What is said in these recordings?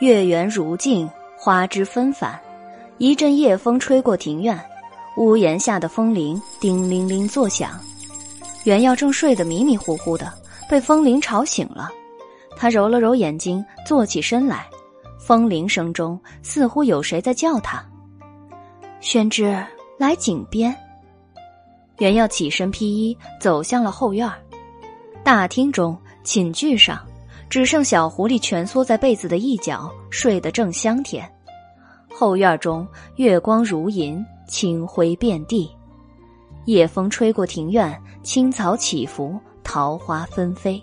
月圆如镜，花枝纷繁。一阵夜风吹过庭院，屋檐下的风铃叮铃铃作响。袁耀正睡得迷迷糊糊的，被风铃吵醒了。他揉了揉眼睛，坐起身来。风铃声中似乎有谁在叫他：“宣之，来井边。”袁耀起身披衣，走向了后院。大厅中，寝具上只剩小狐狸蜷缩在被子的一角，睡得正香甜。后院中，月光如银，清辉遍地。夜风吹过庭院，青草起伏，桃花纷飞。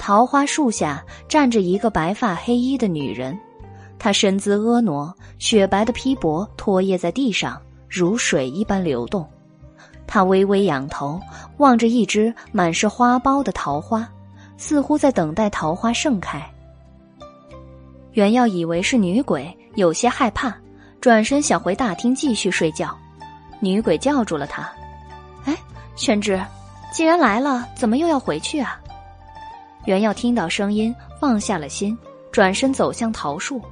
桃花树下站着一个白发黑衣的女人，她身姿婀娜，雪白的披帛拖曳在地上，如水一般流动。她微微仰头望着一只满是花苞的桃花，似乎在等待桃花盛开。袁耀以为是女鬼，有些害怕，转身想回大厅继续睡觉。女鬼叫住了他：“哎，宣之，既然来了，怎么又要回去啊？”袁耀听到声音，放下了心，转身走向桃树。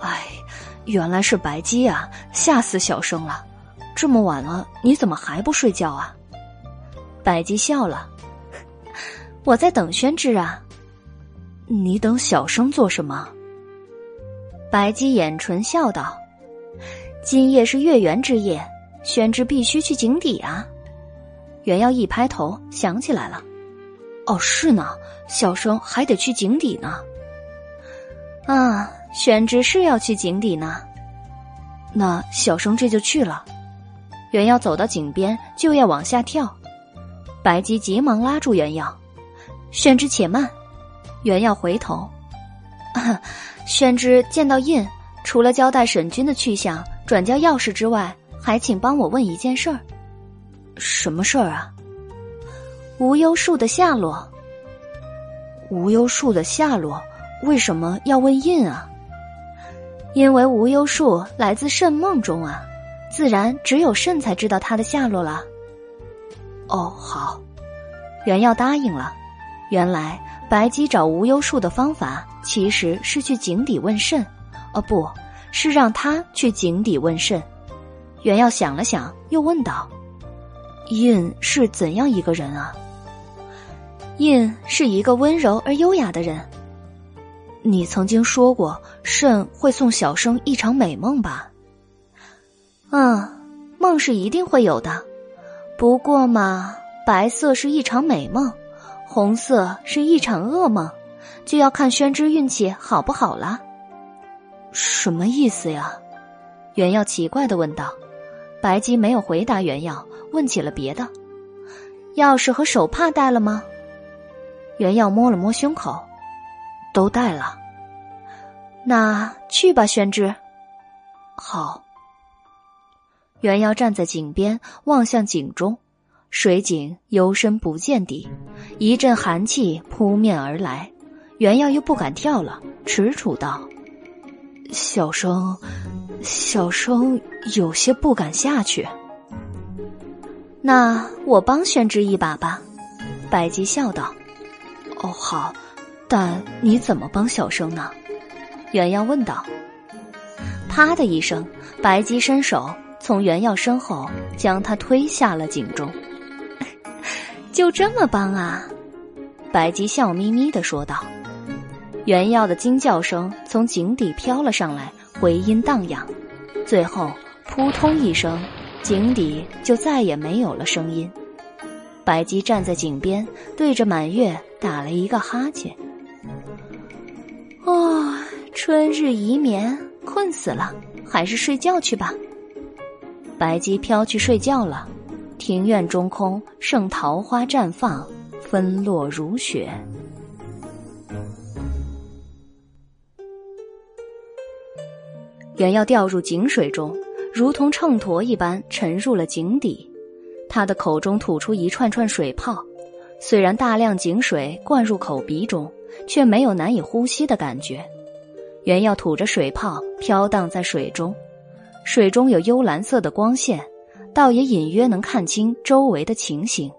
哎，原来是白姬啊，吓死小生了。这么晚了，你怎么还不睡觉啊？白姬笑了，我在等宣之啊。你等小生做什么？白姬掩唇笑道：“今夜是月圆之夜，宣之必须去井底啊。”袁耀一拍头，想起来了，哦，是呢，小生还得去井底呢。啊，宣之是要去井底呢，那小生这就去了。袁耀走到井边，就要往下跳，白姬急忙拉住袁耀：“宣之且慢。”原要回头，宣之见到印，除了交代沈君的去向、转交钥匙之外，还请帮我问一件事儿。什么事儿啊？无忧树的下落。无忧树的下落，为什么要问印啊？因为无忧树来自圣梦中啊。自然只有圣才知道他的下落了。哦，好，原要答应了。原来白姬找无忧树的方法其实是去井底问肾，哦，不是让他去井底问肾。袁耀想了想，又问道：“印是怎样一个人啊？”印是一个温柔而优雅的人。你曾经说过，肾会送小生一场美梦吧？嗯，梦是一定会有的，不过嘛，白色是一场美梦，红色是一场噩梦，就要看宣之运气好不好了。什么意思呀？袁耀奇怪的问道。白姬没有回答袁耀，问起了别的。钥匙和手帕带了吗？袁耀摸了摸胸口，都带了。那去吧，宣之。好。袁耀站在井边，望向井中，水井幽深不见底，一阵寒气扑面而来。袁耀又不敢跳了，踟蹰道：“小生，小生有些不敢下去。”那我帮宣之一把吧。”白姬笑道。“哦，好，但你怎么帮小生呢？”袁耀问道。啪的一声，白姬伸手。从袁耀身后将他推下了井中，就这么帮啊？白姬笑眯眯的说道。袁耀的惊叫声从井底飘了上来，回音荡漾，最后扑通一声，井底就再也没有了声音。白姬站在井边，对着满月打了一个哈欠。哦，春日宜眠，困死了，还是睡觉去吧。白姬飘去睡觉了，庭院中空，剩桃花绽放，纷落如雪。原要掉入井水中，如同秤砣一般沉入了井底。他的口中吐出一串串水泡，虽然大量井水灌入口鼻中，却没有难以呼吸的感觉。原要吐着水泡飘荡在水中。水中有幽蓝色的光线，倒也隐约能看清周围的情形。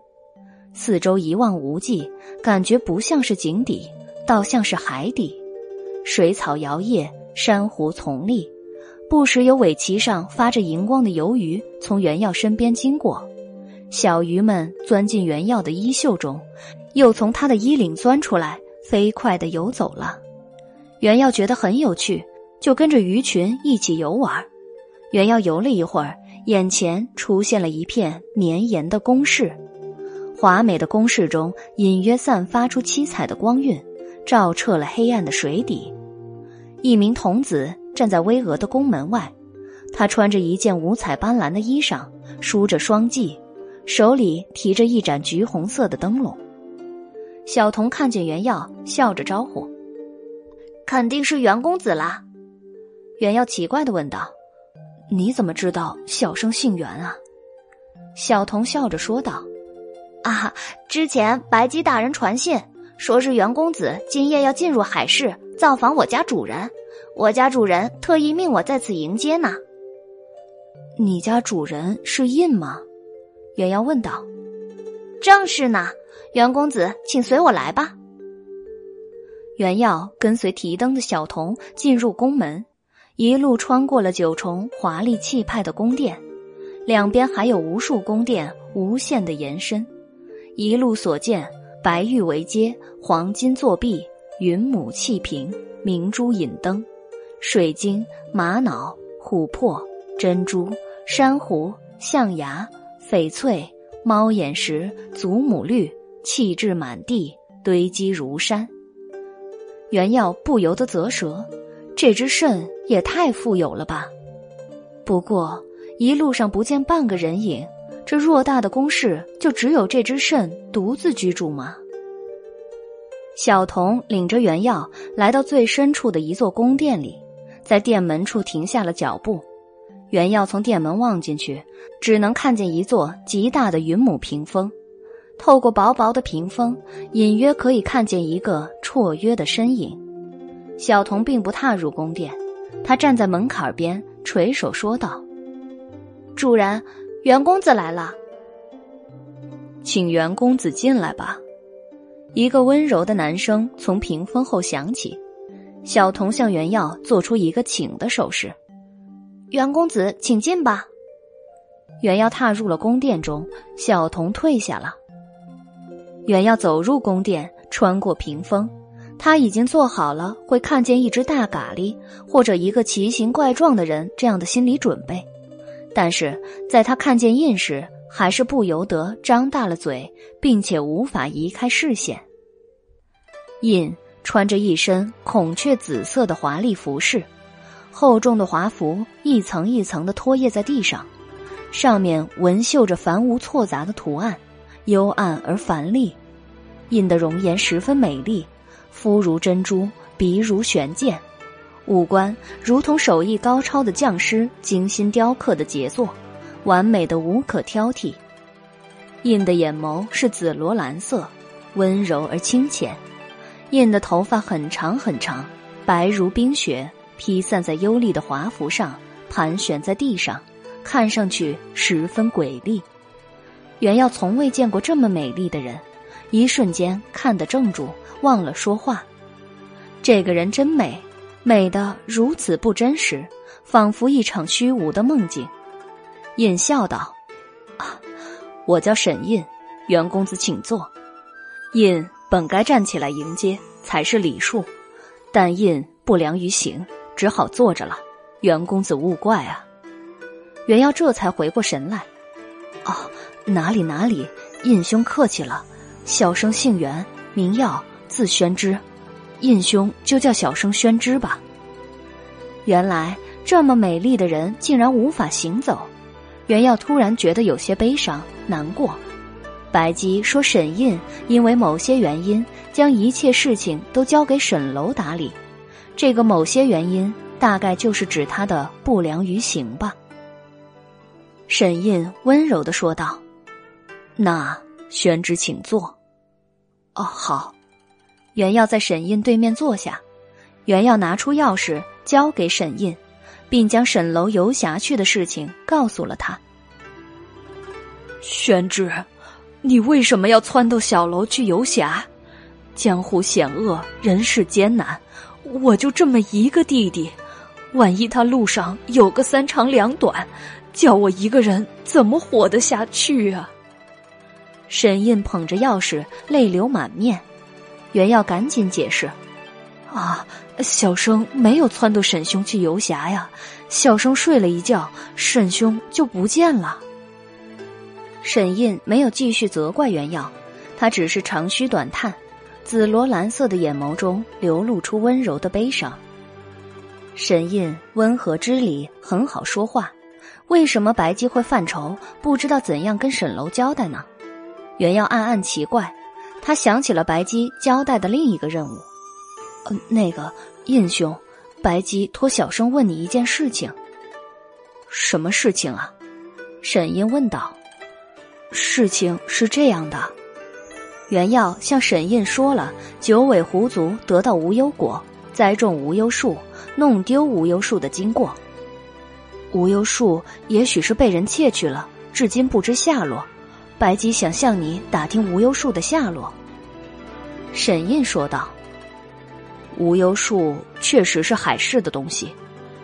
四周一望无际，感觉不像是井底，倒像是海底。水草摇曳，珊瑚丛立，不时有尾鳍上发着荧光的游鱼从原耀身边经过。小鱼们钻进原耀的衣袖中，又从他的衣领钻出来，飞快地游走了。原耀觉得很有趣，就跟着鱼群一起游玩。原耀游了一会儿，眼前出现了一片绵延的宫室，华美的宫室中隐约散发出七彩的光晕，照彻了黑暗的水底。一名童子站在巍峨的宫门外，他穿着一件五彩斑斓的衣裳，梳着双髻。手里提着一盏橘红色的灯笼，小童看见袁耀，笑着招呼：“肯定是袁公子啦。”袁耀奇怪的问道：“你怎么知道小生姓袁啊？”小童笑着说道：“啊，之前白姬大人传信，说是袁公子今夜要进入海市造访我家主人，我家主人特意命我在此迎接呢。”你家主人是印吗？袁耀问道：“正是呢，袁公子，请随我来吧。”袁耀跟随提灯的小童进入宫门，一路穿过了九重华丽气派的宫殿，两边还有无数宫殿无限的延伸。一路所见，白玉为阶，黄金作壁，云母气瓶，明珠引灯，水晶、玛瑙、琥珀、珍珠、珊瑚、象牙。翡翠、猫眼石、祖母绿，气质满地，堆积如山。原耀不由得啧舌，这只肾也太富有了吧！不过一路上不见半个人影，这偌大的宫室就只有这只肾独自居住吗？小童领着原耀来到最深处的一座宫殿里，在殿门处停下了脚步。原耀从殿门望进去，只能看见一座极大的云母屏风。透过薄薄的屏风，隐约可以看见一个绰约的身影。小童并不踏入宫殿，他站在门槛边，垂手说道：“主人，袁公子来了，请袁公子进来吧。”一个温柔的男声从屏风后响起。小童向袁耀做出一个请的手势。袁公子，请进吧。袁耀踏入了宫殿中，小童退下了。袁耀走入宫殿，穿过屏风，他已经做好了会看见一只大蛤蜊或者一个奇形怪状的人这样的心理准备，但是在他看见印时，还是不由得张大了嘴，并且无法移开视线。印穿着一身孔雀紫色的华丽服饰。厚重的华服一层一层的拖曳在地上，上面纹绣着繁无错杂的图案，幽暗而繁丽。印的容颜十分美丽，肤如珍珠，鼻如悬剑，五官如同手艺高超的匠师精心雕刻的杰作，完美的无可挑剔。印的眼眸是紫罗兰色，温柔而清浅。印的头发很长很长，白如冰雪。披散在幽丽的华服上，盘旋在地上，看上去十分诡异。袁耀从未见过这么美丽的人，一瞬间看得怔住，忘了说话。这个人真美，美的如此不真实，仿佛一场虚无的梦境。印笑道：“啊，我叫沈印，袁公子请坐。”印本该站起来迎接，才是礼数，但印不良于行。只好坐着了，袁公子勿怪啊。袁耀这才回过神来，哦，哪里哪里，印兄客气了。小生姓袁，名耀，字宣之，印兄就叫小生宣之吧。原来这么美丽的人竟然无法行走，袁耀突然觉得有些悲伤难过。白姬说沈印因为某些原因，将一切事情都交给沈楼打理。这个某些原因，大概就是指他的不良于行吧。沈印温柔的说道：“那宣之，请坐。”哦，好。袁耀在沈印对面坐下，袁耀拿出钥匙交给沈印，并将沈楼游侠去的事情告诉了他。宣之，你为什么要撺掇小楼去游侠？江湖险恶，人世艰难。我就这么一个弟弟，万一他路上有个三长两短，叫我一个人怎么活得下去啊？沈印捧着钥匙，泪流满面。袁耀赶紧解释：“啊，小生没有撺掇沈兄去游侠呀，小生睡了一觉，沈兄就不见了。”沈印没有继续责怪袁耀，他只是长吁短叹，紫罗兰色的眼眸中流露出温柔的悲伤。沈印温和知礼，很好说话，为什么白姬会犯愁，不知道怎样跟沈楼交代呢？袁耀暗暗奇怪，他想起了白姬交代的另一个任务。呃，那个印兄，白姬托小生问你一件事情。什么事情啊？沈印问道。事情是这样的，袁耀向沈印说了九尾狐族得到无忧果、栽种无忧树、弄丢无忧树的经过。无忧树也许是被人窃去了，至今不知下落。白姬想向你打听无忧树的下落。沈印说道：“无忧树确实是海市的东西，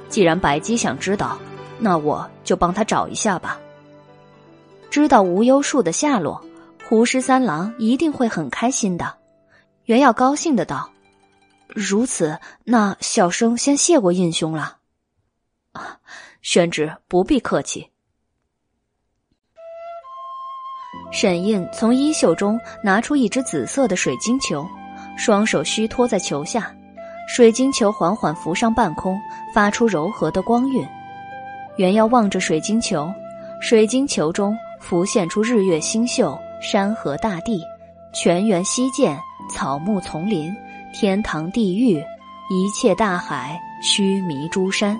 既然白姬想知道，那我就帮他找一下吧。知道无忧树的下落，胡十三郎一定会很开心的。”袁耀高兴的道：“如此，那小生先谢过印兄了。”啊，宣旨不必客气。沈印从衣袖中拿出一只紫色的水晶球，双手虚托在球下，水晶球缓缓浮上半空，发出柔和的光晕。袁耀望着水晶球，水晶球中浮现出日月星宿、山河大地、泉源溪涧、草木丛林、天堂地狱、一切大海、须弥诸山，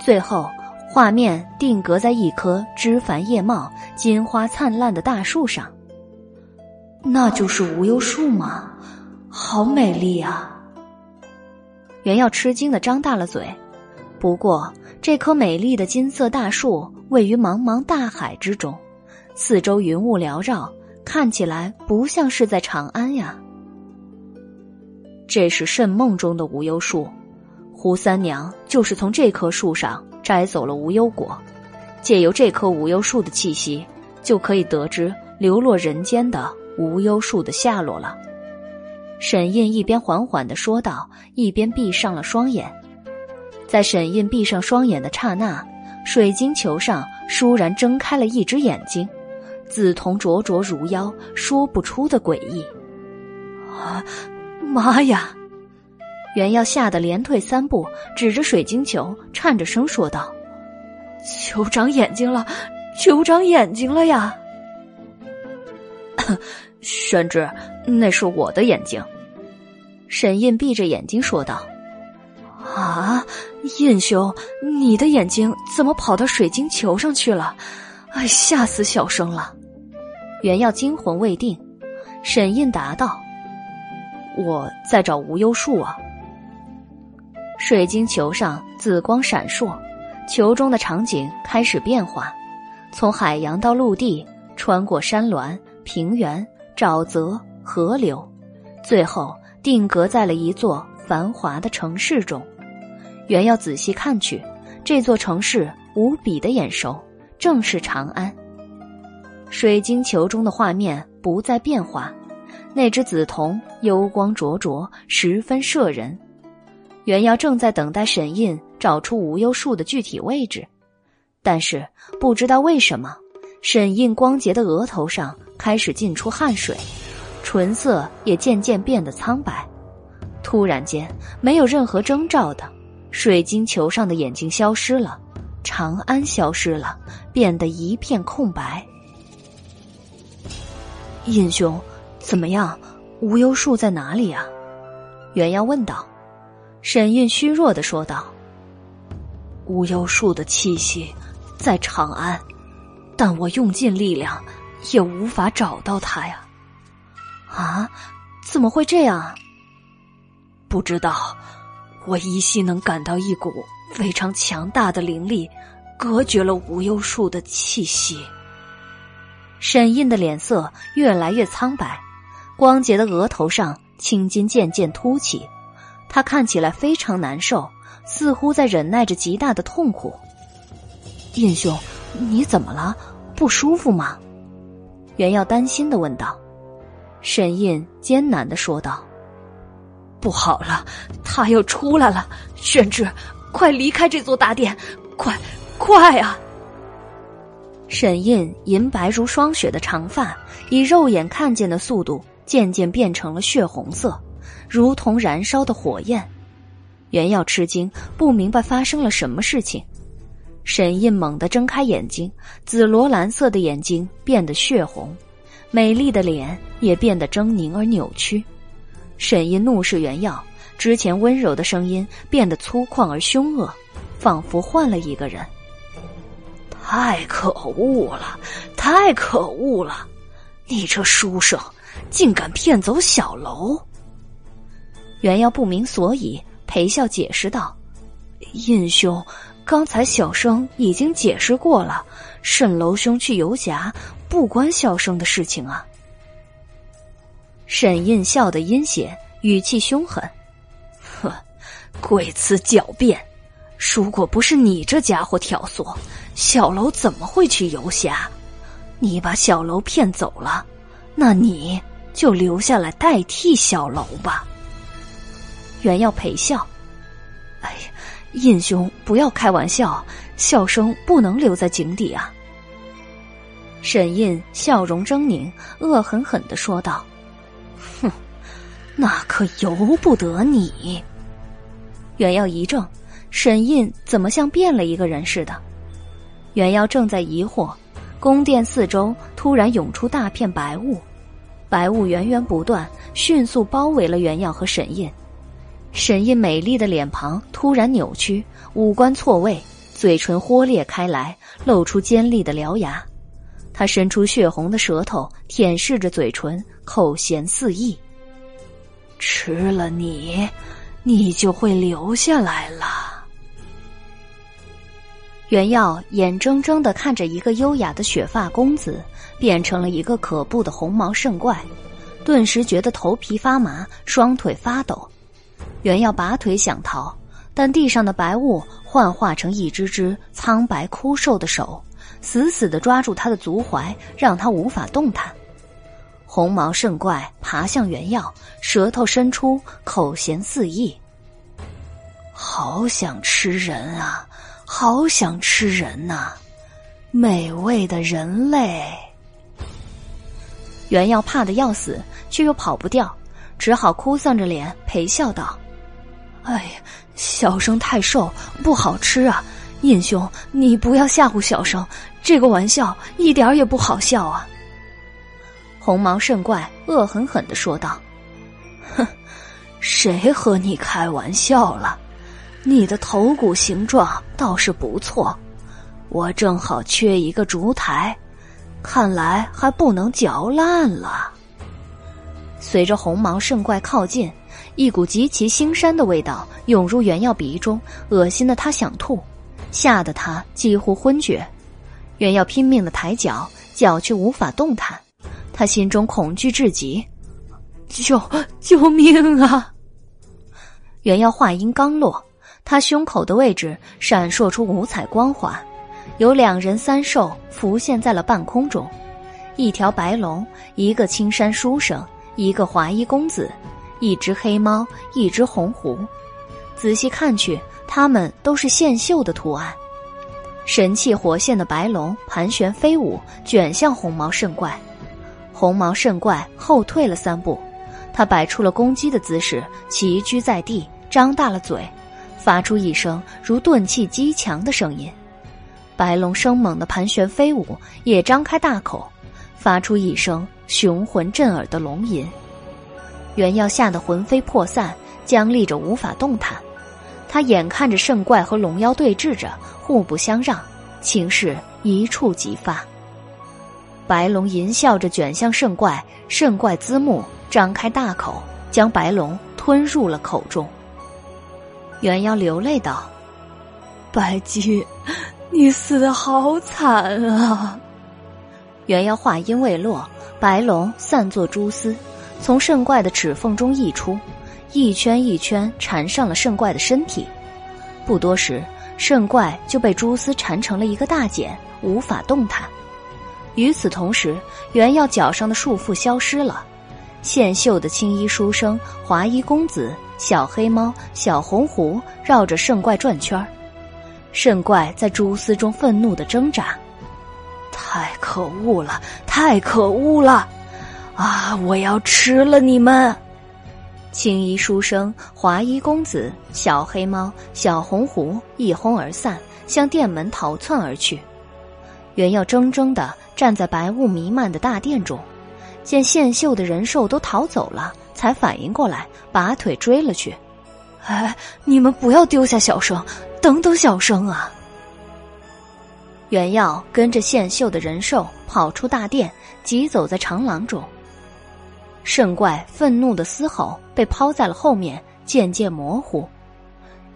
最后。画面定格在一棵枝繁叶茂、金花灿烂的大树上。那就是无忧树吗？好美丽啊！袁耀吃惊的张大了嘴。不过，这棵美丽的金色大树位于茫茫大海之中，四周云雾缭绕，看起来不像是在长安呀。这是圣梦中的无忧树，胡三娘就是从这棵树上。摘走了无忧果，借由这棵无忧树的气息，就可以得知流落人间的无忧树的下落了。沈印一边缓缓的说道，一边闭上了双眼。在沈印闭上双眼的刹那，水晶球上倏然睁开了一只眼睛，紫瞳灼灼如妖，说不出的诡异。啊，妈呀！袁耀吓得连退三步，指着水晶球，颤着声说道：“球长眼睛了，球长眼睛了呀！” 玄之，那是我的眼睛。沈印闭着眼睛说道：“啊，印兄，你的眼睛怎么跑到水晶球上去了？哎，吓死小生了！”袁耀惊魂未定。沈印答道：“我在找无忧树啊。”水晶球上紫光闪烁，球中的场景开始变化，从海洋到陆地，穿过山峦、平原、沼泽、河流，最后定格在了一座繁华的城市中。原要仔细看去，这座城市无比的眼熟，正是长安。水晶球中的画面不再变化，那只紫瞳幽光灼灼，十分摄人。袁耀正在等待沈印找出无忧树的具体位置，但是不知道为什么，沈印光洁的额头上开始浸出汗水，唇色也渐渐变得苍白。突然间，没有任何征兆的，水晶球上的眼睛消失了，长安消失了，变得一片空白。印兄，怎么样？无忧树在哪里呀？袁耀问道。沈印虚弱的说道：“无忧树的气息在长安，但我用尽力量也无法找到它呀！啊，怎么会这样？不知道，我依稀能感到一股非常强大的灵力，隔绝了无忧树的气息。”沈印的脸色越来越苍白，光洁的额头上青筋渐渐凸起。他看起来非常难受，似乎在忍耐着极大的痛苦。印兄，你怎么了？不舒服吗？袁耀担心的问道。沈印艰难的说道：“不好了，他要出来了，宣之，快离开这座大殿，快，快啊！”沈印银白如霜雪的长发，以肉眼看见的速度，渐渐变成了血红色，如同燃烧的火焰。袁耀吃惊，不明白发生了什么事情。沈印猛地睁开眼睛，紫罗兰色的眼睛变得血红，美丽的脸也变得狰狞而扭曲。沈印怒视袁耀，之前温柔的声音变得粗犷而凶恶，仿佛换了一个人。太可恶了！太可恶了！你这书生，竟敢骗走小楼！袁耀不明所以，陪笑解释道：“印兄，刚才小生已经解释过了，沈楼兄去游侠，不关小生的事情啊。”沈印笑得阴险，语气凶狠：“哼，贵此狡辩！如果不是你这家伙挑唆。”小楼怎么会去游侠？你把小楼骗走了，那你就留下来代替小楼吧。袁耀陪笑：“哎呀，印兄不要开玩笑，笑声不能留在井底啊。”沈印笑容狰狞，恶狠狠的说道：“哼，那可由不得你。”袁耀一怔，沈印怎么像变了一个人似的？袁耀正在疑惑，宫殿四周突然涌出大片白雾，白雾源源不断，迅速包围了袁耀和沈印。沈印美丽的脸庞突然扭曲，五官错位，嘴唇豁裂开来，露出尖利的獠牙。他伸出血红的舌头舔舐着嘴唇，口涎四溢。吃了你，你就会留下来了。袁耀眼睁睁的看着一个优雅的雪发公子变成了一个可怖的红毛圣怪，顿时觉得头皮发麻，双腿发抖。袁耀拔腿想逃，但地上的白雾幻化成一只只苍白枯瘦的手，死死的抓住他的足踝，让他无法动弹。红毛圣怪爬向袁耀，舌头伸出，口涎四溢。好想吃人啊！好想吃人呐，美味的人类！袁耀怕的要死，却又跑不掉，只好哭丧着脸陪笑道：“哎呀，小生太瘦，不好吃啊！印兄，你不要吓唬小生，这个玩笑一点也不好笑啊！”红毛圣怪恶狠狠的说道：“哼，谁和你开玩笑了？”你的头骨形状倒是不错，我正好缺一个烛台，看来还不能嚼烂了。随着红毛圣怪靠近，一股极其腥膻的味道涌入袁耀鼻中，恶心的他想吐，吓得他几乎昏厥。袁耀拼命的抬脚，脚却无法动弹，他心中恐惧至极，救救命啊！袁耀话音刚落。他胸口的位置闪烁出五彩光华，有两人三兽浮现在了半空中，一条白龙，一个青山书生，一个华衣公子，一只黑猫，一只红狐。仔细看去，它们都是线绣的图案。神气活现的白龙盘旋飞舞，卷向红毛圣怪。红毛圣怪后退了三步，他摆出了攻击的姿势，齐居在地，张大了嘴。发出一声如钝器击墙的声音，白龙生猛的盘旋飞舞，也张开大口，发出一声雄浑震耳的龙吟。元耀吓得魂飞魄散，僵立着无法动弹。他眼看着圣怪和龙妖对峙着，互不相让，情势一触即发。白龙淫笑着卷向圣怪，圣怪滋目张开大口，将白龙吞入了口中。元妖流泪道：“白姬，你死的好惨啊！”元妖话音未落，白龙散作蛛丝，从圣怪的齿缝中溢出，一圈一圈缠上了圣怪的身体。不多时，圣怪就被蛛丝缠成了一个大茧，无法动弹。与此同时，原耀脚上的束缚消失了，线绣的青衣书生、华衣公子、小黑猫、小红狐绕着圣怪转圈儿。圣怪在蛛丝中愤怒的挣扎，太可恶了，太可恶了！啊，我要吃了你们！青衣书生、华衣公子、小黑猫、小红狐一哄而散，向殿门逃窜而去。原耀怔怔的站在白雾弥漫的大殿中，见线秀的人兽都逃走了，才反应过来，拔腿追了去。哎，你们不要丢下小生！等等，小生啊！原耀跟着线秀的人兽跑出大殿，急走在长廊中。圣怪愤怒的嘶吼被抛在了后面，渐渐模糊。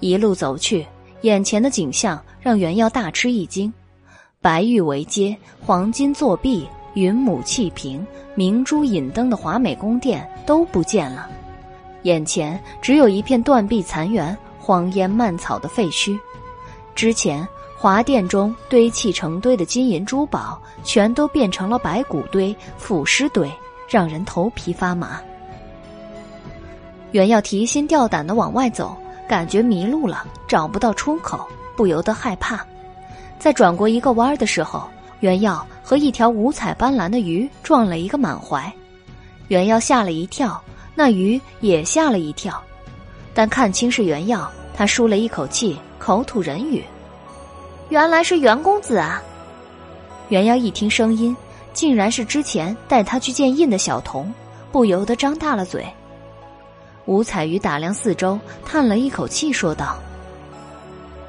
一路走去，眼前的景象让袁耀大吃一惊：白玉为阶，黄金作壁，云母气瓶，明珠引灯的华美宫殿都不见了，眼前只有一片断壁残垣。荒烟蔓草的废墟，之前华殿中堆砌成堆的金银珠宝，全都变成了白骨堆、腐尸堆，让人头皮发麻。原要提心吊胆的往外走，感觉迷路了，找不到出口，不由得害怕。在转过一个弯的时候，原耀和一条五彩斑斓的鱼撞了一个满怀，原耀吓了一跳，那鱼也吓了一跳。但看清是原耀，他舒了一口气，口吐人语：“原来是袁公子啊！”原耀一听声音，竟然是之前带他去见印的小童，不由得张大了嘴。五彩鱼打量四周，叹了一口气，说道：“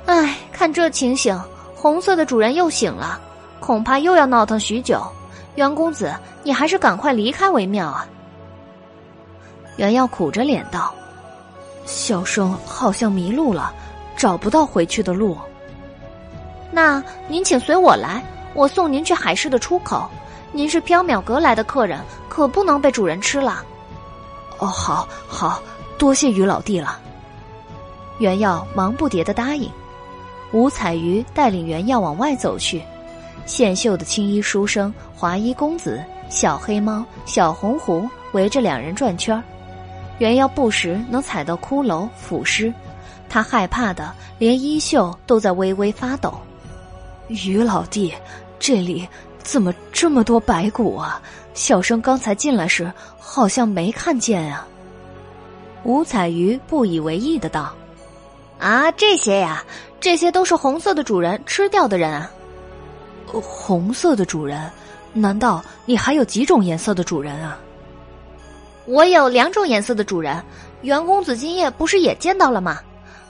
唉，看这情形，红色的主人又醒了，恐怕又要闹腾许久。袁公子，你还是赶快离开为妙啊！”原耀苦着脸道。小生好像迷路了，找不到回去的路。那您请随我来，我送您去海市的出口。您是缥缈阁来的客人，可不能被主人吃了。哦，好，好多谢于老弟了。袁耀忙不迭的答应。吴彩鱼带领袁耀往外走去，线绣的青衣书生、华衣公子、小黑猫、小红狐围着两人转圈儿。原要不时能踩到骷髅腐尸，他害怕的连衣袖都在微微发抖。于老弟，这里怎么这么多白骨啊？小生刚才进来时好像没看见啊。五彩鱼不以为意的道：“啊，这些呀，这些都是红色的主人吃掉的人啊。红色的主人？难道你还有几种颜色的主人啊？”我有两种颜色的主人，袁公子今夜不是也见到了吗？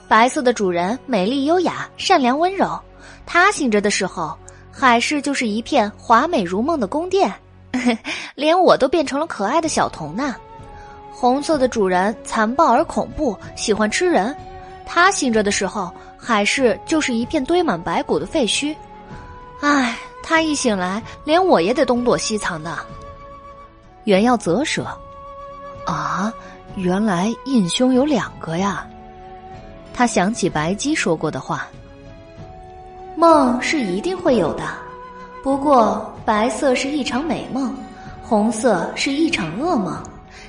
白色的主人美丽优雅、善良温柔，他醒着的时候，海市就是一片华美如梦的宫殿，连我都变成了可爱的小童呢。红色的主人残暴而恐怖，喜欢吃人，他醒着的时候，海市就是一片堆满白骨的废墟。唉，他一醒来，连我也得东躲西藏的。原要啧舌。啊，原来印兄有两个呀！他想起白姬说过的话：“梦是一定会有的，不过白色是一场美梦，红色是一场噩梦，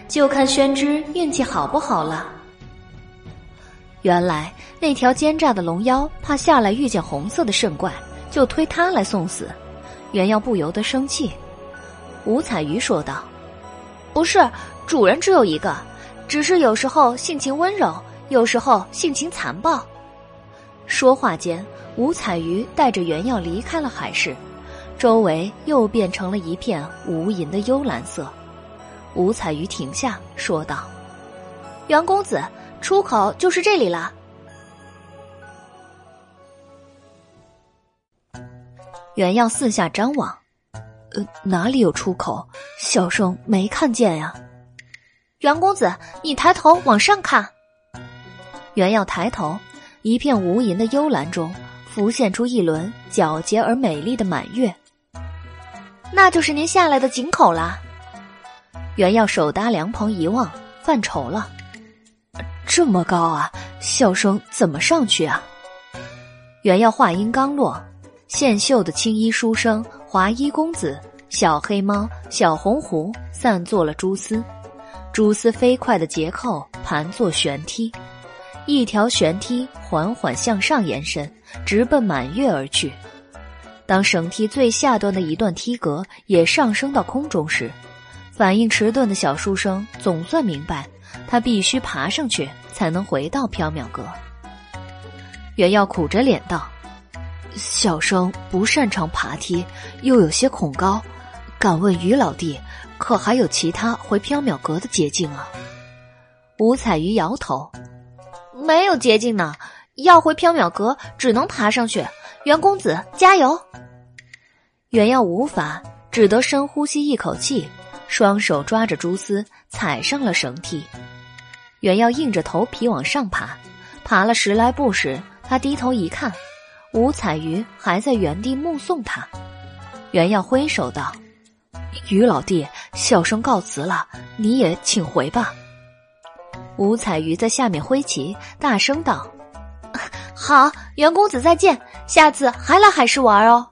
就看宣之运气好不好了。”原来那条奸诈的龙妖怕下来遇见红色的圣怪，就推他来送死。原耀不由得生气。五彩鱼说道。不是，主人只有一个，只是有时候性情温柔，有时候性情残暴。说话间，五彩鱼带着原药离开了海市，周围又变成了一片无垠的幽蓝色。五彩鱼停下，说道：“袁公子，出口就是这里了。”原药四下张望。呃，哪里有出口？小生没看见呀。袁公子，你抬头往上看。袁耀抬头，一片无垠的幽蓝中浮现出一轮皎洁而美丽的满月。那就是您下来的井口了。袁耀手搭凉棚一望，犯愁了。这么高啊！笑声怎么上去啊？原耀话音刚落，线绣的青衣书生、华衣公子、小黑猫、小红狐散作了蛛丝，蛛丝飞快的结扣盘坐悬梯，一条悬梯缓缓向上延伸，直奔满月而去。当绳梯最下端的一段梯格也上升到空中时，反应迟钝的小书生总算明白，他必须爬上去才能回到缥缈阁。袁耀苦着脸道：“小生不擅长爬梯，又有些恐高，敢问于老弟，可还有其他回缥缈阁的捷径啊？”吴彩鱼摇头：“没有捷径呢，要回缥缈阁只能爬上去。袁公子，加油！”袁耀无法，只得深呼吸一口气，双手抓着蛛丝，踩上了绳梯。袁耀硬着头皮往上爬，爬了十来步时，他低头一看，吴彩鱼还在原地目送他。袁耀挥手道：“于老弟，小生告辞了，你也请回吧。”吴彩鱼在下面挥旗，大声道：“ 好，袁公子再见，下次还来海市玩哦。”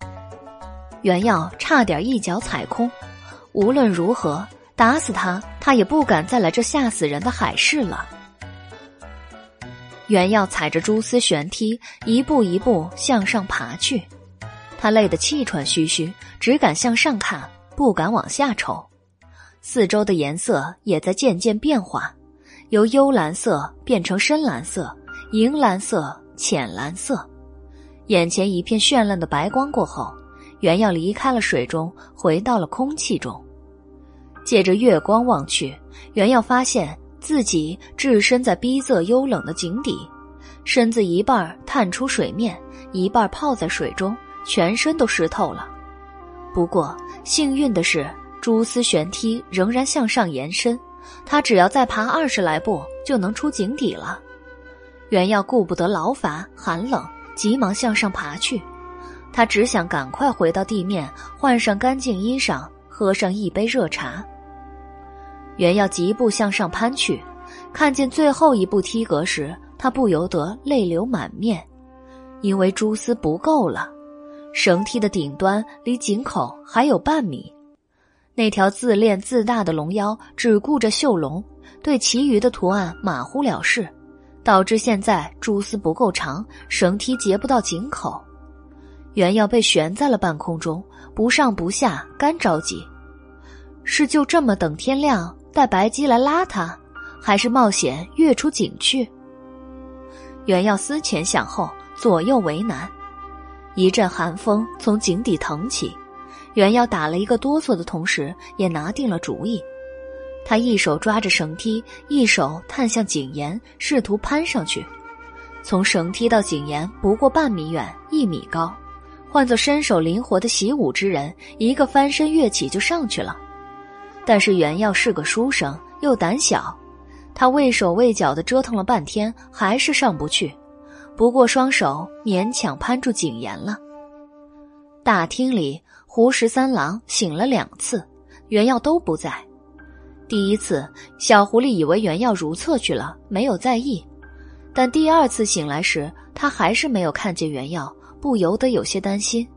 袁耀差点一脚踩空，无论如何打死他，他也不敢再来这吓死人的海市了。袁耀踩着蛛丝悬梯，一步一步向上爬去，他累得气喘吁吁，只敢向上看，不敢往下瞅。四周的颜色也在渐渐变化，由幽蓝色变成深蓝色、银蓝色、浅蓝色，眼前一片绚烂的白光过后。原耀离开了水中，回到了空气中。借着月光望去，原耀发现自己置身在逼仄幽冷的井底，身子一半探出水面，一半泡在水中，全身都湿透了。不过幸运的是，蛛丝悬梯仍然向上延伸，他只要再爬二十来步就能出井底了。原耀顾不得劳乏寒冷，急忙向上爬去。他只想赶快回到地面，换上干净衣裳，喝上一杯热茶。原耀急步向上攀去，看见最后一步梯格时，他不由得泪流满面，因为蛛丝不够了。绳梯的顶端离井口还有半米，那条自恋自大的龙妖只顾着绣龙，对其余的图案马虎了事，导致现在蛛丝不够长，绳梯结不到井口。原要被悬在了半空中，不上不下，干着急。是就这么等天亮，带白鸡来拉他，还是冒险跃出井去？原要思前想后，左右为难。一阵寒风从井底腾起，原耀打了一个哆嗦的同时，也拿定了主意。他一手抓着绳梯，一手探向井沿，试图攀上去。从绳梯到井沿不过半米远，一米高。换做身手灵活的习武之人，一个翻身跃起就上去了。但是袁耀是个书生，又胆小，他畏手畏脚的折腾了半天，还是上不去。不过双手勉强攀住井沿了。大厅里，胡十三郎醒了两次，原药都不在。第一次，小狐狸以为原药如厕去了，没有在意；但第二次醒来时，他还是没有看见原药。不由得有些担心。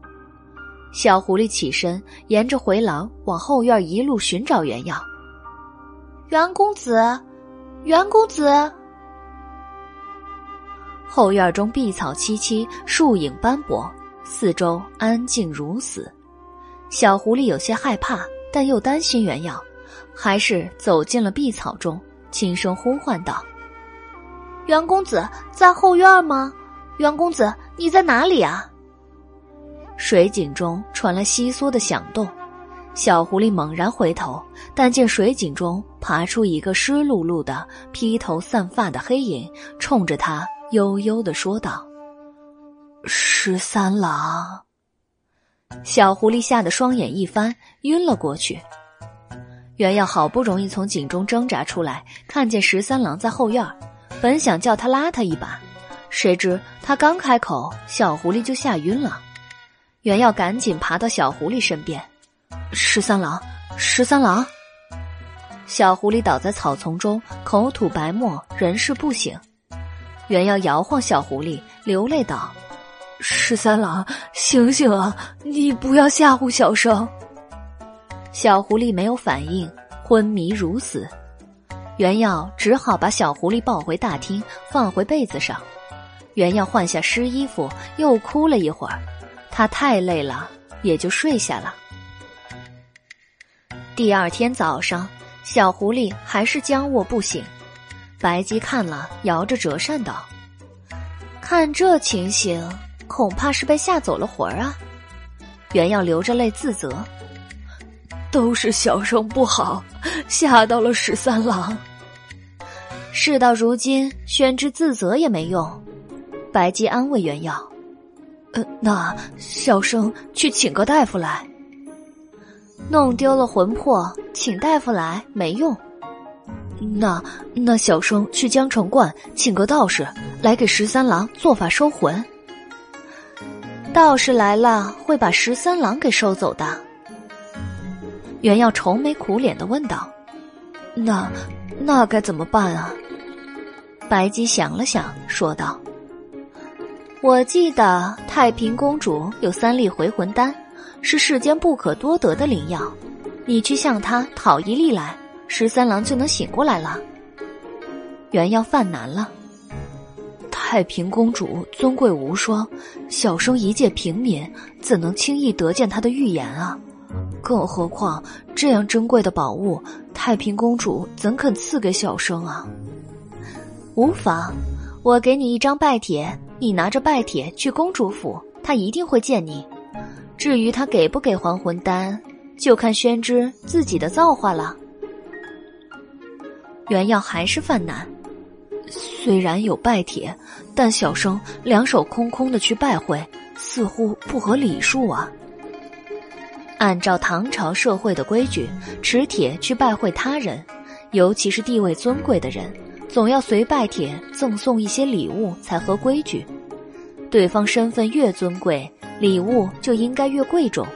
小狐狸起身，沿着回廊往后院一路寻找原药。袁公子，袁公子。后院中碧草萋萋，树影斑驳，四周安静如死。小狐狸有些害怕，但又担心原药，还是走进了碧草中，轻声呼唤道：“袁公子在后院吗？”袁公子，你在哪里啊？水井中传来窸窣的响动，小狐狸猛然回头，但见水井中爬出一个湿漉漉的、披头散发的黑影，冲着他悠悠的说道：“十三郎。”小狐狸吓得双眼一翻，晕了过去。原耀好不容易从井中挣扎出来，看见十三郎在后院，本想叫他拉他一把。谁知他刚开口，小狐狸就吓晕了。原耀赶紧爬到小狐狸身边：“十三郎，十三郎。”小狐狸倒在草丛中，口吐白沫，人事不省。原要摇晃小狐狸，流泪道：“十三郎，醒醒啊！你不要吓唬小生。”小狐狸没有反应，昏迷如死。原耀只好把小狐狸抱回大厅，放回被子上。原耀换下湿衣服，又哭了一会儿。他太累了，也就睡下了。第二天早上，小狐狸还是僵卧不醒。白鸡看了，摇着折扇道：“看这情形，恐怕是被吓走了魂儿啊。”原耀流着泪自责。都是小生不好，吓到了十三郎。事到如今，宣之自责也没用。白姬安慰袁耀：“呃，那小生去请个大夫来。弄丢了魂魄，请大夫来没用。那那小生去江城观请个道士来给十三郎做法收魂。道士来了，会把十三郎给收走的。”袁耀愁眉苦脸的问道：“那那该怎么办啊？”白姬想了想，说道：“我记得太平公主有三粒回魂丹，是世间不可多得的灵药。你去向她讨一粒来，十三郎就能醒过来了。”袁耀犯难了：“太平公主尊贵无双，小生一介平民，怎能轻易得见她的预言啊？”更何况这样珍贵的宝物，太平公主怎肯赐给小生啊？无妨，我给你一张拜帖，你拿着拜帖去公主府，她一定会见你。至于她给不给还魂丹，就看宣之自己的造化了。原耀还是犯难，虽然有拜帖，但小生两手空空的去拜会，似乎不合礼数啊。按照唐朝社会的规矩，持帖去拜会他人，尤其是地位尊贵的人，总要随拜帖赠送一些礼物才合规矩。对方身份越尊贵，礼物就应该越贵重。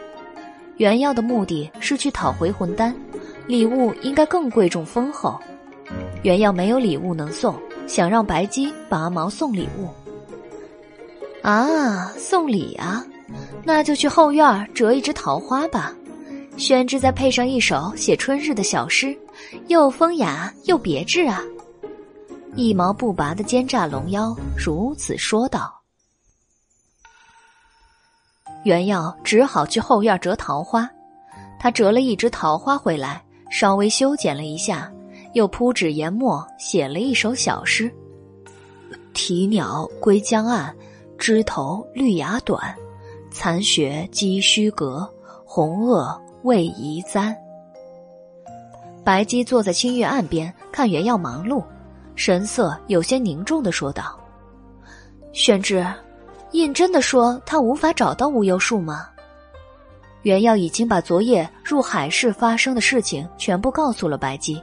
原耀的目的是去讨回魂丹，礼物应该更贵重丰厚。原耀没有礼物能送，想让白姬拔毛送礼物。啊，送礼啊！那就去后院折一枝桃花吧，宣之再配上一首写春日的小诗，又风雅又别致啊！一毛不拔的奸诈龙妖如此说道。袁耀只好去后院折桃花，他折了一枝桃花回来，稍微修剪了一下，又铺纸研墨写了一首小诗：“啼鸟归江岸，枝头绿芽短。”残雪积虚阁，红萼未移簪。白姬坐在清月岸边，看袁耀忙碌，神色有些凝重的说道：“宣之，印真的说他无法找到无忧树吗？”袁耀已经把昨夜入海市发生的事情全部告诉了白姬，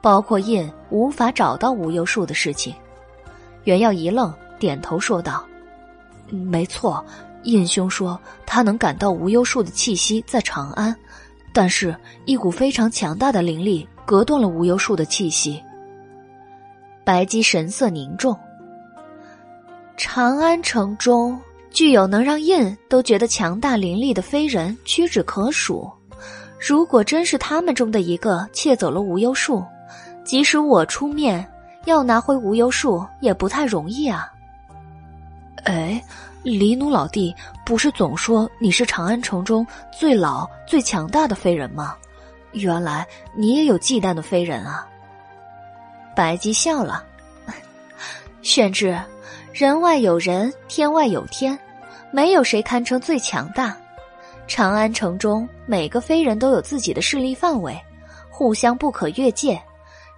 包括印无法找到无忧树的事情。袁耀一愣，点头说道：“没错。”印兄说，他能感到无忧树的气息在长安，但是，一股非常强大的灵力隔断了无忧树的气息。白姬神色凝重。长安城中具有能让印都觉得强大灵力的非人屈指可数，如果真是他们中的一个窃走了无忧树，即使我出面要拿回无忧树，也不太容易啊。哎。黎奴老弟，不是总说你是长安城中最老、最强大的飞人吗？原来你也有忌惮的飞人啊！白姬笑了，宣之，人外有人，天外有天，没有谁堪称最强大。长安城中每个飞人都有自己的势力范围，互相不可越界，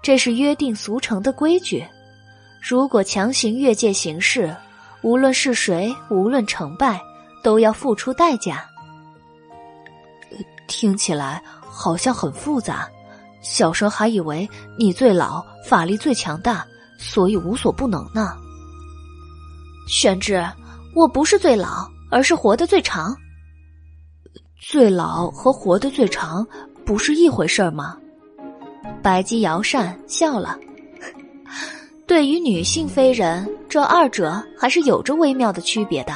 这是约定俗成的规矩。如果强行越界行事，无论是谁，无论成败，都要付出代价。听起来好像很复杂，小生还以为你最老，法力最强大，所以无所不能呢。玄之，我不是最老，而是活得最长。最老和活得最长不是一回事儿吗？白姬摇扇笑了。对于女性非人，这二者还是有着微妙的区别的。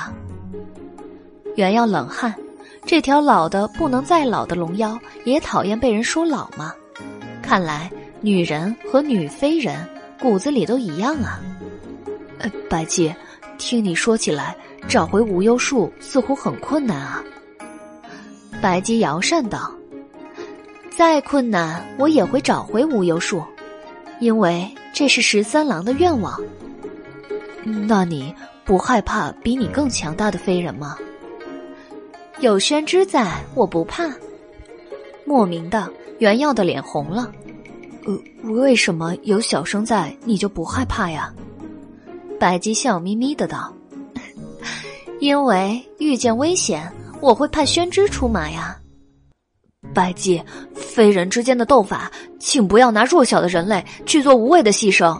原耀冷汗，这条老的不能再老的龙妖也讨厌被人说老吗？看来女人和女非人骨子里都一样啊。呃，白姬，听你说起来，找回无忧树似乎很困难啊。白姬摇扇道：“再困难，我也会找回无忧树，因为这是十三郎的愿望。那你不害怕比你更强大的飞人吗？有宣之在，我不怕。”莫名的，袁耀的脸红了。呃，为什么有小生在，你就不害怕呀？白姬笑眯眯的道：“ 因为遇见危险。”我会派宣之出马呀，白姬，非人之间的斗法，请不要拿弱小的人类去做无谓的牺牲。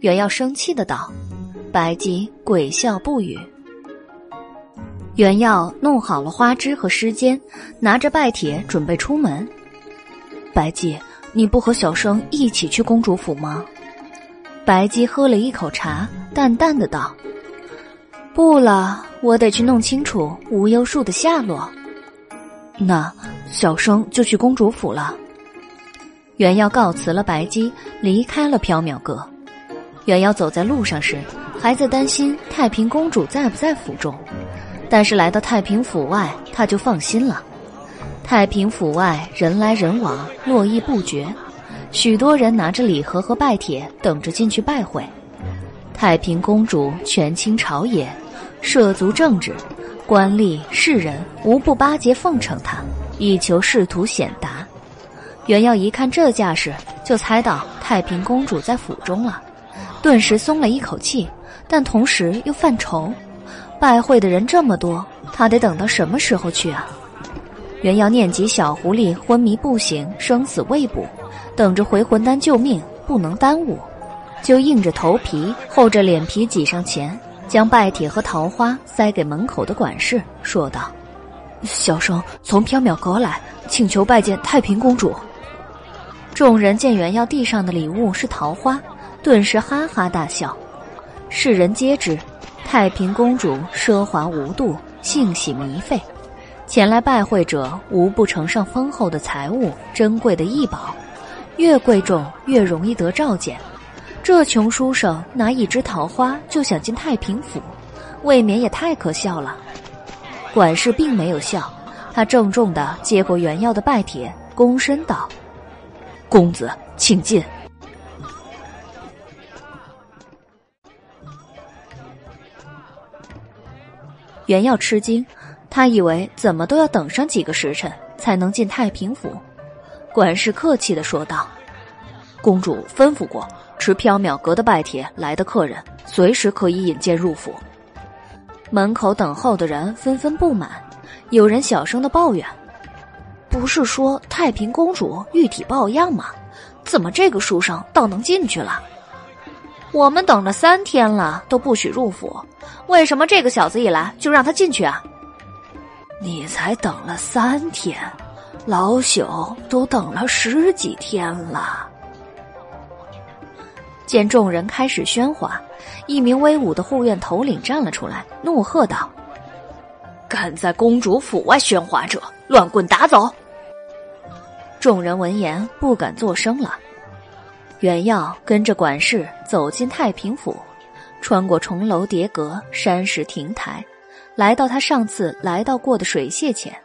袁耀生气的道。白姬鬼笑不语。袁耀弄好了花枝和诗笺，拿着拜帖准备出门。白姬，你不和小生一起去公主府吗？白姬喝了一口茶，淡淡的道。不了，我得去弄清楚无忧树的下落。那小生就去公主府了。元耀告辞了白姬，离开了缥缈阁。元耀走在路上时，还在担心太平公主在不在府中，但是来到太平府外，他就放心了。太平府外人来人往，络绎不绝，许多人拿着礼盒和拜帖，等着进去拜会。太平公主权倾朝野。涉足政治，官吏士人无不巴结奉承他，以求仕途显达。袁耀一看这架势，就猜到太平公主在府中了，顿时松了一口气，但同时又犯愁：拜会的人这么多，他得等到什么时候去啊？袁耀念及小狐狸昏迷不醒，生死未卜，等着回魂丹救命，不能耽误，就硬着头皮，厚着脸皮挤上前。将拜帖和桃花塞给门口的管事，说道：“小生从缥缈阁来，请求拜见太平公主。”众人见袁耀递上的礼物是桃花，顿时哈哈大笑。世人皆知，太平公主奢华无度，性喜靡费，前来拜会者无不呈上丰厚的财物、珍贵的异宝，越贵重越容易得召见。这穷书生拿一枝桃花就想进太平府，未免也太可笑了。管事并没有笑，他郑重的接过袁耀的拜帖，躬身道：“公子，请进。”袁耀吃惊，他以为怎么都要等上几个时辰才能进太平府。管事客气的说道：“公主吩咐过。”持缥缈阁的拜帖来的客人，随时可以引荐入府。门口等候的人纷纷不满，有人小声的抱怨：“不是说太平公主玉体抱恙吗？怎么这个书生倒能进去了？我们等了三天了，都不许入府，为什么这个小子一来就让他进去啊？”你才等了三天，老朽都等了十几天了。见众人开始喧哗，一名威武的护院头领站了出来，怒喝道：“敢在公主府外喧哗者，乱棍打走！”众人闻言不敢作声了。袁耀跟着管事走进太平府，穿过重楼叠阁、山石亭台，来到他上次来到过的水榭前。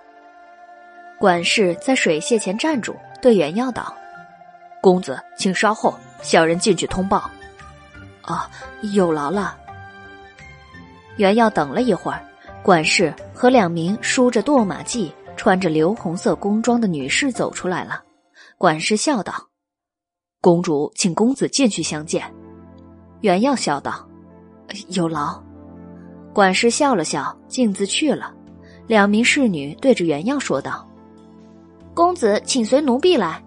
管事在水榭前站住，对袁耀道：“公子，请稍后。”小人进去通报。啊，有劳了。原耀等了一会儿，管事和两名梳着堕马髻、穿着流红色宫装的女士走出来了。管事笑道：“公主，请公子进去相见。”原耀笑道：“有劳。”管事笑了笑，径自去了。两名侍女对着原耀说道：“公子，请随奴婢来。”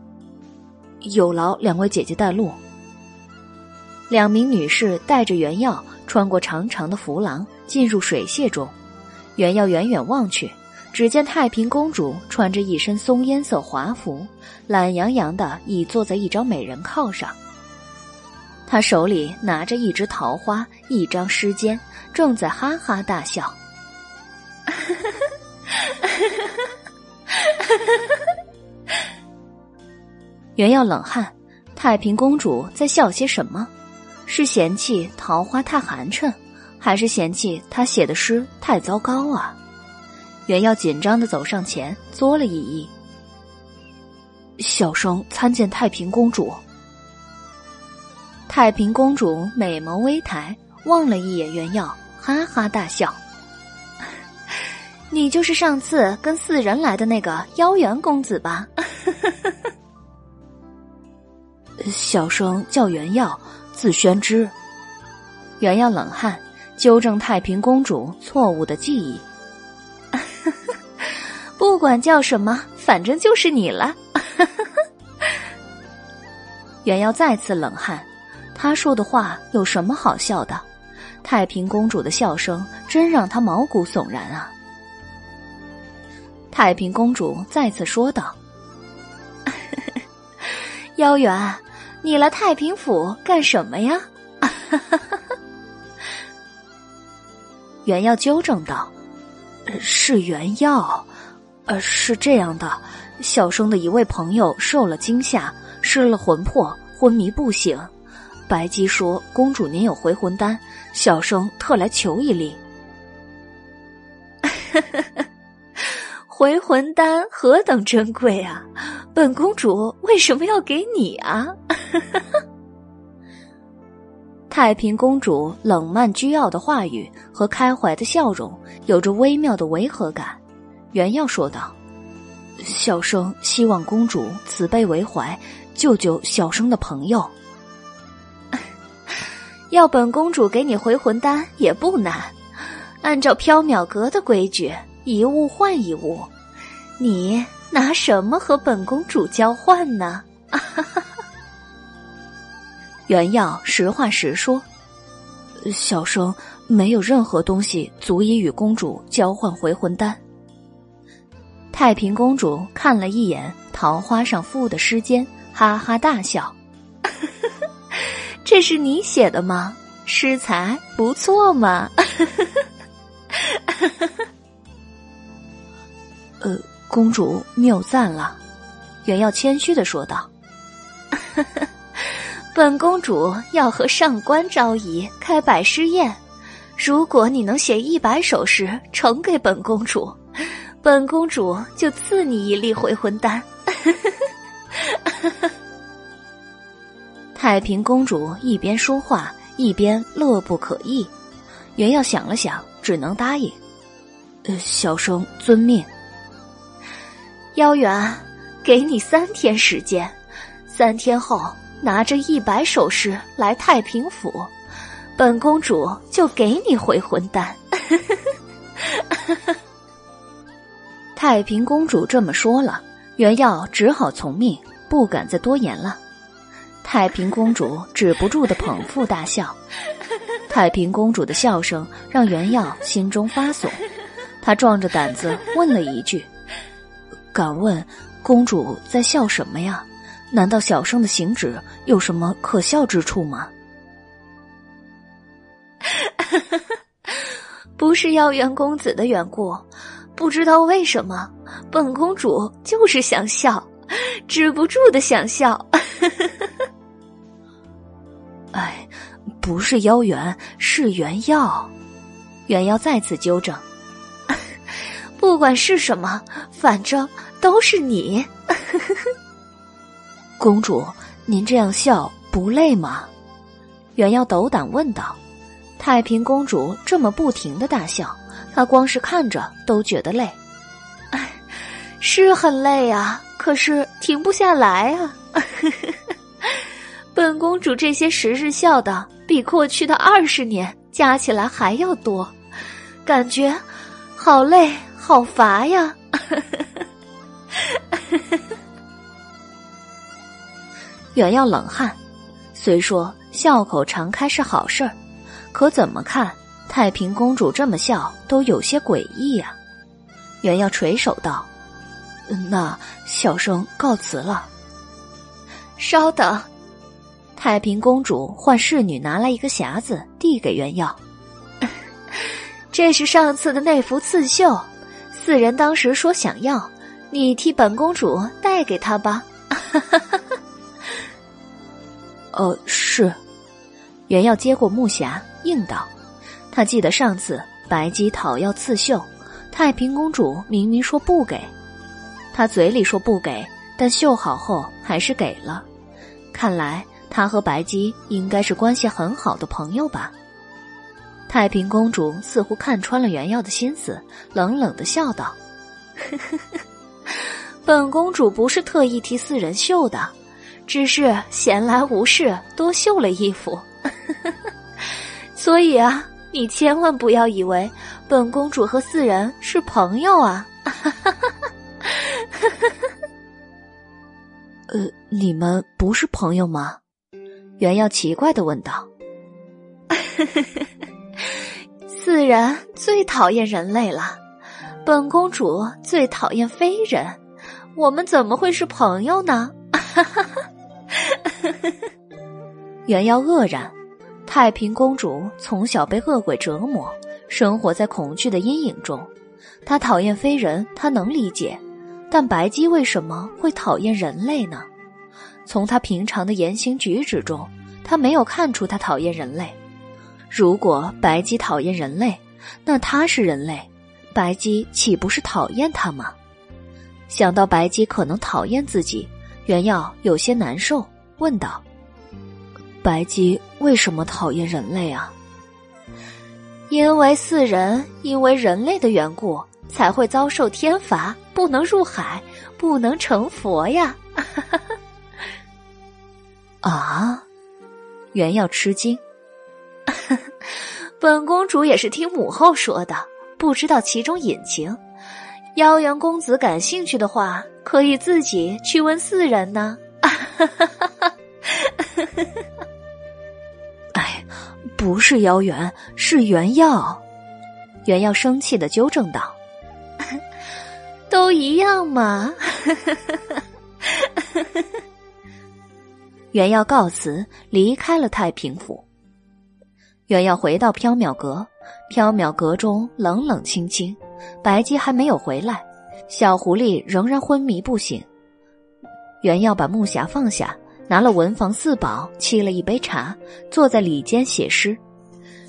有劳两位姐姐带路。两名女士带着原药穿过长长的扶廊，进入水榭中。原药远远望去，只见太平公主穿着一身松烟色华服，懒洋洋的倚坐在一张美人靠上。她手里拿着一枝桃花，一张诗笺，正在哈哈大笑。原耀冷汗，太平公主在笑些什么？是嫌弃桃花太寒碜，还是嫌弃他写的诗太糟糕啊？原耀紧张的走上前，作了一揖：“小生参见太平公主。”太平公主美眸微抬，望了一眼原耀，哈哈大笑。你就是上次跟四人来的那个妖元公子吧？小生叫袁耀，字宣之。袁耀冷汗，纠正太平公主错误的记忆。不管叫什么，反正就是你了。袁耀再次冷汗，他说的话有什么好笑的？太平公主的笑声真让他毛骨悚然啊！太平公主再次说道：“ 妖元，你来太平府干什么呀？” 原耀纠正道：“是原药，呃，是这样的，小生的一位朋友受了惊吓，失了魂魄，昏迷不醒。白姬说公主您有回魂丹，小生特来求一粒。”回魂丹何等珍贵啊！本公主为什么要给你啊？太平公主冷慢倨傲的话语和开怀的笑容，有着微妙的违和感。原耀说道：“小生希望公主慈悲为怀，救救小生的朋友。要本公主给你回魂丹也不难，按照缥缈阁的规矩。”一物换一物，你拿什么和本公主交换呢？原耀实话实说，小生没有任何东西足以与公主交换回魂丹。太平公主看了一眼桃花上附的诗笺，哈哈大笑：“ 这是你写的吗？诗才不错嘛！”呃，公主谬赞了，原耀谦虚的说道：“ 本公主要和上官昭仪开百诗宴，如果你能写一百首诗呈给本公主，本公主就赐你一粒回魂丹。”太平公主一边说话一边乐不可抑，原耀想了想，只能答应：“呃，小生遵命。”妖元，给你三天时间，三天后拿着一百首诗来太平府，本公主就给你回魂丹。太平公主这么说了，原耀只好从命，不敢再多言了。太平公主止不住的捧腹大笑，太平公主的笑声让原耀心中发悚，他壮着胆子问了一句。敢问公主在笑什么呀？难道小生的行止有什么可笑之处吗？不是妖元公子的缘故，不知道为什么，本公主就是想笑，止不住的想笑。哎，不是妖元，是原药。原药再次纠正。不管是什么，反正。都是你，公主，您这样笑不累吗？原耀斗胆问道。太平公主这么不停的大笑，她光是看着都觉得累。哎，是很累啊，可是停不下来啊。本公主这些时日笑的比过去的二十年加起来还要多，感觉好累好乏呀。原要冷汗，虽说笑口常开是好事儿，可怎么看太平公主这么笑都有些诡异呀。原耀垂手道：“那小生告辞了。”稍等。太平公主唤侍女拿来一个匣子，递给原耀：“ 这是上次的那幅刺绣，四人当时说想要，你替本公主带给他吧。”“呃，是。”原耀接过木匣，应道：“他记得上次白姬讨要刺绣，太平公主明明说不给，他嘴里说不给，但绣好后还是给了。看来。”他和白姬应该是关系很好的朋友吧？太平公主似乎看穿了袁耀的心思，冷冷的笑道：“ 本公主不是特意替四人绣的，只是闲来无事多绣了一幅。所以啊，你千万不要以为本公主和四人是朋友啊！” 呃，你们不是朋友吗？袁耀奇怪的问道：“ 四人最讨厌人类了，本公主最讨厌非人，我们怎么会是朋友呢？” 袁耀愕然，太平公主从小被恶鬼折磨，生活在恐惧的阴影中。她讨厌非人，她能理解，但白姬为什么会讨厌人类呢？从她平常的言行举止中，她没有看出她讨厌人类。如果白姬讨厌人类，那他是人类，白姬岂不是讨厌他吗？想到白姬可能讨厌自己，袁耀有些难受，问道：“白姬为什么讨厌人类啊？”因为四人因为人类的缘故才会遭受天罚，不能入海，不能成佛呀。啊！原耀吃惊，本公主也是听母后说的，不知道其中隐情。妖元公子感兴趣的话，可以自己去问四人呢。哎，不是妖元，是原药。原药生气的纠正道：“ 都一样嘛。”原药告辞，离开了太平府。袁耀回到缥缈阁，缥缈阁中冷冷清清，白姬还没有回来，小狐狸仍然昏迷不醒。袁耀把木匣放下，拿了文房四宝，沏了一杯茶，坐在里间写诗。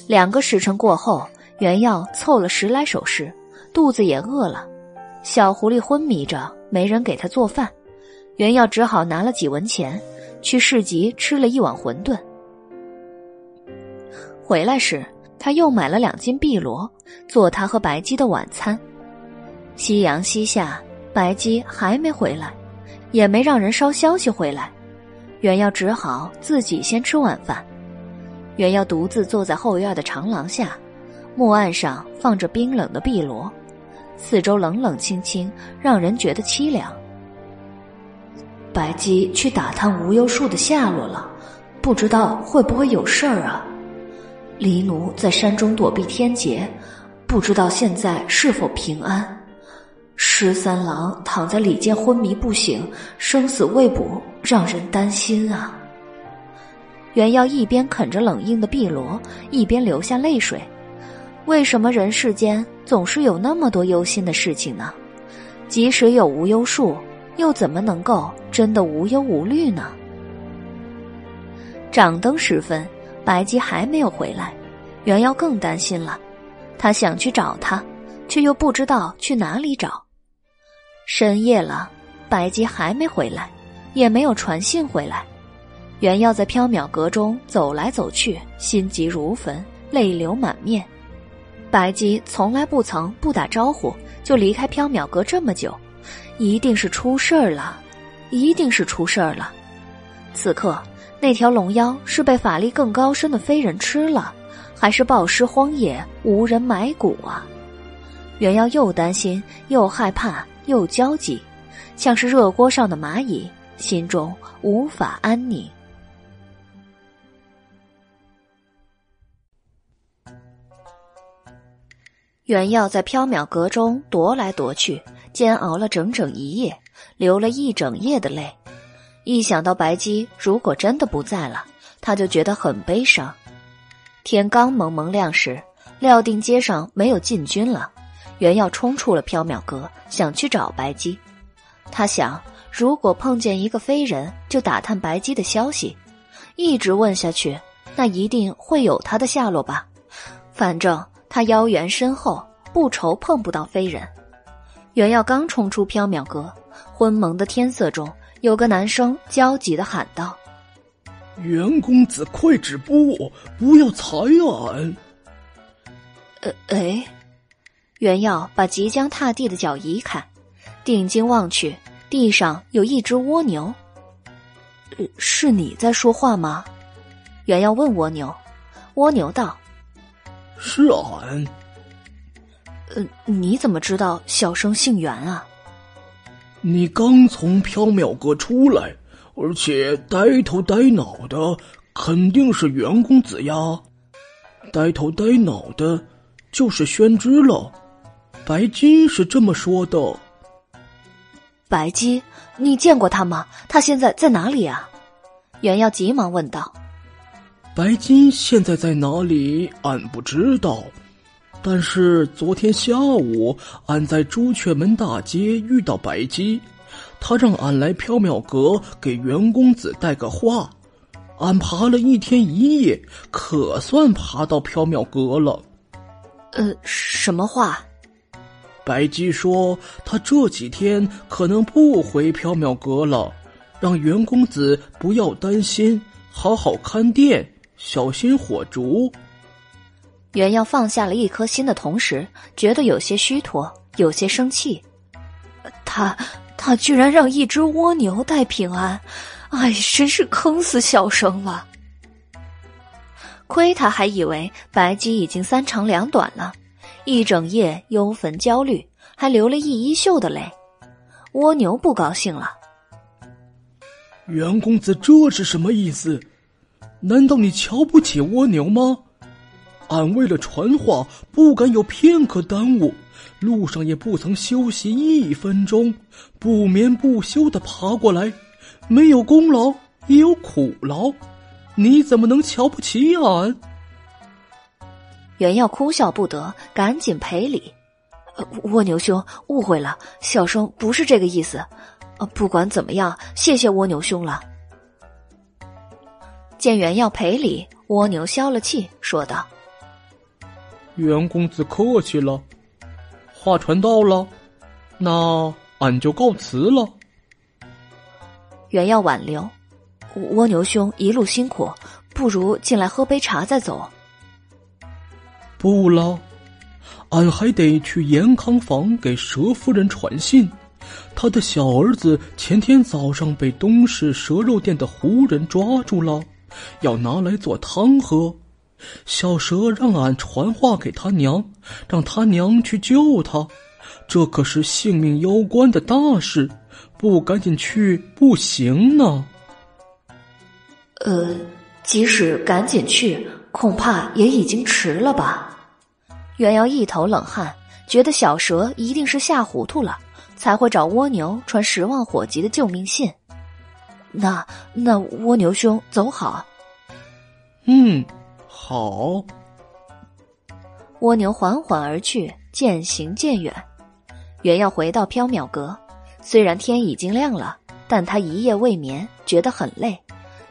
两个时辰过后，袁耀凑了十来首诗，肚子也饿了。小狐狸昏迷着，没人给他做饭，袁耀只好拿了几文钱。去市集吃了一碗馄饨，回来时他又买了两斤碧螺，做他和白姬的晚餐。夕阳西下，白姬还没回来，也没让人捎消息回来，袁耀只好自己先吃晚饭。袁耀独自坐在后院的长廊下，木案上放着冰冷的碧螺，四周冷冷清清，让人觉得凄凉。白姬去打探无忧树的下落了，不知道会不会有事儿啊？黎奴在山中躲避天劫，不知道现在是否平安。十三郎躺在里间昏迷不醒，生死未卜，让人担心啊。袁耀一边啃着冷硬的碧螺，一边流下泪水。为什么人世间总是有那么多忧心的事情呢？即使有无忧树。又怎么能够真的无忧无虑呢？掌灯时分，白姬还没有回来，袁耀更担心了。他想去找他，却又不知道去哪里找。深夜了，白姬还没回来，也没有传信回来。袁耀在缥缈阁中走来走去，心急如焚，泪流满面。白姬从来不曾不打招呼就离开缥缈阁这么久。一定是出事儿了，一定是出事儿了。此刻，那条龙妖是被法力更高深的飞人吃了，还是暴尸荒野无人埋骨啊？元耀又担心，又害怕，又焦急，像是热锅上的蚂蚁，心中无法安宁。原药在缥缈阁中踱来踱去，煎熬了整整一夜，流了一整夜的泪。一想到白姬如果真的不在了，他就觉得很悲伤。天刚蒙蒙亮时，料定街上没有禁军了，原耀冲出了缥缈阁，想去找白姬。他想，如果碰见一个飞人，就打探白姬的消息，一直问下去，那一定会有他的下落吧。反正他腰圆身厚，不愁碰不到飞人。原耀刚冲出缥缈阁，昏蒙的天色中，有个男生焦急的喊道。袁公子，快止步！不要踩俺！呃，哎，袁耀把即将踏地的脚移开，定睛望去，地上有一只蜗牛。呃，是你在说话吗？袁耀问蜗牛。蜗牛道：“是俺。”呃，你怎么知道小生姓袁啊？你刚从缥缈阁出来。而且呆头呆脑的，肯定是袁公子呀。呆头呆脑的，就是宣之了。白姬是这么说的。白姬，你见过他吗？他现在在哪里啊？袁耀急忙问道。白姬现在在哪里？俺不知道。但是昨天下午，俺在朱雀门大街遇到白姬。他让俺来缥缈阁给袁公子带个话，俺爬了一天一夜，可算爬到缥缈阁了。呃，什么话？白姬说他这几天可能不回缥缈阁了，让袁公子不要担心，好好看店，小心火烛。袁耀放下了一颗心的同时，觉得有些虚脱，有些生气。他。他居然让一只蜗牛带平安，哎，真是坑死小生了。亏他还以为白姬已经三长两短了，一整夜忧愤焦虑，还流了一衣袖的泪。蜗牛不高兴了。袁公子这是什么意思？难道你瞧不起蜗牛吗？俺为了传话，不敢有片刻耽误。路上也不曾休息一分钟，不眠不休的爬过来，没有功劳也有苦劳，你怎么能瞧不起俺？袁耀哭笑不得，赶紧赔礼：“蜗牛兄误会了，小生不是这个意思。不管怎么样，谢谢蜗牛兄了。”见袁耀赔礼，蜗牛消了气，说道：“袁公子客气了。”话传到了，那俺就告辞了。原要挽留，蜗牛兄一路辛苦，不如进来喝杯茶再走。不了，俺还得去延康坊给蛇夫人传信。他的小儿子前天早上被东市蛇肉店的胡人抓住了，要拿来做汤喝。小蛇让俺传话给他娘，让他娘去救他，这可是性命攸关的大事，不赶紧去不行呢。呃，即使赶紧去，恐怕也已经迟了吧？袁瑶一头冷汗，觉得小蛇一定是吓糊涂了，才会找蜗牛传十万火急的救命信。那那蜗牛兄走好。嗯。好，蜗牛缓缓而去，渐行渐远。原要回到缥缈阁，虽然天已经亮了，但他一夜未眠，觉得很累，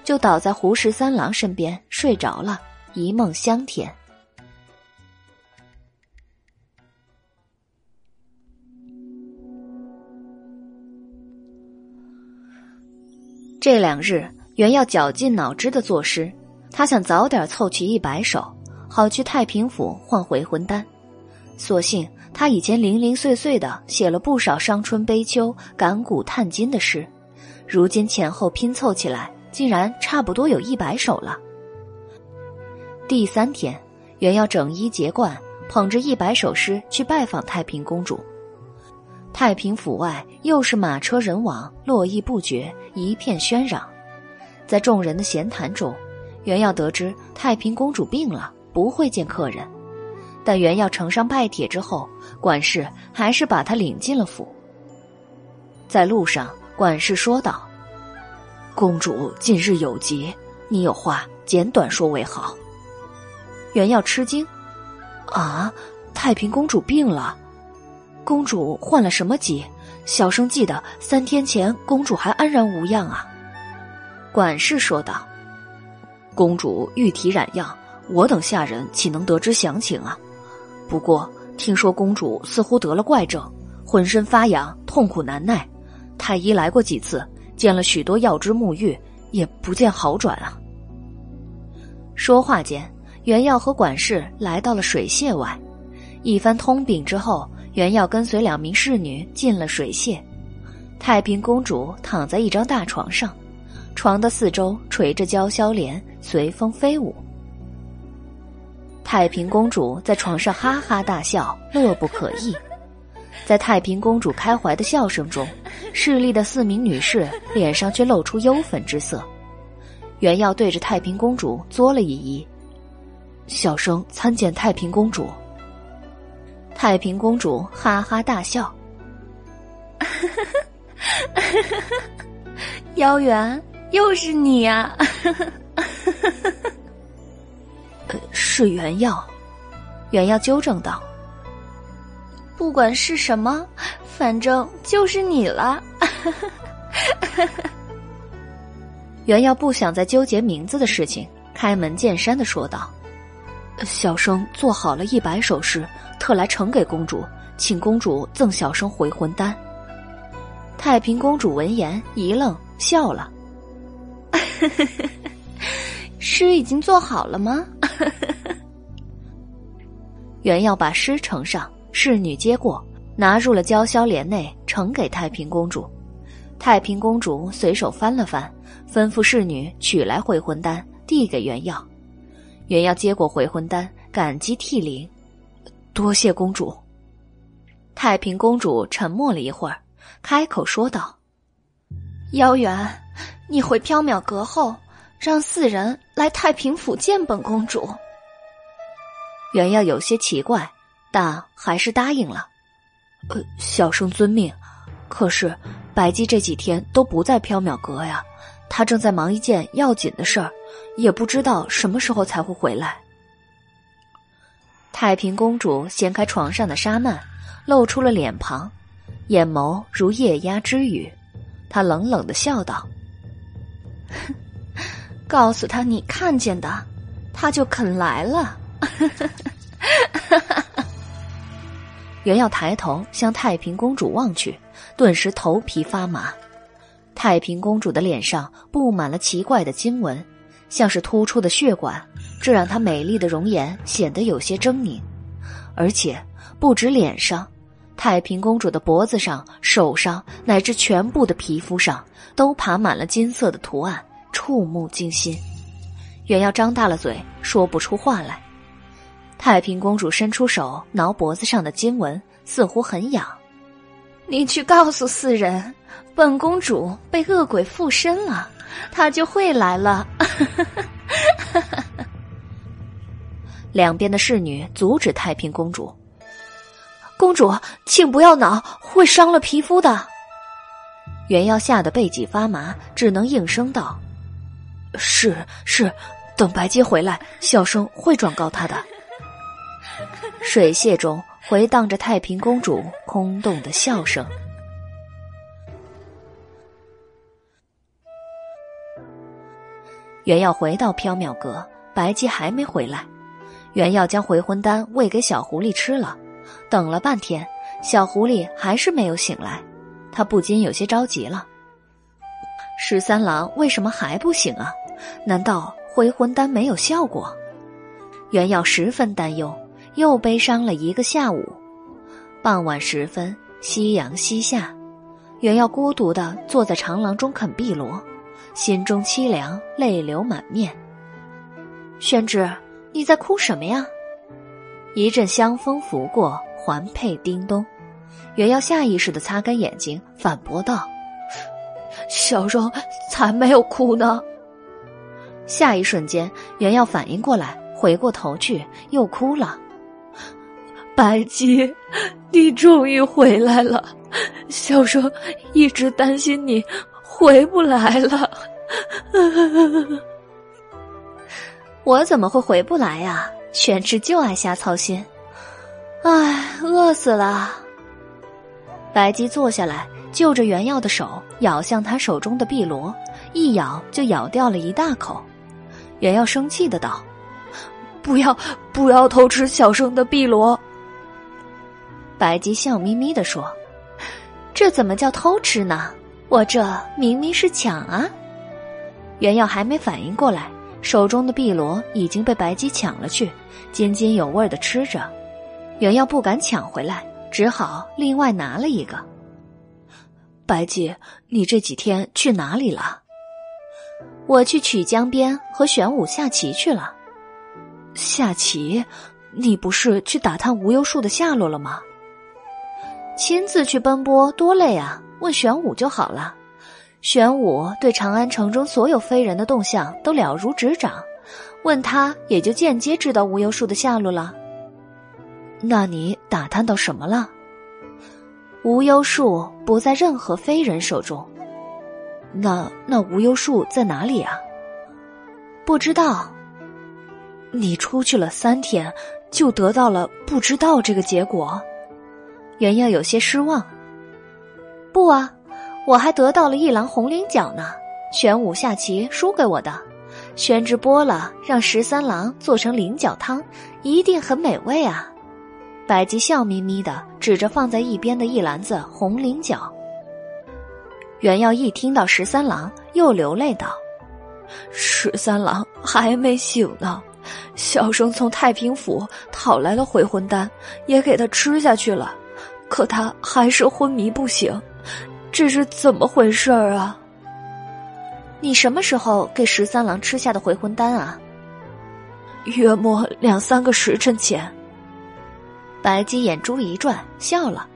就倒在胡十三郎身边睡着了，一梦香甜。这两日，原要绞尽脑汁的作诗。他想早点凑齐一百首，好去太平府换回魂丹。所幸他以前零零碎碎的写了不少伤春悲秋、感古叹今的诗，如今前后拼凑起来，竟然差不多有一百首了。第三天，原要整衣结冠，捧着一百首诗去拜访太平公主。太平府外又是马车人往，络绎不绝，一片喧嚷。在众人的闲谈中。原要得知太平公主病了，不会见客人。但袁耀呈上拜帖之后，管事还是把他领进了府。在路上，管事说道：“公主近日有疾，你有话简短说为好。”袁耀吃惊：“啊，太平公主病了？公主患了什么疾？小生记得三天前公主还安然无恙啊。”管事说道：“公主玉体染恙，我等下人岂能得知详情啊？不过听说公主似乎得了怪症，浑身发痒，痛苦难耐。太医来过几次，见了许多药汁沐浴，也不见好转啊。”说话间，袁耀和管事来到了水榭外，一番通禀之后，袁耀跟随两名侍女进了水榭。太平公主躺在一张大床上。床的四周垂着娇绡帘，随风飞舞。太平公主在床上哈哈大笑，乐不可抑。在太平公主开怀的笑声中，侍立的四名女士脸上却露出忧愤之色。原耀对着太平公主作了一揖：“小生参见太平公主。”太平公主哈哈大笑：“ 妖元。”又是你呀！是原药，原药纠正道：“不管是什么，反正就是你了。”原药不想再纠结名字的事情，开门见山的说道：“小生做好了一百首诗，特来呈给公主，请公主赠小生回魂丹。”太平公主闻言一愣，笑了。诗已经做好了吗？原要把诗呈上，侍女接过，拿入了娇绡帘内，呈给太平公主。太平公主随手翻了翻，吩咐侍女取来回魂丹，递给原耀。原耀接过回魂丹，感激涕零：“多谢公主。”太平公主沉默了一会儿，开口说道：“妖元。”你回缥缈阁后，让四人来太平府见本公主。原要有些奇怪，但还是答应了。呃，小生遵命。可是白姬这几天都不在缥缈阁呀，她正在忙一件要紧的事儿，也不知道什么时候才会回来。太平公主掀开床上的纱幔，露出了脸庞，眼眸如夜鸦之羽，她冷冷的笑道。哼告诉他你看见的，他就肯来了。原要抬头向太平公主望去，顿时头皮发麻。太平公主的脸上布满了奇怪的金纹，像是突出的血管，这让她美丽的容颜显得有些狰狞。而且不止脸上，太平公主的脖子上、手上乃至全部的皮肤上。都爬满了金色的图案，触目惊心。原要张大了嘴，说不出话来。太平公主伸出手挠脖子上的经文，似乎很痒。你去告诉四人，本公主被恶鬼附身了，她就会来了。两边的侍女阻止太平公主：“公主，请不要挠，会伤了皮肤的。”元耀吓得背脊发麻，只能应声道：“是是，等白姬回来，小生会转告他的。”水榭中回荡着太平公主空洞的笑声。原要回到缥缈阁，白姬还没回来。原要将回魂丹喂给小狐狸吃了，等了半天，小狐狸还是没有醒来。他不禁有些着急了。十三郎为什么还不醒啊？难道回魂丹没有效果？袁耀十分担忧，又悲伤了一个下午。傍晚时分，夕阳西下，袁耀孤独的坐在长廊中啃碧螺，心中凄凉，泪流满面。宣之，你在哭什么呀？一阵香风拂过，环佩叮咚。袁耀下意识的擦干眼睛，反驳道：“小生才没有哭呢。”下一瞬间，袁耀反应过来，回过头去，又哭了。白姬，你终于回来了。小生一直担心你回不来了。我怎么会回不来呀？玄之就爱瞎操心。唉，饿死了。白姬坐下来，就着原药的手咬向他手中的碧螺，一咬就咬掉了一大口。原药生气的道：“不要，不要偷吃小生的碧螺。”白姬笑眯眯的说：“这怎么叫偷吃呢？我这明明是抢啊！”原药还没反应过来，手中的碧螺已经被白姬抢了去，津津有味的吃着。原药不敢抢回来，只好另外拿了一个。白姬，你这几天去哪里了？我去曲江边和玄武下棋去了。下棋？你不是去打探无忧树的下落了吗？亲自去奔波多累啊！问玄武就好了。玄武对长安城中所有非人的动向都了如指掌，问他也就间接知道无忧树的下落了。那你打探到什么了？无忧树不在任何非人手中。那那无忧树在哪里啊？不知道。你出去了三天，就得到了不知道这个结果。原耀有些失望。不啊，我还得到了一篮红菱角呢。玄武下棋输给我的，宣之剥了，让十三郎做成菱角汤，一定很美味啊。白姬笑眯眯的指着放在一边的一篮子红菱角。袁耀一听到十三郎，又流泪道：“十三郎还没醒呢，小生从太平府讨来了回魂丹，也给他吃下去了，可他还是昏迷不醒，这是怎么回事儿啊？”你什么时候给十三郎吃下的回魂丹啊？约莫两三个时辰前。白姬眼珠一转，笑了。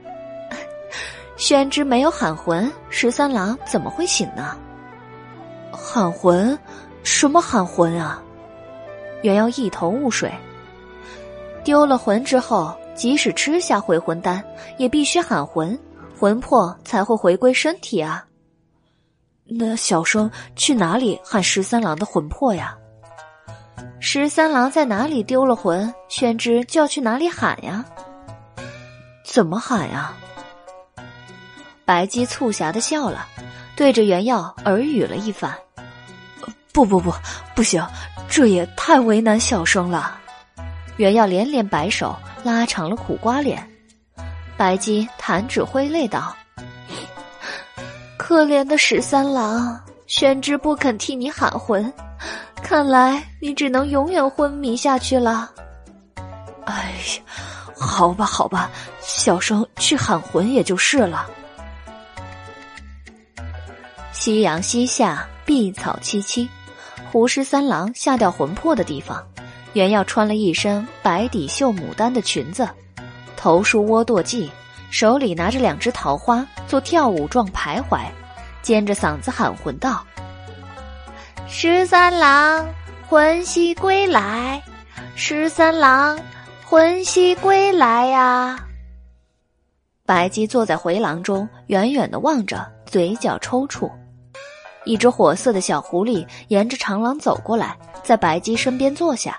宣之没有喊魂，十三郎怎么会醒呢？喊魂？什么喊魂啊？原要一头雾水。丢了魂之后，即使吃下回魂丹，也必须喊魂，魂魄才会回归身体啊。那小生去哪里喊十三郎的魂魄呀？十三郎在哪里丢了魂，宣之就要去哪里喊呀？怎么喊呀？白姬促狭的笑了，对着原耀耳语了一番。不不不，不行，这也太为难小生了。原耀连连摆手，拉长了苦瓜脸。白姬弹指挥泪道：“可怜的十三郎，宣之不肯替你喊魂。”看来你只能永远昏迷下去了。哎呀，好吧，好吧，小生去喊魂也就是了。夕阳西下，碧草萋萋，胡十三郎下掉魂魄的地方，原要穿了一身白底绣牡丹的裙子，头梳窝堕髻，手里拿着两只桃花做跳舞状徘徊，尖着嗓子喊魂道。十三郎，魂兮归来！十三郎，魂兮归来呀！白姬坐在回廊中，远远的望着，嘴角抽搐。一只火色的小狐狸沿着长廊走过来，在白姬身边坐下。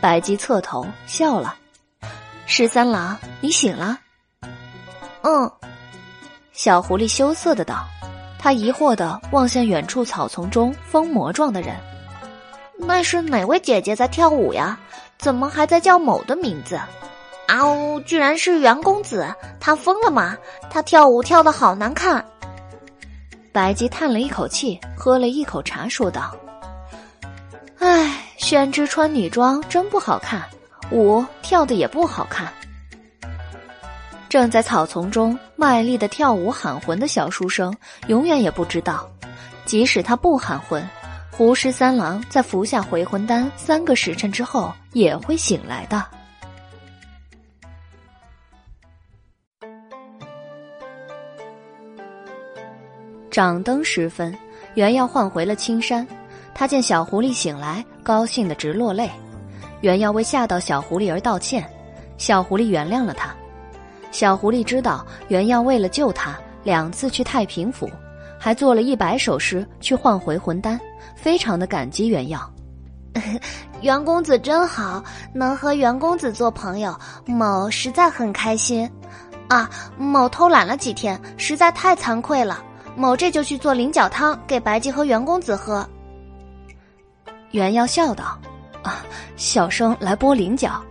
白姬侧头笑了：“十三郎，你醒了？”“嗯。”小狐狸羞涩的道。他疑惑的望向远处草丛中疯魔状的人，那是哪位姐姐在跳舞呀？怎么还在叫某的名字？啊呜！居然是袁公子，他疯了吗？他跳舞跳的好难看。白姬叹了一口气，喝了一口茶，说道：“唉，宣之穿女装真不好看，舞跳的也不好看。”正在草丛中卖力的跳舞喊魂的小书生，永远也不知道，即使他不喊魂，胡十三郎在服下回魂丹三个时辰之后也会醒来的。掌灯时分，原耀换回了青山，他见小狐狸醒来，高兴的直落泪。原耀为吓到小狐狸而道歉。小狐狸原谅了他。小狐狸知道原耀为了救他，两次去太平府，还做了一百首诗去换回魂丹，非常的感激原耀。袁公子真好，能和袁公子做朋友，某实在很开心。啊，某偷懒了几天，实在太惭愧了。某这就去做菱角汤给白姬和袁公子喝。袁耀笑道：“啊，小生来剥菱角。”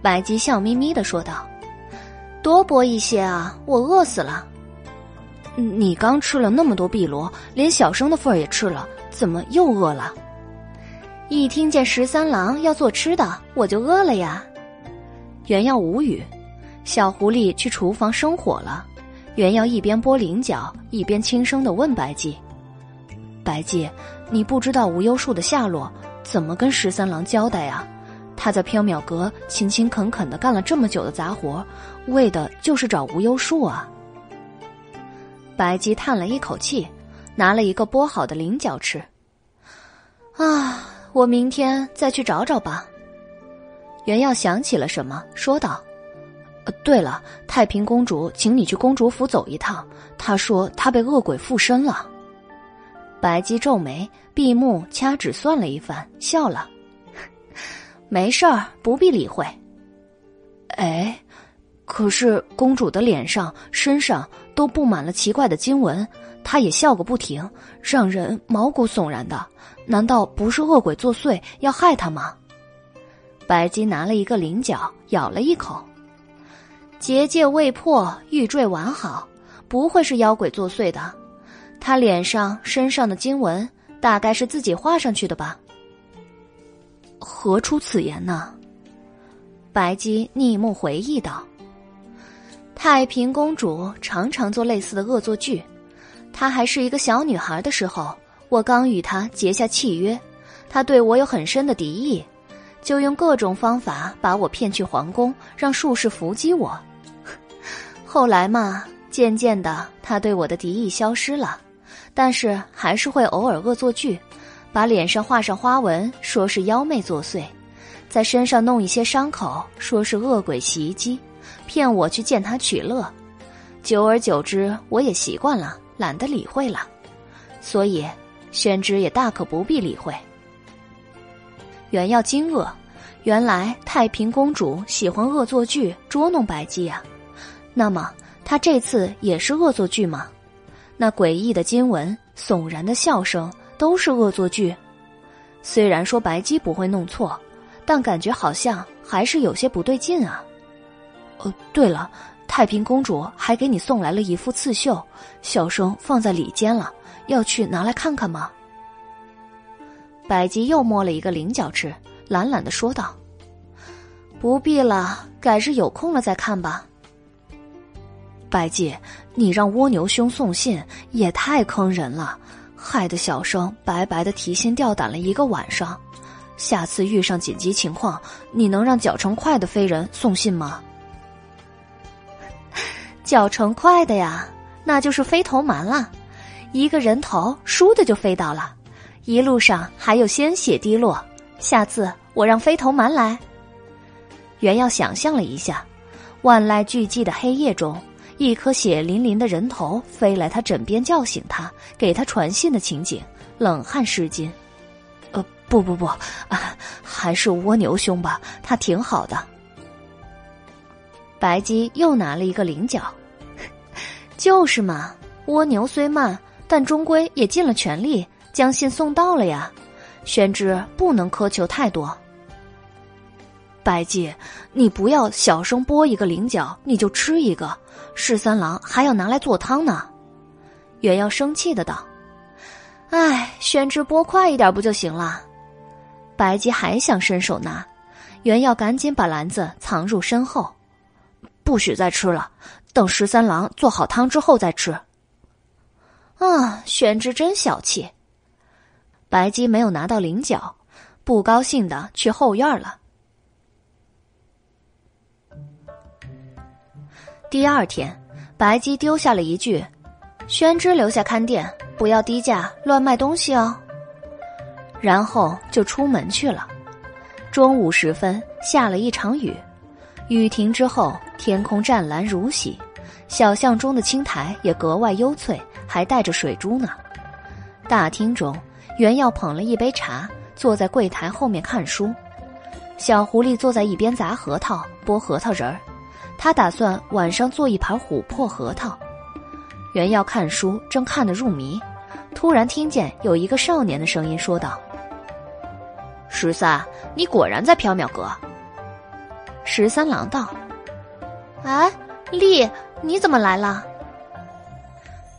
白姬笑眯眯的说道：“多剥一些啊，我饿死了。你刚吃了那么多碧螺，连小生的份儿也吃了，怎么又饿了？”一听见十三郎要做吃的，我就饿了呀。袁耀无语。小狐狸去厨房生火了，袁耀一边剥菱角，一边轻声的问白姬：“白姬，你不知道无忧树的下落，怎么跟十三郎交代呀？他在缥缈阁勤勤恳恳的干了这么久的杂活，为的就是找无忧树啊。”白姬叹了一口气，拿了一个剥好的菱角吃。啊，我明天再去找找吧。袁耀想起了什么，说道。对了，太平公主请你去公主府走一趟。她说她被恶鬼附身了。白姬皱眉，闭目掐指算了一番，笑了：“ 没事儿，不必理会。”哎，可是公主的脸上、身上都布满了奇怪的经文，她也笑个不停，让人毛骨悚然的。难道不是恶鬼作祟要害她吗？白姬拿了一个菱角，咬了一口。结界未破，玉坠完好，不会是妖鬼作祟的。他脸上、身上的经文，大概是自己画上去的吧？何出此言呢？白姬逆目回忆道：“太平公主常常做类似的恶作剧。她还是一个小女孩的时候，我刚与她结下契约，她对我有很深的敌意，就用各种方法把我骗去皇宫，让术士伏击我。”后来嘛，渐渐的，他对我的敌意消失了，但是还是会偶尔恶作剧，把脸上画上花纹，说是妖媚作祟，在身上弄一些伤口，说是恶鬼袭击，骗我去见他取乐。久而久之，我也习惯了，懒得理会了，所以宣之也大可不必理会。原要惊愕，原来太平公主喜欢恶作剧捉弄白姬啊。那么他这次也是恶作剧吗？那诡异的经文、悚然的笑声都是恶作剧。虽然说白姬不会弄错，但感觉好像还是有些不对劲啊。哦，对了，太平公主还给你送来了一副刺绣，小生放在里间了，要去拿来看看吗？白姬又摸了一个菱角吃，懒懒的说道：“不必了，改日有空了再看吧。”白姬，你让蜗牛兄送信也太坑人了，害得小生白白的提心吊胆了一个晚上。下次遇上紧急情况，你能让脚程快的飞人送信吗？脚程快的呀，那就是飞头蛮了，一个人头倏的就飞到了，一路上还有鲜血滴落。下次我让飞头蛮来。原要想象了一下，万籁俱寂的黑夜中。一颗血淋淋的人头飞来他枕边叫醒他，给他传信的情景，冷汗湿巾。呃，不不不，啊，还是蜗牛兄吧，他挺好的。白姬又拿了一个菱角，就是嘛，蜗牛虽慢，但终归也尽了全力将信送到了呀。宣之不能苛求太多。白姬，你不要小声剥一个菱角，你就吃一个。十三郎还要拿来做汤呢。袁耀生气的道：“哎，宣之剥快一点不就行了？”白姬还想伸手拿，袁耀赶紧把篮子藏入身后，不许再吃了，等十三郎做好汤之后再吃。啊，宣之真小气。白姬没有拿到菱角，不高兴的去后院了。第二天，白姬丢下了一句：“宣之留下看店，不要低价乱卖东西哦。”然后就出门去了。中午时分，下了一场雨，雨停之后，天空湛蓝如洗，小巷中的青苔也格外幽翠，还带着水珠呢。大厅中，袁耀捧了一杯茶，坐在柜台后面看书。小狐狸坐在一边砸核桃、剥核桃仁儿，他打算晚上做一盘琥珀核桃。袁耀看书正看得入迷，突然听见有一个少年的声音说道：“十三，你果然在缥缈阁。”十三郎道：“哎，丽，你怎么来了？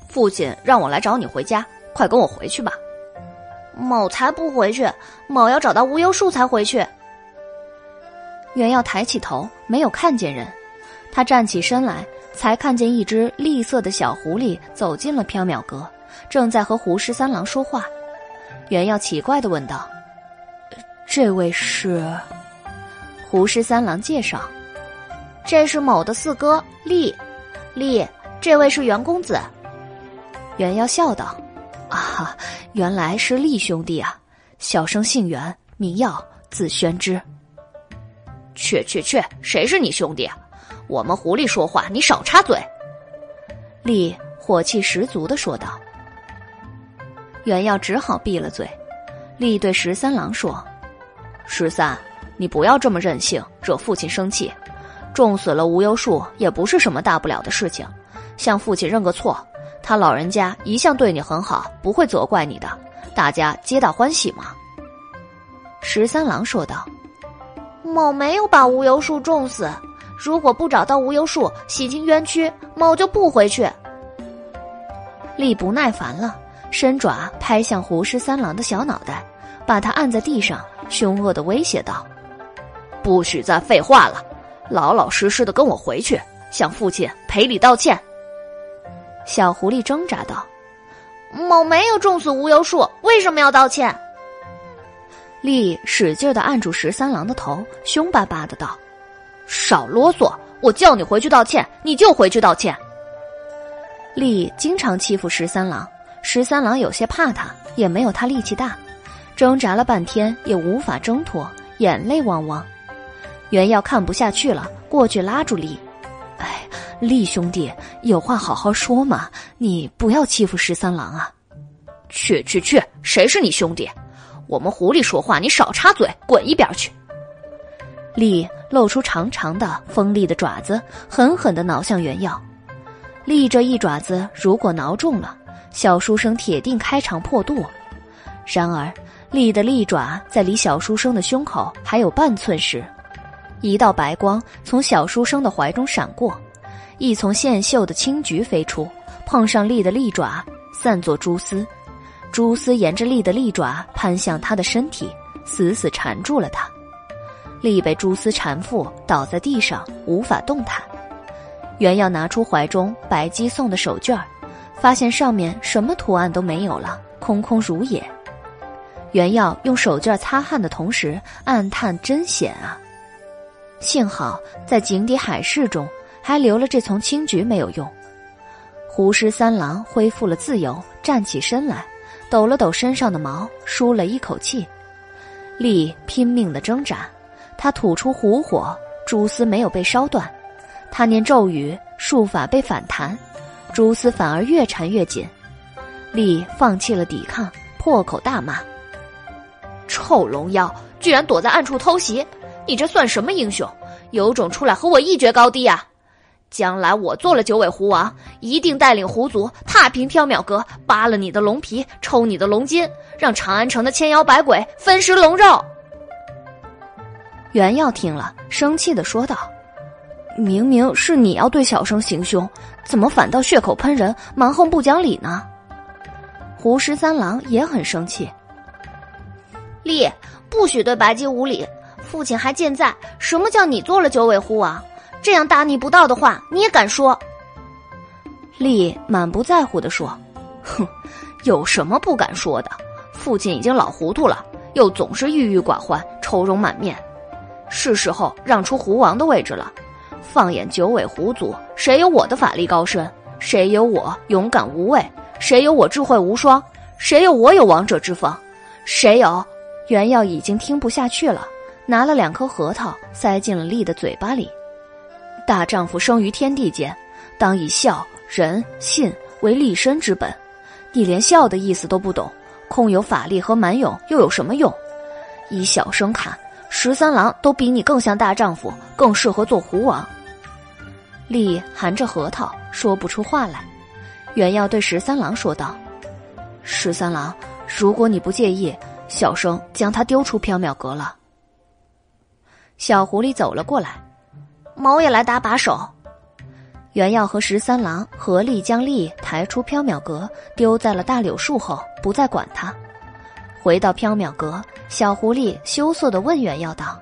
父亲让我来找你回家。”快跟我回去吧！某才不回去，某要找到无忧树才回去。袁耀抬起头，没有看见人。他站起身来，才看见一只栗色的小狐狸走进了缥缈阁，正在和胡十三郎说话。袁耀奇怪的问道：“这位是？”胡十三郎介绍：“这是某的四哥栗，栗，这位是袁公子。”袁耀笑道。啊，原来是厉兄弟啊！小生姓袁，名耀，字宣之。去去去，谁是你兄弟啊？我们狐狸说话，你少插嘴。厉火气十足的说道。袁耀只好闭了嘴。厉对十三郎说：“十三，你不要这么任性，惹父亲生气。种死了无忧树也不是什么大不了的事情，向父亲认个错。”他老人家一向对你很好，不会责怪你的，大家皆大欢喜嘛。十三郎说道：“某没有把无忧树种死，如果不找到无忧树，洗清冤屈，某就不回去。”力不耐烦了，伸爪拍向胡十三郎的小脑袋，把他按在地上，凶恶的威胁道：“不许再废话了，老老实实的跟我回去，向父亲赔礼道歉。”小狐狸挣扎道：“某没有种死无忧树，为什么要道歉？”力使劲的按住十三郎的头，凶巴巴的道：“少啰嗦！我叫你回去道歉，你就回去道歉。”力经常欺负十三郎，十三郎有些怕他，也没有他力气大，挣扎了半天也无法挣脱，眼泪汪汪。袁耀看不下去了，过去拉住力。厉兄弟，有话好好说嘛！你不要欺负十三郎啊！去去去，谁是你兄弟？我们狐狸说话，你少插嘴，滚一边去！厉露出长长的锋利的爪子，狠狠的挠向袁耀。利这一爪子如果挠中了，小书生铁定开肠破肚。然而，利的利爪在离小书生的胸口还有半寸时，一道白光从小书生的怀中闪过。一丛线绣的青菊飞出，碰上利的利爪，散作蛛丝。蛛丝沿着利的利爪攀向他的身体，死死缠住了他。力被蛛丝缠缚，倒在地上，无法动弹。袁耀拿出怀中白姬送的手绢，发现上面什么图案都没有了，空空如也。袁耀用手绢擦汗的同时，暗叹真险啊！幸好在井底海市中。还留了这丛青菊没有用。胡十三郎恢复了自由，站起身来，抖了抖身上的毛，舒了一口气。力拼命的挣扎，他吐出狐火，蛛丝没有被烧断。他念咒语，术法被反弹，蛛丝反而越缠越紧。力放弃了抵抗，破口大骂：“臭龙妖，居然躲在暗处偷袭！你这算什么英雄？有种出来和我一决高低呀！”将来我做了九尾狐王，一定带领狐族踏平缥缈阁，扒了你的龙皮，抽你的龙筋，让长安城的千妖百鬼分食龙肉。袁耀听了，生气的说道：“明明是你要对小生行凶，怎么反倒血口喷人，蛮横不讲理呢？”胡十三郎也很生气：“丽，不许对白姬无礼！父亲还健在，什么叫你做了九尾狐王？”这样大逆不道的话，你也敢说？丽满不在乎的说：“哼，有什么不敢说的？父亲已经老糊涂了，又总是郁郁寡欢、愁容满面，是时候让出狐王的位置了。放眼九尾狐族，谁有我的法力高深？谁有我勇敢无畏？谁有我智慧无双？谁有我有王者之风？谁有？”原耀已经听不下去了，拿了两颗核桃塞进了丽的嘴巴里。大丈夫生于天地间，当以孝、仁、信为立身之本。你连孝的意思都不懂，空有法力和蛮勇又有什么用？依小生看，十三郎都比你更像大丈夫，更适合做狐王。丽含着核桃说不出话来。原耀对十三郎说道：“十三郎，如果你不介意，小生将他丢出缥缈阁了。”小狐狸走了过来，猫也来搭把手。原耀和十三郎合力将丽抬出缥缈阁，丢在了大柳树后，不再管他。回到缥缈阁，小狐狸羞涩的问原耀道：“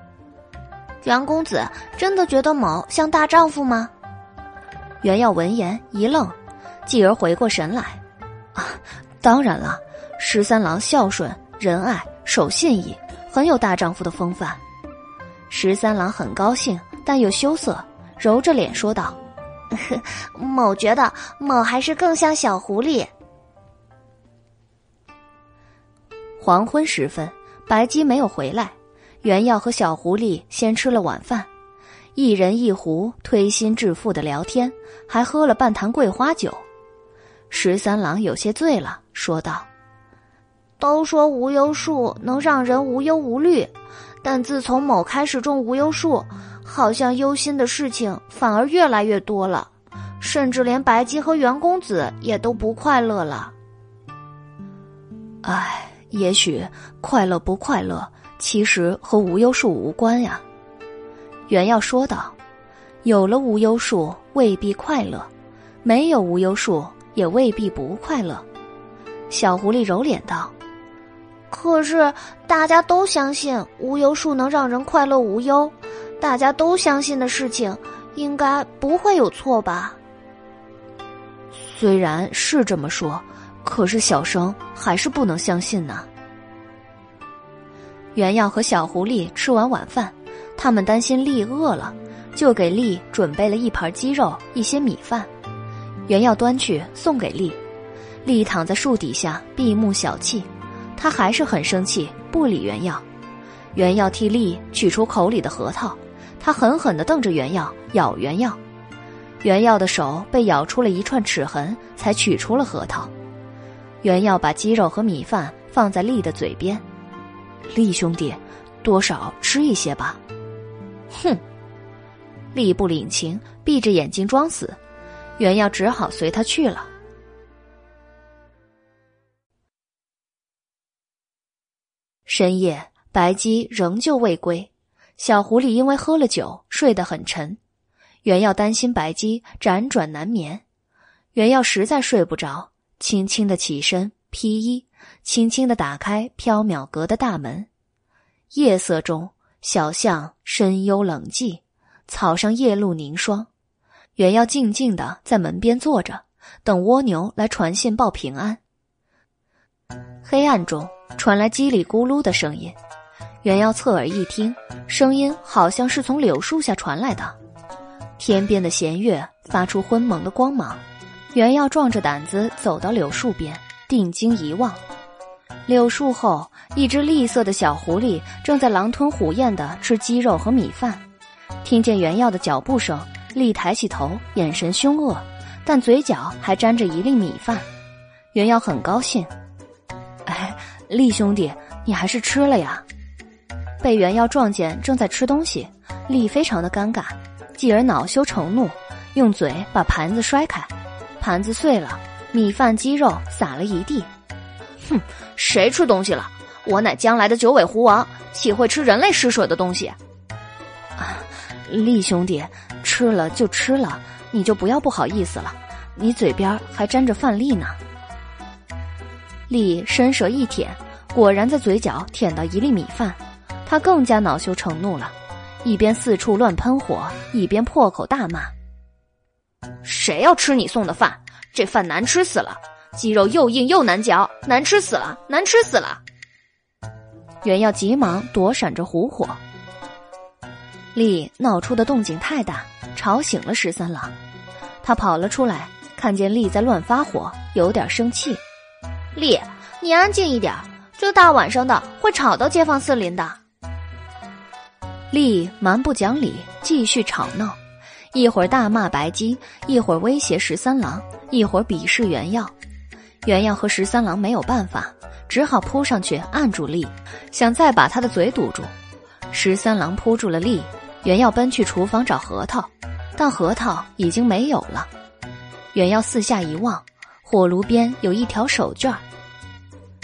袁公子真的觉得某像大丈夫吗？”原耀闻言一愣，继而回过神来：“啊，当然了，十三郎孝顺仁爱，守信义，很有大丈夫的风范。”十三郎很高兴，但又羞涩，揉着脸说道：“ 某觉得某还是更像小狐狸。”黄昏时分，白姬没有回来，原耀和小狐狸先吃了晚饭，一人一壶推心置腹的聊天，还喝了半坛桂花酒。十三郎有些醉了，说道：“都说无忧树能让人无忧无虑。”但自从某开始种无忧树，好像忧心的事情反而越来越多了，甚至连白姬和袁公子也都不快乐了。唉，也许快乐不快乐，其实和无忧树无关呀。袁耀说道：“有了无忧树未必快乐，没有无忧树也未必不快乐。”小狐狸揉脸道。可是大家都相信无忧树能让人快乐无忧，大家都相信的事情，应该不会有错吧？虽然是这么说，可是小生还是不能相信呢。原耀和小狐狸吃完晚饭，他们担心丽饿了，就给丽准备了一盘鸡肉、一些米饭。原耀端去送给丽，丽躺在树底下闭目小憩。他还是很生气，不理原药。原药替丽取出口里的核桃，他狠狠地瞪着原药，咬原药。原药的手被咬出了一串齿痕，才取出了核桃。原药把鸡肉和米饭放在丽的嘴边：“丽兄弟，多少吃一些吧。”哼！丽不领情，闭着眼睛装死。原药只好随他去了。深夜，白姬仍旧未归。小狐狸因为喝了酒，睡得很沉。原耀担心白姬辗转难眠，原耀实在睡不着，轻轻的起身披衣，轻轻的打开缥缈阁的大门。夜色中，小巷深幽冷寂，草上夜露凝霜。原要静静的在门边坐着，等蜗牛来传信报平安。黑暗中。传来叽里咕噜的声音，原要侧耳一听，声音好像是从柳树下传来的。天边的弦月发出昏蒙的光芒，原要壮着胆子走到柳树边，定睛一望，柳树后一只栗色的小狐狸正在狼吞虎咽地吃鸡肉和米饭。听见原耀的脚步声，栗抬起头，眼神凶恶，但嘴角还沾着一粒米饭。原耀很高兴。哎，栗兄弟，你还是吃了呀？被原耀撞见正在吃东西，厉非常的尴尬，继而恼羞成怒，用嘴把盘子摔开，盘子碎了，米饭鸡肉撒了一地。哼，谁吃东西了？我乃将来的九尾狐王，岂会吃人类施舍的东西？啊，厉兄弟，吃了就吃了，你就不要不好意思了，你嘴边还沾着饭粒呢。丽伸舌一舔，果然在嘴角舔到一粒米饭，他更加恼羞成怒了，一边四处乱喷火，一边破口大骂：“谁要吃你送的饭？这饭难吃死了，鸡肉又硬又难嚼，难吃死了，难吃死了！”原耀急忙躲闪着虎火，丽闹出的动静太大，吵醒了十三郎，他跑了出来，看见丽在乱发火，有点生气。丽，你安静一点，这大晚上的会吵到街坊四邻的。丽蛮不讲理，继续吵闹，一会儿大骂白姬，一会儿威胁十三郎，一会儿鄙视原耀。原耀和十三郎没有办法，只好扑上去按住丽，想再把他的嘴堵住。十三郎扑住了丽，原耀奔去厨房找核桃，但核桃已经没有了。原耀四下一望，火炉边有一条手绢儿。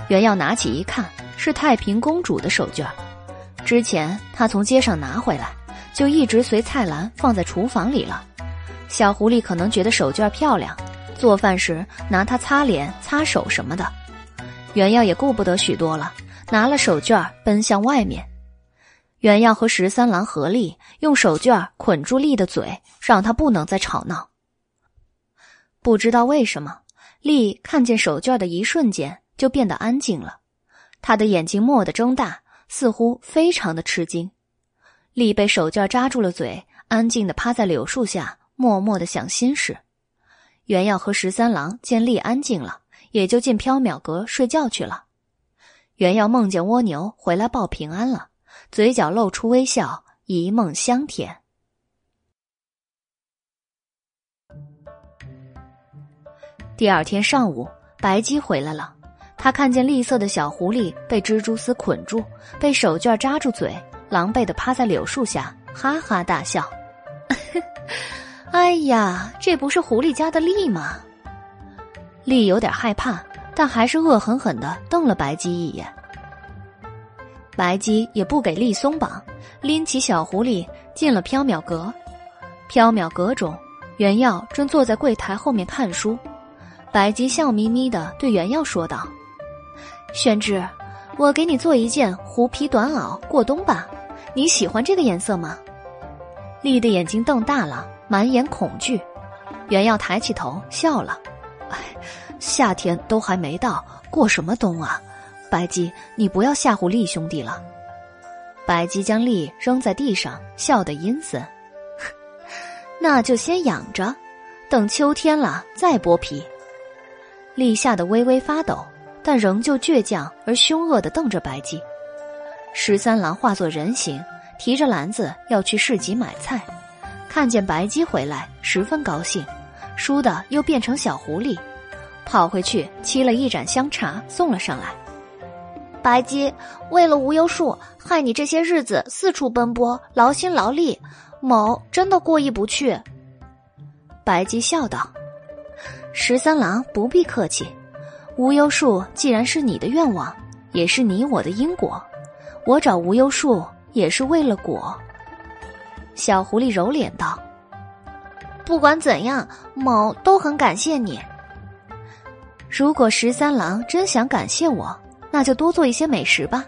原耀拿起一看，是太平公主的手绢。之前他从街上拿回来，就一直随菜篮放在厨房里了。小狐狸可能觉得手绢漂亮，做饭时拿它擦脸、擦手什么的。原耀也顾不得许多了，拿了手绢奔向外面。原耀和十三郎合力用手绢捆住丽的嘴，让她不能再吵闹。不知道为什么，丽看见手绢的一瞬间就变得安静了，她的眼睛蓦地睁大。似乎非常的吃惊，丽被手绢扎住了嘴，安静的趴在柳树下，默默的想心事。原耀和十三郎见丽安静了，也就进缥缈阁睡觉去了。原耀梦见蜗牛回来报平安了，嘴角露出微笑，一梦香甜。第二天上午，白姬回来了。他看见栗色的小狐狸被蜘蛛丝捆住，被手绢扎住嘴，狼狈的趴在柳树下，哈哈大笑。哎呀，这不是狐狸家的栗吗？丽有点害怕，但还是恶狠狠的瞪了白姬一眼。白姬也不给栗松绑，拎起小狐狸进了缥缈阁。缥缈阁中，原耀正坐在柜台后面看书，白姬笑眯眯的对原耀说道。宣之，我给你做一件狐皮短袄过冬吧，你喜欢这个颜色吗？丽的眼睛瞪大了，满眼恐惧。原耀抬起头笑了，哎，夏天都还没到，过什么冬啊？白姬，你不要吓唬丽兄弟了。白姬将丽扔在地上，笑得阴森。那就先养着，等秋天了再剥皮。丽吓得微微发抖。但仍旧倔强而凶恶的瞪着白姬。十三郎化作人形，提着篮子要去市集买菜，看见白姬回来，十分高兴，输的又变成小狐狸，跑回去沏了一盏香茶送了上来。白姬，为了无忧树，害你这些日子四处奔波，劳心劳力，某真的过意不去。白姬笑道：“十三郎不必客气。”无忧树既然是你的愿望，也是你我的因果。我找无忧树也是为了果。小狐狸揉脸道：“不管怎样，某都很感谢你。如果十三郎真想感谢我，那就多做一些美食吧。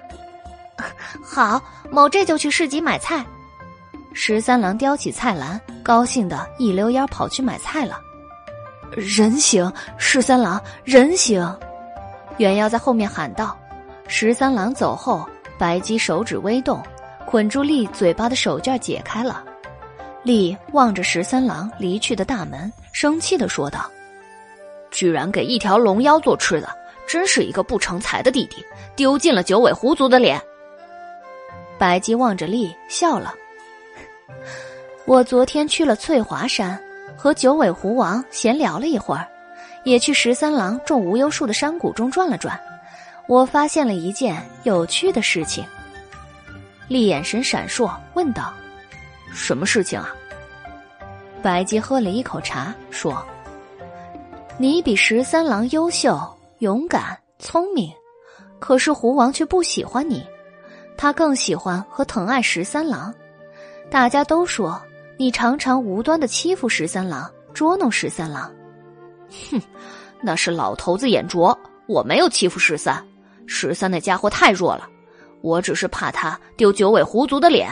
好，某这就去市集买菜。”十三郎叼起菜篮，高兴的一溜烟跑去买菜了。人形十三郎，人形，原耀在后面喊道。十三郎走后，白姬手指微动，捆住丽嘴巴的手绢解开了。丽望着十三郎离去的大门，生气的说道：“居然给一条龙妖做吃的，真是一个不成才的弟弟，丢尽了九尾狐族的脸。”白姬望着丽笑了。我昨天去了翠华山。和九尾狐王闲聊了一会儿，也去十三郎种无忧树的山谷中转了转。我发现了一件有趣的事情。丽眼神闪烁，问道：“什么事情啊？”白姬喝了一口茶，说：“你比十三郎优秀、勇敢、聪明，可是狐王却不喜欢你，他更喜欢和疼爱十三郎。大家都说。”你常常无端的欺负十三郎，捉弄十三郎。哼，那是老头子眼拙，我没有欺负十三。十三那家伙太弱了，我只是怕他丢九尾狐族的脸，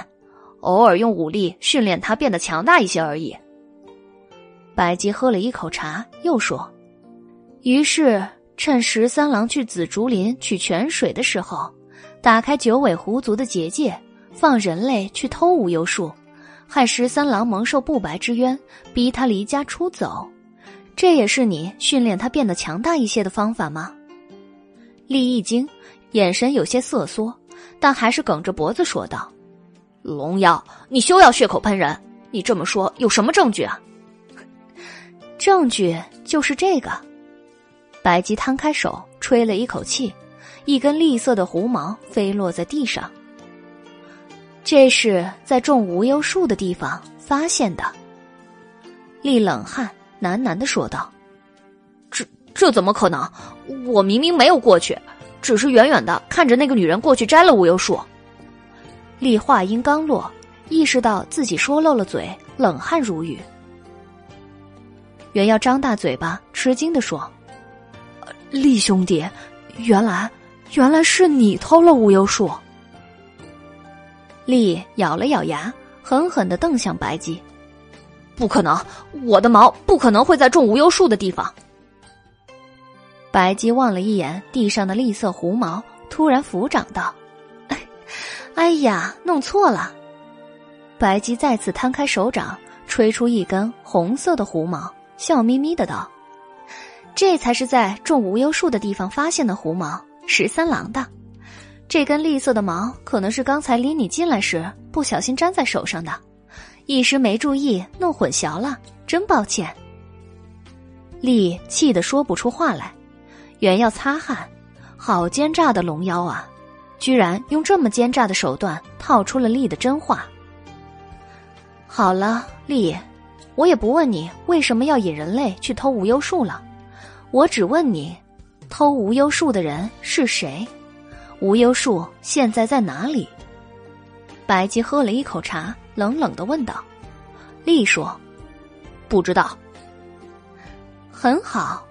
偶尔用武力训练他变得强大一些而已。白姬喝了一口茶，又说：“于是趁十三郎去紫竹林取泉水的时候，打开九尾狐族的结界，放人类去偷无忧树。”害十三郎蒙受不白之冤，逼他离家出走，这也是你训练他变得强大一些的方法吗？厉一惊，眼神有些瑟缩，但还是梗着脖子说道：“龙妖，你休要血口喷人！你这么说有什么证据啊？证据就是这个。白姬摊开手，吹了一口气，一根栗色的狐毛飞落在地上。这是在种无忧树的地方发现的。厉冷汗喃喃的说道：“这这怎么可能？我明明没有过去，只是远远的看着那个女人过去摘了无忧树。”厉话音刚落，意识到自己说漏了嘴，冷汗如雨。袁耀张大嘴巴，吃惊的说。厉兄弟，原来原来是你偷了无忧树。厉咬了咬牙，狠狠的瞪向白姬：“不可能，我的毛不可能会在种无忧树的地方。”白姬望了一眼地上的栗色狐毛，突然抚掌道：“哎呀，弄错了。”白姬再次摊开手掌，吹出一根红色的狐毛，笑眯眯的道。这才是在种无忧树的地方发现的狐毛，十三郎的。这根栗色的毛可能是刚才离你进来时不小心粘在手上的，一时没注意弄混淆了，真抱歉。丽气得说不出话来，原要擦汗，好奸诈的龙妖啊，居然用这么奸诈的手段套出了丽的真话。好了，丽，我也不问你为什么要引人类去偷无忧树了。我只问你，偷无忧树的人是谁？无忧树现在在哪里？白姬喝了一口茶，冷冷的问道。丽说：“不知道。”很好，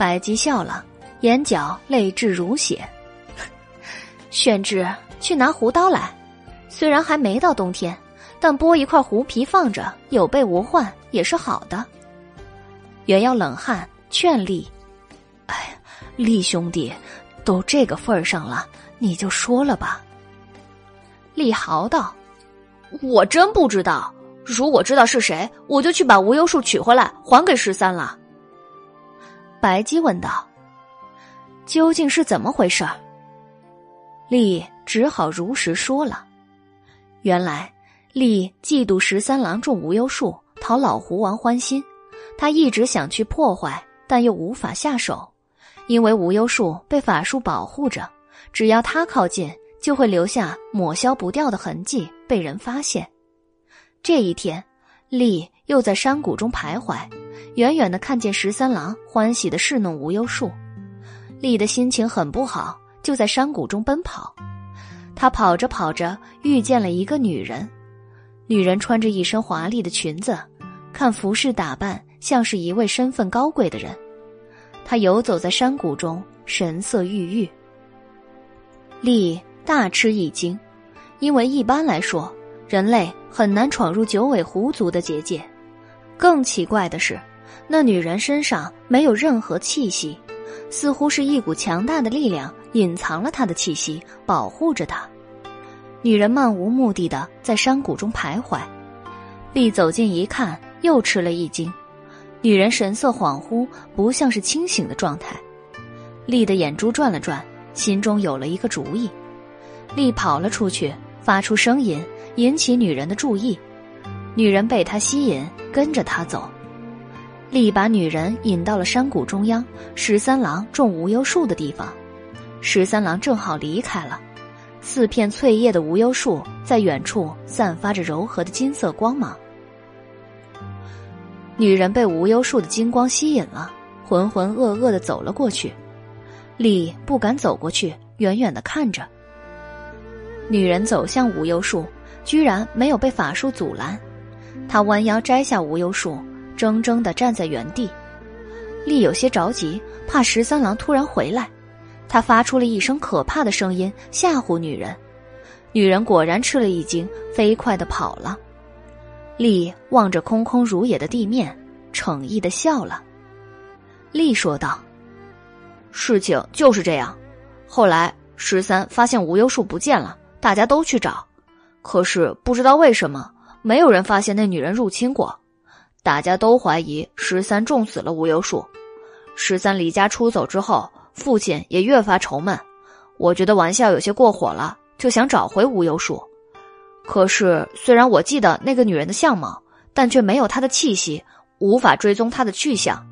白姬笑了，眼角泪至如血。宣之，去拿胡刀来。虽然还没到冬天，但剥一块狐皮放着，有备无患也是好的。原要冷汗。劝力，哎，厉兄弟，都这个份儿上了，你就说了吧。厉豪道：“我真不知道，如果知道是谁，我就去把无忧树取回来还给十三了。”白姬问道：“究竟是怎么回事？”丽只好如实说了。原来，丽嫉妒十三郎种无忧树，讨老狐王欢心，他一直想去破坏。但又无法下手，因为无忧树被法术保护着，只要他靠近，就会留下抹消不掉的痕迹，被人发现。这一天，丽又在山谷中徘徊，远远的看见十三郎欢喜的侍弄无忧树，丽的心情很不好，就在山谷中奔跑。他跑着跑着，遇见了一个女人，女人穿着一身华丽的裙子，看服饰打扮。像是一位身份高贵的人，他游走在山谷中，神色郁郁。丽大吃一惊，因为一般来说，人类很难闯入九尾狐族的结界。更奇怪的是，那女人身上没有任何气息，似乎是一股强大的力量隐藏了她的气息，保护着她。女人漫无目的的在山谷中徘徊，丽走近一看，又吃了一惊。女人神色恍惚，不像是清醒的状态。丽的眼珠转了转，心中有了一个主意。丽跑了出去，发出声音，引起女人的注意。女人被他吸引，跟着他走。丽把女人引到了山谷中央，十三郎种无忧树的地方。十三郎正好离开了，四片翠叶的无忧树在远处散发着柔和的金色光芒。女人被无忧树的金光吸引了，浑浑噩噩的走了过去。丽不敢走过去，远远的看着。女人走向无忧树，居然没有被法术阻拦。她弯腰摘下无忧树，怔怔的站在原地。丽有些着急，怕十三郎突然回来。他发出了一声可怕的声音，吓唬女人。女人果然吃了一惊，飞快的跑了。丽望着空空如也的地面，逞意的笑了。丽说道：“事情就是这样。后来十三发现无忧树不见了，大家都去找，可是不知道为什么，没有人发现那女人入侵过。大家都怀疑十三种死了无忧树。十三离家出走之后，父亲也越发愁闷。我觉得玩笑有些过火了，就想找回无忧树。可是虽然我记得那个女人的相貌，但却没有她的气息，无法追踪她的去向。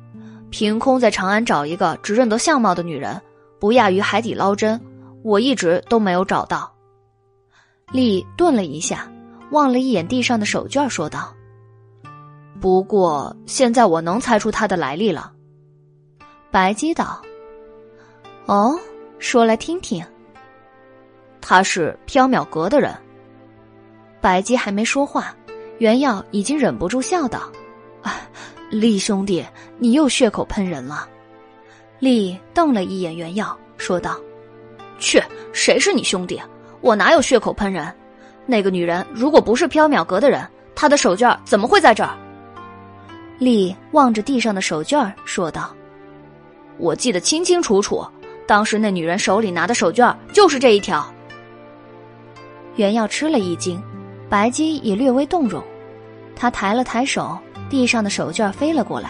凭空在长安找一个只认得相貌的女人，不亚于海底捞针。我一直都没有找到。丽顿了一下，望了一眼地上的手绢，说道：“不过现在我能猜出他的来历了。”白姬道：“哦，说来听听。”他是缥缈阁的人。白姬还没说话，袁耀已经忍不住笑道：“啊，厉兄弟，你又血口喷人了。”厉瞪了一眼袁耀，说道：“去，谁是你兄弟？我哪有血口喷人？那个女人如果不是缥缈阁的人，她的手绢怎么会在这儿？”丽望着地上的手绢说道：“我记得清清楚楚，当时那女人手里拿的手绢就是这一条。”袁耀吃了一惊。白姬也略微动容，他抬了抬手，地上的手绢飞了过来。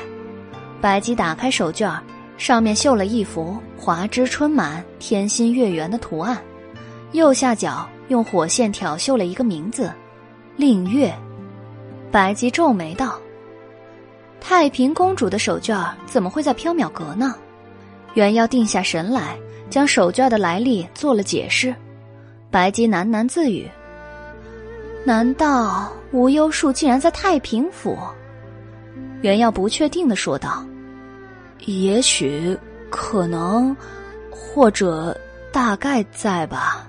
白姬打开手绢，上面绣了一幅“华枝春满，天心月圆”的图案，右下角用火线挑绣了一个名字“令月”。白姬皱眉道：“太平公主的手绢怎么会在缥缈阁呢？”袁耀定下神来，将手绢的来历做了解释。白姬喃喃自语。难道无忧树竟然在太平府？袁耀不确定的说道：“也许，可能，或者大概在吧。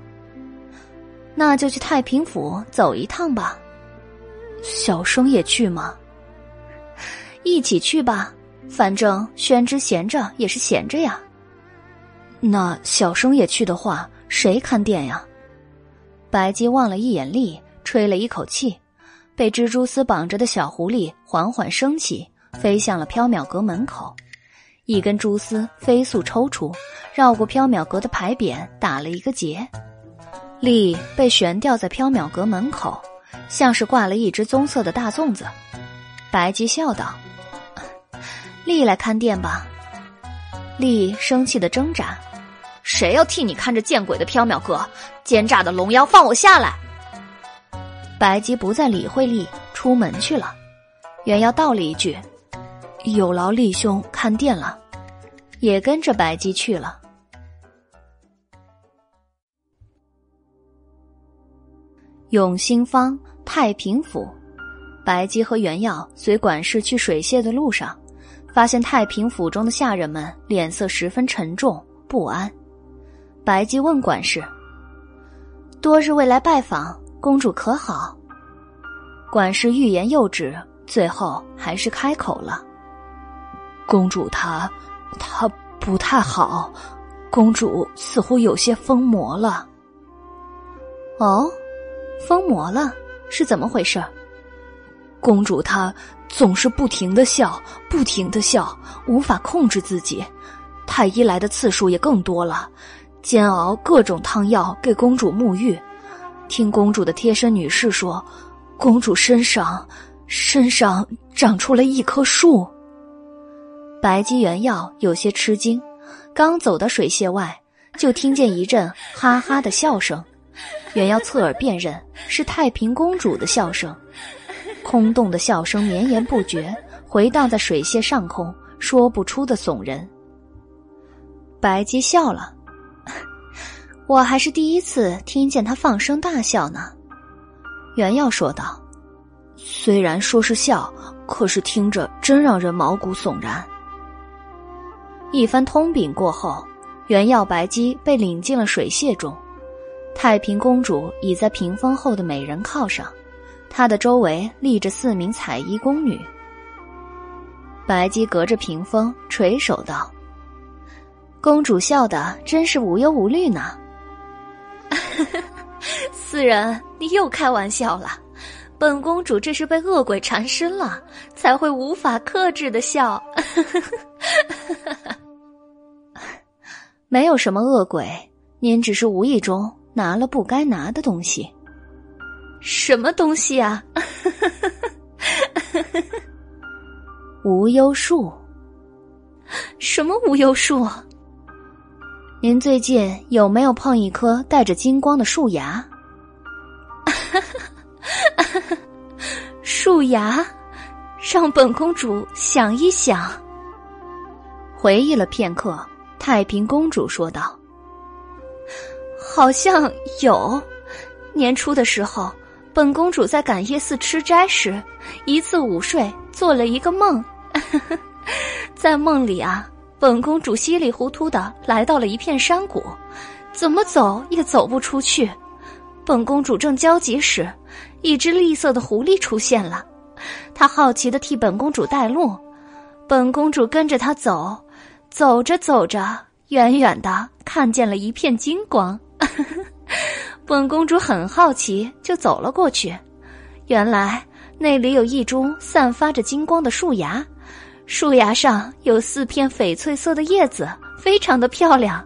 那就去太平府走一趟吧。小生也去吗？一起去吧，反正宣之闲着也是闲着呀。那小生也去的话，谁看店呀？”白姬望了一眼丽。吹了一口气，被蜘蛛丝绑着的小狐狸缓缓升起，飞向了缥缈阁门口。一根蛛丝飞速抽出，绕过缥缈阁的牌匾，打了一个结。丽被悬吊在缥缈阁门口，像是挂了一只棕色的大粽子。白姬笑道：“丽来看店吧。”丽生气的挣扎：“谁要替你看着见鬼的缥缈阁？奸诈的龙妖，放我下来！”白姬不再理会丽，出门去了。袁耀道了一句：“有劳丽兄看店了。”也跟着白姬去了。永兴坊太平府，白姬和袁耀随管事去水榭的路上，发现太平府中的下人们脸色十分沉重不安。白姬问管事：“多日未来拜访。”公主可好？管事欲言又止，最后还是开口了：“公主她，她不太好。公主似乎有些疯魔了。”哦，疯魔了是怎么回事？公主她总是不停的笑，不停的笑，无法控制自己。太医来的次数也更多了，煎熬各种汤药给公主沐浴。听公主的贴身女士说，公主身上身上长出了一棵树。白姬原耀有些吃惊，刚走到水榭外，就听见一阵哈哈的笑声。原耀侧耳辨认，是太平公主的笑声。空洞的笑声绵延不绝，回荡在水榭上空，说不出的耸人。白姬笑了。我还是第一次听见他放声大笑呢，袁耀说道：“虽然说是笑，可是听着真让人毛骨悚然。”一番通禀过后，袁耀、白姬被领进了水榭中。太平公主倚在屏风后的美人靠上，她的周围立着四名彩衣宫女。白姬隔着屏风垂手道：“公主笑的真是无忧无虑呢。”四人，你又开玩笑了。本公主这是被恶鬼缠身了，才会无法克制的笑。没有什么恶鬼，您只是无意中拿了不该拿的东西。什么东西啊？无忧树。什么无忧树？您最近有没有碰一棵带着金光的树芽？树芽，让本公主想一想。回忆了片刻，太平公主说道：“好像有，年初的时候，本公主在感业寺吃斋时，一次午睡，做了一个梦。在梦里啊，本公主稀里糊涂的来到了一片山谷，怎么走也走不出去。本公主正焦急时，一只栗色的狐狸出现了，他好奇的替本公主带路，本公主跟着他走。”走着走着，远远的看见了一片金光，本公主很好奇，就走了过去。原来那里有一株散发着金光的树芽，树芽上有四片翡翠色的叶子，非常的漂亮。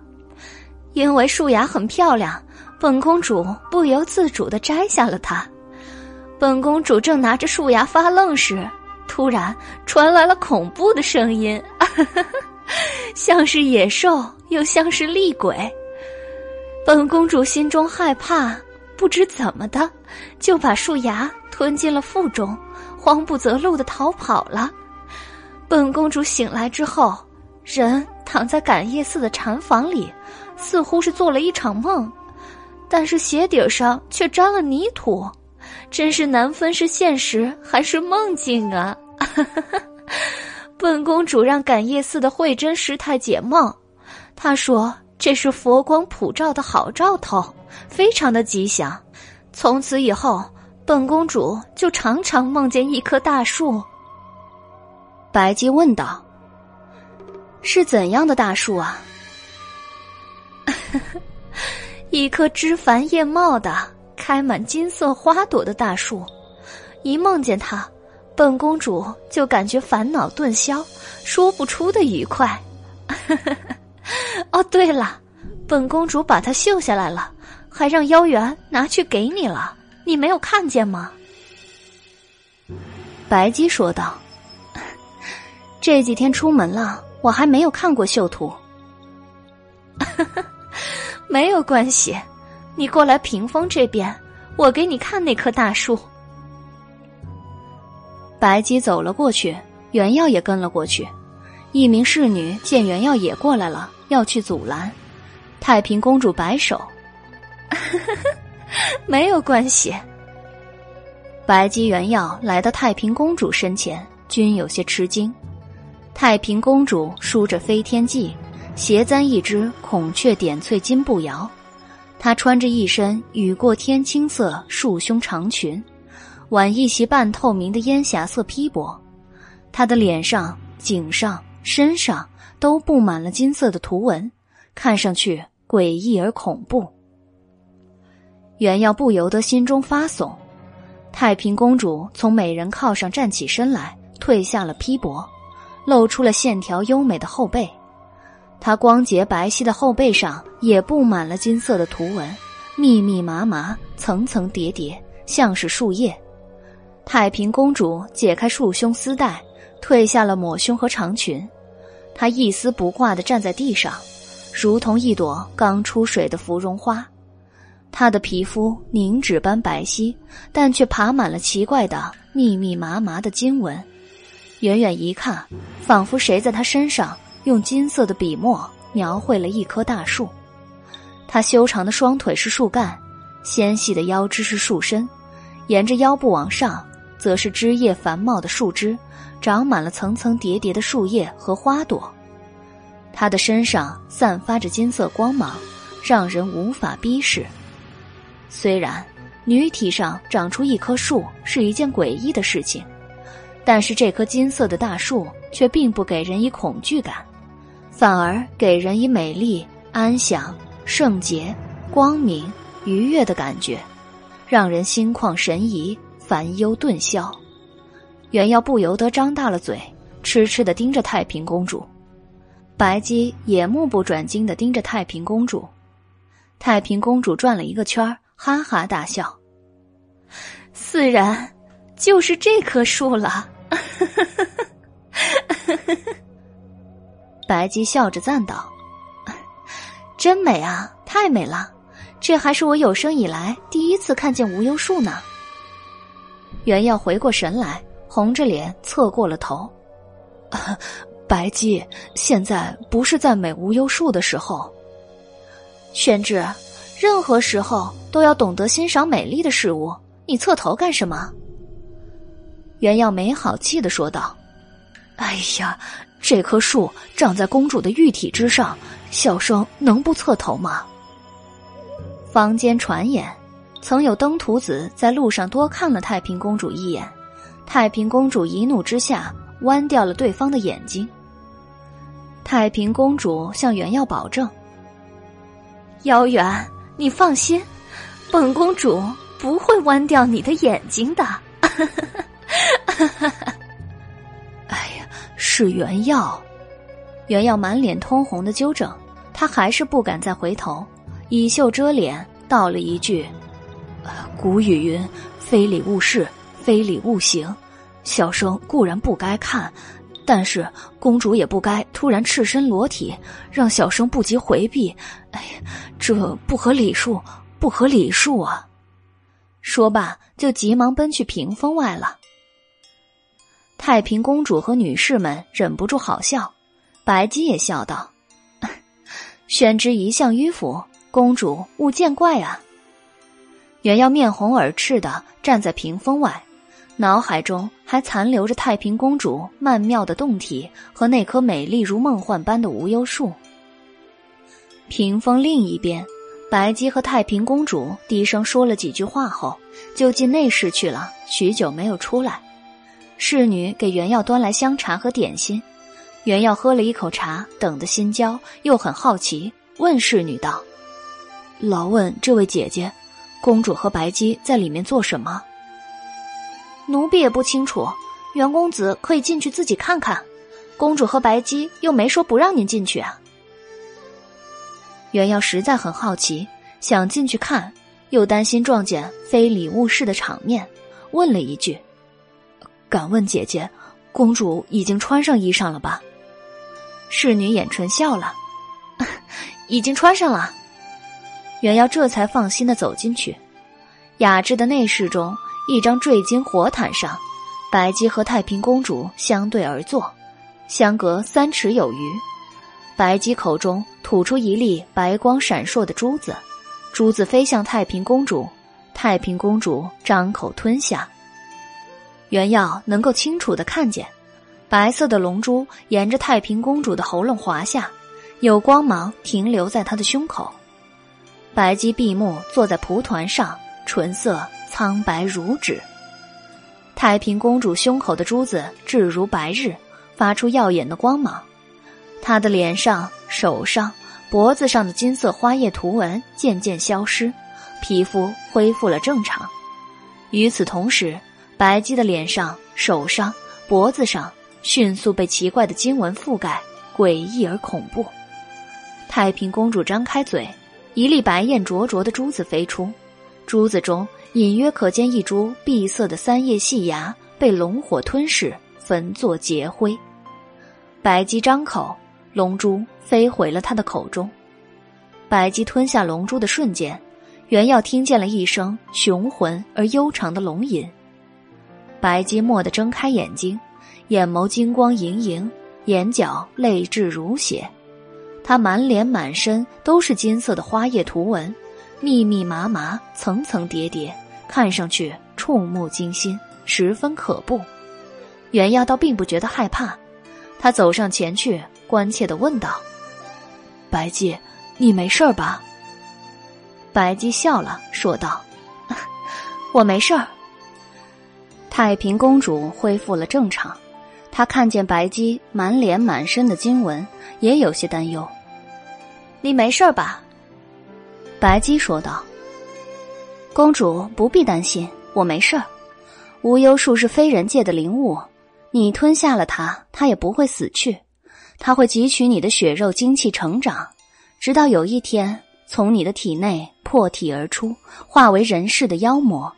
因为树芽很漂亮，本公主不由自主的摘下了它。本公主正拿着树芽发愣时，突然传来了恐怖的声音。像是野兽，又像是厉鬼。本公主心中害怕，不知怎么的，就把树芽吞进了腹中，慌不择路的逃跑了。本公主醒来之后，人躺在感业寺的禅房里，似乎是做了一场梦，但是鞋底上却沾了泥土，真是难分是现实还是梦境啊！本公主让感业寺的慧真师太解梦，她说这是佛光普照的好兆头，非常的吉祥。从此以后，本公主就常常梦见一棵大树。白姬问道：“是怎样的大树啊？” 一棵枝繁叶茂的、开满金色花朵的大树。一梦见它。本公主就感觉烦恼顿消，说不出的愉快。哦，对了，本公主把它绣下来了，还让妖元拿去给你了，你没有看见吗？白姬说道：“ 这几天出门了，我还没有看过绣图。没有关系，你过来屏风这边，我给你看那棵大树。”白姬走了过去，原耀也跟了过去。一名侍女见原耀也过来了，要去阻拦。太平公主摆手：“ 没有关系。”白姬、原要来到太平公主身前，均有些吃惊。太平公主梳着飞天髻，斜簪一只孔雀点翠金步摇，她穿着一身雨过天青色束胸长裙。挽一袭半透明的烟霞色披帛，她的脸上、颈上、身上都布满了金色的图纹，看上去诡异而恐怖。袁耀不由得心中发悚。太平公主从美人靠上站起身来，褪下了披帛，露出了线条优美的后背。她光洁白皙的后背上也布满了金色的图纹，密密麻麻，层层叠叠，像是树叶。太平公主解开束胸丝带，褪下了抹胸和长裙，他一丝不挂的站在地上，如同一朵刚出水的芙蓉花。他的皮肤凝脂般白皙，但却爬满了奇怪的密密麻麻的金纹。远远一看，仿佛谁在他身上用金色的笔墨描绘了一棵大树。他修长的双腿是树干，纤细的腰肢是树身，沿着腰部往上。则是枝叶繁茂的树枝，长满了层层叠叠的树叶和花朵。它的身上散发着金色光芒，让人无法逼视。虽然女体上长出一棵树是一件诡异的事情，但是这棵金色的大树却并不给人以恐惧感，反而给人以美丽、安详、圣洁、光明、愉悦的感觉，让人心旷神怡。烦忧顿消，袁耀不由得张大了嘴，痴痴的盯着太平公主。白姬也目不转睛的盯着太平公主。太平公主转了一个圈哈哈大笑。自然，就是这棵树了。白姬笑着赞道：“真美啊，太美了！这还是我有生以来第一次看见无忧树呢。”袁耀回过神来，红着脸侧过了头。白姬，现在不是赞美无忧树的时候。宣之，任何时候都要懂得欣赏美丽的事物。你侧头干什么？袁耀没好气的说道：“哎呀，这棵树长在公主的玉体之上，小生能不侧头吗？”坊间传言，曾有登徒子在路上多看了太平公主一眼，太平公主一怒之下剜掉了对方的眼睛。太平公主向袁耀保证：“姚远，你放心，本公主不会剜掉你的眼睛的。”哎呀，是袁耀！袁耀满脸通红的纠正，他还是不敢再回头。以袖遮脸，道了一句：“古语云，非礼勿视，非礼勿行。小生固然不该看，但是公主也不该突然赤身裸体，让小生不及回避。哎呀，这不合礼数，不合礼数啊！”说罢，就急忙奔去屏风外了。太平公主和女士们忍不住好笑，白姬也笑道：“ 宣之一向迂腐。”公主勿见怪啊！袁耀面红耳赤的站在屏风外，脑海中还残留着太平公主曼妙的动体和那棵美丽如梦幻般的无忧树。屏风另一边，白姬和太平公主低声说了几句话后，就进内室去了。许久没有出来，侍女给袁耀端来香茶和点心。袁耀喝了一口茶，等得心焦，又很好奇，问侍女道。劳问这位姐姐，公主和白姬在里面做什么？奴婢也不清楚。袁公子可以进去自己看看。公主和白姬又没说不让您进去啊。袁耀实在很好奇，想进去看，又担心撞见非礼勿视的场面，问了一句：“敢问姐姐，公主已经穿上衣裳了吧？”侍女掩唇笑了：“ 已经穿上了。”袁耀这才放心的走进去，雅致的内室中，一张坠金火毯上，白姬和太平公主相对而坐，相隔三尺有余。白姬口中吐出一粒白光闪烁的珠子，珠子飞向太平公主，太平公主张口吞下。原耀能够清楚的看见，白色的龙珠沿着太平公主的喉咙滑下，有光芒停留在她的胸口。白姬闭目坐在蒲团上，唇色苍白如纸。太平公主胸口的珠子质如白日，发出耀眼的光芒。她的脸上、手上、脖子上的金色花叶图纹渐渐消失，皮肤恢复了正常。与此同时，白姬的脸上、手上、脖子上迅速被奇怪的经文覆盖，诡异而恐怖。太平公主张开嘴。一粒白焰灼灼的珠子飞出，珠子中隐约可见一株碧色的三叶细芽被龙火吞噬，焚作劫灰。白姬张口，龙珠飞回了他的口中。白姬吞下龙珠的瞬间，原要听见了一声雄浑而悠长的龙吟。白姬蓦地睁开眼睛，眼眸金光盈盈，眼角泪痣如血。她满脸满身都是金色的花叶图纹，密密麻麻，层层叠叠，看上去触目惊心，十分可怖。袁耀倒并不觉得害怕，他走上前去，关切的问道：“白姬，你没事吧？”白姬笑了，说道：“ 我没事儿。”太平公主恢复了正常，她看见白姬满脸满身的金纹。也有些担忧，你没事吧？白姬说道：“公主不必担心，我没事儿。无忧树是非人界的灵物，你吞下了它，它也不会死去，它会汲取你的血肉精气成长，直到有一天从你的体内破体而出，化为人世的妖魔，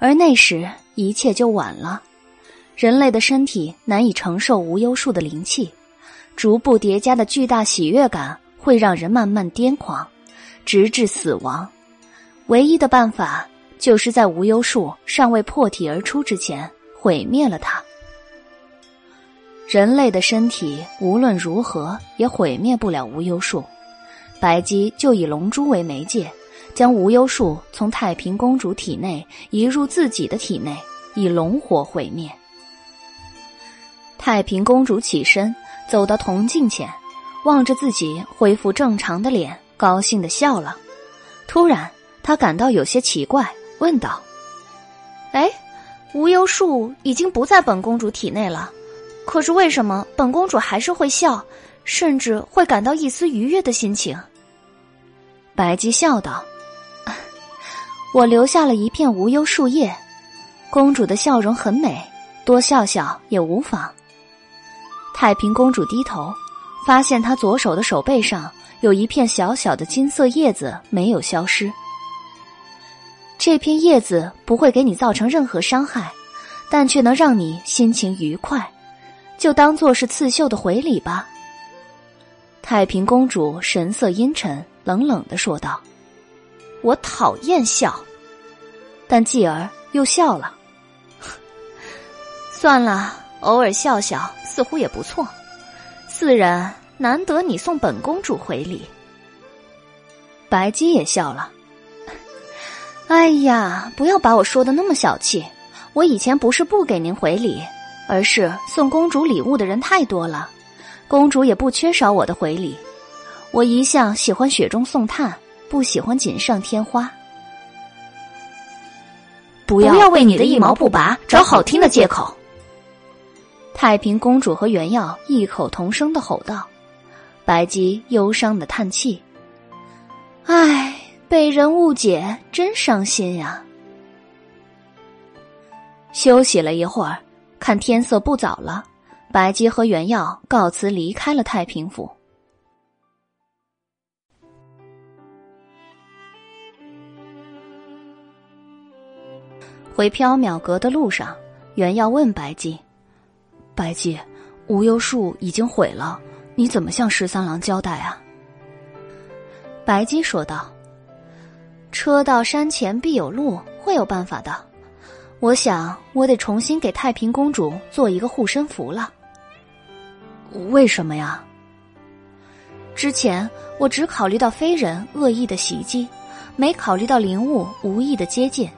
而那时一切就晚了。人类的身体难以承受无忧树的灵气。”逐步叠加的巨大喜悦感会让人慢慢癫狂，直至死亡。唯一的办法就是在无忧树尚未破体而出之前毁灭了它。人类的身体无论如何也毁灭不了无忧树，白姬就以龙珠为媒介，将无忧树从太平公主体内移入自己的体内，以龙火毁灭。太平公主起身走到铜镜前，望着自己恢复正常的脸，高兴的笑了。突然，她感到有些奇怪。问道：“哎，无忧树已经不在本公主体内了，可是为什么本公主还是会笑，甚至会感到一丝愉悦的心情？”白姬笑道：“我留下了一片无忧树叶，公主的笑容很美，多笑笑也无妨。”太平公主低头，发现她左手的手背上有一片小小的金色叶子没有消失。这片叶子不会给你造成任何伤害，但却能让你心情愉快，就当做是刺绣的回礼吧。太平公主神色阴沉，冷冷的说道：“我讨厌笑。”但继而又笑了。算了，偶尔笑笑似乎也不错。四人难得你送本公主回礼。白姬也笑了。哎呀，不要把我说的那么小气。我以前不是不给您回礼，而是送公主礼物的人太多了，公主也不缺少我的回礼。我一向喜欢雪中送炭，不喜欢锦上添花。不要为你的一毛不拔找好听的借口。太平公主和原耀异口同声的吼道。白姬忧伤的叹气：“唉。”被人误解，真伤心呀！休息了一会儿，看天色不早了，白姬和原耀告辞离开了太平府。回缥缈阁的路上，原耀问白姬：“白姬，无忧树已经毁了，你怎么向十三郎交代啊？”白姬说道。车到山前必有路，会有办法的。我想，我得重新给太平公主做一个护身符了。为什么呀？之前我只考虑到非人恶意的袭击，没考虑到灵物无意的接近。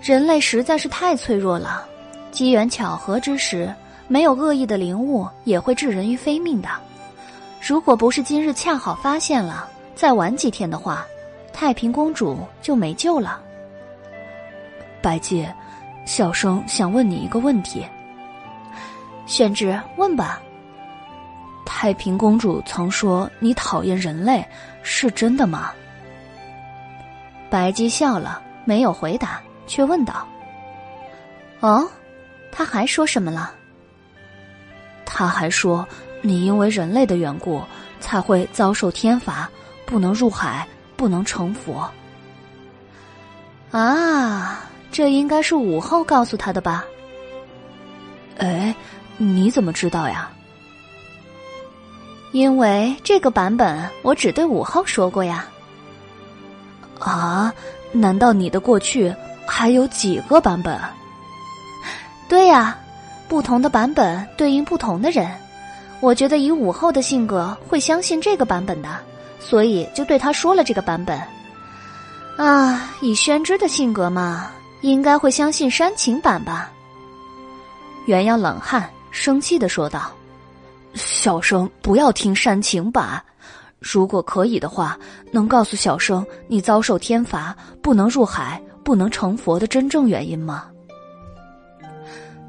人类实在是太脆弱了，机缘巧合之时，没有恶意的灵物也会置人于非命的。如果不是今日恰好发现了，再晚几天的话。太平公主就没救了。白姬，小生想问你一个问题。宣之，问吧。太平公主曾说你讨厌人类，是真的吗？白姬笑了，没有回答，却问道：“哦，他还说什么了？”他还说你因为人类的缘故才会遭受天罚，不能入海。不能成佛啊！这应该是武后告诉他的吧？哎，你怎么知道呀？因为这个版本我只对武后说过呀。啊？难道你的过去还有几个版本？对呀，不同的版本对应不同的人。我觉得以武后的性格会相信这个版本的。所以就对他说了这个版本，啊，以宣之的性格嘛，应该会相信煽情版吧。原耀冷汗，生气的说道：“小生不要听煽情版，如果可以的话，能告诉小生你遭受天罚，不能入海，不能成佛的真正原因吗？”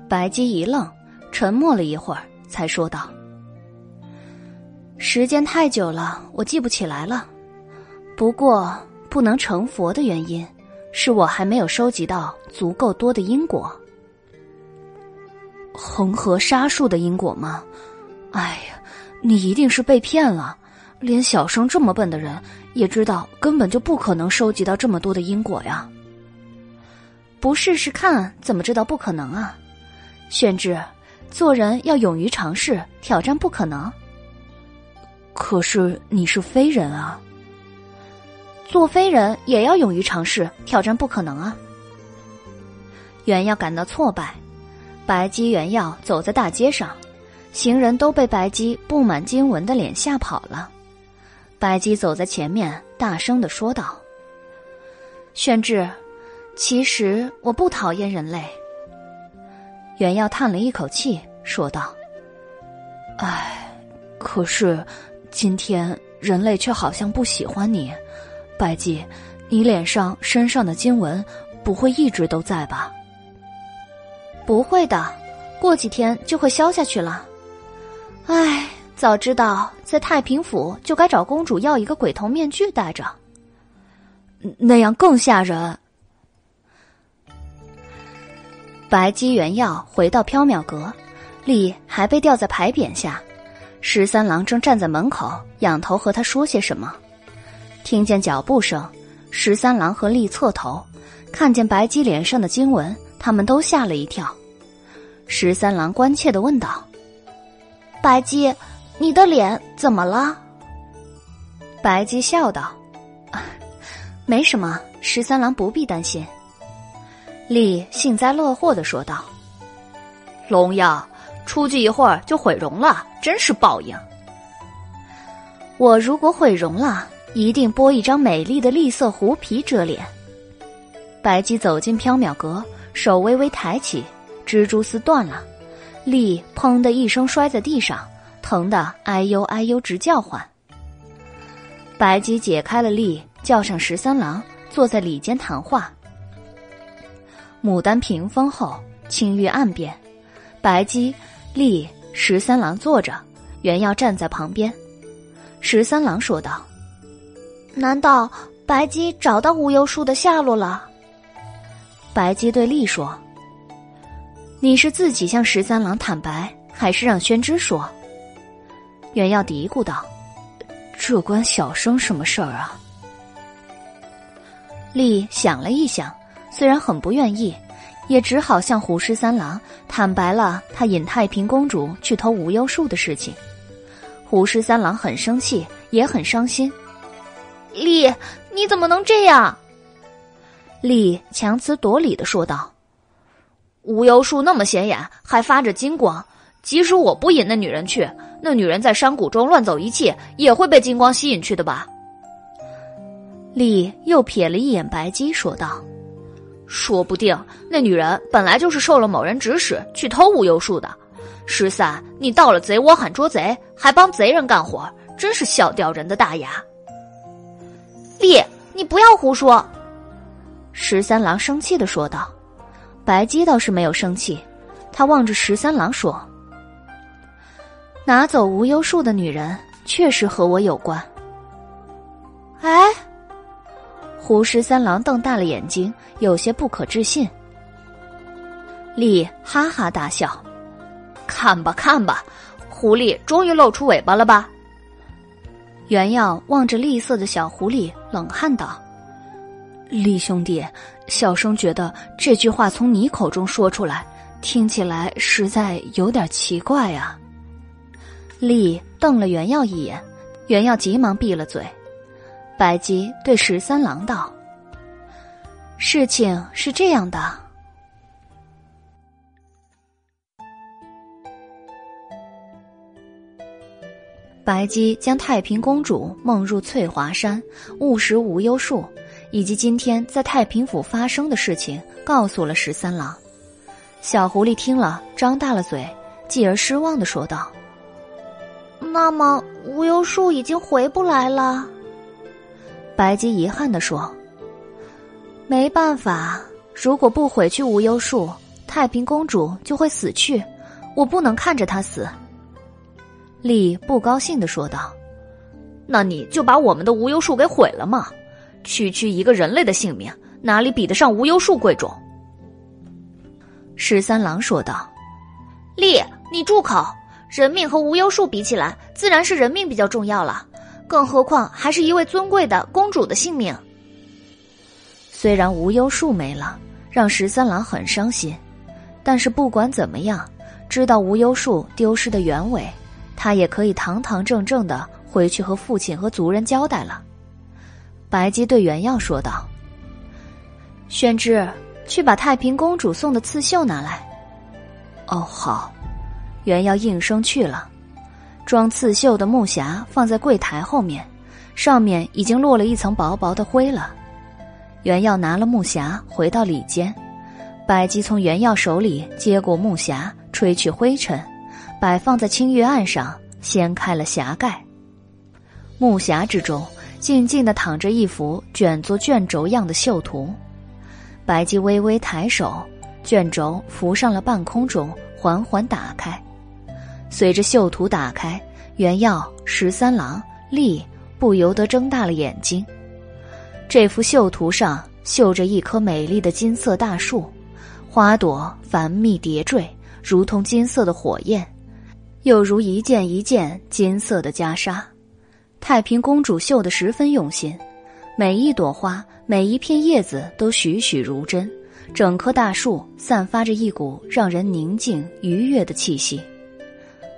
白姬一愣，沉默了一会儿，才说道。时间太久了，我记不起来了。不过，不能成佛的原因，是我还没有收集到足够多的因果。恒河沙数的因果吗？哎呀，你一定是被骗了。连小生这么笨的人，也知道根本就不可能收集到这么多的因果呀。不试试看，怎么知道不可能啊？玄之，做人要勇于尝试，挑战不可能。可是你是非人啊，做非人也要勇于尝试，挑战不可能啊。袁耀感到挫败。白姬、袁耀走在大街上，行人都被白姬布满经文的脸吓跑了。白姬走在前面，大声的说道：“宣志，其实我不讨厌人类。”袁耀叹了一口气，说道：“唉，可是今天人类却好像不喜欢你，白姬，你脸上、身上的经文不会一直都在吧？”不会的，过几天就会消下去了。唉，早知道在太平府就该找公主要一个鬼头面具戴着，那样更吓人。白姬原药回到缥缈阁，丽还被吊在牌匾下，十三郎正站在门口，仰头和他说些什么。听见脚步声，十三郎和丽侧头，看见白姬脸上的经文。他们都吓了一跳，十三郎关切的问道：“白姬，你的脸怎么了？”白姬笑道：“没什么，十三郎不必担心。”丽幸灾乐祸的说道：“龙药出去一会儿就毁容了，真是报应。我如果毁容了，一定剥一张美丽的栗色狐皮遮脸。”白姬走进缥缈阁。手微微抬起，蜘蛛丝断了，丽砰的一声摔在地上，疼得哎呦哎呦直叫唤。白姬解开了丽，叫上十三郎，坐在里间谈话。牡丹屏风后，青玉岸边，白姬、丽、十三郎坐着，原要站在旁边。十三郎说道：“难道白姬找到无忧树的下落了？”白姬对丽说：“你是自己向十三郎坦白，还是让宣之说？”袁耀嘀咕道：“这关小生什么事儿啊？”丽想了一想，虽然很不愿意，也只好向胡十三郎坦白了他引太平公主去偷无忧树的事情。胡十三郎很生气，也很伤心。丽，你怎么能这样？丽强词夺理的说道：“无忧树那么显眼，还发着金光，即使我不引那女人去，那女人在山谷中乱走一气，也会被金光吸引去的吧？”丽又瞥了一眼白姬，说道：“说不定那女人本来就是受了某人指使去偷无忧树的。十三，你到了贼窝喊捉贼，还帮贼人干活，真是笑掉人的大牙。”丽，你不要胡说。十三郎生气的说道：“白姬倒是没有生气，他望着十三郎说：‘拿走无忧树的女人确实和我有关。’”哎，胡十三郎瞪大了眼睛，有些不可置信。丽哈哈大笑：“看吧看吧，狐狸终于露出尾巴了吧？”原耀望着栗色的小狐狸，冷汗道。李兄弟，小生觉得这句话从你口中说出来，听起来实在有点奇怪啊。李瞪了袁耀一眼，袁耀急忙闭了嘴。白姬对十三郎道：“事情是这样的。”白姬将太平公主梦入翠华山，误食无忧树。以及今天在太平府发生的事情，告诉了十三郎。小狐狸听了，张大了嘴，继而失望的说道：“那么无忧树已经回不来了。”白姬遗憾的说：“没办法，如果不毁去无忧树，太平公主就会死去，我不能看着她死。”丽不高兴的说道：“那你就把我们的无忧树给毁了嘛！”区区一个人类的性命，哪里比得上无忧树贵重？十三郎说道：“丽，你住口！人命和无忧树比起来，自然是人命比较重要了。更何况还是一位尊贵的公主的性命。虽然无忧树没了，让十三郎很伤心，但是不管怎么样，知道无忧树丢失的原委，他也可以堂堂正正的回去和父亲和族人交代了。”白姬对袁耀说道：“宣之，去把太平公主送的刺绣拿来。”哦，好。袁耀应声去了，装刺绣的木匣放在柜台后面，上面已经落了一层薄薄的灰了。袁耀拿了木匣回到里间，百吉从袁耀手里接过木匣，吹去灰尘，摆放在青玉案上，掀开了匣盖。木匣之中静静的躺着一幅卷作卷轴样的绣图，白姬微微抬手，卷轴浮上了半空中，缓缓打开。随着绣图打开，原耀、十三郎、丽不由得睁大了眼睛。这幅绣图上绣着一棵美丽的金色大树，花朵繁密叠缀，如同金色的火焰，又如一件一件金色的袈裟。太平公主绣得十分用心，每一朵花、每一片叶子都栩栩如真，整棵大树散发着一股让人宁静愉悦的气息。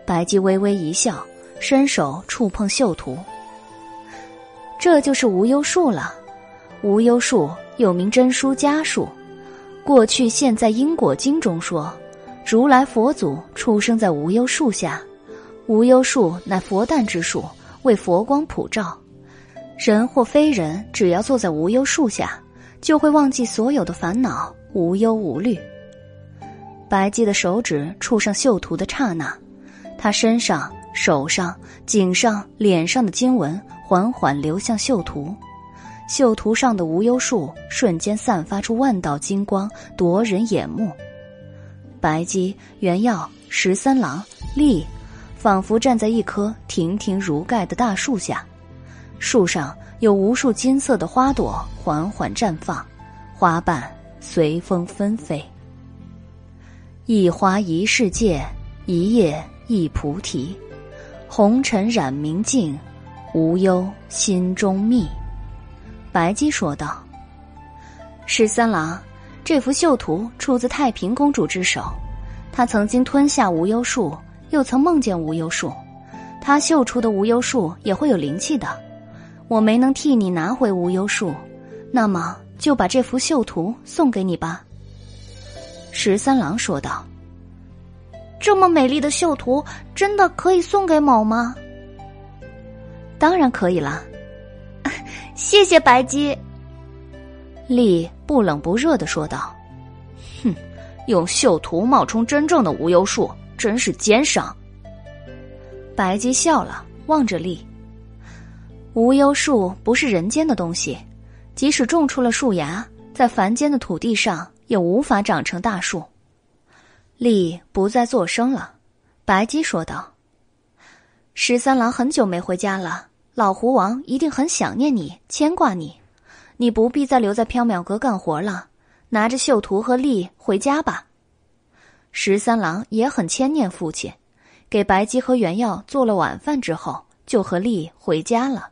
白姬微微一笑，伸手触碰绣图。这就是无忧树了。无忧树又名真书家树，过去、现在因果经中说，如来佛祖出生在无忧树下。无忧树乃佛诞之树，为佛光普照。人或非人，只要坐在无忧树下，就会忘记所有的烦恼，无忧无虑。白姬的手指触上绣图的刹那。他身上、手上、颈上、脸上的经文缓缓流向绣图，绣图上的无忧树瞬间散发出万道金光，夺人眼目。白姬、元耀、十三郎、丽，仿佛站在一棵亭亭如盖的大树下，树上有无数金色的花朵缓缓绽放，花瓣随风纷飞。一花一世界，一叶。一菩提，红尘染明镜，无忧心中觅。白姬说道：“十三郎，这幅绣图出自太平公主之手。她曾经吞下无忧树，又曾梦见无忧树。她绣出的无忧树也会有灵气的。我没能替你拿回无忧树，那么就把这幅绣图送给你吧。”十三郎说道。这么美丽的绣图，真的可以送给某吗？当然可以了，谢谢白姬。丽不冷不热的说道：“哼，用绣图冒充真正的无忧树，真是奸商。”白姬笑了，望着丽。无忧树不是人间的东西，即使种出了树芽，在凡间的土地上也无法长成大树。丽不再作声了，白姬说道：“十三郎很久没回家了，老狐王一定很想念你，牵挂你。你不必再留在缥缈阁干活了，拿着绣图和丽回家吧。”十三郎也很牵念父亲，给白姬和原耀做了晚饭之后，就和丽回家了。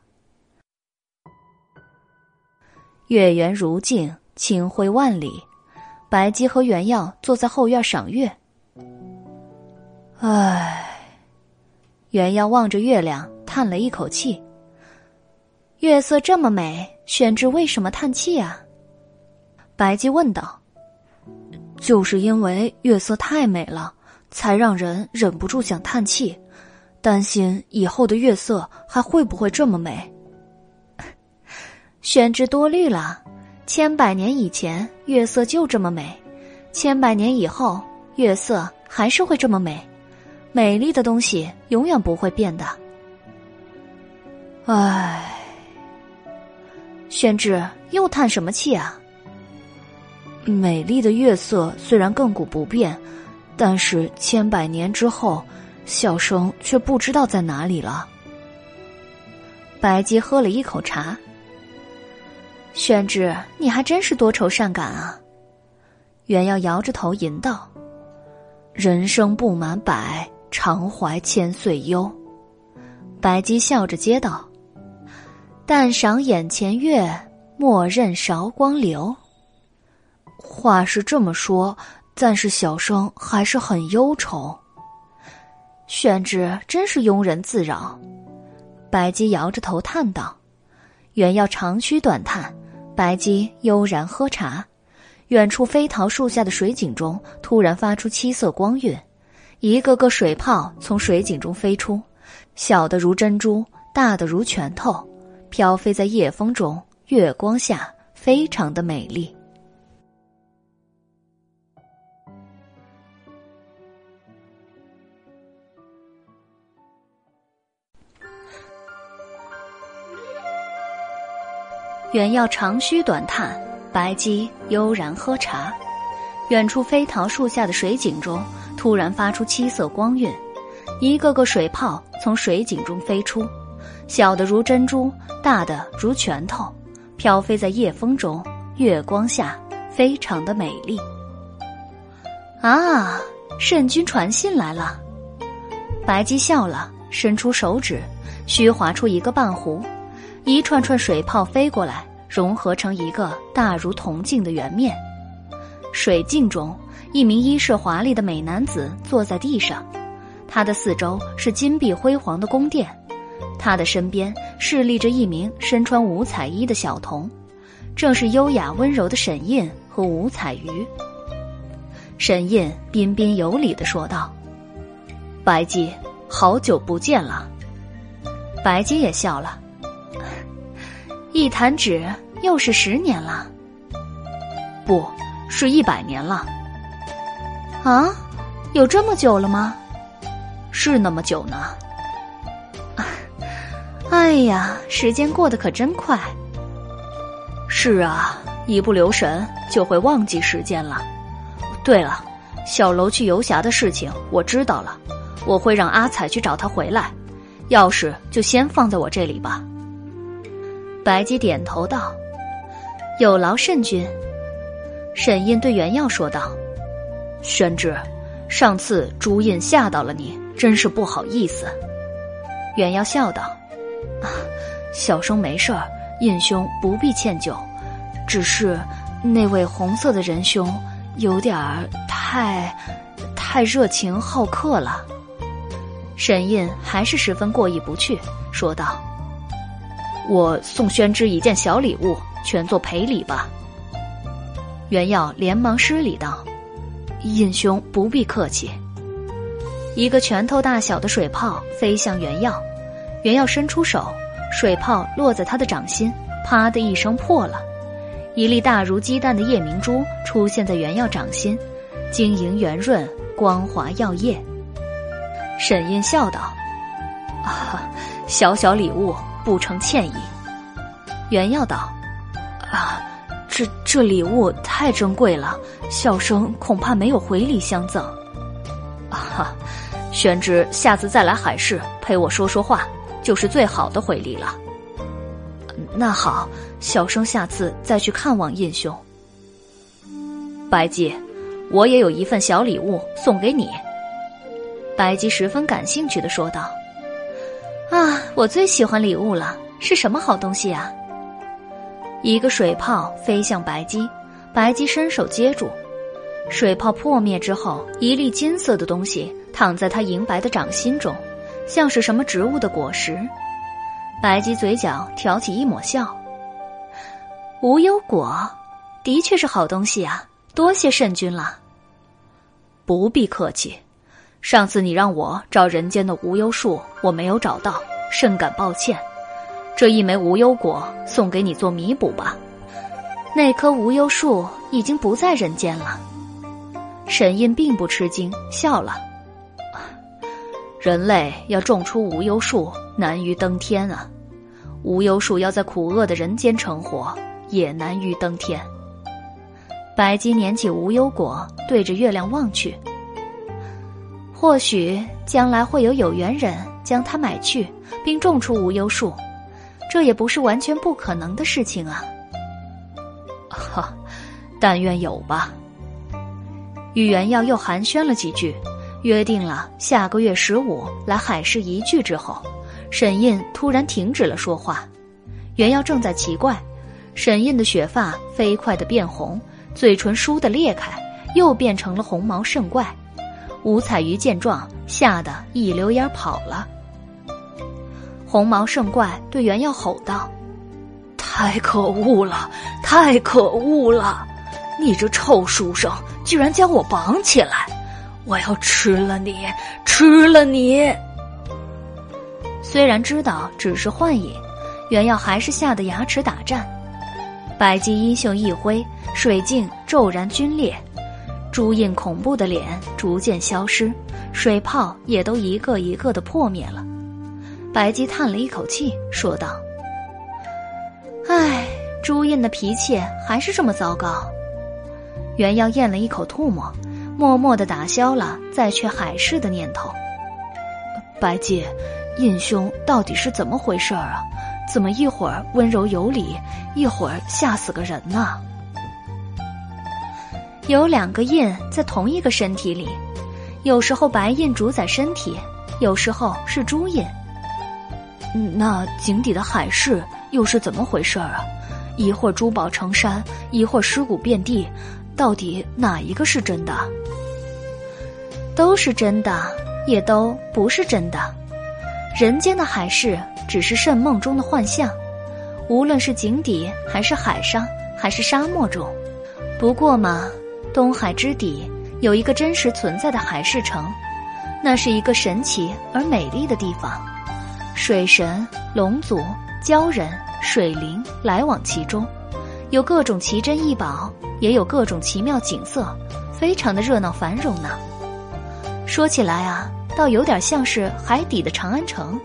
月圆如镜，清辉万里。白姬和原样坐在后院赏月。唉，原样望着月亮，叹了一口气。月色这么美，宣之为什么叹气啊？白姬问道。就是因为月色太美了，才让人忍不住想叹气，担心以后的月色还会不会这么美。宣之多虑了。千百年以前，月色就这么美；千百年以后，月色还是会这么美。美丽的东西永远不会变的。唉，宣之又叹什么气啊？美丽的月色虽然亘古不变，但是千百年之后，笑声却不知道在哪里了。白姬喝了一口茶。宣之，你还真是多愁善感啊！袁耀摇着头吟道：“人生不满百，常怀千岁忧。”白姬笑着接道：“但赏眼前月，莫任韶光流。”话是这么说，但是小生还是很忧愁。宣之真是庸人自扰。白姬摇着头叹道：“袁耀长吁短叹。”白姬悠然喝茶，远处飞桃树下的水井中突然发出七色光晕，一个个水泡从水井中飞出，小的如珍珠，大的如拳头，飘飞在夜风中、月光下，非常的美丽。远要长吁短叹，白姬悠然喝茶。远处飞桃树下的水井中突然发出七色光晕，一个个水泡从水井中飞出，小的如珍珠，大的如拳头，飘飞在夜风中、月光下，非常的美丽。啊，圣君传信来了！白姬笑了，伸出手指，虚划出一个半弧。一串串水泡飞过来，融合成一个大如铜镜的圆面。水镜中，一名衣饰华丽的美男子坐在地上，他的四周是金碧辉煌的宫殿，他的身边侍立着一名身穿五彩衣的小童，正是优雅温柔的沈印和五彩鱼。沈印彬彬有礼的说道：“白姬，好久不见了。”白姬也笑了。一弹指，又是十年了。不是一百年了。啊，有这么久了吗？是那么久呢。哎呀，时间过得可真快。是啊，一不留神就会忘记时间了。对了，小楼去游侠的事情我知道了，我会让阿彩去找他回来，钥匙就先放在我这里吧。白姬点头道：“有劳圣君。”沈印对袁耀说道：“宣之，上次朱印吓到了你，真是不好意思。”袁耀笑道：“，小生没事儿，印兄不必歉疚，只是那位红色的仁兄有点儿太，太热情好客了。”沈印还是十分过意不去，说道。我送宣之一件小礼物，全做赔礼吧。袁耀连忙施礼道：“印兄不必客气。”一个拳头大小的水泡飞向袁耀，袁耀伸出手，水泡落在他的掌心，啪的一声破了，一粒大如鸡蛋的夜明珠出现在袁耀掌心，晶莹圆润，光滑耀夜。沈印笑道：“啊，小小礼物。”不成歉意，袁耀道：“啊，这这礼物太珍贵了，小生恐怕没有回礼相赠。”啊，宣之下次再来海市陪我说说话，就是最好的回礼了。那好，小生下次再去看望印兄。白姬，我也有一份小礼物送给你。白姬十分感兴趣的说道。啊，我最喜欢礼物了，是什么好东西啊？一个水泡飞向白姬，白姬伸手接住，水泡破灭之后，一粒金色的东西躺在他银白的掌心中，像是什么植物的果实。白姬嘴角挑起一抹笑。无忧果，的确是好东西啊，多谢圣君了。不必客气。上次你让我找人间的无忧树，我没有找到，甚感抱歉。这一枚无忧果送给你做弥补吧。那棵无忧树已经不在人间了。沈印并不吃惊，笑了。人类要种出无忧树，难于登天啊。无忧树要在苦厄的人间成活，也难于登天。白姬捻起无忧果，对着月亮望去。或许将来会有有缘人将它买去，并种出无忧树，这也不是完全不可能的事情啊！哈，但愿有吧。与袁耀又寒暄了几句，约定了下个月十五来海市一聚之后，沈印突然停止了说话。袁耀正在奇怪，沈印的雪发飞快的变红，嘴唇倏地裂开，又变成了红毛圣怪。五彩鱼见状，吓得一溜烟跑了。红毛圣怪对原耀吼道：“太可恶了，太可恶了！你这臭书生，居然将我绑起来！我要吃了你，吃了你！虽然知道只是幻影，原耀还是吓得牙齿打颤。白姬衣袖一挥，水镜骤然皲裂，朱印恐怖的脸逐渐消失，水泡也都一个一个的破灭了。白姬叹了一口气，说道：“唉，朱印的脾气还是这么糟糕。”袁耀咽了一口唾沫，默默的打消了再去海市的念头。白姬，印兄到底是怎么回事儿啊？怎么一会儿温柔有礼，一会儿吓死个人呢？有两个印在同一个身体里，有时候白印主宰身体，有时候是朱印。那井底的海市又是怎么回事儿啊？一会儿珠宝成山，一会儿尸骨遍地，到底哪一个是真的？都是真的，也都不是真的。人间的海市只是圣梦中的幻象，无论是井底，还是海上，还是沙漠中。不过嘛，东海之底有一个真实存在的海市城，那是一个神奇而美丽的地方。水神、龙族、鲛人、水灵来往其中，有各种奇珍异宝，也有各种奇妙景色，非常的热闹繁荣呢。说起来啊，倒有点像是海底的长安城。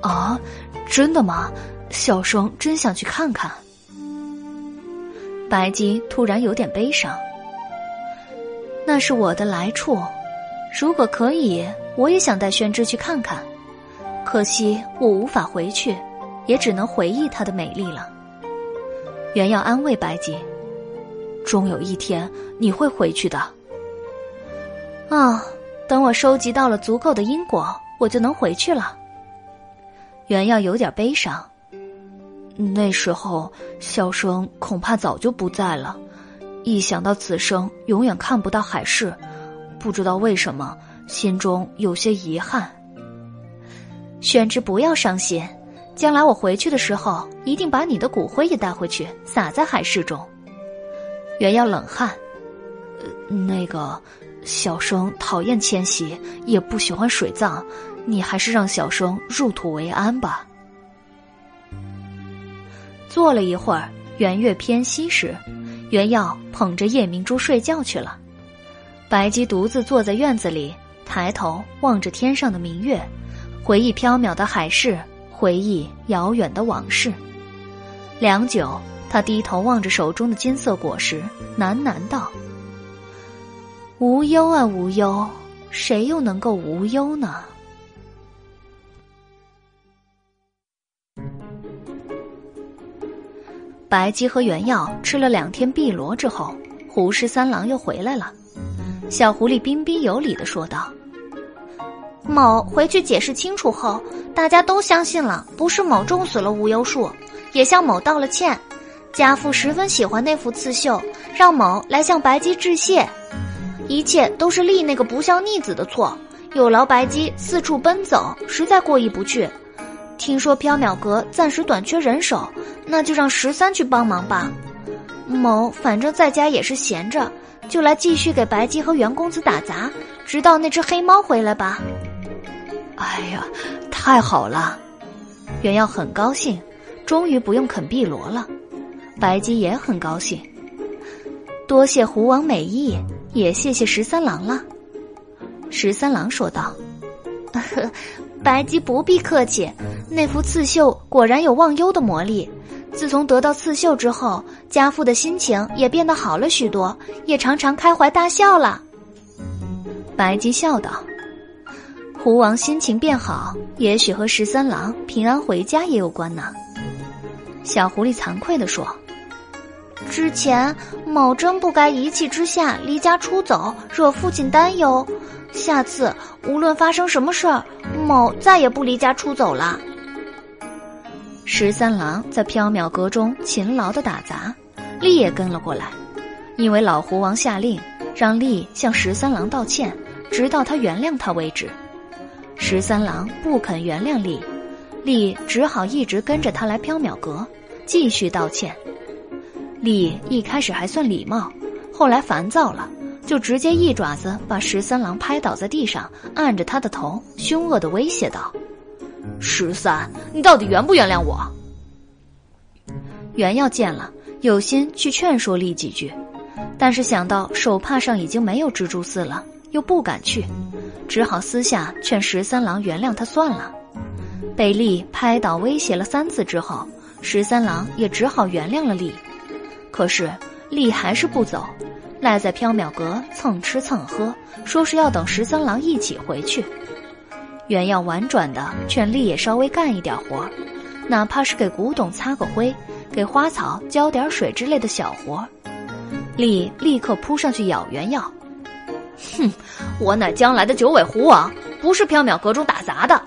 啊，真的吗？小生真想去看看。白姬突然有点悲伤。那是我的来处，如果可以，我也想带宣之去看看。可惜我无法回去，也只能回忆她的美丽了。原要安慰白姬，终有一天你会回去的。啊，等我收集到了足够的因果，我就能回去了。原要有点悲伤，那时候小生恐怕早就不在了。一想到此生永远看不到海市，不知道为什么心中有些遗憾。宣之，不要伤心。将来我回去的时候，一定把你的骨灰也带回去，撒在海市中。原要冷汗，呃那个小生讨厌迁徙，也不喜欢水葬，你还是让小生入土为安吧。坐了一会儿，圆月偏西时，原耀捧着夜明珠睡觉去了。白姬独自坐在院子里，抬头望着天上的明月。回忆缥缈的海市，回忆遥远的往事。良久，他低头望着手中的金色果实，喃喃道：“无忧啊，无忧，谁又能够无忧呢？”白姬和原耀吃了两天碧螺之后，胡十三郎又回来了。小狐狸彬彬有礼的说道。某回去解释清楚后，大家都相信了，不是某种死了无忧树，也向某道了歉。家父十分喜欢那幅刺绣，让某来向白姬致谢。一切都是丽那个不孝逆子的错，有劳白姬四处奔走，实在过意不去。听说缥缈阁暂时短缺人手，那就让十三去帮忙吧。某反正在家也是闲着，就来继续给白姬和袁公子打杂，直到那只黑猫回来吧。哎呀，太好了！袁耀很高兴，终于不用啃碧螺了。白姬也很高兴。多谢狐王美意，也谢谢十三郎了。十三郎说道：“呵白姬不必客气，那幅刺绣果然有忘忧的魔力。自从得到刺绣之后，家父的心情也变得好了许多，也常常开怀大笑了。”白姬笑道。狐王心情变好，也许和十三郎平安回家也有关呢。小狐狸惭愧地说：“之前某真不该一气之下离家出走，惹父亲担忧。下次无论发生什么事儿，某再也不离家出走了。”十三郎在缥缈阁中勤劳的打杂，丽也跟了过来，因为老狐王下令让丽向十三郎道歉，直到他原谅他为止。十三郎不肯原谅丽，丽只好一直跟着他来缥缈阁，继续道歉。丽一开始还算礼貌，后来烦躁了，就直接一爪子把十三郎拍倒在地上，按着他的头，凶恶的威胁道：“十三，你到底原不原谅我？”原要见了，有心去劝说丽几句，但是想到手帕上已经没有蜘蛛丝了，又不敢去，只好私下劝十三郎原谅他算了。被丽拍倒威胁了三次之后，十三郎也只好原谅了丽。可是丽还是不走，赖在缥缈阁蹭吃蹭喝，说是要等十三郎一起回去。袁耀婉转的劝丽也稍微干一点活，哪怕是给古董擦个灰。给花草浇点水之类的小活，丽立刻扑上去咬原药。哼，我乃将来的九尾狐王，不是缥缈阁中打杂的。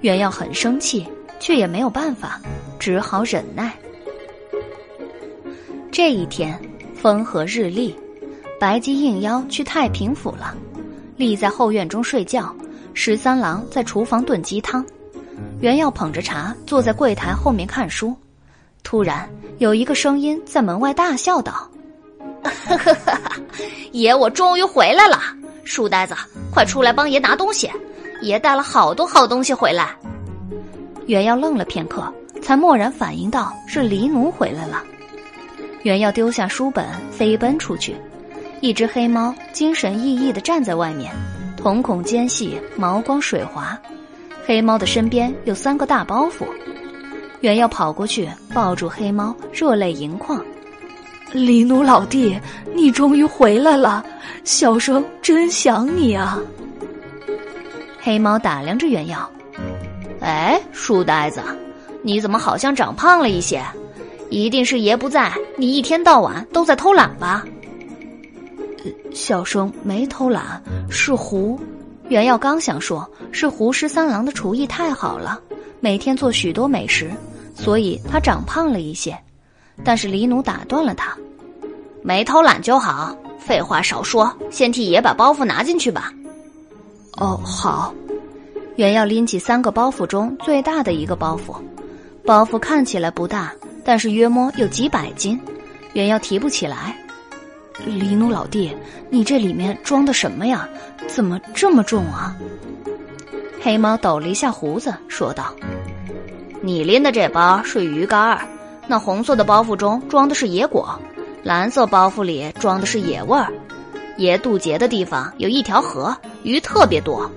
原药很生气，却也没有办法，只好忍耐。这一天风和日丽，白姬应邀去太平府了。立在后院中睡觉，十三郎在厨房炖鸡汤，原耀捧着茶坐在柜台后面看书。突然，有一个声音在门外大笑道：“ 爷，我终于回来了！书呆子，快出来帮爷拿东西，爷带了好多好东西回来。”袁耀愣了片刻，才蓦然反应到是黎奴回来了。原耀丢下书本，飞奔出去。一只黑猫精神奕奕地站在外面，瞳孔尖细，毛光水滑。黑猫的身边有三个大包袱。原要跑过去抱住黑猫，热泪盈眶。李奴老弟，你终于回来了，小生真想你啊！黑猫打量着原耀，哎，书呆子，你怎么好像长胖了一些？一定是爷不在，你一天到晚都在偷懒吧？小生没偷懒，是胡。原耀刚想说，是胡十三郎的厨艺太好了，每天做许多美食。所以他长胖了一些，但是李奴打断了他：“没偷懒就好，废话少说，先替爷把包袱拿进去吧。”哦，好。原要拎起三个包袱中最大的一个包袱，包袱看起来不大，但是约摸有几百斤，原要提不起来。李奴老弟，你这里面装的什么呀？怎么这么重啊？黑猫抖了一下胡子，说道。你拎的这包是鱼干儿，那红色的包袱中装的是野果，蓝色包袱里装的是野味儿。爷渡劫的地方有一条河，鱼特别多。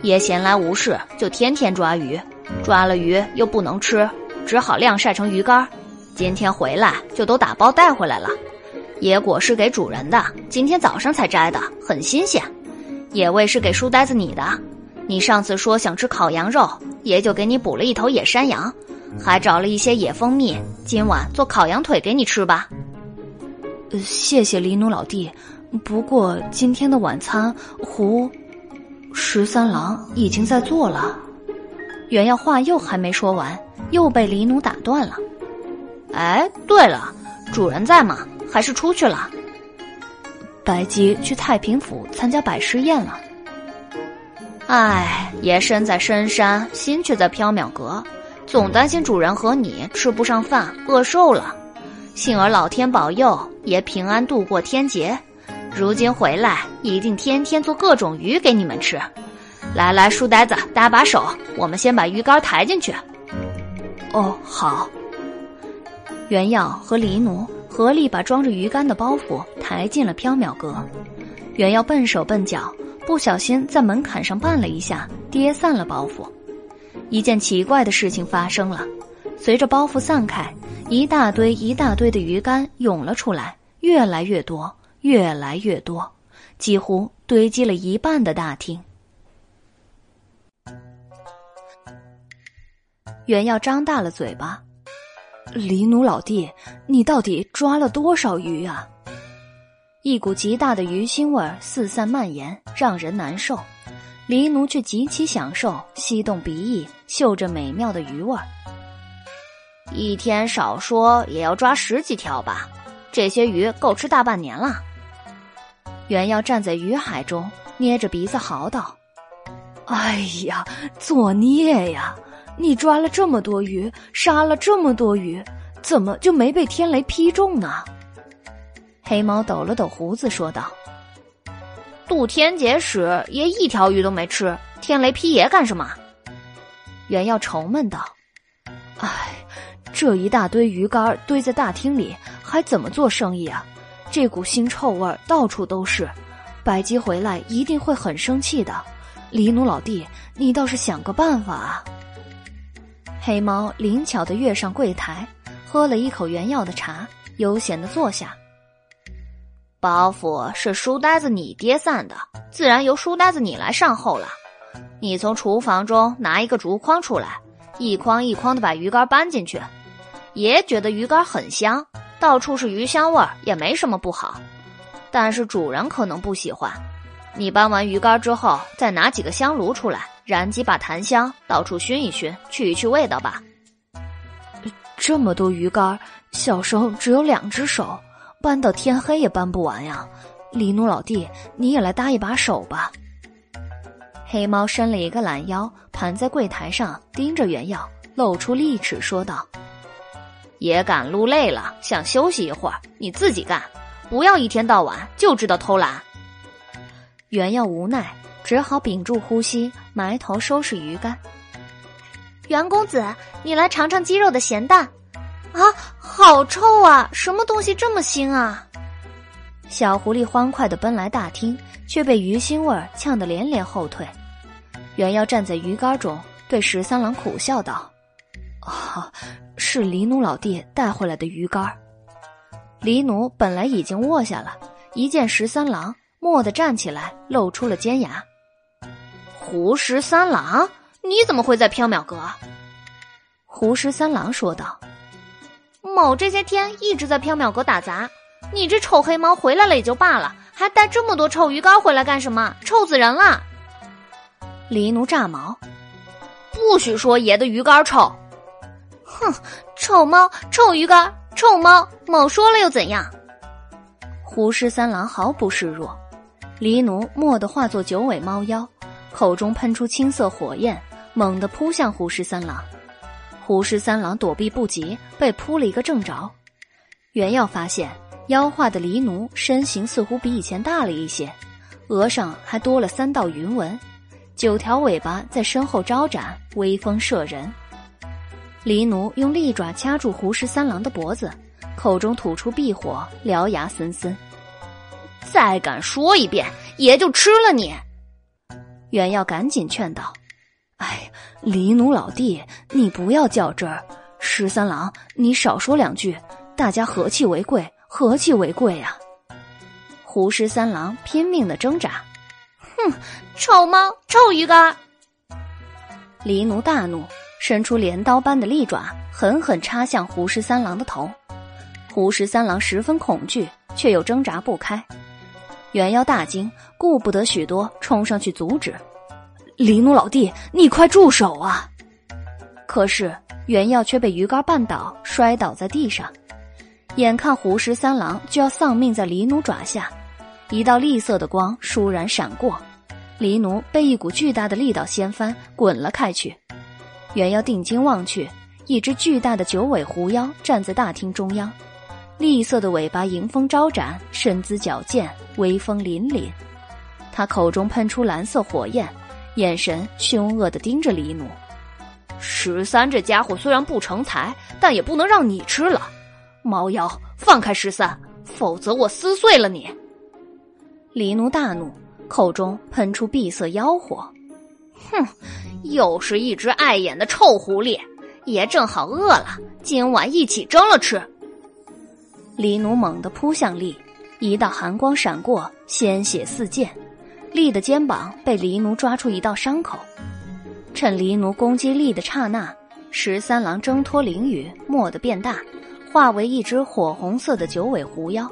爷闲来无事就天天抓鱼，抓了鱼又不能吃，只好晾晒成鱼干儿。今天回来就都打包带回来了。野果是给主人的，今天早上才摘的，很新鲜。野味是给书呆子你的。你上次说想吃烤羊肉，爷就给你补了一头野山羊，还找了一些野蜂蜜，今晚做烤羊腿给你吃吧。谢谢李奴老弟，不过今天的晚餐胡十三郎已经在做了。原要话又还没说完，又被李奴打断了。哎，对了，主人在吗？还是出去了？白姬去太平府参加百师宴了。唉，爷身在深山，心却在缥缈阁，总担心主人和你吃不上饭，饿瘦了。幸而老天保佑，爷平安度过天劫。如今回来，一定天天做各种鱼给你们吃。来来，书呆子，搭把手，我们先把鱼竿抬进去。哦，好。原耀和黎奴合力把装着鱼竿的包袱抬进了缥缈阁。原耀笨手笨脚。不小心在门槛上绊了一下，跌散了包袱。一件奇怪的事情发生了，随着包袱散开，一大堆一大堆的鱼竿涌了出来，越来越多，越来越多，几乎堆积了一半的大厅。原耀张大了嘴巴：“黎奴老弟，你到底抓了多少鱼啊？”一股极大的鱼腥味四散蔓延，让人难受。黎奴却极其享受，吸动鼻翼，嗅着美妙的鱼味儿。一天少说也要抓十几条吧，这些鱼够吃大半年了。原要站在鱼海中，捏着鼻子嚎道：“哎呀，作孽呀！你抓了这么多鱼，杀了这么多鱼，怎么就没被天雷劈中呢？黑猫抖了抖胡子说道：“渡天劫时爷一条鱼都没吃，天雷劈爷干什么？”袁耀愁闷道：“唉，这一大堆鱼竿堆在大厅里，还怎么做生意啊？这股腥臭味到处都是，白姬回来一定会很生气的。黎奴老弟，你倒是想个办法啊！”黑猫灵巧的跃上柜台，喝了一口原药的茶，悠闲的坐下。包袱是书呆子你爹散的，自然由书呆子你来善后了。你从厨房中拿一个竹筐出来，一筐一筐的把鱼竿搬进去。爷觉得鱼竿很香，到处是鱼香味儿，也没什么不好。但是主人可能不喜欢。你搬完鱼竿之后，再拿几个香炉出来，燃几把檀香，到处熏一熏，去一去味道吧。这么多鱼竿，小生只有两只手。搬到天黑也搬不完呀，黎奴老弟，你也来搭一把手吧。黑猫伸了一个懒腰，盘在柜台上，盯着原药，露出利齿，说道：“也赶路累了，想休息一会儿，你自己干，不要一天到晚就知道偷懒。”原药无奈，只好屏住呼吸，埋头收拾鱼竿。袁公子，你来尝尝鸡肉的咸淡。啊，好臭啊！什么东西这么腥啊？小狐狸欢快的奔来大厅，却被鱼腥味呛得连连后退。原要站在鱼竿中，对十三郎苦笑道：“啊，是黎奴老弟带回来的鱼竿。”黎奴本来已经卧下了，一见十三郎，蓦地站起来，露出了尖牙。胡十三郎，你怎么会在缥缈阁？胡十三郎说道。某这些天一直在缥缈阁打杂，你这臭黑猫回来了也就罢了，还带这么多臭鱼干回来干什么？臭死人了！黎奴炸毛，不许说爷的鱼干臭！哼，臭猫，臭鱼干，臭猫，某说了又怎样？胡十三郎毫不示弱，黎奴蓦地化作九尾猫妖，口中喷出青色火焰，猛地扑向胡十三郎。胡十三郎躲避不及，被扑了一个正着。原耀发现妖化的狸奴身形似乎比以前大了一些，额上还多了三道云纹，九条尾巴在身后招展，威风慑人。狸奴用利爪掐住胡十三郎的脖子，口中吐出碧火，獠牙森森。再敢说一遍，爷就吃了你！袁耀赶紧劝道。哎，黎奴老弟，你不要较真儿。十三郎，你少说两句，大家和气为贵，和气为贵呀！胡十三郎拼命的挣扎，哼，臭猫，臭鱼干！黎奴大怒，伸出镰刀般的利爪，狠狠插向胡十三郎的头。胡十三郎十分恐惧，却又挣扎不开。原妖大惊，顾不得许多，冲上去阻止。黎奴老弟，你快住手啊！可是原耀却被鱼竿绊倒，摔倒在地上。眼看胡十三郎就要丧命在黎奴爪下，一道栗色的光倏然闪过，黎奴被一股巨大的力道掀翻，滚了开去。原耀定睛望去，一只巨大的九尾狐妖站在大厅中央，栗色的尾巴迎风招展，身姿矫健，威风凛凛。他口中喷出蓝色火焰。眼神凶恶的盯着黎奴，十三这家伙虽然不成才，但也不能让你吃了。猫妖，放开十三，否则我撕碎了你！黎奴大怒，口中喷出碧色妖火。哼，又是一只碍眼的臭狐狸！爷正好饿了，今晚一起蒸了吃。黎奴猛地扑向丽，一道寒光闪过，鲜血四溅。丽的肩膀被黎奴抓出一道伤口，趁黎奴攻击丽的刹那，十三郎挣脱灵雨，蓦地变大，化为一只火红色的九尾狐妖。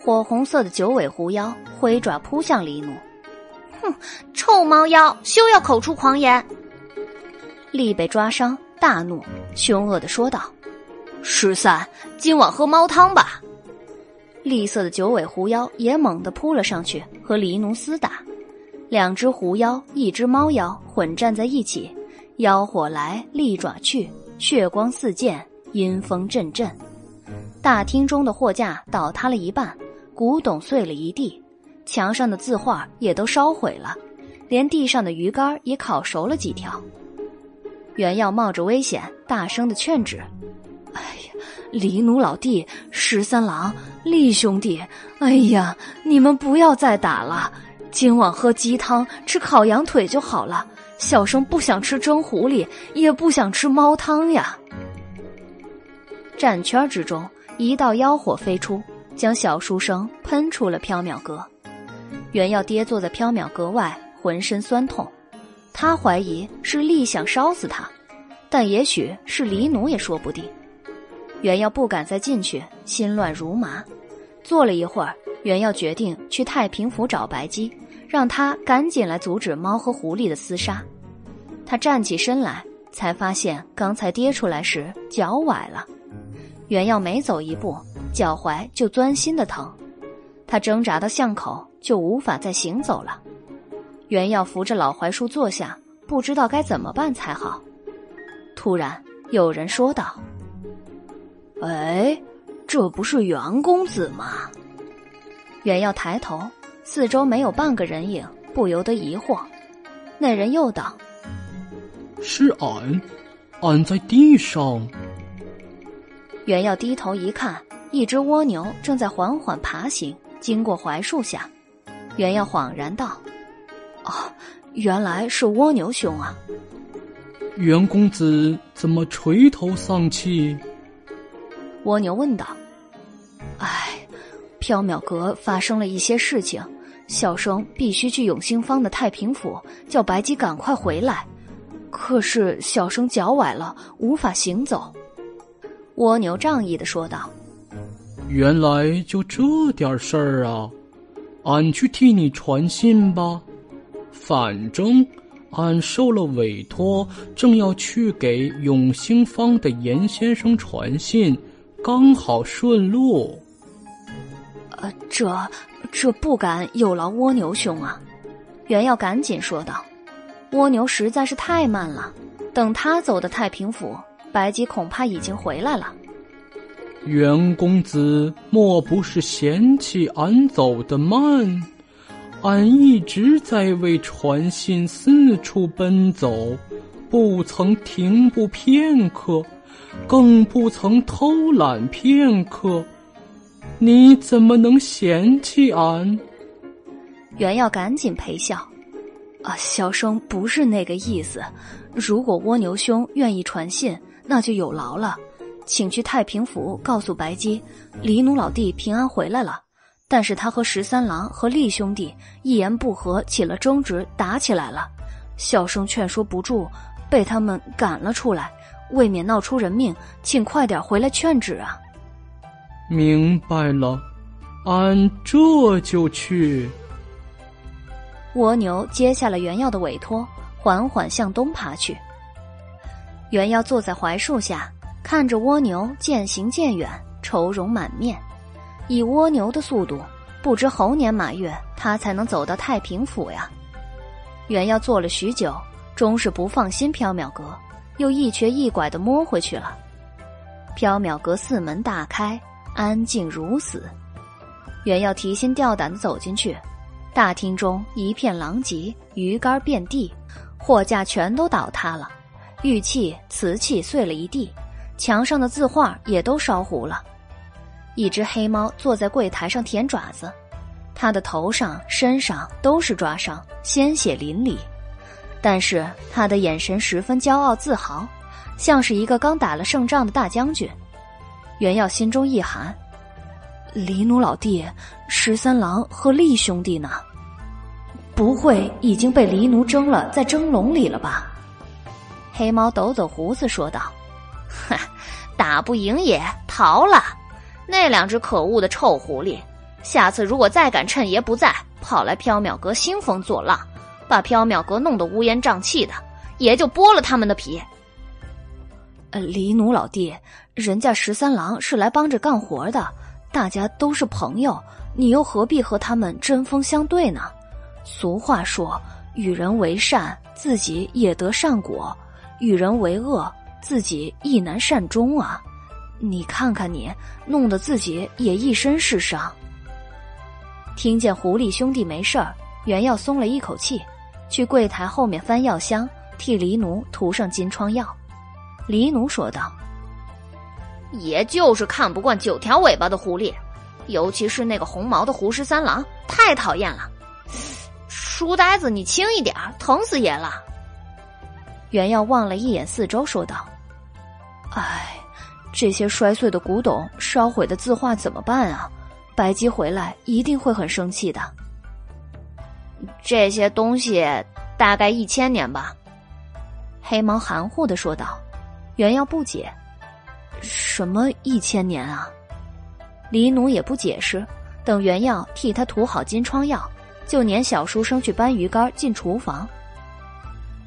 火红色的九尾狐妖挥爪扑向黎奴，哼，臭猫妖，休要口出狂言！丽被抓伤，大怒，凶恶的说道：“十三，今晚喝猫汤吧。”栗色的九尾狐妖也猛地扑了上去，和黎奴厮打。两只狐妖，一只猫妖混战在一起，妖火来，利爪去，血光四溅，阴风阵阵。大厅中的货架倒塌了一半，古董碎了一地，墙上的字画也都烧毁了，连地上的鱼干也烤熟了几条。袁耀冒着危险，大声的劝止：“哎呀，黎奴老弟，十三郎，厉兄弟，哎呀，你们不要再打了，今晚喝鸡汤，吃烤羊腿就好了。小生不想吃蒸狐狸，也不想吃猫汤呀。”战圈之中，一道妖火飞出，将小书生喷出了缥缈阁。袁耀跌坐在缥缈阁外，浑身酸痛。他怀疑是厉想烧死他，但也许是黎奴也说不定。袁耀不敢再进去，心乱如麻。坐了一会儿，袁耀决定去太平府找白姬，让他赶紧来阻止猫和狐狸的厮杀。他站起身来，才发现刚才跌出来时脚崴了。袁耀每走一步，脚踝就钻心的疼。他挣扎到巷口，就无法再行走了。袁耀扶着老槐树坐下，不知道该怎么办才好。突然有人说道：“哎，这不是袁公子吗？”袁耀抬头，四周没有半个人影，不由得疑惑。那人又道：“是俺，俺在地上。”袁耀低头一看，一只蜗牛正在缓缓爬行，经过槐树下。袁耀恍然道。哦，原来是蜗牛兄啊！袁公子怎么垂头丧气？蜗牛问道。唉，缥缈阁发生了一些事情，小生必须去永兴坊的太平府，叫白姬赶快回来。可是小生脚崴了，无法行走。蜗牛仗义的说道：“原来就这点事儿啊，俺去替你传信吧。”反正，俺受了委托，正要去给永兴坊的严先生传信，刚好顺路。呃，这这不敢有劳蜗牛兄啊！袁耀赶紧说道：“蜗牛实在是太慢了，等他走的太平府，白吉恐怕已经回来了。”袁公子莫不是嫌弃俺走的慢？俺一直在为传信四处奔走，不曾停步片刻，更不曾偷懒片刻。你怎么能嫌弃俺？袁耀赶紧陪笑：“啊，小生不是那个意思。如果蜗牛兄愿意传信，那就有劳了，请去太平府告诉白姬，黎奴老弟平安回来了。”但是他和十三郎和厉兄弟一言不合起了争执，打起来了。小生劝说不住，被他们赶了出来。未免闹出人命，请快点回来劝止啊！明白了，俺这就去。蜗牛接下了原耀的委托，缓缓向东爬去。原耀坐在槐树下，看着蜗牛渐行渐远，愁容满面。以蜗牛的速度，不知猴年马月他才能走到太平府呀。原耀坐了许久，终是不放心缥缈阁，又一瘸一拐的摸回去了。缥缈阁四门大开，安静如死。原要提心吊胆的走进去，大厅中一片狼藉，鱼竿遍地，货架全都倒塌了，玉器、瓷器碎了一地，墙上的字画也都烧糊了。一只黑猫坐在柜台上舔爪子，它的头上、身上都是抓伤，鲜血淋漓。但是他的眼神十分骄傲自豪，像是一个刚打了胜仗的大将军。袁耀心中一寒：黎奴老弟，十三郎和厉兄弟呢？不会已经被黎奴蒸了，在蒸笼里了吧？黑猫抖抖胡子说道：“哼，打不赢也逃了。”那两只可恶的臭狐狸，下次如果再敢趁爷不在跑来缥缈阁兴风作浪，把缥缈阁弄得乌烟瘴气的，爷就剥了他们的皮。呃，黎奴老弟，人家十三郎是来帮着干活的，大家都是朋友，你又何必和他们针锋相对呢？俗话说，与人为善，自己也得善果；与人为恶，自己亦难善终啊。你看看你，弄得自己也一身是伤。听见狐狸兄弟没事儿，袁耀松了一口气，去柜台后面翻药箱，替黎奴涂上金疮药。黎奴说道：“爷就是看不惯九条尾巴的狐狸，尤其是那个红毛的胡十三郎，太讨厌了。书呆子，你轻一点，疼死爷了。”袁耀望了一眼四周，说道：“哎，这些摔碎的古董、烧毁的字画怎么办啊？”白姬回来一定会很生气的。这些东西大概一千年吧。黑毛含糊的说道。原耀不解：“什么一千年啊？”黎奴也不解释。等原耀替他涂好金疮药，就撵小书生去搬鱼竿进厨房。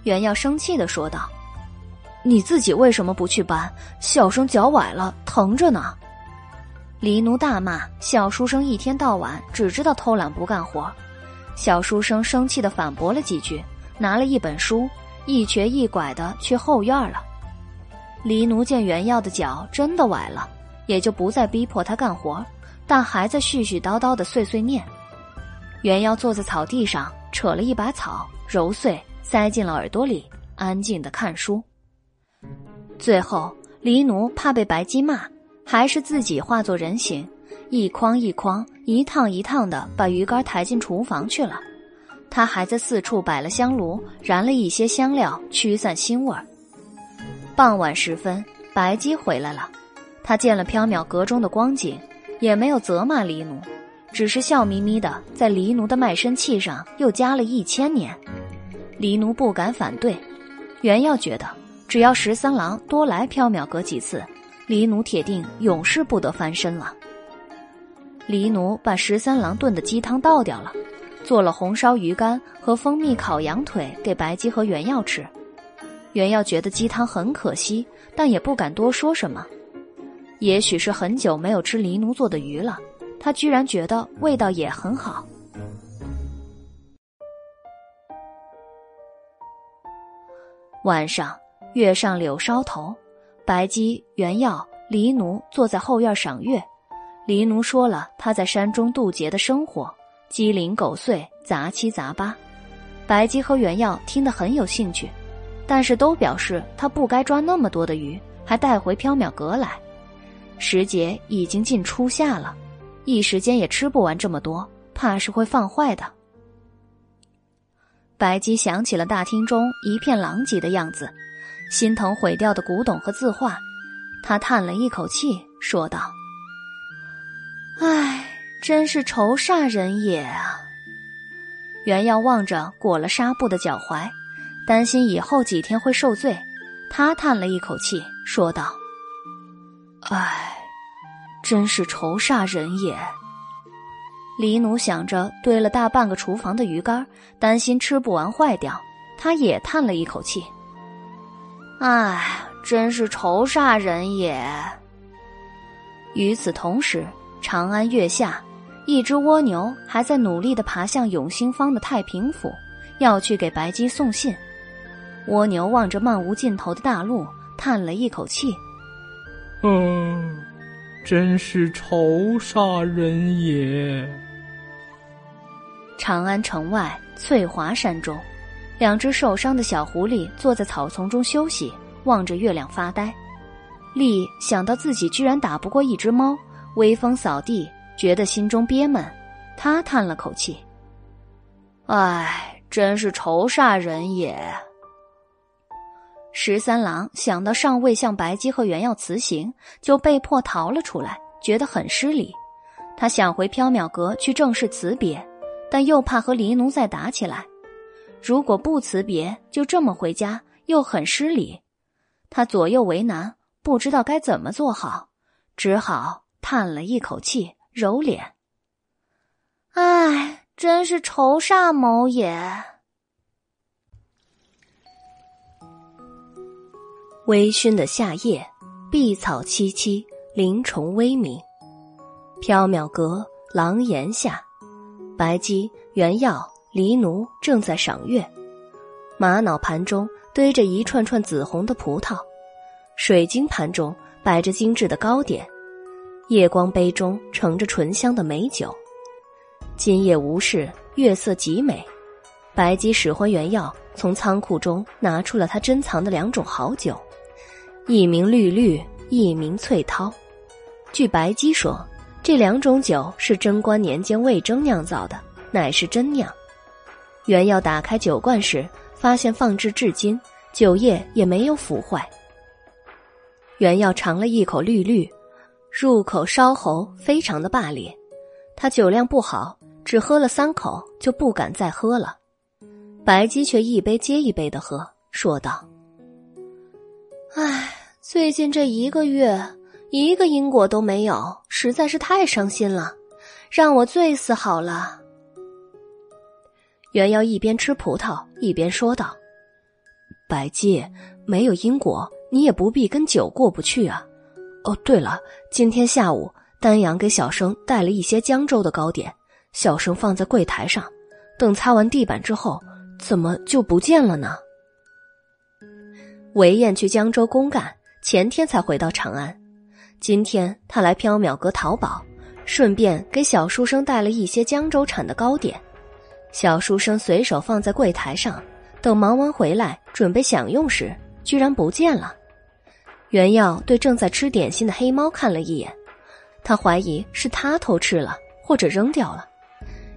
袁耀生气的说道：“你自己为什么不去搬？小生脚崴了，疼着呢。”黎奴大骂小书生一天到晚只知道偷懒不干活，小书生生气的反驳了几句，拿了一本书，一瘸一拐的去后院了。黎奴见袁耀的脚真的崴了，也就不再逼迫他干活，但还在絮絮叨叨的碎碎念。袁耀坐在草地上，扯了一把草，揉碎塞进了耳朵里，安静的看书。最后，黎奴怕被白姬骂。还是自己化作人形，一筐一筐、一趟一趟的把鱼竿抬进厨房去了。他还在四处摆了香炉，燃了一些香料，驱散腥味儿。傍晚时分，白姬回来了，他见了缥缈阁中的光景，也没有责骂黎奴，只是笑眯眯的在黎奴的卖身契上又加了一千年。黎奴不敢反对，原要觉得只要十三郎多来缥缈阁几次。黎奴铁定永世不得翻身了。黎奴把十三郎炖的鸡汤倒掉了，做了红烧鱼干和蜂蜜烤羊腿给白姬和原耀吃。原耀觉得鸡汤很可惜，但也不敢多说什么。也许是很久没有吃黎奴做的鱼了，他居然觉得味道也很好。晚上，月上柳梢头。白姬、原耀、黎奴坐在后院赏月。黎奴说了他在山中渡劫的生活，鸡零狗碎，杂七杂八。白姬和原耀听得很有兴趣，但是都表示他不该抓那么多的鱼，还带回缥缈阁来。时节已经近初夏了，一时间也吃不完这么多，怕是会放坏的。白姬想起了大厅中一片狼藉的样子。心疼毁掉的古董和字画，他叹了一口气，说道：“唉，真是愁煞人也啊。”原耀望着裹了纱布的脚踝，担心以后几天会受罪，他叹了一口气，说道：“唉，真是愁煞人也。”李奴想着堆了大半个厨房的鱼干，担心吃不完坏掉，他也叹了一口气。唉，真是愁煞人也。与此同时，长安月下，一只蜗牛还在努力的爬向永兴坊的太平府，要去给白姬送信。蜗牛望着漫无尽头的大路，叹了一口气：“嗯，真是愁煞人也。”长安城外，翠华山中。两只受伤的小狐狸坐在草丛中休息，望着月亮发呆。丽想到自己居然打不过一只猫，微风扫地，觉得心中憋闷。他叹了口气：“唉，真是愁煞人也。”十三郎想到尚未向白姬和原耀辞行，就被迫逃了出来，觉得很失礼。他想回缥缈阁去正式辞别，但又怕和黎奴再打起来。如果不辞别，就这么回家，又很失礼。他左右为难，不知道该怎么做好，只好叹了一口气，揉脸。唉，真是愁煞某也。微醺的夏夜，碧草萋萋，灵虫微鸣。缥缈阁，廊檐下，白姬、原耀。黎奴正在赏月，玛瑙盘中堆着一串串紫红的葡萄，水晶盘中摆着精致的糕点，夜光杯中盛着醇香的美酒。今夜无事，月色极美。白姬使唤原药从仓库中拿出了他珍藏的两种好酒，一名绿绿，一名翠涛。据白姬说，这两种酒是贞观年间魏征酿造的，乃是真酿。原药打开酒罐时，发现放置至今，酒液也没有腐坏。原药尝了一口绿绿，入口烧喉，非常的霸烈。他酒量不好。只喝了三口，就不敢再喝了。白姬却一杯接一杯的喝，说道：“唉，最近这一个月，一个因果都没有，实在是太伤心了，让我醉死好了。”袁瑶一边吃葡萄一边说道：“白姬，没有因果，你也不必跟酒过不去啊。哦，对了，今天下午丹阳给小生带了一些江州的糕点。”小生放在柜台上，等擦完地板之后，怎么就不见了呢？韦燕去江州公干，前天才回到长安，今天他来缥缈阁淘宝，顺便给小书生带了一些江州产的糕点。小书生随手放在柜台上，等忙完回来准备享用时，居然不见了。袁耀对正在吃点心的黑猫看了一眼，他怀疑是他偷吃了，或者扔掉了。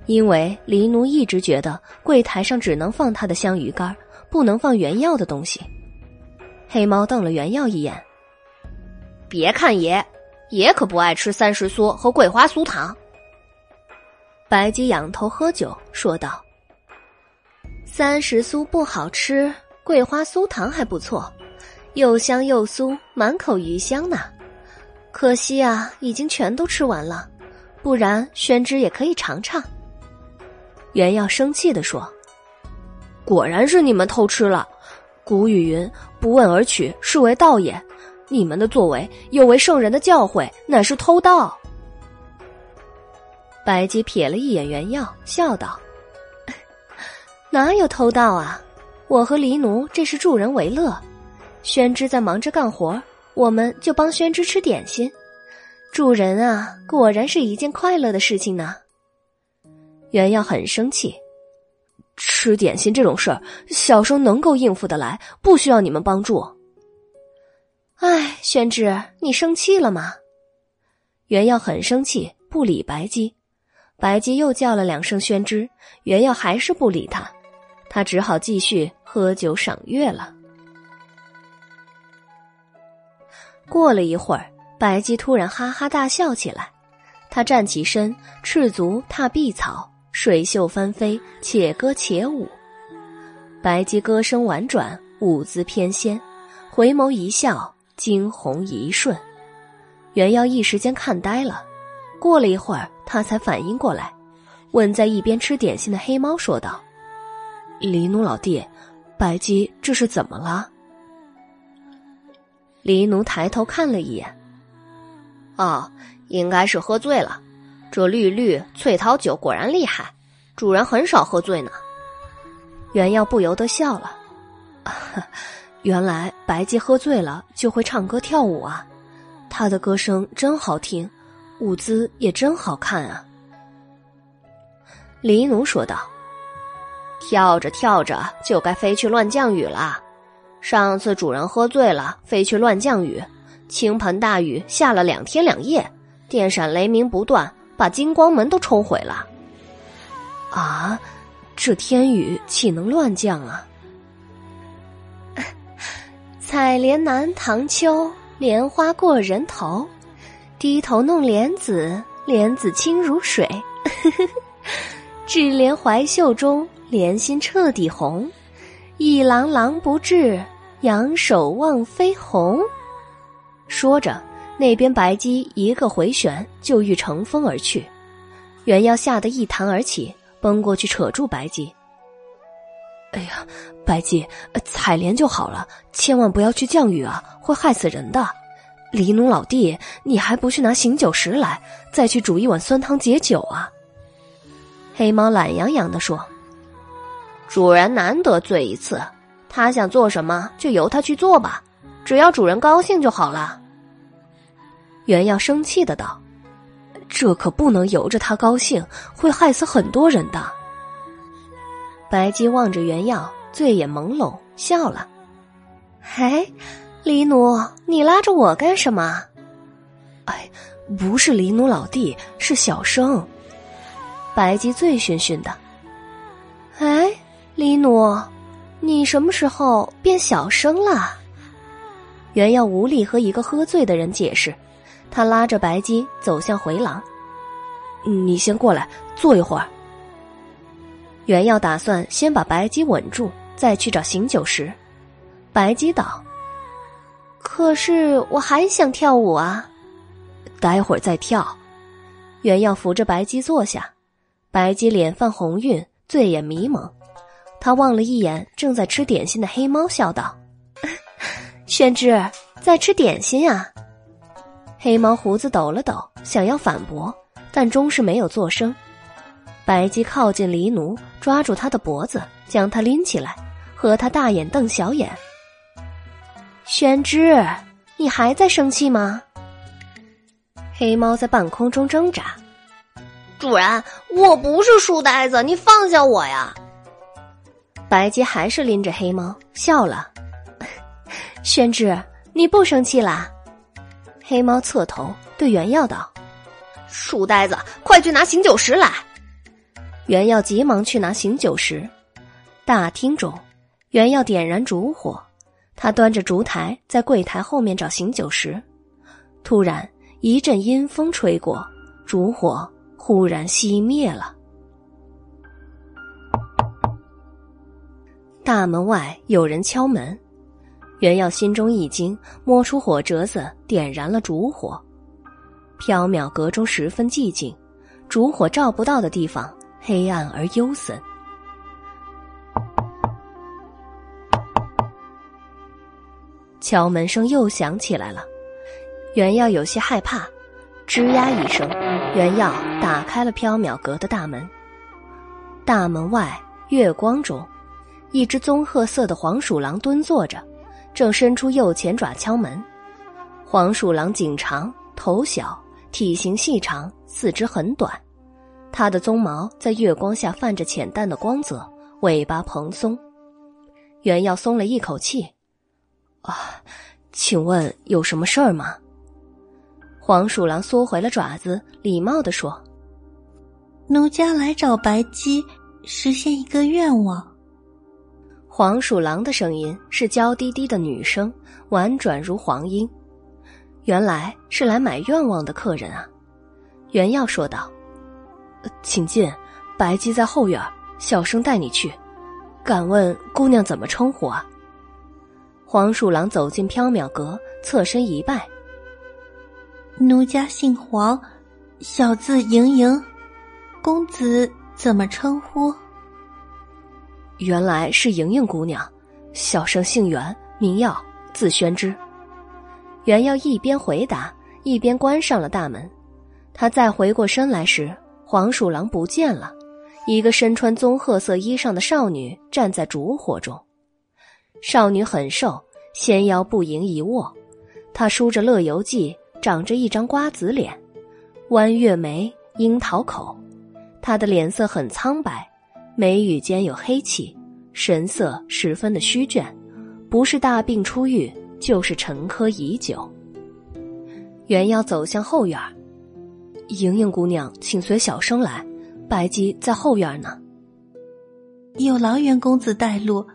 因为黎奴一直觉得柜台上只能放他的香鱼干，不能放原药的东西。黑猫瞪了原药一眼：“别看爷，爷可不爱吃三十酥和桂花酥糖。”白姬仰头喝酒说道：“三十酥不好吃，桂花酥糖还不错，又香又酥，满口余香呢。可惜啊，已经全都吃完了，不然宣之也可以尝尝。”袁耀生气地说：“果然是你们偷吃了。古语云：‘不问而取，是为盗也。’你们的作为有违圣人的教诲，乃是偷盗。”白姬瞥了一眼袁耀，笑道：“ 哪有偷盗啊？我和黎奴这是助人为乐。宣之在忙着干活，我们就帮宣之吃点心。助人啊，果然是一件快乐的事情呢。”袁耀很生气，吃点心这种事儿，小生能够应付得来，不需要你们帮助。哎，宣之，你生气了吗？袁耀很生气，不理白姬。白姬又叫了两声宣之，袁耀还是不理他，他只好继续喝酒赏月了。过了一会儿，白姬突然哈哈大笑起来，他站起身，赤足踏碧草。水袖翻飞，且歌且舞。白姬歌声婉转，舞姿翩跹，回眸一笑，惊鸿一瞬。袁耀一时间看呆了。过了一会儿，他才反应过来，问在一边吃点心的黑猫说道：“黎奴老弟，白姬这是怎么了？”黎奴抬头看了一眼，哦，应该是喝醉了。这绿绿翠桃酒果然厉害，主人很少喝醉呢。袁耀不由得笑了，原来白姬喝醉了就会唱歌跳舞啊，她的歌声真好听，舞姿也真好看啊。黎奴说道：“跳着跳着就该飞去乱降雨了。上次主人喝醉了，飞去乱降雨，倾盆大雨下了两天两夜，电闪雷鸣不断。”把金光门都冲毁了，啊！这天雨岂能乱降啊？采莲南塘秋，莲花过人头，低头弄莲子，莲子清如水。智莲怀袖中，莲心彻底红。一郎郎不至，仰首望飞鸿。说着。那边白姬一个回旋就欲乘风而去，袁耀吓得一弹而起，奔过去扯住白姬。哎呀，白姬，采莲就好了，千万不要去降雨啊，会害死人的。黎奴老弟，你还不去拿醒酒石来，再去煮一碗酸汤解酒啊？黑猫懒洋洋地说：“主人难得醉一次，他想做什么就由他去做吧，只要主人高兴就好了。”袁耀生气的道：“这可不能由着他高兴，会害死很多人的。”白姬望着袁耀，醉眼朦胧，笑了：“哎，黎奴，你拉着我干什么？”“哎，不是黎奴老弟，是小生。”白姬醉醺醺的。“哎，黎奴，你什么时候变小声了？”袁耀无力和一个喝醉的人解释，他拉着白姬走向回廊。“你先过来坐一会儿。”袁耀打算先把白姬稳住，再去找醒酒石。白姬道：“可是我还想跳舞啊，待会儿再跳。”袁耀扶着白姬坐下，白姬脸泛红晕，醉眼迷蒙。他望了一眼正在吃点心的黑猫，笑道：“宣之在吃点心啊。”黑猫胡子抖了抖，想要反驳，但终是没有作声。白姬靠近黎奴，抓住他的脖子，将他拎起来，和他大眼瞪小眼。宣之，你还在生气吗？黑猫在半空中挣扎。主人，我不是书呆子，你放下我呀！白姬还是拎着黑猫笑了。宣之，你不生气啦？黑猫侧头对袁耀道：“书呆子，快去拿醒酒石来。”袁耀急忙去拿醒酒石，大厅中，袁耀点燃烛火，他端着烛台在柜台后面找醒酒石。突然一阵阴风吹过，烛火忽然熄灭了。大门外有人敲门，袁耀心中一惊，摸出火折子点燃了烛火。缥缈阁中十分寂静，烛火照不到的地方。黑暗而幽森。敲门声又响起来了，袁耀有些害怕，吱呀一声，袁耀打开了缥缈阁的大门。大门外月光中，一只棕褐色的黄鼠狼蹲坐着，正伸出右前爪敲门。黄鼠狼颈长，头小，体型细长，四肢很短。它的鬃毛在月光下泛着浅淡的光泽，尾巴蓬松。袁耀松了一口气，啊，请问有什么事儿吗？黄鼠狼缩回了爪子，礼貌的说：“奴家来找白鸡，实现一个愿望。”黄鼠狼的声音是娇滴滴的女声，婉转如黄莺。原来是来买愿望的客人啊！袁耀说道。请进，白姬在后院，小生带你去。敢问姑娘怎么称呼啊？黄鼠狼走进缥缈阁，侧身一拜。奴家姓黄，小字盈盈，公子怎么称呼？原来是莹莹姑娘，小生姓袁，名耀，字宣之。袁耀一边回答，一边关上了大门。他再回过身来时。黄鼠狼不见了，一个身穿棕褐色衣裳的少女站在烛火中。少女很瘦，纤腰不盈一握，她梳着乐游髻，长着一张瓜子脸，弯月眉，樱桃口。她的脸色很苍白，眉宇间有黑气，神色十分的虚倦，不是大病初愈，就是沉疴已久。原要走向后院。莹莹姑娘，请随小生来。白姬在后院呢。有劳袁公子带路。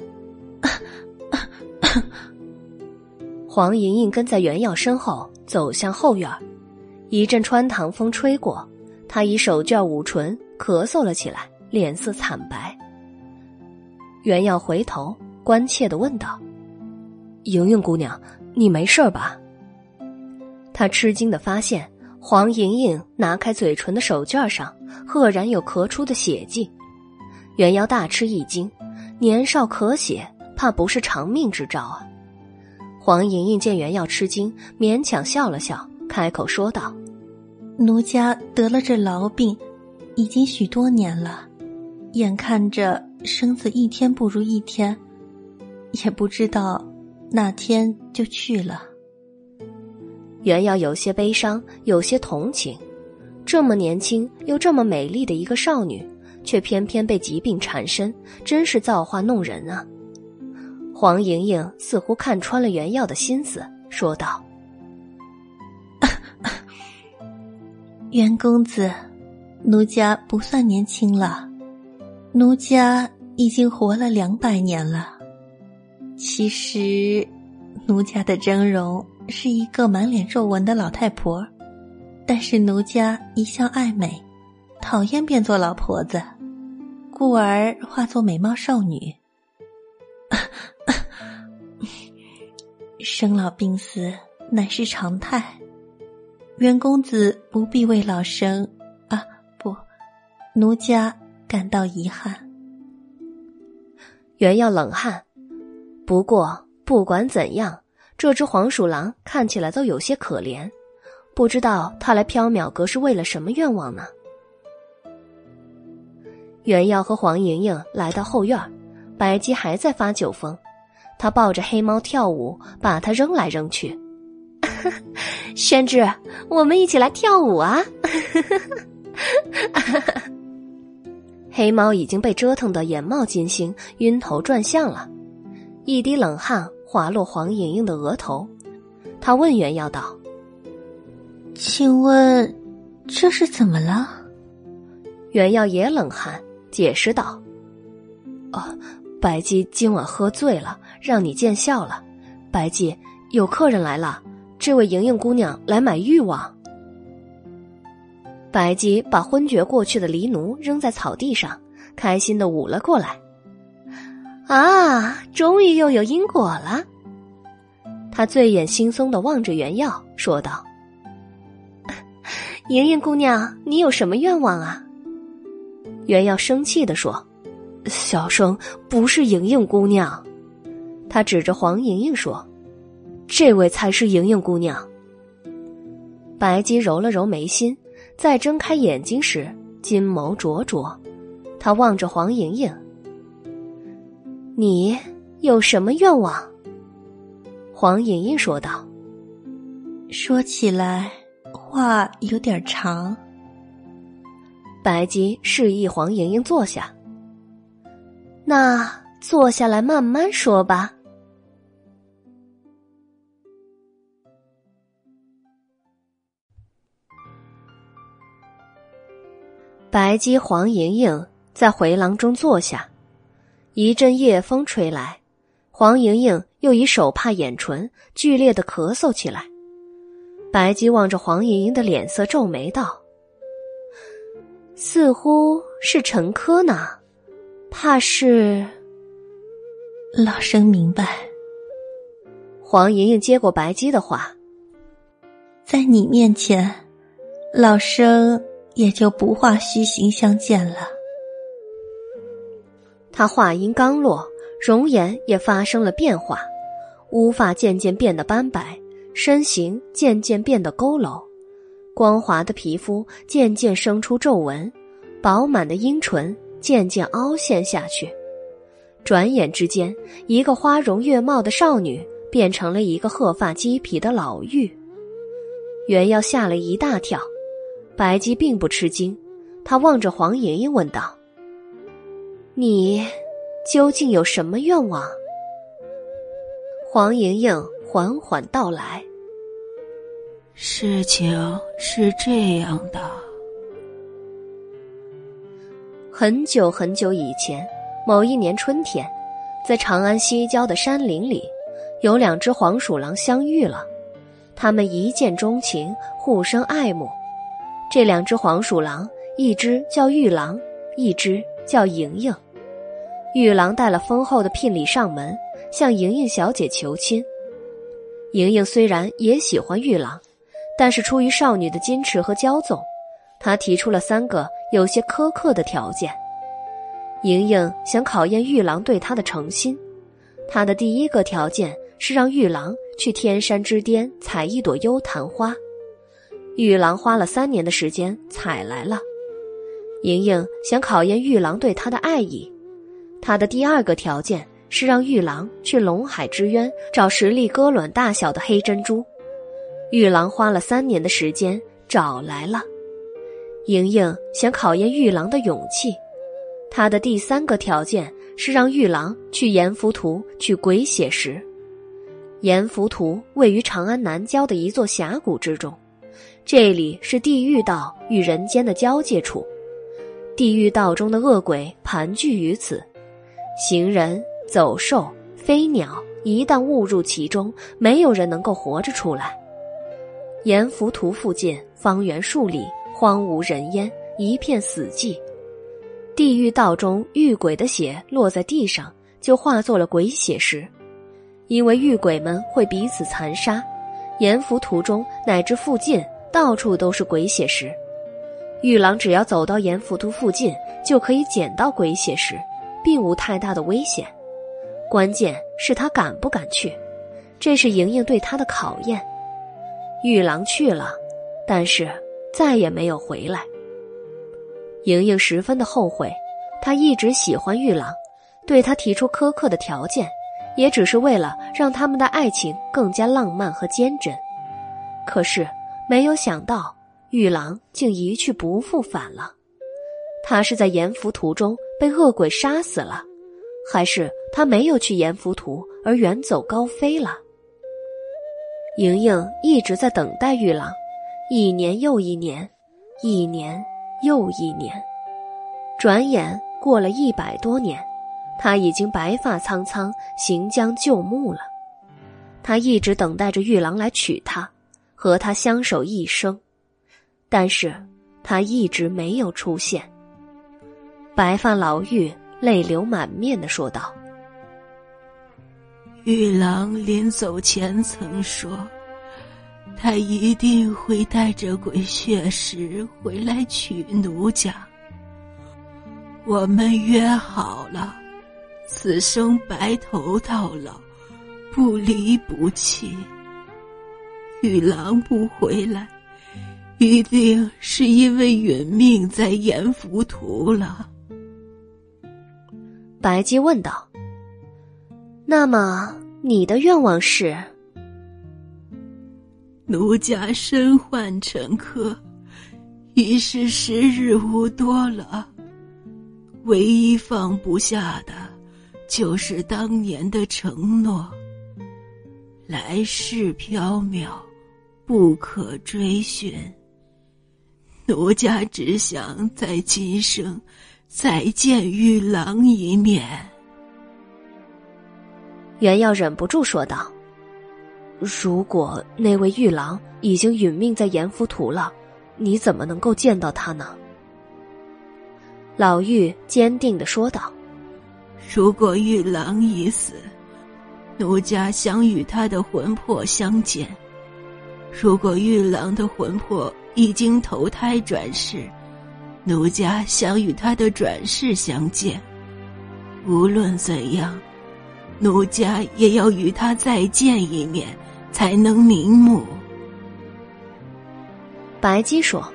黄莹莹跟在袁耀身后走向后院，一阵穿堂风吹过，她以手绢捂唇，咳嗽了起来，脸色惨白。袁耀回头关切的问道：“莹莹姑娘，你没事吧？”他吃惊的发现。黄莹莹拿开嘴唇的手绢上，赫然有咳出的血迹。袁耀大吃一惊，年少咳血，怕不是长命之兆啊！黄莹莹见袁耀吃惊，勉强笑了笑，开口说道：“奴家得了这痨病，已经许多年了，眼看着生子一天不如一天，也不知道哪天就去了。”袁耀有些悲伤，有些同情。这么年轻又这么美丽的一个少女，却偏偏被疾病缠身，真是造化弄人啊！黄莹莹似乎看穿了袁耀的心思，说道：“袁公子，奴家不算年轻了，奴家已经活了两百年了。其实，奴家的真容是一个满脸皱纹的老太婆。”但是奴家一向爱美，讨厌变作老婆子，故而化作美貌少女。生老病死乃是常态，袁公子不必为老生啊不，奴家感到遗憾。袁耀冷汗，不过不管怎样，这只黄鼠狼看起来都有些可怜。不知道他来缥缈阁是为了什么愿望呢？袁耀和黄莹莹来到后院，白姬还在发酒疯，他抱着黑猫跳舞，把它扔来扔去。宣之，我们一起来跳舞啊！黑猫已经被折腾得眼冒金星，晕头转向了，一滴冷汗滑落黄莹莹的额头，他问袁耀道。请问，这是怎么了？袁耀也冷汗，解释道：“哦，白姬今晚喝醉了，让你见笑了。白姬，有客人来了，这位莹莹姑娘来买欲望。”白姬把昏厥过去的黎奴扔在草地上，开心的舞了过来。啊，终于又有因果了！他醉眼惺忪的望着袁耀，说道。莹莹姑娘，你有什么愿望啊？袁耀生气的说：“小生不是莹莹姑娘。”他指着黄莹莹说：“这位才是莹莹姑娘。”白姬揉了揉眉心，再睁开眼睛时，金眸灼灼。他望着黄莹莹：“你有什么愿望？”黄莹莹说道：“说起来。”话有点长。白姬示意黄莹莹坐下。那坐下来慢慢说吧。白姬、黄莹莹在回廊中坐下，一阵夜风吹来，黄莹莹又以手帕掩唇，剧烈的咳嗽起来。白姬望着黄莹莹的脸色，皱眉道：“似乎是陈科呢，怕是……”老生明白。黄莹莹接过白姬的话：“在你面前，老生也就不画虚形相见了。”他话音刚落，容颜也发生了变化，乌发渐渐变得斑白。身形渐渐变得佝偻，光滑的皮肤渐渐生出皱纹，饱满的阴唇渐渐凹陷下去。转眼之间，一个花容月貌的少女变成了一个鹤发鸡皮的老妪。袁耀吓了一大跳，白姬并不吃惊，她望着黄莹莹问道：“你究竟有什么愿望？”黄莹莹。缓缓道来。事情是这样的：很久很久以前，某一年春天，在长安西郊的山林里，有两只黄鼠狼相遇了。他们一见钟情，互生爱慕。这两只黄鼠狼，一只叫玉狼，一只叫莹莹。玉狼带了丰厚的聘礼上门，向莹莹小姐求亲。莹莹虽然也喜欢玉郎，但是出于少女的矜持和骄纵，她提出了三个有些苛刻的条件。莹莹想考验玉郎对她的诚心，她的第一个条件是让玉郎去天山之巅采一朵幽昙花。玉郎花了三年的时间采来了。莹莹想考验玉郎对她的爱意，她的第二个条件。是让玉郎去龙海之渊找十粒哥卵大小的黑珍珠，玉郎花了三年的时间找来了。莹莹想考验玉郎的勇气，她的第三个条件是让玉郎去阎浮屠取鬼血石。阎浮屠位于长安南郊的一座峡谷之中，这里是地狱道与人间的交界处，地狱道中的恶鬼盘踞于此，行人、走兽、飞鸟一旦误入其中，没有人能够活着出来。阎浮屠附近方圆数里。荒无人烟，一片死寂。地狱道中遇鬼的血落在地上，就化作了鬼血石。因为遇鬼们会彼此残杀，阎浮途中乃至附近到处都是鬼血石。玉郎只要走到阎浮屠附近，就可以捡到鬼血石，并无太大的危险。关键是他敢不敢去，这是莹莹对他的考验。玉郎去了，但是。再也没有回来。莹莹十分的后悔，她一直喜欢玉郎，对他提出苛刻的条件，也只是为了让他们的爱情更加浪漫和坚贞。可是没有想到，玉郎竟一去不复返了。他是在阎浮途中被恶鬼杀死了，还是他没有去阎浮途而远走高飞了？莹莹一直在等待玉郎。一年又一年，一年又一年，转眼过了一百多年，他已经白发苍苍，行将就木了。他一直等待着玉郎来娶她，和他相守一生，但是他一直没有出现。白发老妪泪流满面的说道：“玉郎临走前曾说。”他一定会带着鬼血石回来娶奴家。我们约好了，此生白头到老，不离不弃。玉郎不回来，一定是因为殒命在阎浮屠了。白姬问道：“那么你的愿望是？”奴家身患沉疴，已是时日无多了。唯一放不下的，就是当年的承诺。来世缥缈，不可追寻。奴家只想在今生再见玉郎一面。袁耀忍不住说道。如果那位玉郎已经殒命在阎浮屠了，你怎么能够见到他呢？老妪坚定的说道：“如果玉郎已死，奴家想与他的魂魄相见；如果玉郎的魂魄已经投胎转世，奴家想与他的转世相见。无论怎样，奴家也要与他再见一面。”才能瞑目。白姬说：“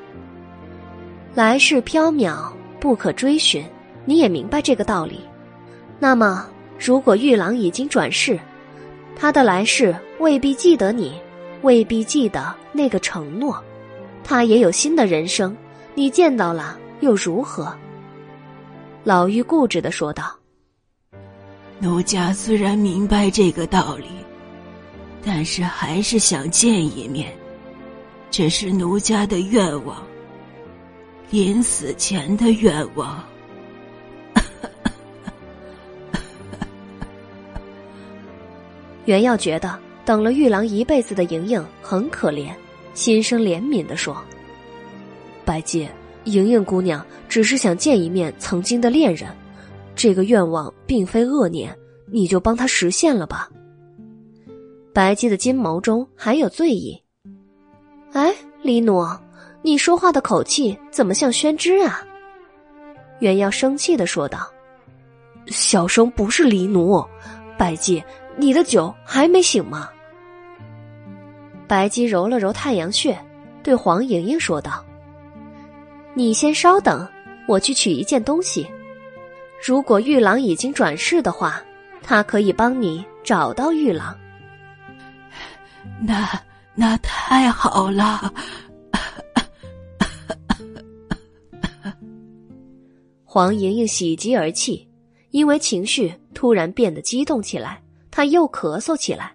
来世缥缈，不可追寻。你也明白这个道理。那么，如果玉郎已经转世，他的来世未必记得你，未必记得那个承诺。他也有新的人生，你见到了又如何？”老妪固执的说道：“奴家虽然明白这个道理。”但是还是想见一面，这是奴家的愿望。临死前的愿望。袁耀觉得等了玉郎一辈子的莹莹很可怜，心生怜悯的说：“白姬，莹莹姑娘只是想见一面曾经的恋人，这个愿望并非恶念，你就帮她实现了吧。”白姬的金眸中还有醉意。哎，李奴，你说话的口气怎么像宣之啊？袁耀生气的说道：“小生不是李奴，白姬，你的酒还没醒吗？”白姬揉了揉太阳穴，对黄莹莹说道：“你先稍等，我去取一件东西。如果玉郎已经转世的话，他可以帮你找到玉郎。”那那太好了。黄莹莹喜极而泣，因为情绪突然变得激动起来，她又咳嗽起来。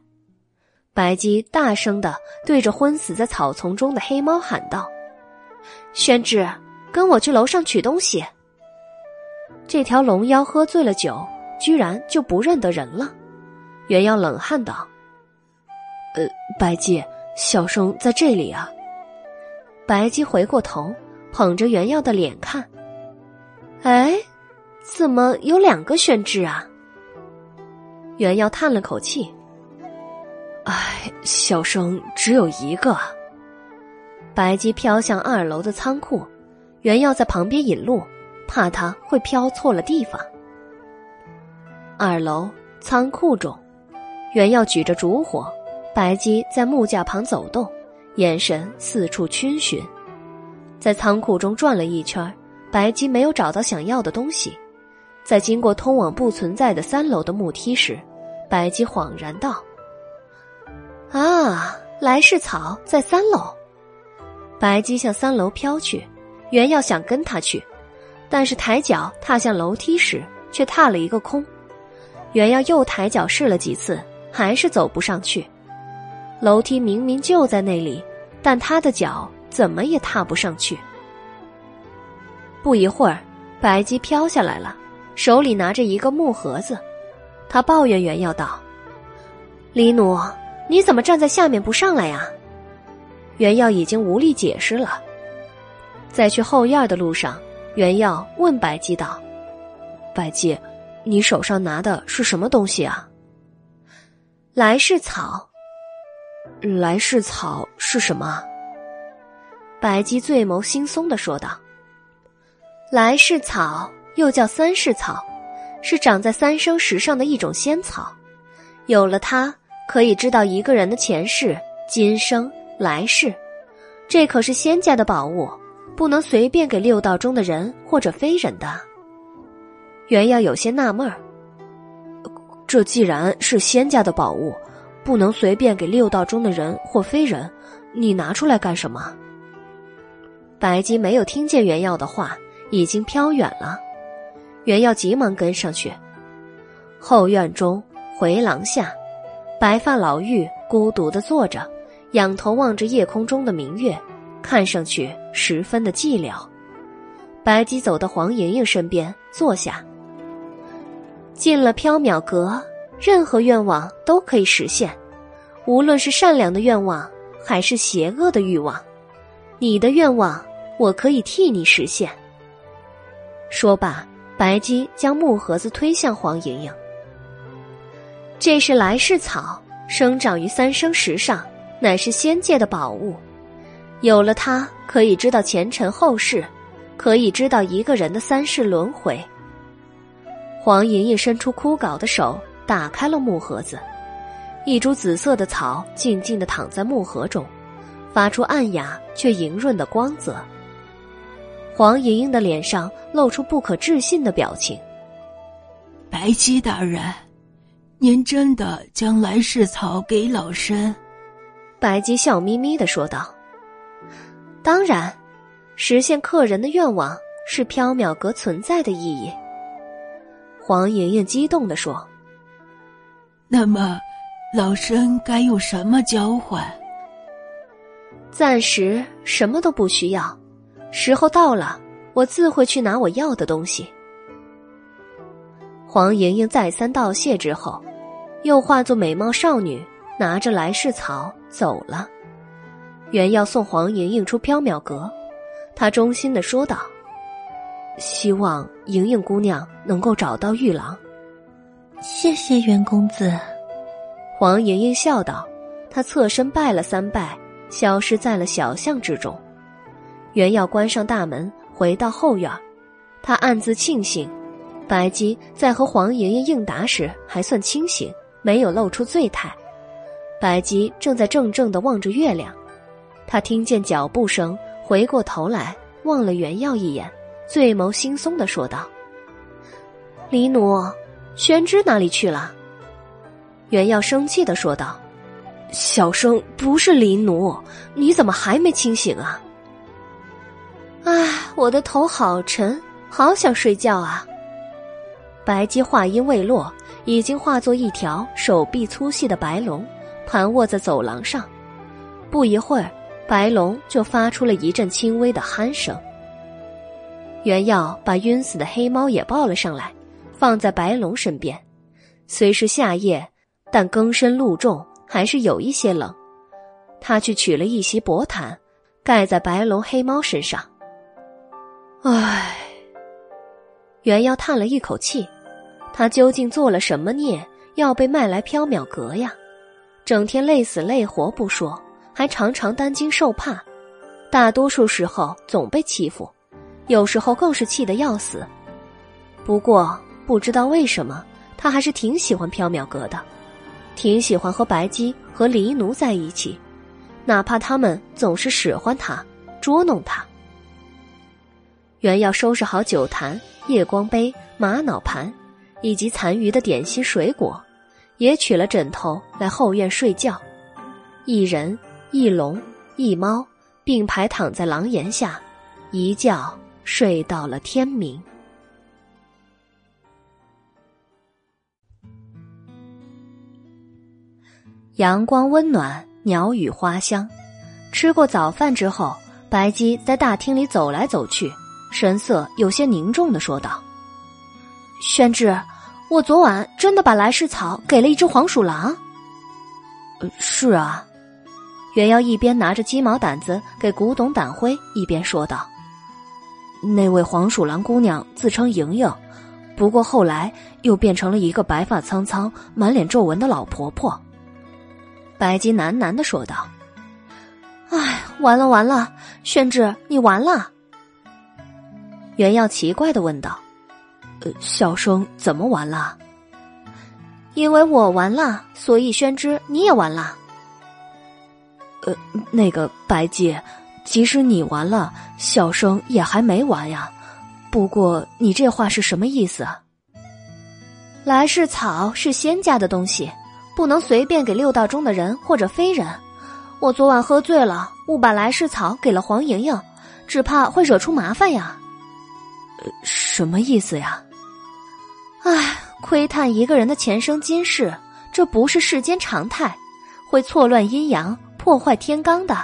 白姬大声的对着昏死在草丛中的黑猫喊道：“宣之，跟我去楼上取东西。”这条龙妖喝醉了酒，居然就不认得人了。原妖冷汗道：“呃，白姬，小生在这里啊。”白姬回过头，捧着原耀的脸看。哎，怎么有两个宣之啊？原耀叹了口气。唉，小生只有一个。白姬飘向二楼的仓库，原耀在旁边引路，怕他会飘错了地方。二楼仓库中，原耀举着烛火，白姬在木架旁走动，眼神四处逡巡，在仓库中转了一圈，白姬没有找到想要的东西。在经过通往不存在的三楼的木梯时，白姬恍然道。啊，来世草在三楼。白姬向三楼飘去，原要想跟他去，但是抬脚踏向楼梯时，却踏了一个空。原要又抬脚试了几次，还是走不上去。楼梯明明就在那里，但他的脚怎么也踏不上去。不一会儿，白姬飘下来了，手里拿着一个木盒子。他抱怨原要道：“李奴。”你怎么站在下面不上来呀？袁耀已经无力解释了。在去后院的路上，袁耀问白姬道：“白姬，你手上拿的是什么东西啊？”来世草。来世草是什么？白姬醉眸惺忪的说道：“来世草又叫三世草，是长在三生石上的一种仙草，有了它。”可以知道一个人的前世、今生、来世，这可是仙家的宝物，不能随便给六道中的人或者非人的。袁耀有些纳闷儿，这既然是仙家的宝物，不能随便给六道中的人或非人，你拿出来干什么？白姬没有听见袁耀的话，已经飘远了。袁耀急忙跟上去。后院中回廊下。白发老妪孤独的坐着，仰头望着夜空中的明月，看上去十分的寂寥。白姬走到黄莹莹身边坐下。进了缥缈阁，任何愿望都可以实现，无论是善良的愿望还是邪恶的欲望，你的愿望我可以替你实现。说罢，白姬将木盒子推向黄莹莹。这是来世草，生长于三生石上，乃是仙界的宝物。有了它，可以知道前尘后世，可以知道一个人的三世轮回。黄莹莹伸出枯槁的手，打开了木盒子，一株紫色的草静静的躺在木盒中，发出暗哑却莹润的光泽。黄莹莹的脸上露出不可置信的表情。白姬大人。您真的将来世草给老身？白姬笑眯眯的说道：“当然，实现客人的愿望是缥缈阁存在的意义。”黄莹莹激动的说：“那么，老身该用什么交换？”暂时什么都不需要，时候到了，我自会去拿我要的东西。黄莹莹再三道谢之后。又化作美貌少女，拿着来世草走了。原要送黄莹莹出缥缈阁，他衷心的说道：“希望莹莹姑娘能够找到玉郎。”谢谢袁公子。黄莹莹笑道，她侧身拜了三拜，消失在了小巷之中。原要关上大门，回到后院，他暗自庆幸，白姬在和黄莹莹应答时还算清醒。没有露出醉态，白姬正在怔怔的望着月亮，他听见脚步声，回过头来望了袁耀一眼，醉眸惺忪的说道：“李奴，玄之哪里去了？”袁耀生气的说道：“小生不是林奴，你怎么还没清醒啊？唉，我的头好沉，好想睡觉啊。白姬话音未落，已经化作一条手臂粗细的白龙，盘卧在走廊上。不一会儿，白龙就发出了一阵轻微的鼾声。袁耀把晕死的黑猫也抱了上来，放在白龙身边。虽是夏夜，但更深露重。还是有一些冷，他去取了一袭薄毯，盖在白龙黑猫身上。唉，袁耀叹了一口气，他究竟做了什么孽，要被卖来缥缈阁呀？整天累死累活不说，还常常担惊受怕，大多数时候总被欺负，有时候更是气得要死。不过不知道为什么，他还是挺喜欢缥缈阁的。挺喜欢和白姬和黎奴在一起，哪怕他们总是使唤他、捉弄他。原要收拾好酒坛、夜光杯、玛瑙盘，以及残余的点心水果，也取了枕头来后院睡觉。一人一龙一猫并排躺在廊檐下，一觉睡到了天明。阳光温暖，鸟语花香。吃过早饭之后，白姬在大厅里走来走去，神色有些凝重的说道：“宣之，我昨晚真的把来世草给了一只黄鼠狼。”“是啊。”袁瑶一边拿着鸡毛掸子给古董掸灰，一边说道：“那位黄鼠狼姑娘自称莹莹，不过后来又变成了一个白发苍苍、满脸皱纹的老婆婆。”白姬喃喃的说道：“哎，完了完了，宣志，你完了。”袁耀奇怪的问道：“小生怎么完了？”“因为我完了，所以宣之你也完了。”“呃，那个白姬，即使你完了，小生也还没完呀。不过你这话是什么意思？”“来世草是仙家的东西。”不能随便给六道中的人或者非人。我昨晚喝醉了，误把来世草给了黄莹莹，只怕会惹出麻烦呀。呃什么意思呀？唉，窥探一个人的前生今世，这不是世间常态，会错乱阴阳，破坏天罡的。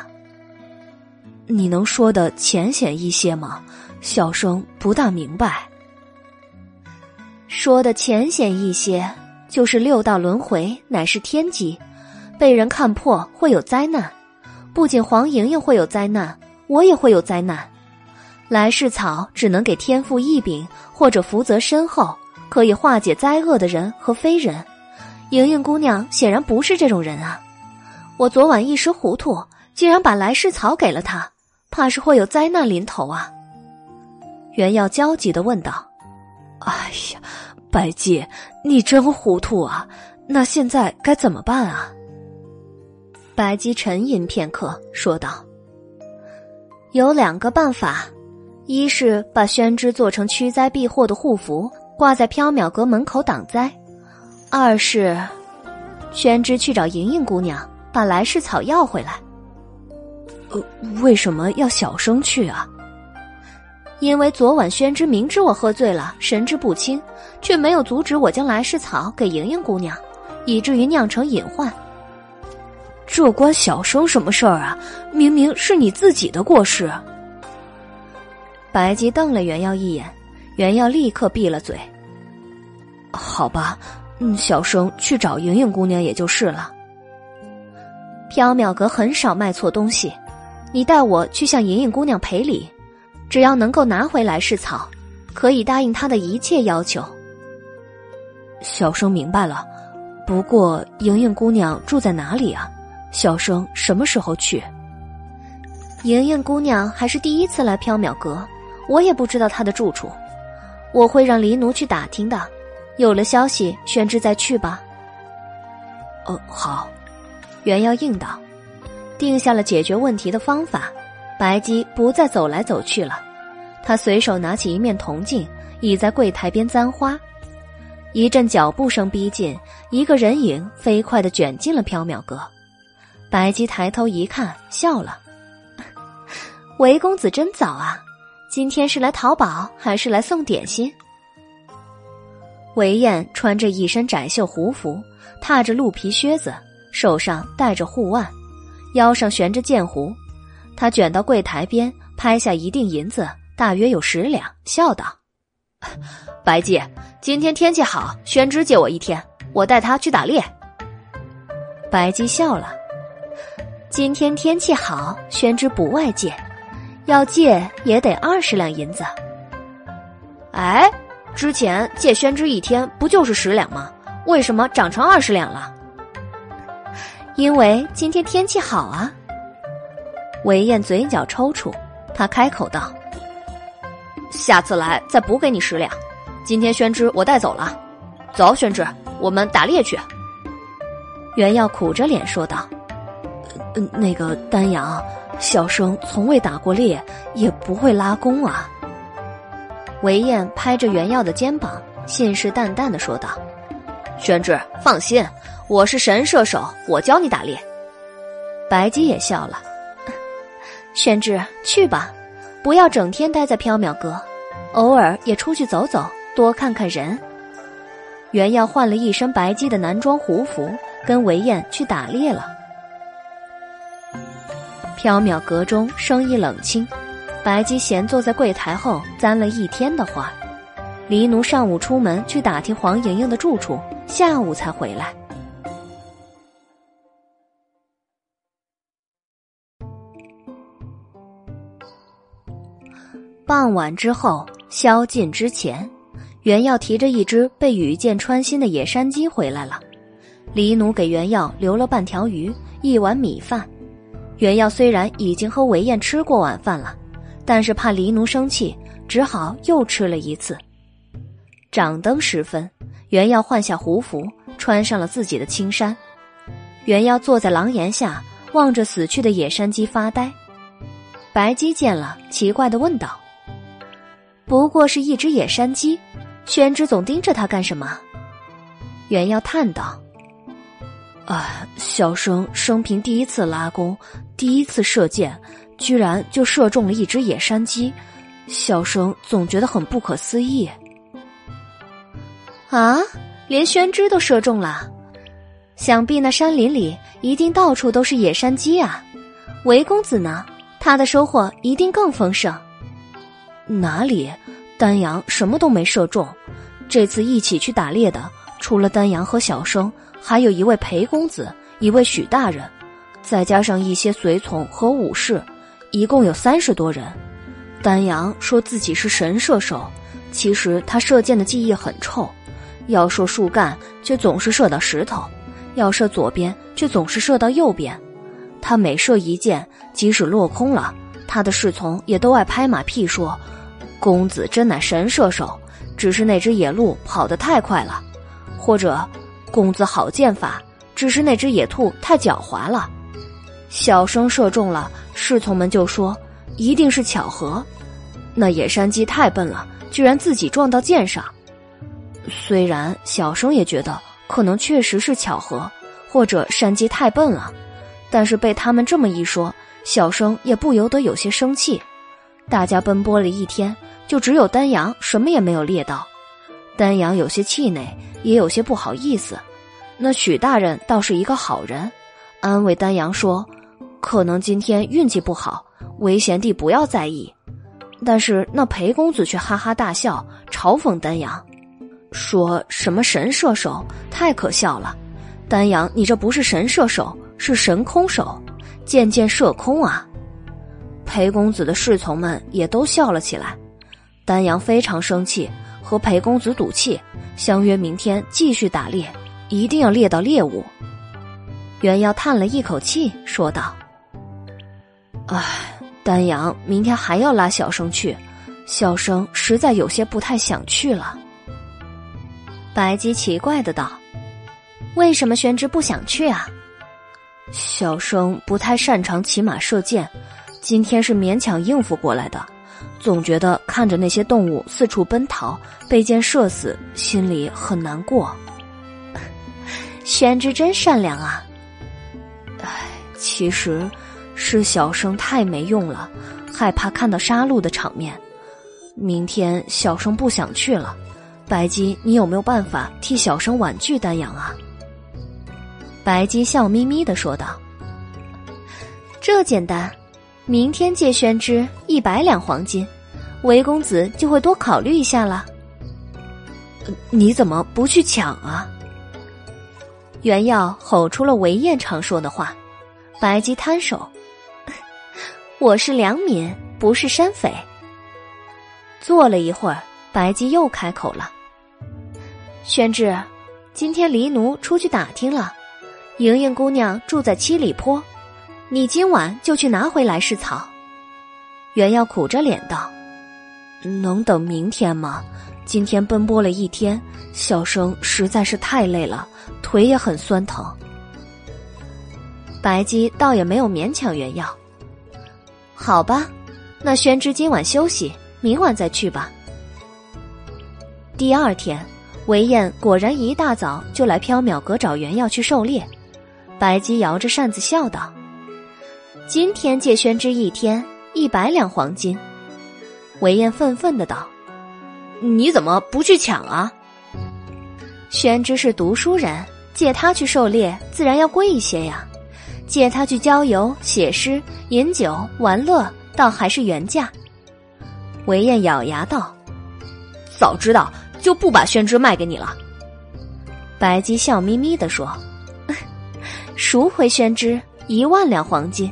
你能说的浅显一些吗？小生不大明白。说的浅显一些。就是六道轮回乃是天机，被人看破会有灾难。不仅黄莹莹会有灾难，我也会有灾难。来世草只能给天赋异禀或者福泽深厚、可以化解灾厄的人和非人。莹莹姑娘显然不是这种人啊！我昨晚一时糊涂，竟然把来世草给了她，怕是会有灾难临头啊！袁耀焦急的问道：“哎呀！”白姬，你真糊涂啊！那现在该怎么办啊？白姬沉吟片刻，说道：“有两个办法，一是把宣之做成驱灾避祸的护符，挂在缥缈阁门口挡灾；二是，宣之去找莹莹姑娘，把来世草要回来。呃，为什么要小声去啊？”因为昨晚宣之明知我喝醉了，神志不清，却没有阻止我将来世草给莹莹姑娘，以至于酿成隐患。这关小生什么事儿啊？明明是你自己的过失。白姬瞪了袁耀一眼，袁耀立刻闭了嘴。好吧，嗯，小生去找莹莹姑娘也就是了。缥缈阁很少卖错东西，你带我去向莹莹姑娘赔礼。只要能够拿回来是草，可以答应她的一切要求。小生明白了，不过莹莹姑娘住在哪里啊？小生什么时候去？莹莹姑娘还是第一次来缥缈阁，我也不知道她的住处。我会让黎奴去打听的，有了消息，宣之再去吧。哦，好。袁耀应道，定下了解决问题的方法。白姬不再走来走去了，他随手拿起一面铜镜，倚在柜台边簪花。一阵脚步声逼近，一个人影飞快的卷进了缥缈阁。白姬抬头一看，笑了：“ 韦公子真早啊，今天是来淘宝还是来送点心？”韦燕穿着一身窄袖胡服，踏着鹿皮靴子，手上戴着护腕，腰上悬着剑壶。他卷到柜台边，拍下一锭银子，大约有十两，笑道：“ 白姬，今天天气好，宣之借我一天，我带他去打猎。”白姬笑了：“今天天气好，宣之不外借，要借也得二十两银子。”哎。之前借宣之一天不就是十两吗？为什么涨成二十两了？因为今天天气好啊。韦燕嘴角抽搐，他开口道：“下次来再补给你十两。今天宣之我带走了，走，宣之，我们打猎去。”袁耀苦着脸说道：“嗯，那个丹阳，小生从未打过猎，也不会拉弓啊。”韦燕拍着袁耀的肩膀，信誓旦旦的说道：“宣之，放心，我是神射手，我教你打猎。”白姬也笑了：“宣之，去吧，不要整天待在缥缈阁，偶尔也出去走走，多看看人。”袁耀换了一身白姬的男装胡服，跟韦燕去打猎了。缥缈阁中生意冷清。白姬闲坐在柜台后，簪了一天的花。黎奴上午出门去打听黄莹莹的住处，下午才回来。傍晚之后，宵禁之前，袁耀提着一只被羽箭穿心的野山鸡回来了。黎奴给袁耀留了半条鱼，一碗米饭。袁耀虽然已经和韦燕吃过晚饭了。但是怕黎奴生气，只好又吃了一次。掌灯时分，袁耀换下胡服，穿上了自己的青衫。袁耀坐在廊檐下，望着死去的野山鸡发呆。白鸡见了，奇怪的问道：“不过是一只野山鸡，宣之总盯着它干什么？”袁耀叹道：“啊，小生生平第一次拉弓，第一次射箭。”居然就射中了一只野山鸡，小生总觉得很不可思议。啊，连宣之都射中了，想必那山林里一定到处都是野山鸡啊！韦公子呢？他的收获一定更丰盛。哪里，丹阳什么都没射中。这次一起去打猎的，除了丹阳和小生，还有一位裴公子，一位许大人，再加上一些随从和武士。一共有三十多人，丹阳说自己是神射手，其实他射箭的技艺很臭，要射树干却总是射到石头，要射左边却总是射到右边。他每射一箭，即使落空了，他的侍从也都爱拍马屁说：“公子真乃神射手，只是那只野鹿跑得太快了。”或者“公子好剑法，只是那只野兔太狡猾了。”小生射中了，侍从们就说一定是巧合。那野山鸡太笨了，居然自己撞到箭上。虽然小生也觉得可能确实是巧合，或者山鸡太笨了，但是被他们这么一说，小生也不由得有些生气。大家奔波了一天，就只有丹阳什么也没有猎到。丹阳有些气馁，也有些不好意思。那许大人倒是一个好人，安慰丹阳说。可能今天运气不好，韦贤弟不要在意。但是那裴公子却哈哈大笑，嘲讽丹阳，说什么神射手太可笑了。丹阳，你这不是神射手，是神空手，箭箭射空啊！裴公子的侍从们也都笑了起来。丹阳非常生气，和裴公子赌气，相约明天继续打猎，一定要猎到猎物。袁耀叹了一口气，说道。唉，丹阳明天还要拉小生去，小生实在有些不太想去了。白姬奇怪的道：“为什么宣之不想去啊？”小生不太擅长骑马射箭，今天是勉强应付过来的，总觉得看着那些动物四处奔逃，被箭射死，心里很难过。宣之真善良啊！唉。其实，是小生太没用了，害怕看到杀戮的场面。明天小生不想去了。白姬，你有没有办法替小生婉拒丹阳啊？白姬笑眯眯的说道：“这简单，明天借宣之一百两黄金，韦公子就会多考虑一下了。你怎么不去抢啊？”袁耀吼出了韦燕常说的话。白姬摊手：“我是良民，不是山匪。”坐了一会儿，白姬又开口了。宣志，今天黎奴出去打听了，莹莹姑娘住在七里坡，你今晚就去拿回来是草。袁耀苦着脸道：“能等明天吗？今天奔波了一天，小生实在是太累了，腿也很酸疼。”白姬倒也没有勉强袁耀。好吧，那宣之今晚休息，明晚再去吧。第二天。韦燕果然一大早就来缥缈阁找袁耀去狩猎，白姬摇着扇子笑道：“今天借宣之一天一百两黄金。”韦燕愤愤的道：“你怎么不去抢啊？”宣之是读书人，借他去狩猎自然要贵一些呀，借他去郊游、写诗、饮酒、玩乐，倒还是原价。韦燕咬牙道：“早知道。”就不把宣之卖给你了。白姬笑眯眯的说：“ 赎回宣之一万两黄金。”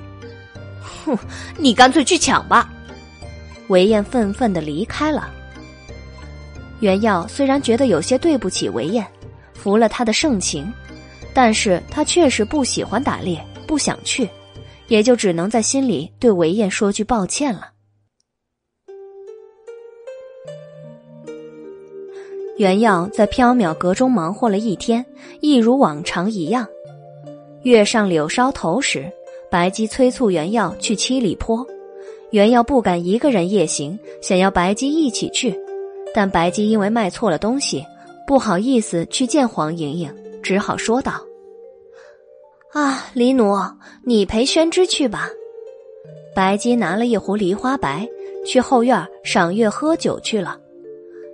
哼，你干脆去抢吧。韦燕愤愤的离开了。袁耀虽然觉得有些对不起韦燕，服了他的盛情，但是他确实不喜欢打猎，不想去，也就只能在心里对韦燕说句抱歉了。袁耀在缥缈阁中忙活了一天，一如往常一样。月上柳梢头时，白姬催促袁耀去七里坡。袁耀不敢一个人夜行，想要白姬一起去，但白姬因为卖错了东西，不好意思去见黄莹莹，只好说道：“啊，黎奴，你陪宣之去吧。”白姬拿了一壶梨花白，去后院赏月喝酒去了。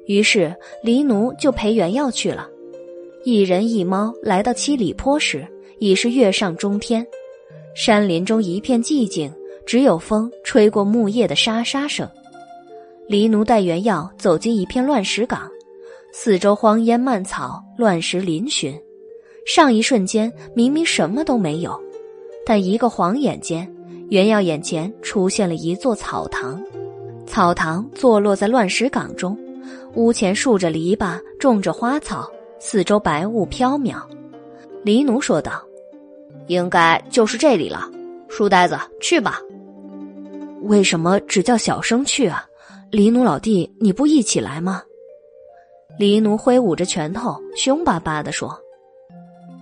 于是，黎奴就陪原耀去了。一人一猫来到七里坡时，已是月上中天。山林中一片寂静，只有风吹过木叶的沙沙声。黎奴带原耀走进一片乱石岗，四周荒烟蔓草，乱石嶙峋。上一瞬间，明明什么都没有，但一个晃眼间，袁耀眼前出现了一座草堂。草堂坐落在乱石岗中。屋前竖着篱笆，种着花草，四周白雾飘渺。黎奴说道：“应该就是这里了。”书呆子，去吧。为什么只叫小生去啊？黎奴老弟，你不一起来吗？黎奴挥舞着拳头，凶巴巴的说：“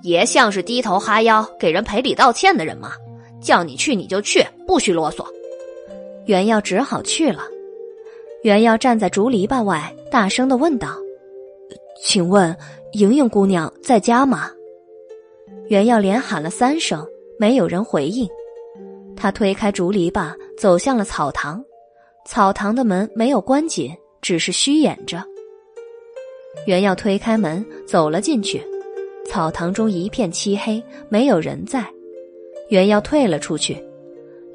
爷像是低头哈腰给人赔礼道歉的人吗？叫你去你就去，不许啰嗦。”袁耀只好去了。袁耀站在竹篱笆外，大声的问道：“请问，莹莹姑娘在家吗？”袁耀连喊了三声，没有人回应。他推开竹篱笆，走向了草堂。草堂的门没有关紧，只是虚掩着。袁耀推开门，走了进去。草堂中一片漆黑，没有人在。袁耀退了出去。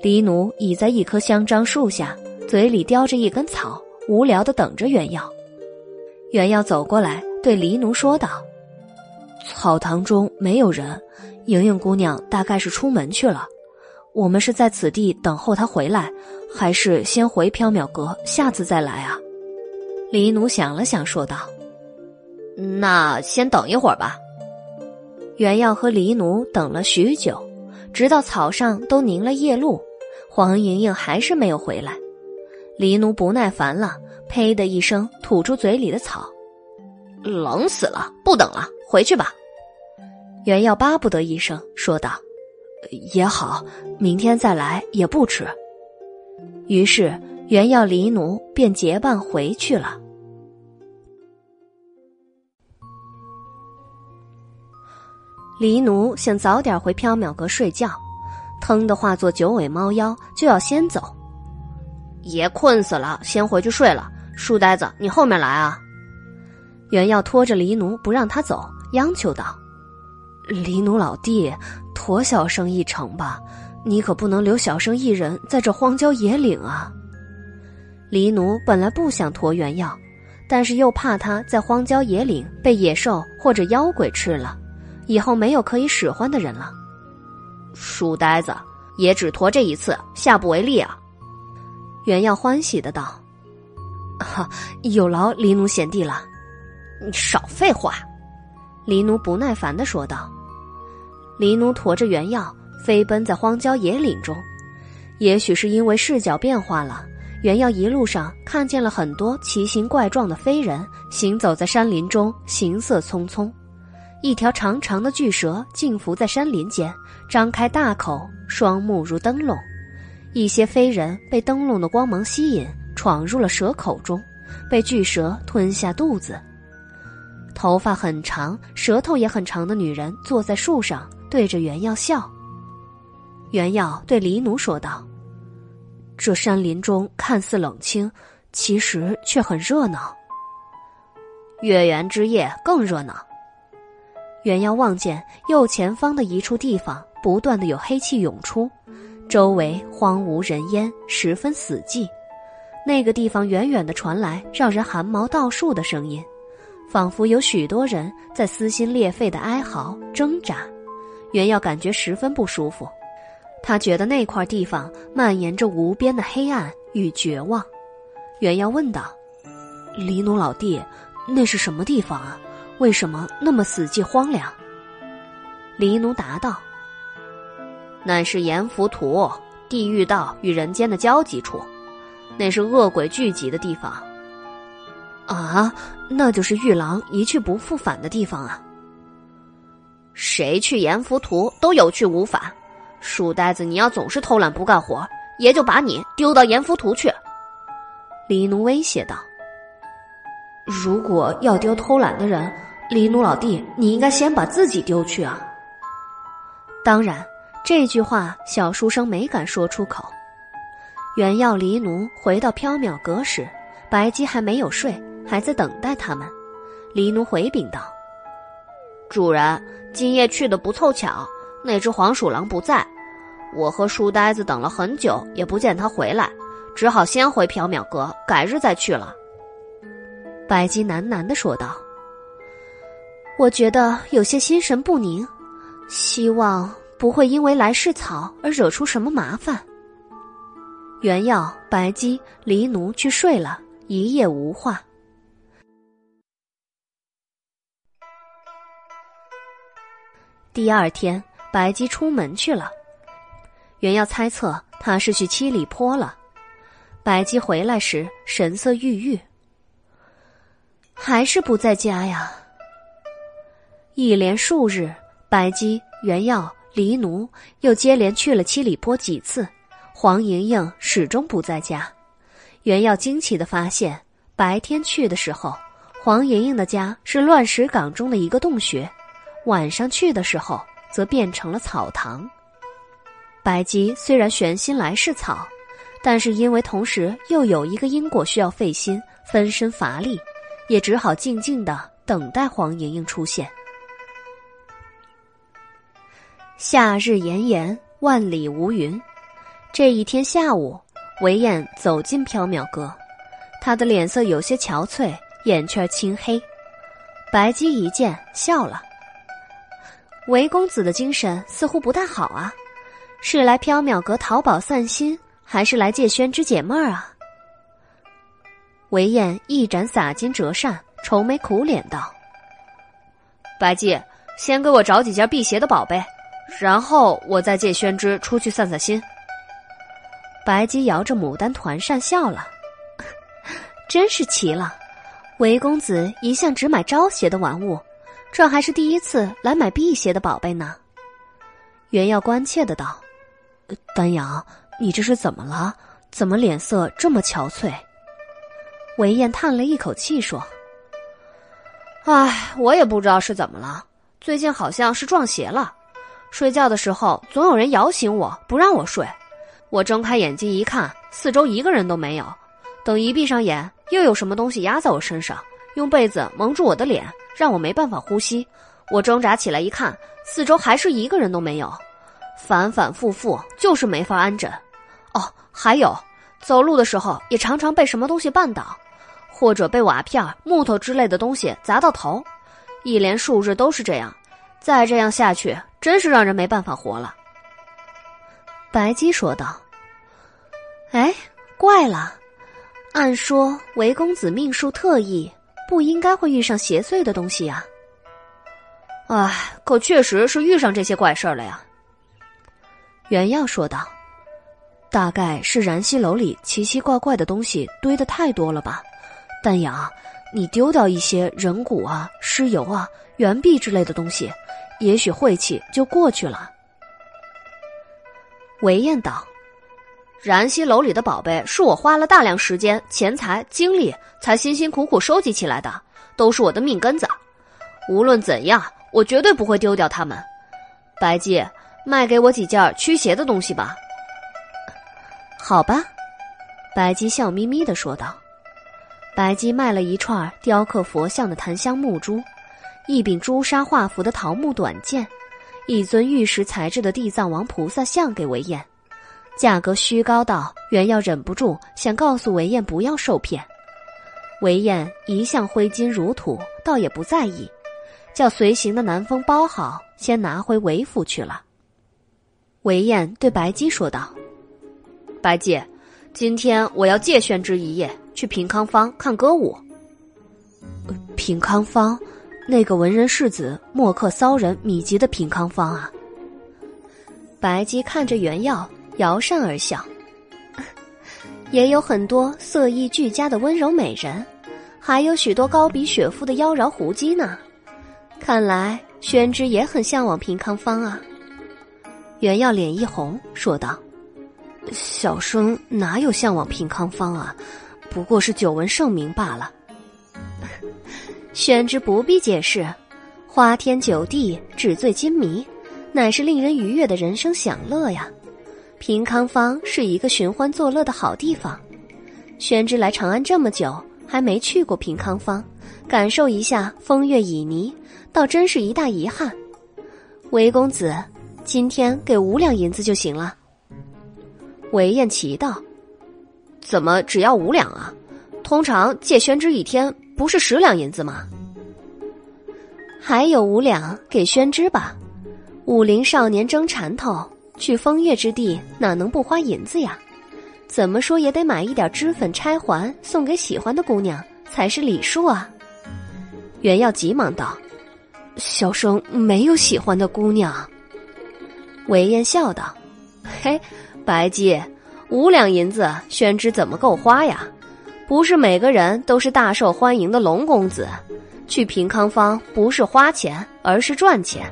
黎奴倚在一棵香樟树下。嘴里叼着一根草，无聊的等着袁耀。袁耀走过来，对黎奴说道：“草堂中没有人，莹莹姑娘大概是出门去了。我们是在此地等候她回来，还是先回缥缈阁，下次再来啊？”黎奴想了想，说道：“那先等一会儿吧。”袁耀和黎奴等了许久，直到草上都凝了夜露，黄莹莹还是没有回来。黎奴不耐烦了，呸的一声吐出嘴里的草，冷死了，不等了，回去吧。袁耀巴不得一声说道：“也好，明天再来也不迟。”于是袁耀、黎奴便结伴回去了。黎奴想早点回缥缈阁睡觉，腾的化作九尾猫妖，就要先走。爷困死了，先回去睡了。书呆子，你后面来啊！原要拖着黎奴不让他走，央求道：“黎奴老弟，驮小生一程吧，你可不能留小生一人在这荒郊野岭啊！”黎奴本来不想驮原药，但是又怕他在荒郊野岭被野兽或者妖鬼吃了，以后没有可以使唤的人了。书呆子，也只驮这一次，下不为例啊！原耀欢喜的道：“哈，有劳黎奴贤弟了。”你少废话！黎奴不耐烦的说道。黎奴驮着原药飞奔在荒郊野岭中，也许是因为视角变化了，原药一路上看见了很多奇形怪状的飞人行走在山林中，行色匆匆。一条长长的巨蛇静伏在山林间，张开大口，双目如灯笼。一些飞人被灯笼的光芒吸引，闯入了蛇口中，被巨蛇吞下肚子。头发很长、舌头也很长的女人坐在树上，对着原耀笑。原耀对黎奴说道：“这山林中看似冷清，其实却很热闹。月圆之夜更热闹。”原耀望见右前方的一处地方，不断的有黑气涌出，周围荒无人烟，十分死寂。那个地方远远的传来让人汗毛倒竖的声音。仿佛有许多人在撕心裂肺的哀嚎挣扎，袁耀感觉十分不舒服。他觉得那块地方蔓延着无边的黑暗与绝望。袁耀问道：“黎奴老弟，那是什么地方啊？为什么那么死寂荒凉？”黎奴答道：“那是阎浮屠，地狱道与人间的交集处，那是恶鬼聚集的地方。”啊，那就是玉郎一去不复返的地方啊！谁去阎浮屠都有去无返，书呆子，你要总是偷懒不干活，爷就把你丢到阎浮屠去。”黎奴威胁道。“如果要丢偷懒的人，黎奴老弟，你应该先把自己丢去啊！”当然，这句话小书生没敢说出口。原要黎奴回到缥缈阁时，白姬还没有睡。还在等待他们，黎奴回禀道：“主人，今夜去的不凑巧，那只黄鼠狼不在，我和书呆子等了很久，也不见他回来，只好先回缥缈阁，改日再去了。”白姬喃喃的说道：“我觉得有些心神不宁，希望不会因为来世草而惹出什么麻烦。”原要白姬、黎奴去睡了一夜无话。第二天，白姬出门去了。原要猜测他是去七里坡了。白姬回来时神色郁郁，还是不在家呀。一连数日，白姬、原耀、黎奴又接连去了七里坡几次，黄莹莹始终不在家。原耀惊奇的发现，白天去的时候，黄莹莹的家是乱石岗中的一个洞穴。晚上去的时候，则变成了草堂。白姬虽然悬心来世草，但是因为同时又有一个因果需要费心，分身乏力，也只好静静的等待黄莹莹出现。夏日炎炎，万里无云。这一天下午，韦燕走进缥缈阁，她的脸色有些憔悴，眼圈青黑。白姬一见，笑了。韦公子的精神似乎不太好啊，是来缥缈阁淘宝散心，还是来借宣之解闷儿啊？韦燕一展洒金折扇，愁眉苦脸道：“白姬，先给我找几件辟邪的宝贝，然后我再借宣之出去散散心。”白姬摇着牡丹团扇笑了：“ 真是奇了，韦公子一向只买招邪的玩物。”这还是第一次来买辟邪的宝贝呢。袁耀关切的道：“丹阳，你这是怎么了？怎么脸色这么憔悴？”韦燕叹了一口气说：“唉，我也不知道是怎么了，最近好像是撞邪了。睡觉的时候总有人摇醒我，不让我睡。我睁开眼睛一看，四周一个人都没有。等一闭上眼，又有什么东西压在我身上，用被子蒙住我的脸，让我没办法呼吸。我挣扎起来一看，四周还是一个人都没有。反反复复，就是没法安枕。哦，还有，走路的时候也常常被什么东西绊倒，或者被瓦片、木头之类的东西砸到头。一连数日都是这样，再这样下去，真是让人没办法活了。白姬说道：“哎，怪了，按说韦公子命数特异，不应该会遇上邪祟的东西呀。哎，可确实是遇上这些怪事儿了呀。”袁耀说道：“大概是燃溪楼里奇奇怪怪的东西堆的太多了吧？丹阳，你丢掉一些人骨啊、尸油啊、圆币之类的东西，也许晦气就过去了。”韦燕道：“燃溪楼里的宝贝是我花了大量时间、钱财、精力才辛辛苦苦收集起来的，都是我的命根子。无论怎样，我绝对不会丢掉它们。白姬。”卖给我几件驱邪的东西吧。好吧，白姬笑眯眯的说道。白姬卖了一串雕刻佛像的檀香木珠，一柄朱砂画符的桃木短剑，一尊玉石材质的地藏王菩萨像给韦燕，价格虚高到袁耀忍不住想告诉韦燕不要受骗。韦燕一向挥金如土，倒也不在意，叫随行的南风包好，先拿回韦府去了。韦燕对白姬说道：“白姬，今天我要借宣之一夜去平康坊看歌舞。平康坊，那个文人世子墨客骚人米集的平康坊啊。”白姬看着袁耀，摇扇而笑：“ 也有很多色艺俱佳的温柔美人，还有许多高比雪肤的妖娆狐姬呢。看来宣之也很向往平康坊啊。”袁耀脸一红，说道：“小生哪有向往平康坊啊？不过是久闻盛名罢了。宣之不必解释，花天酒地，纸醉金迷，乃是令人愉悦的人生享乐呀。平康坊是一个寻欢作乐的好地方。宣之来长安这么久，还没去过平康坊，感受一下风月旖旎，倒真是一大遗憾。韦公子。”今天给五两银子就行了。韦燕奇道：“怎么只要五两啊？通常借宣之一天不是十两银子吗？”还有五两给宣之吧。武林少年争缠头，去风月之地哪能不花银子呀？怎么说也得买一点脂粉钗环送给喜欢的姑娘才是礼数啊。袁耀急忙道：“小生没有喜欢的姑娘。”韦燕笑道：“嘿，白姬，五两银子，宣之怎么够花呀？不是每个人都是大受欢迎的龙公子，去平康坊不是花钱，而是赚钱。”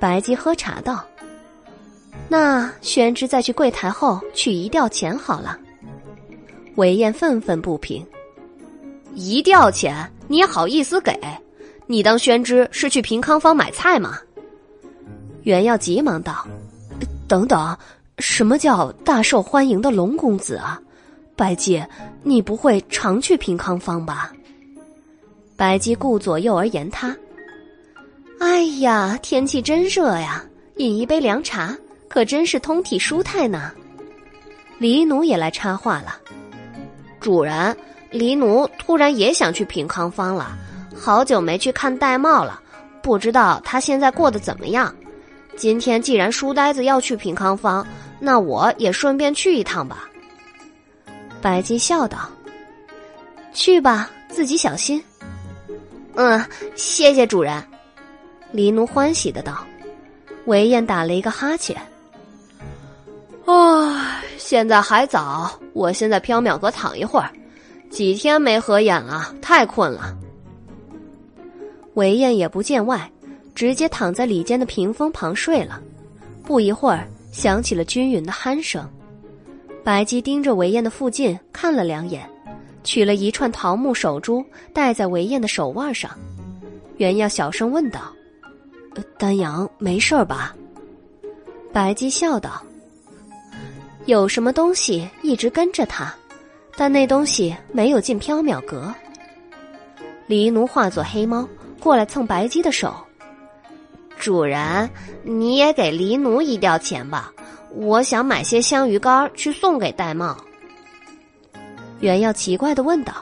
白姬喝茶道：“那宣之再去柜台后取一吊钱好了。”韦燕愤愤不平：“一吊钱，你也好意思给？你当宣之是去平康坊买菜吗？”袁耀急忙道：“等等，什么叫大受欢迎的龙公子啊？白姬，你不会常去平康坊吧？”白姬顾左右而言他：“哎呀，天气真热呀，饮一杯凉茶，可真是通体舒泰呢。”黎奴也来插话了：“主人，黎奴突然也想去平康坊了，好久没去看玳瑁了，不知道他现在过得怎么样。”今天既然书呆子要去平康坊，那我也顺便去一趟吧。白姬笑道：“去吧，自己小心。”嗯，谢谢主人。黎奴欢喜的道。韦燕打了一个哈欠：“唉，现在还早，我先在缥缈阁躺一会儿。几天没合眼了，太困了。”韦燕也不见外。直接躺在里间的屏风旁睡了，不一会儿响起了均匀的鼾声。白姬盯着韦燕的附近看了两眼，取了一串桃木手珠戴在韦燕的手腕上。袁耀小声问道：“丹阳没事吧？白姬笑道：“有什么东西一直跟着他，但那东西没有进缥缈阁。”黎奴化作黑猫过来蹭白姬的手。主人，你也给黎奴一吊钱吧，我想买些香鱼干去送给玳瑁。原耀奇怪的问道：“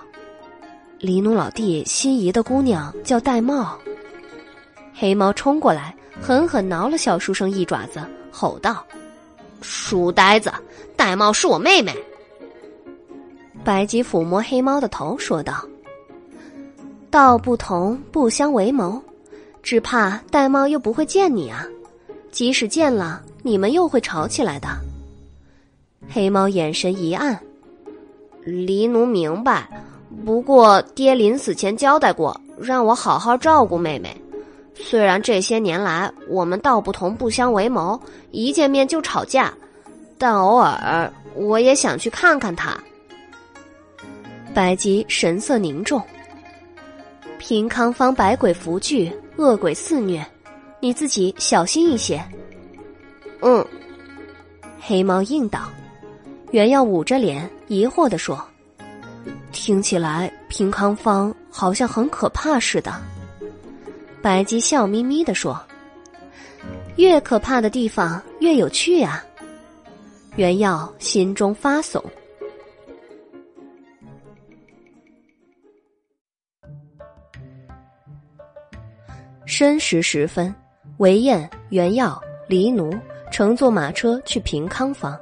黎奴老弟心仪的姑娘叫玳瑁？”黑猫冲过来，狠狠挠了小书生一爪子，吼道：“书呆子，玳瑁是我妹妹。”白姬抚摸黑猫的头，说道：“道不同不相为谋。”只怕玳瑁又不会见你啊！即使见了，你们又会吵起来的。黑猫眼神一暗，黎奴明白。不过爹临死前交代过，让我好好照顾妹妹。虽然这些年来我们道不同不相为谋，一见面就吵架，但偶尔我也想去看看她。白姬神色凝重。平康坊百鬼伏聚。恶鬼肆虐，你自己小心一些。嗯，黑猫应道。原耀捂着脸，疑惑的说：“听起来平康坊好像很可怕似的。”白姬笑眯眯的说：“越可怕的地方越有趣啊。”原耀心中发悚。申时时分，韦燕、袁耀、黎奴乘坐马车去平康坊。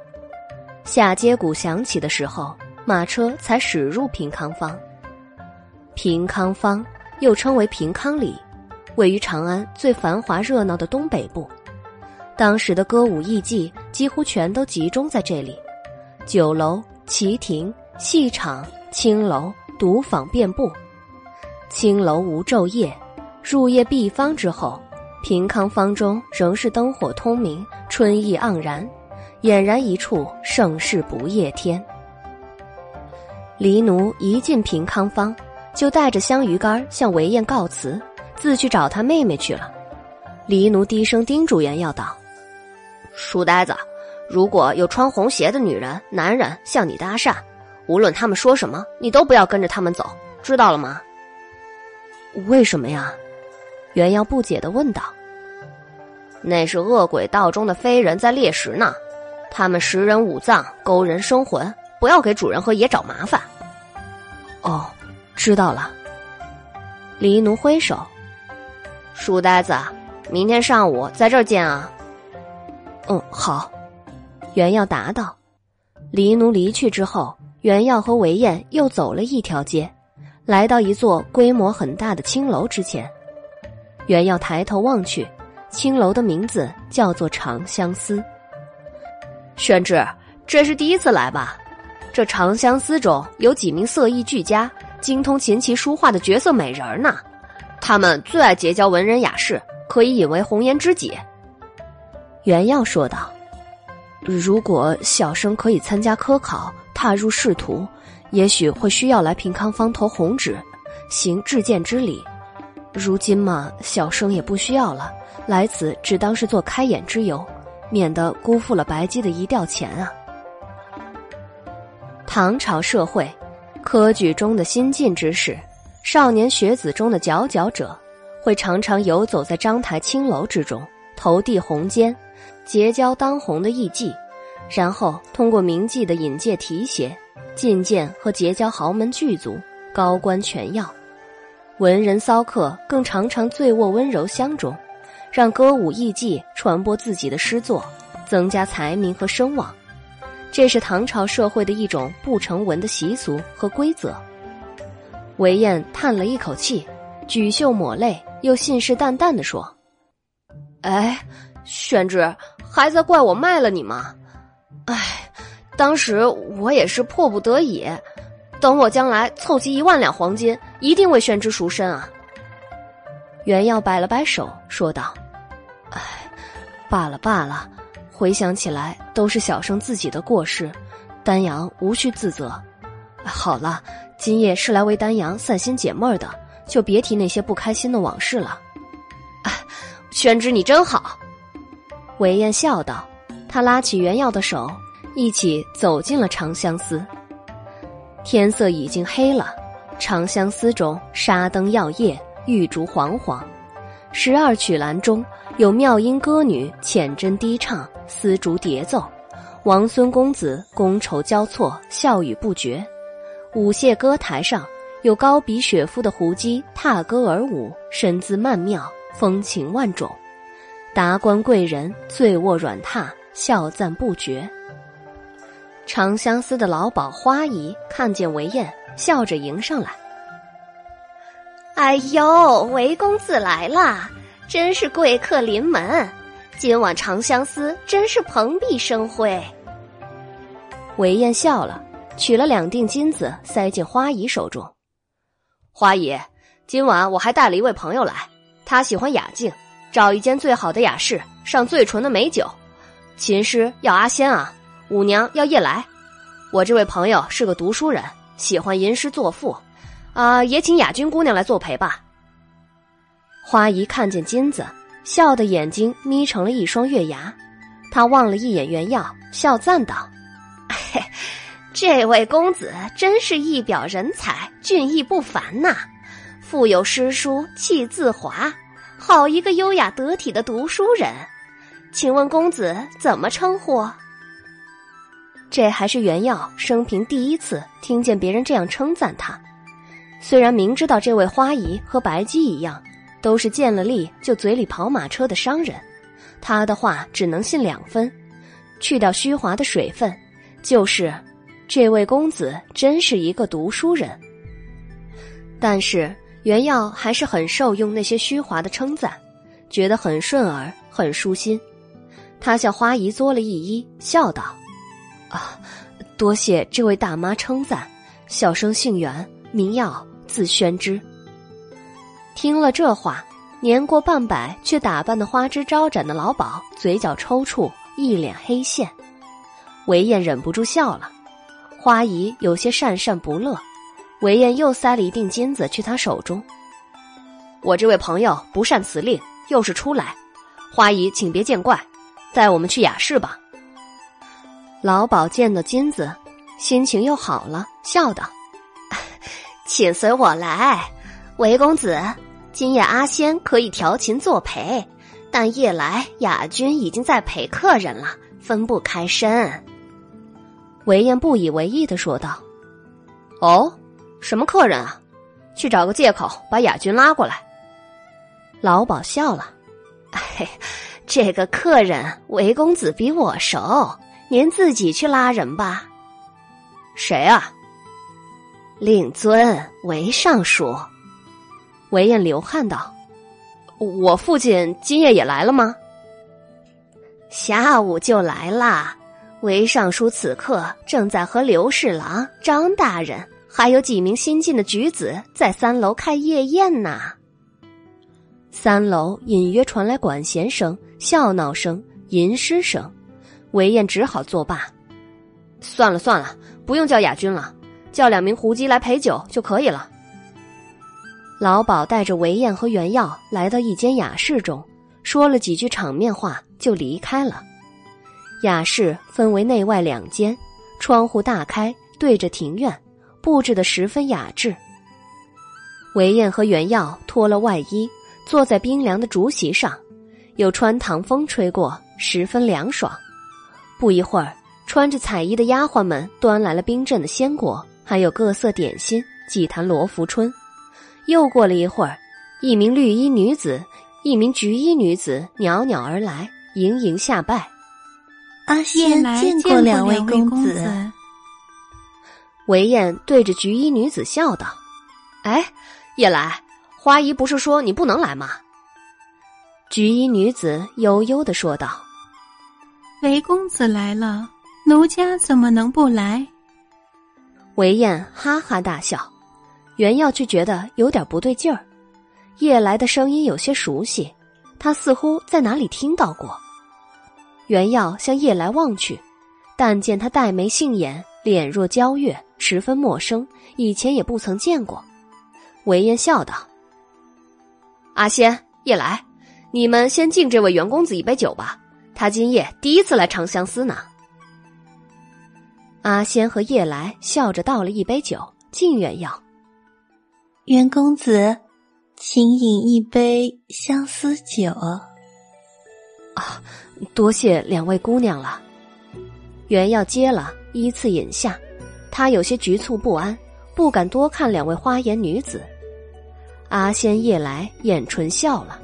下街鼓响起的时候，马车才驶入平康坊。平康坊又称为平康里，位于长安最繁华热闹的东北部。当时的歌舞艺伎几乎全都集中在这里，酒楼、旗亭、戏场、青楼、赌坊遍布。青楼无昼夜。入夜闭坊之后，平康坊中仍是灯火通明，春意盎然，俨然一处盛世不夜天。黎奴一进平康坊，就带着香鱼干向韦燕告辞，自去找他妹妹去了。黎奴低声叮嘱袁耀道：“书呆子，如果有穿红鞋的女人、男人向你搭讪，无论他们说什么，你都不要跟着他们走，知道了吗？”为什么呀？袁耀不解的问道：“那是恶鬼道中的飞人在猎食呢，他们食人五脏，勾人生魂，不要给主人和爷找麻烦。”哦，知道了。黎奴挥手：“书呆子，明天上午在这儿见啊。”“嗯，好。”袁耀答道。黎奴离去之后，袁耀和韦燕又走了一条街，来到一座规模很大的青楼之前。原要抬头望去，青楼的名字叫做长相思。宣志，这是第一次来吧？这长相思中有几名色艺俱佳、精通琴棋书画的绝色美人呢，他们最爱结交文人雅士，可以引为红颜知己。原耀说道：“如果小生可以参加科考，踏入仕途，也许会需要来平康坊投红纸，行致见之礼。”如今嘛，小生也不需要了，来此只当是做开眼之游，免得辜负了白姬的一吊钱啊。唐朝社会，科举中的新进之士，少年学子中的佼佼者，会常常游走在章台青楼之中，投递红笺，结交当红的艺妓，然后通过名妓的引介提携，进见和结交豪门巨族、高官权要。文人骚客更常常醉卧温柔乡中，让歌舞艺伎传播自己的诗作，增加财名和声望。这是唐朝社会的一种不成文的习俗和规则。韦燕叹了一口气，举袖抹泪，又信誓旦旦地说：“哎，宣之，还在怪我卖了你吗？哎，当时我也是迫不得已。”等我将来凑齐一万两黄金，一定为宣之赎身啊！袁耀摆了摆手，说道：“哎，罢了罢了，回想起来都是小生自己的过失，丹阳无需自责。好了，今夜是来为丹阳散心解闷的，就别提那些不开心的往事了。哎，宣之你真好。”韦燕笑道，他拉起袁耀的手，一起走进了长相思。天色已经黑了，长相思中纱灯耀夜，玉烛煌煌。十二曲栏中有妙音歌女浅斟低唱，丝竹叠奏，王孙公子觥筹交错，笑语不绝。舞榭歌台上有高鼻雪肤的胡姬踏歌而舞，身姿曼妙，风情万种。达官贵人醉卧软榻，笑赞不绝。长相思的老鸨花姨看见韦燕，笑着迎上来。哎呦，韦公子来啦！真是贵客临门，今晚长相思真是蓬荜生辉。韦燕笑了，取了两锭金子塞进花姨手中。花姨，今晚我还带了一位朋友来，他喜欢雅静，找一间最好的雅室，上最纯的美酒。琴师要阿仙啊。舞娘要夜来，我这位朋友是个读书人，喜欢吟诗作赋，啊，也请雅君姑娘来作陪吧。花姨看见金子，笑的眼睛眯成了一双月牙，她望了一眼原耀，笑赞道：“，这位公子真是一表人才，俊逸不凡呐，腹有诗书气自华，好一个优雅得体的读书人。请问公子怎么称呼？”这还是袁耀生平第一次听见别人这样称赞他。虽然明知道这位花姨和白姬一样，都是见了利就嘴里跑马车的商人，他的话只能信两分。去掉虚华的水分，就是这位公子真是一个读书人。但是袁耀还是很受用那些虚华的称赞，觉得很顺耳，很舒心。他向花姨作了一揖，笑道。啊，多谢这位大妈称赞，小生姓袁，名耀，字宣之。听了这话，年过半百却打扮的花枝招展的老鸨嘴角抽搐，一脸黑线。韦燕忍不住笑了，花姨有些讪讪不乐。韦燕又塞了一锭金子去他手中。我这位朋友不善辞令，又是初来，花姨请别见怪，带我们去雅室吧。老鸨见到金子，心情又好了，笑道：“ 请随我来，韦公子。今夜阿仙可以调琴作陪，但夜来雅君已经在陪客人了，分不开身。”韦燕不以为意的说道：“哦，什么客人啊？去找个借口把雅君拉过来。”老鸨笑了：“嘿，这个客人，韦公子比我熟。”您自己去拉人吧。谁啊？令尊韦尚书。韦燕流汗道：“我父亲今夜也来了吗？”下午就来啦。韦尚书此刻正在和刘侍郎、张大人还有几名新进的举子在三楼开夜宴呢。三楼隐约传来管弦声、笑闹声、吟诗声。韦燕只好作罢，算了算了，不用叫雅君了，叫两名胡姬来陪酒就可以了。老鸨带着韦燕和袁耀来到一间雅室中，说了几句场面话就离开了。雅室分为内外两间，窗户大开，对着庭院，布置的十分雅致。韦燕和袁耀脱了外衣，坐在冰凉的竹席上，有穿堂风吹过，十分凉爽。不一会儿，穿着彩衣的丫鬟们端来了冰镇的鲜果，还有各色点心，几坛罗浮春。又过了一会儿，一名绿衣女子，一名橘衣女子袅袅而来，盈盈下拜。阿仙见过两位公子。韦燕对着橘衣女子笑道：“哎，夜来，花姨不是说你不能来吗？”橘衣女子悠悠的说道。韦公子来了，奴家怎么能不来？韦燕哈哈大笑，袁耀却觉得有点不对劲儿。夜来的声音有些熟悉，他似乎在哪里听到过。袁耀向夜来望去，但见他黛眉杏眼，脸若娇月，十分陌生，以前也不曾见过。韦燕笑道：“阿仙，夜来，你们先敬这位袁公子一杯酒吧，他今夜第一次来长相思呢。阿仙和叶来笑着倒了一杯酒，敬袁耀。袁公子，请饮一杯相思酒。啊，多谢两位姑娘了。袁耀接了，依次饮下，他有些局促不安，不敢多看两位花颜女子。阿仙、夜来掩唇笑了。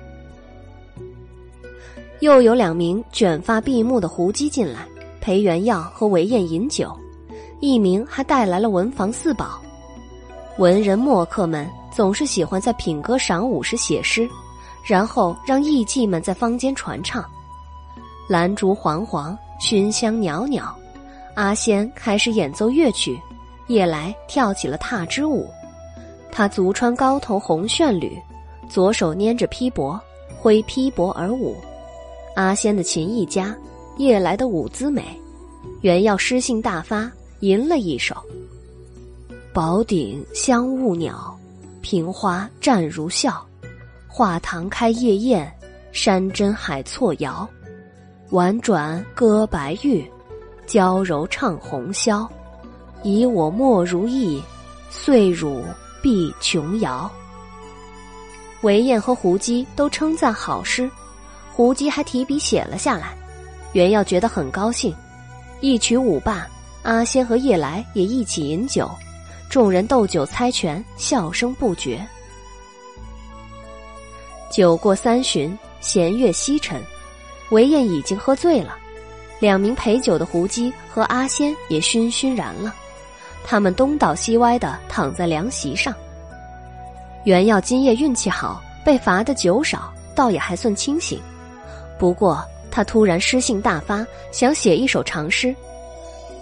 又有两名卷发闭目的胡姬进来，陪袁耀和韦燕饮酒，一名还带来了文房四宝。文人墨客们总是喜欢在品歌赏舞时写诗，然后让艺妓们在坊间传唱。兰烛煌煌，熏香袅袅。阿仙开始演奏乐曲，夜来跳起了踏之舞。他足穿高头红旋履，左手捏着披帛，挥披帛而舞。阿仙的琴艺佳，夜来的舞姿美。原要诗兴大发，吟了一首。宝鼎香雾袅，平花绽如笑。画堂开夜宴，山珍海错肴。婉转歌白玉，娇柔唱红绡。以我莫如意，岁汝必琼瑶。韦燕和胡姬都称赞好诗，胡姬还提笔写了下来。袁耀觉得很高兴，一曲舞罢，阿仙和夜来也一起饮酒。众人斗酒猜拳，笑声不绝。酒过三巡，弦乐西沉，韦燕已经喝醉了，两名陪酒的胡姬和阿仙也醺醺然了。他们东倒西歪的躺在凉席上。袁耀今夜运气好，被罚的酒少，倒也还算清醒。不过他突然诗兴大发，想写一首长诗，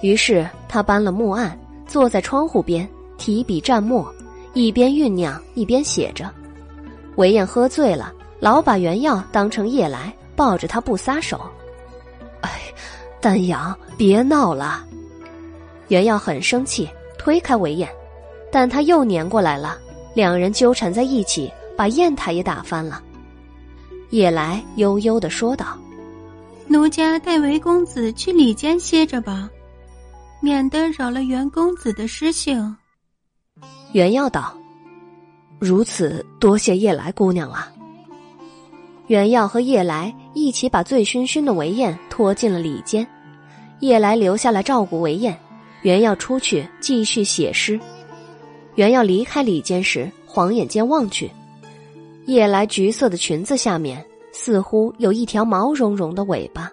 于是他搬了木案，坐在窗户边。提笔蘸墨，一边酝酿一边写着。韦燕喝醉了，老把原药当成夜来，抱着他不撒手。哎，丹阳，别闹了！原药很生气，推开韦燕，但他又粘过来了，两人纠缠在一起，把砚台也打翻了。夜来悠悠的说道：“奴家带韦公子去里间歇着吧，免得扰了袁公子的诗兴。”袁耀道：“如此，多谢叶来姑娘了。”袁耀和叶来一起把醉醺醺的韦燕拖进了里间，叶来留下来照顾韦燕，袁耀出去继续写诗。袁耀离开里间时，晃眼间望去，叶来橘色的裙子下面似乎有一条毛茸茸的尾巴。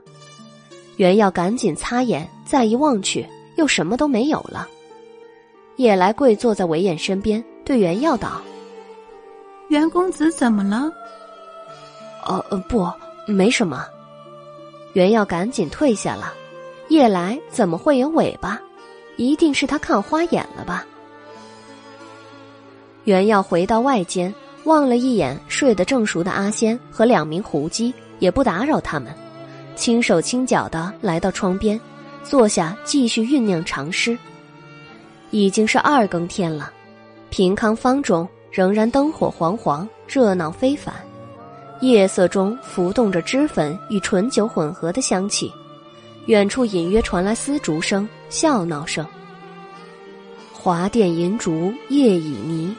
袁耀赶紧擦眼，再一望去，又什么都没有了。夜来跪坐在韦燕身边，对袁耀道：“袁公子怎么了？”“哦，不，没什么。”袁耀赶紧退下了。夜来怎么会有尾巴？一定是他看花眼了吧？袁耀回到外间，望了一眼睡得正熟的阿仙和两名狐姬，也不打扰他们，轻手轻脚的来到窗边，坐下继续酝酿长诗。已经是二更天了，平康坊中仍然灯火煌煌，热闹非凡。夜色中浮动着脂粉与醇酒混合的香气，远处隐约传来丝竹声、笑闹声。华殿银烛夜已迷，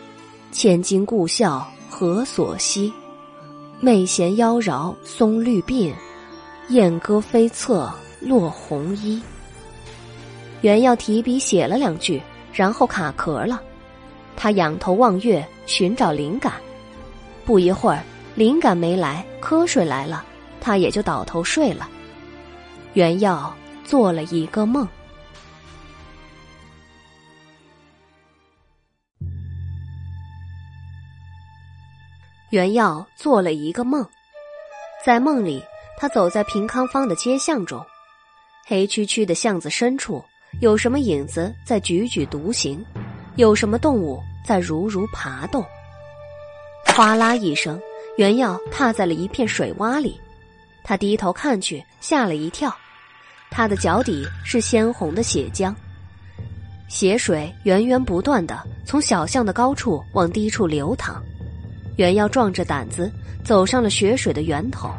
千金故笑何所惜？媚弦妖娆松绿鬓，燕歌飞侧落红衣。原要提笔写了两句。然后卡壳了，他仰头望月，寻找灵感。不一会儿，灵感没来，瞌睡来了，他也就倒头睡了。原耀做了一个梦。原耀做了一个梦，在梦里，他走在平康坊的街巷中，黑黢黢的巷子深处。有什么影子在踽踽独行？有什么动物在如如爬动？哗啦一声，袁耀踏在了一片水洼里。他低头看去，吓了一跳。他的脚底是鲜红的血浆，血水源源不断的从小巷的高处往低处流淌。袁耀壮着胆子走上了血水的源头。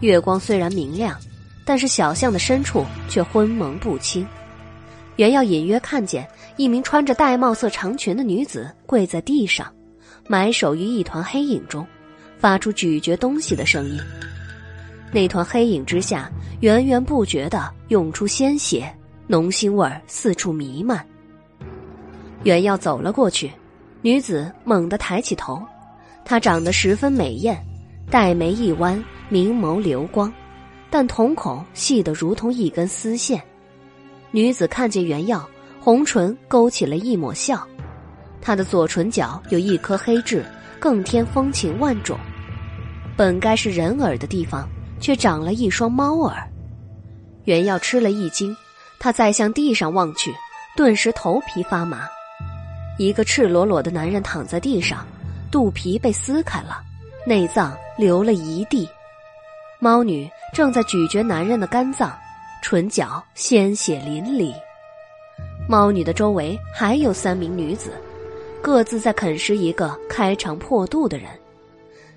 月光虽然明亮，但是小巷的深处却昏蒙不清。袁耀隐约看见一名穿着玳瑁色长裙的女子跪在地上，埋首于一团黑影中，发出咀嚼东西的声音。那团黑影之下，源源不绝的涌出鲜血，浓腥味儿四处弥漫。袁耀走了过去，女子猛地抬起头，她长得十分美艳，黛眉一弯。明眸流光，但瞳孔细得如同一根丝线。女子看见袁耀，红唇勾起了一抹笑。她的左唇角有一颗黑痣，更添风情万种。本该是人耳的地方，却长了一双猫耳。袁耀吃了一惊，他再向地上望去，顿时头皮发麻。一个赤裸裸的男人躺在地上，肚皮被撕开了，内脏流了一地。猫女正在咀嚼男人的肝脏，唇角鲜血淋漓。猫女的周围还有三名女子，各自在啃食一个开肠破肚的人。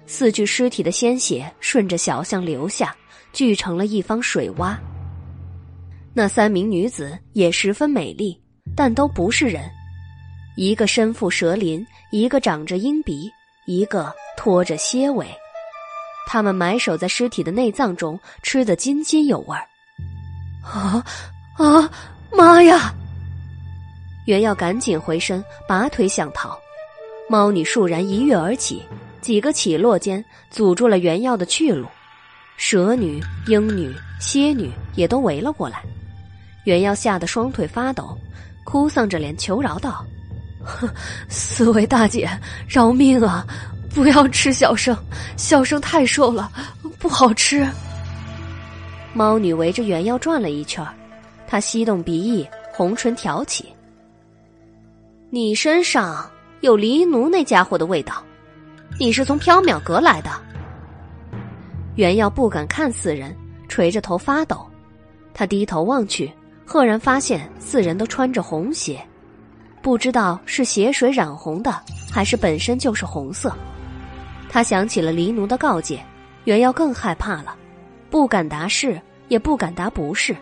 四具尸体的鲜血顺着小巷流下，聚成了一方水洼。那三名女子也十分美丽，但都不是人。一个身负蛇鳞，一个长着鹰鼻，一个拖着蝎尾。他们埋首在尸体的内脏中，吃得津津有味儿。啊啊！妈呀！袁耀赶紧回身，拔腿想逃。猫女倏然一跃而起，几个起落间阻住了袁耀的去路。蛇女、鹰女、蝎女也都围了过来。袁耀吓得双腿发抖，哭丧着脸求饶道：“ 四位大姐，饶命啊！”不要吃小生，小生太瘦了，不好吃。猫女围着原妖转了一圈，她吸动鼻翼，红唇挑起：“你身上有黎奴那家伙的味道，你是从缥缈阁来的。”原耀不敢看四人，垂着头发抖。他低头望去，赫然发现四人都穿着红鞋，不知道是血水染红的，还是本身就是红色。他想起了黎奴的告诫，原耀更害怕了，不敢答是，也不敢答不是。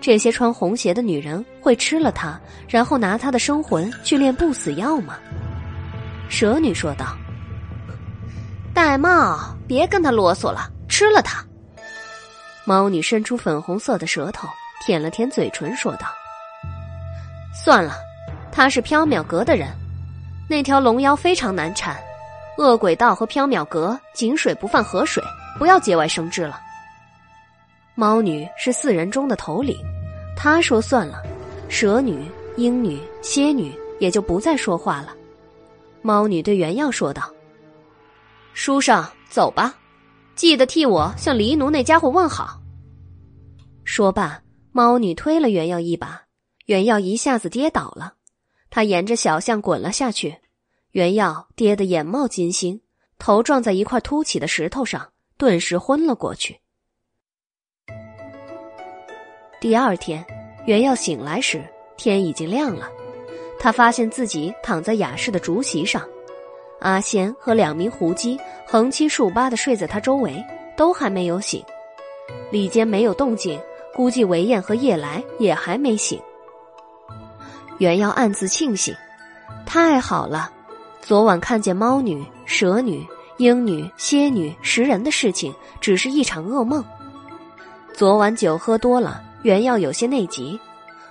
这些穿红鞋的女人会吃了他，然后拿他的生魂去炼不死药吗？蛇女说道：“戴帽，别跟他啰嗦了，吃了他。”猫女伸出粉红色的舌头，舔了舔嘴唇，说道：“算了，他是缥缈阁的人，那条龙妖非常难缠。”恶鬼道和缥缈阁井水不犯河水，不要节外生枝了。猫女是四人中的头领，她说算了，蛇女、鹰女、蝎女也就不再说话了。猫女对原耀说道：“书生，走吧，记得替我向黎奴那家伙问好。”说罢，猫女推了原耀一把，原耀一下子跌倒了，他沿着小巷滚了下去。袁耀跌得眼冒金星，头撞在一块凸起的石头上，顿时昏了过去。第二天，袁耀醒来时，天已经亮了。他发现自己躺在雅室的竹席上，阿仙和两名狐姬横七竖八的睡在他周围，都还没有醒。里间没有动静，估计韦燕和叶来也还没醒。袁耀暗自庆幸，太好了。昨晚看见猫女、蛇女、鹰女、蝎女食人的事情，只是一场噩梦。昨晚酒喝多了，原耀有些内急，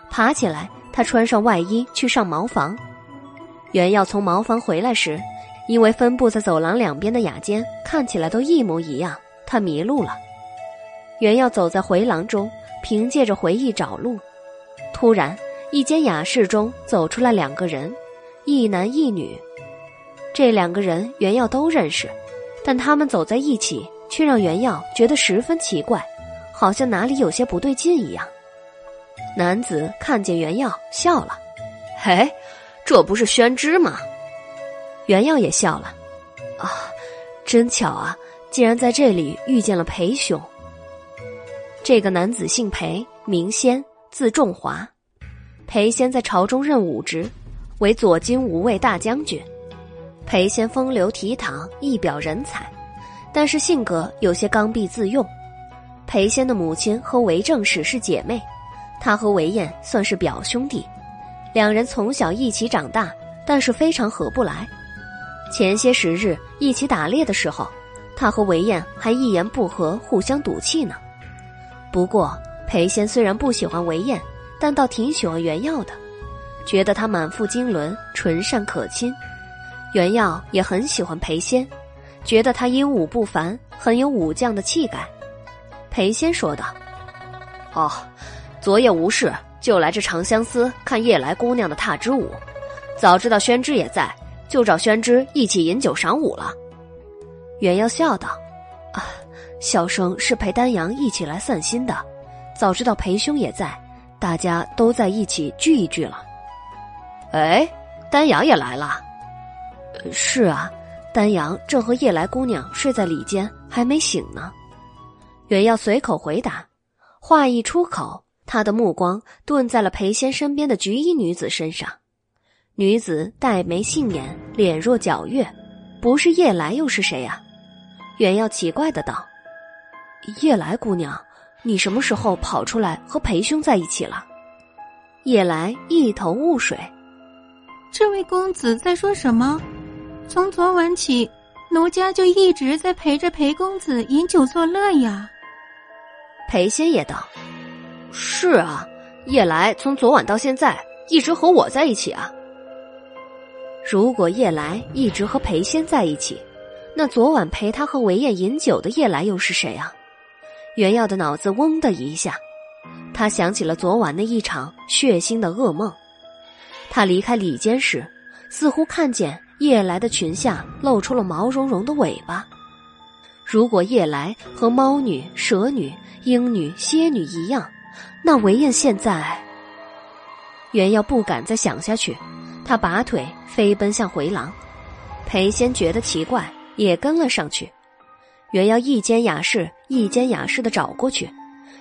爬起来，他穿上外衣去上茅房。原耀从茅房回来时，因为分布在走廊两边的雅间看起来都一模一样，他迷路了。原耀走在回廊中，凭借着回忆找路。突然，一间雅室中走出来两个人，一男一女。这两个人袁耀都认识，但他们走在一起，却让袁耀觉得十分奇怪，好像哪里有些不对劲一样。男子看见袁耀笑了：“嘿，这不是宣之吗？”袁耀也笑了：“啊，真巧啊，竟然在这里遇见了裴兄。”这个男子姓裴，名仙，字仲华。裴仙在朝中任武职，为左金吾卫大将军。裴仙风流倜傥，一表人才，但是性格有些刚愎自用。裴仙的母亲和韦正史是姐妹，他和韦燕算是表兄弟，两人从小一起长大，但是非常合不来。前些时日一起打猎的时候，他和韦燕还一言不合，互相赌气呢。不过裴仙虽然不喜欢韦燕，但倒挺喜欢袁耀的，觉得他满腹经纶，纯善可亲。袁耀也很喜欢裴仙，觉得他英武不凡，很有武将的气概。裴仙说道：“哦，昨夜无事，就来这长相思看夜来姑娘的踏之舞。早知道宣之也在，就找宣之一起饮酒赏舞了。”袁耀笑道：“啊，小生是陪丹阳一起来散心的。早知道裴兄也在，大家都在一起聚一聚了。”哎，丹阳也来了。是啊，丹阳正和夜来姑娘睡在里间，还没醒呢。袁耀随口回答，话一出口，他的目光顿在了裴仙身边的菊衣女子身上。女子黛眉杏眼，脸若皎月，不是夜来又是谁呀？袁耀奇怪的道：“夜来姑娘，你什么时候跑出来和裴兄在一起了？”夜来一头雾水，这位公子在说什么？从昨晚起，奴家就一直在陪着裴公子饮酒作乐呀。裴仙也道：“是啊，夜来从昨晚到现在一直和我在一起啊。如果夜来一直和裴仙在一起，那昨晚陪他和韦燕饮酒的夜来又是谁啊？”袁耀的脑子嗡的一下，他想起了昨晚那一场血腥的噩梦。他离开里间时，似乎看见。夜来的裙下露出了毛茸茸的尾巴。如果夜来和猫女、蛇女、鹰女、蝎女一样，那韦燕现在……袁耀不敢再想下去，他拔腿飞奔向回廊。裴仙觉得奇怪，也跟了上去。袁耀一间雅室一间雅室的找过去，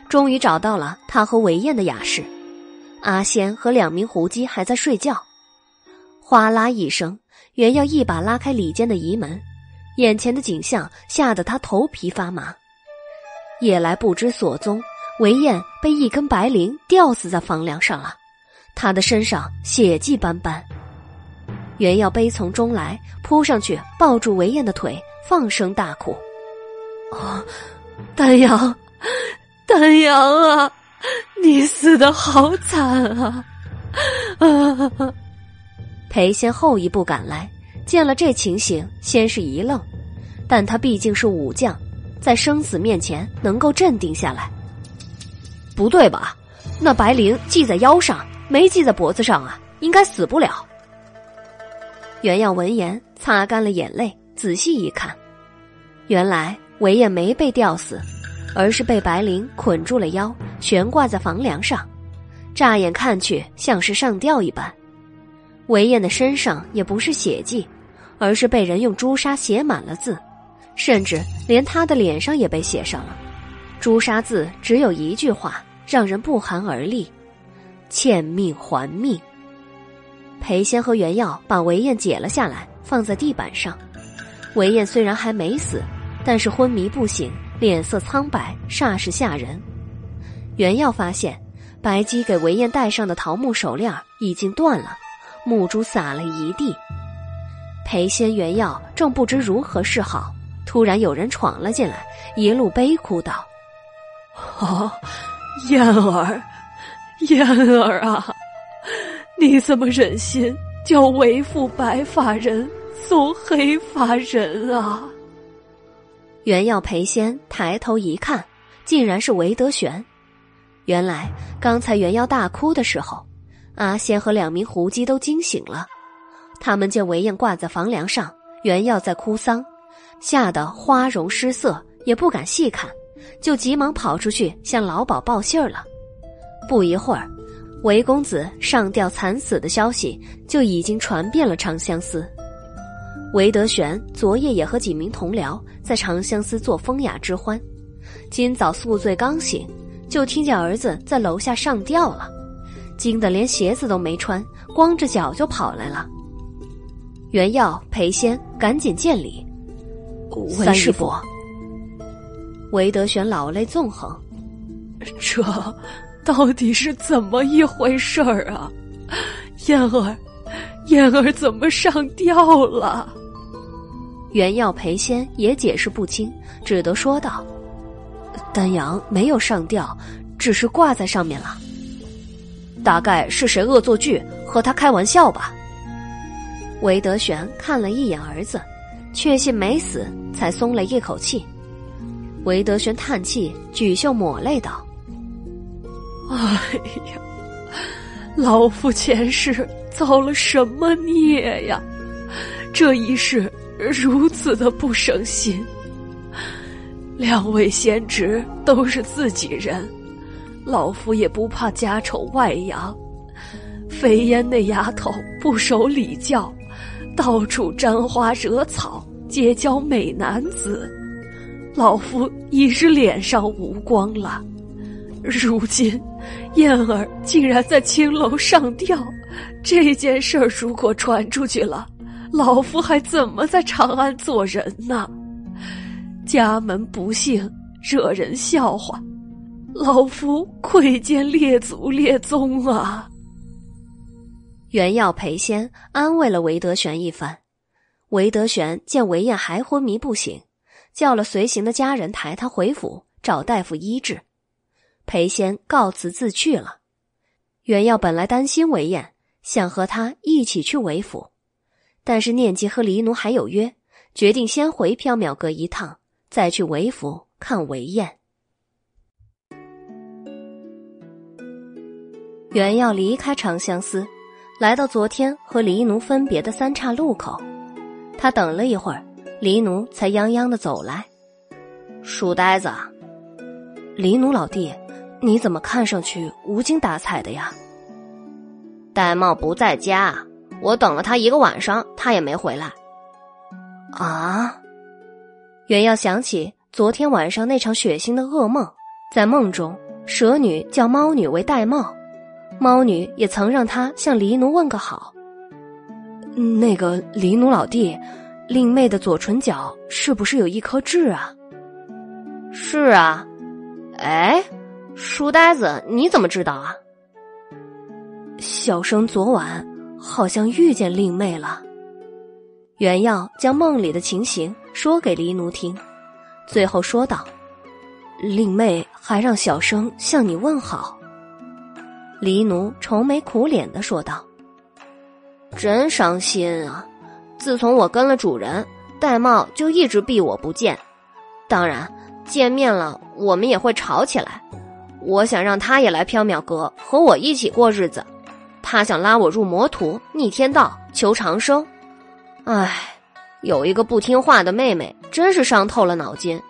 终于找到了他和韦燕的雅室。阿仙和两名狐姬还在睡觉。哗啦一声。袁耀一把拉开里间的移门，眼前的景象吓得他头皮发麻。夜来不知所踪，韦燕被一根白绫吊死在房梁上了，他的身上血迹斑斑。袁耀悲从中来，扑上去抱住韦燕的腿，放声大哭：“啊，丹阳，丹阳啊，你死的好惨啊！”啊。裴仙后一步赶来，见了这情形，先是一愣，但他毕竟是武将，在生死面前能够镇定下来。不对吧？那白绫系在腰上，没系在脖子上啊，应该死不了。袁耀闻言，擦干了眼泪，仔细一看，原来韦燕没被吊死，而是被白绫捆住了腰，悬挂在房梁上，乍眼看去像是上吊一般。韦燕的身上也不是血迹，而是被人用朱砂写满了字，甚至连他的脸上也被写上了。朱砂字只有一句话，让人不寒而栗：“欠命还命。”裴仙和袁耀把韦燕解了下来，放在地板上。韦燕虽然还没死，但是昏迷不醒，脸色苍白，煞是吓人。袁耀发现，白姬给韦燕戴上的桃木手链已经断了。木珠洒了一地，裴仙、原耀正不知如何是好，突然有人闯了进来，一路悲哭道：“哦，燕儿，燕儿啊，你怎么忍心叫为父白发人送黑发人啊？”原耀、裴仙抬头一看，竟然是韦德玄。原来刚才原耀大哭的时候。阿仙和两名胡姬都惊醒了，他们见韦燕挂在房梁上，原要在哭丧，吓得花容失色，也不敢细看，就急忙跑出去向老鸨报信儿了。不一会儿，韦公子上吊惨死的消息就已经传遍了长相思。韦德玄昨夜也和几名同僚在长相思做风雅之欢，今早宿醉刚醒，就听见儿子在楼下上吊了。惊得连鞋子都没穿，光着脚就跑来了。袁耀、裴仙赶紧见礼。三师傅，韦德玄老泪纵横。这到底是怎么一回事儿啊？燕儿，燕儿怎么上吊了？袁耀、裴仙也解释不清，只得说道：“丹阳没有上吊，只是挂在上面了。大概是谁恶作剧，和他开玩笑吧。”韦德玄看了一眼儿子，确信没死，才松了一口气。韦德玄叹气，举袖抹泪道：“哎呀，老夫前世造了什么孽呀？这一世……”如此的不省心，两位贤侄都是自己人，老夫也不怕家丑外扬。飞烟那丫头不守礼教，到处沾花惹草，结交美男子，老夫已是脸上无光了。如今燕儿竟然在青楼上吊，这件事儿如果传出去了。老夫还怎么在长安做人呢？家门不幸，惹人笑话，老夫愧见列祖列宗啊！袁耀、裴仙安慰了韦德玄一番。韦德玄见韦燕还昏迷不醒，叫了随行的家人抬他回府找大夫医治。裴仙告辞自去了。袁耀本来担心韦燕，想和他一起去韦府。但是念及和黎奴还有约，决定先回缥缈阁一趟，再去韦府看韦燕。原要离开长相思，来到昨天和黎奴分别的三岔路口，他等了一会儿，黎奴才泱泱的走来。书呆子，黎奴老弟，你怎么看上去无精打采的呀？戴帽不在家。我等了他一个晚上，他也没回来。啊！原要想起昨天晚上那场血腥的噩梦，在梦中，蛇女叫猫女为玳瑁，猫女也曾让他向黎奴问个好。那个黎奴老弟，令妹的左唇角是不是有一颗痣啊？是啊。哎，书呆子，你怎么知道啊？小生昨晚。好像遇见令妹了，原耀将梦里的情形说给黎奴听，最后说道：“令妹还让小生向你问好。”黎奴愁眉苦脸的说道：“真伤心啊！自从我跟了主人，戴瑁就一直避我不见，当然见面了我们也会吵起来。我想让他也来缥缈阁和我一起过日子。”他想拉我入魔途，逆天道，求长生。唉，有一个不听话的妹妹，真是伤透了脑筋。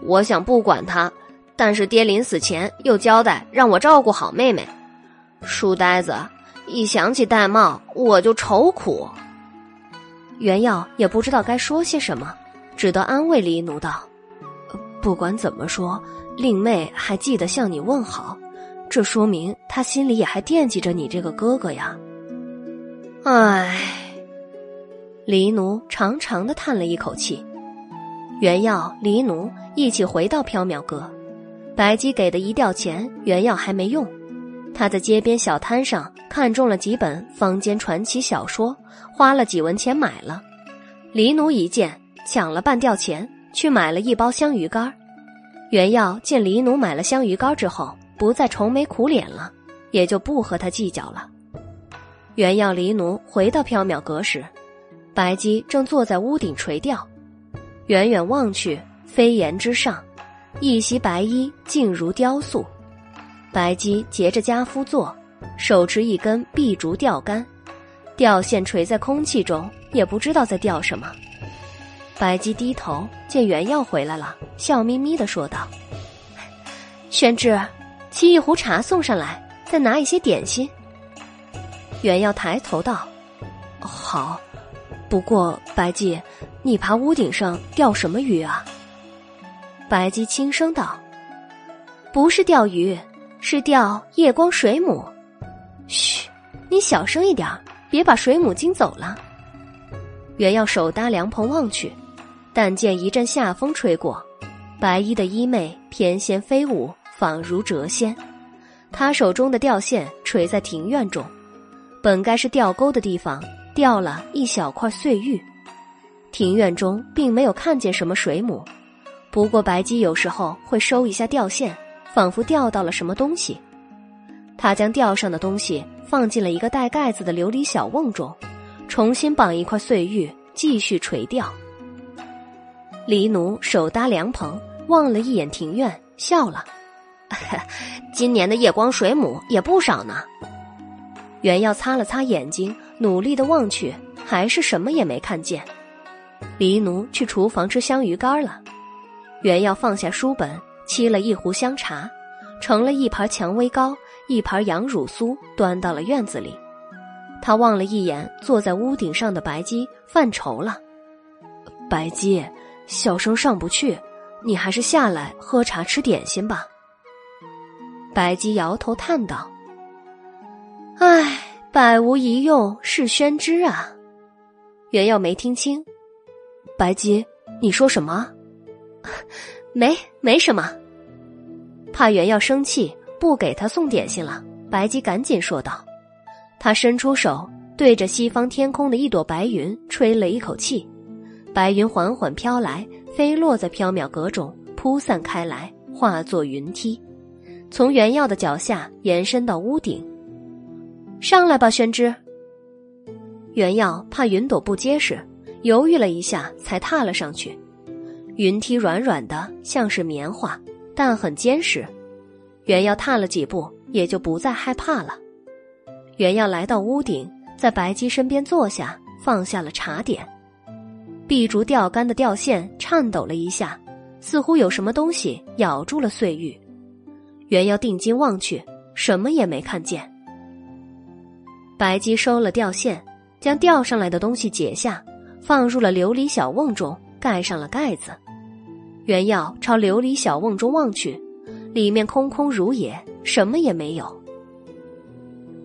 我想不管他，但是爹临死前又交代让我照顾好妹妹。书呆子，一想起戴帽，我就愁苦。袁耀也不知道该说些什么，只得安慰黎奴道：“不管怎么说，令妹还记得向你问好。”这说明她心里也还惦记着你这个哥哥呀。唉，黎奴长长的叹了一口气。袁耀、黎奴一起回到缥缈阁，白姬给的一吊钱，袁耀还没用。他在街边小摊上看中了几本坊间传奇小说，花了几文钱买了。黎奴一见，抢了半吊钱，去买了一包香鱼干。袁耀见黎奴买了香鱼干之后。不再愁眉苦脸了，也就不和他计较了。原要离奴回到缥缈阁时，白姬正坐在屋顶垂钓。远远望去，飞檐之上，一袭白衣静如雕塑。白姬结着家夫坐，手持一根碧竹钓竿，钓线垂在空气中，也不知道在钓什么。白姬低头见袁耀回来了，笑眯眯的说道：“ 宣志。”沏一壶茶送上来，再拿一些点心。袁耀抬头道：“好，不过白姬，你爬屋顶上钓什么鱼啊？”白姬轻声道：“不是钓鱼，是钓夜光水母。”嘘，你小声一点，别把水母惊走了。原要手搭凉棚望去，但见一阵夏风吹过，白衣的衣袂翩跹飞舞，仿如谪仙。他手中的吊线垂在庭院中，本该是钓钩的地方，掉了一小块碎玉。庭院中并没有看见什么水母，不过白姬有时候会收一下吊线，仿佛钓到了什么东西。他将钓上的东西放进了一个带盖子的琉璃小瓮中，重新绑一块碎玉，继续垂钓。黎奴手搭凉棚，望了一眼庭院，笑了。今年的夜光水母也不少呢。原耀擦了擦眼睛，努力的望去，还是什么也没看见。黎奴去厨房吃香鱼干了。原耀放下书本，沏了一壶香茶，盛了一盘蔷薇糕，一盘羊乳酥，端到了院子里。他望了一眼坐在屋顶上的白姬，犯愁了。白姬，小生上不去，你还是下来喝茶吃点心吧。白姬摇头叹道：“唉，百无一用是宣之啊。”原耀没听清，白姬，你说什么？没，没什么。怕原耀生气，不给他送点心了。白姬赶紧说道：“他伸出手，对着西方天空的一朵白云吹了一口气，白云缓缓飘来，飞落在缥缈阁中，铺散开来，化作云梯。”从原耀的脚下延伸到屋顶，上来吧，宣之。原耀怕云朵不结实，犹豫了一下，才踏了上去。云梯软软的，像是棉花，但很坚实。原耀踏了几步，也就不再害怕了。原耀来到屋顶，在白姬身边坐下，放下了茶点。碧竹钓竿的钓线颤抖了一下，似乎有什么东西咬住了碎玉。原要定睛望去，什么也没看见。白姬收了钓线，将钓上来的东西解下，放入了琉璃小瓮中，盖上了盖子。原要朝琉璃小瓮中望去，里面空空如也，什么也没有。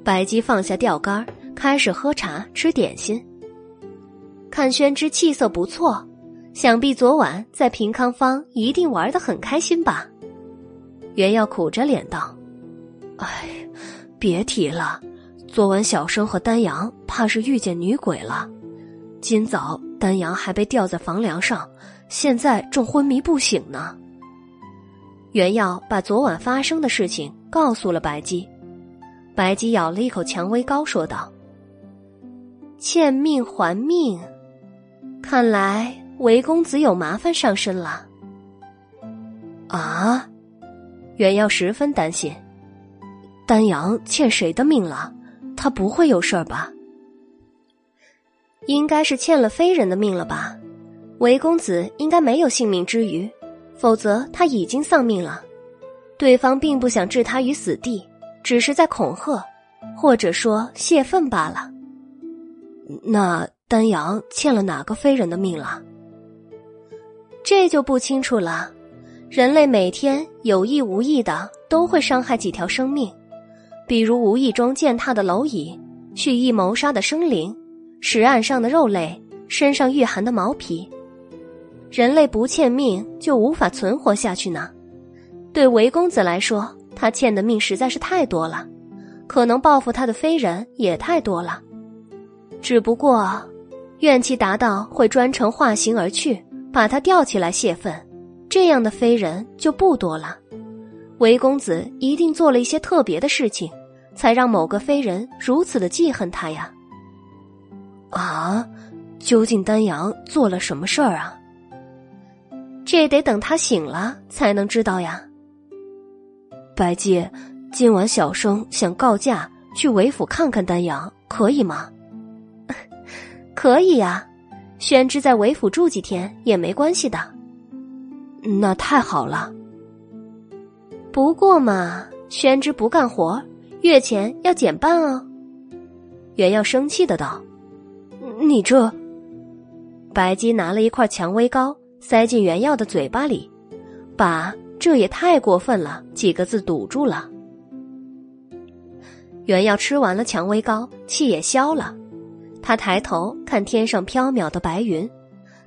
白姬放下钓竿，开始喝茶吃点心。看宣之气色不错，想必昨晚在平康坊一定玩得很开心吧。原耀苦着脸道：“哎，别提了，昨晚小生和丹阳怕是遇见女鬼了。今早丹阳还被吊在房梁上，现在正昏迷不醒呢。”原耀把昨晚发生的事情告诉了白姬，白姬咬了一口蔷薇糕，说道：“欠命还命，看来韦公子有麻烦上身了。”啊！原耀十分担心，丹阳欠谁的命了？他不会有事儿吧？应该是欠了非人的命了吧？韦公子应该没有性命之余，否则他已经丧命了。对方并不想置他于死地，只是在恐吓，或者说泄愤罢了。那丹阳欠了哪个非人的命了？这就不清楚了。人类每天有意无意的都会伤害几条生命，比如无意中践踏的蝼蚁、蓄意谋杀的生灵、石岸上的肉类、身上御寒的毛皮。人类不欠命就无法存活下去呢。对韦公子来说，他欠的命实在是太多了，可能报复他的非人也太多了。只不过，怨气达到会专程化形而去，把他吊起来泄愤。这样的非人就不多了，韦公子一定做了一些特别的事情，才让某个非人如此的记恨他呀。啊，究竟丹阳做了什么事儿啊？这得等他醒了才能知道呀。白姬，今晚小生想告假去韦府看看丹阳，可以吗？可以呀，宣之在韦府住几天也没关系的。那太好了。不过嘛，宣之不干活，月钱要减半哦。原耀生气的道：“你这……”白姬拿了一块蔷薇糕塞进原药的嘴巴里，把“这也太过分了”几个字堵住了。原药吃完了蔷薇糕，气也消了，他抬头看天上飘渺的白云，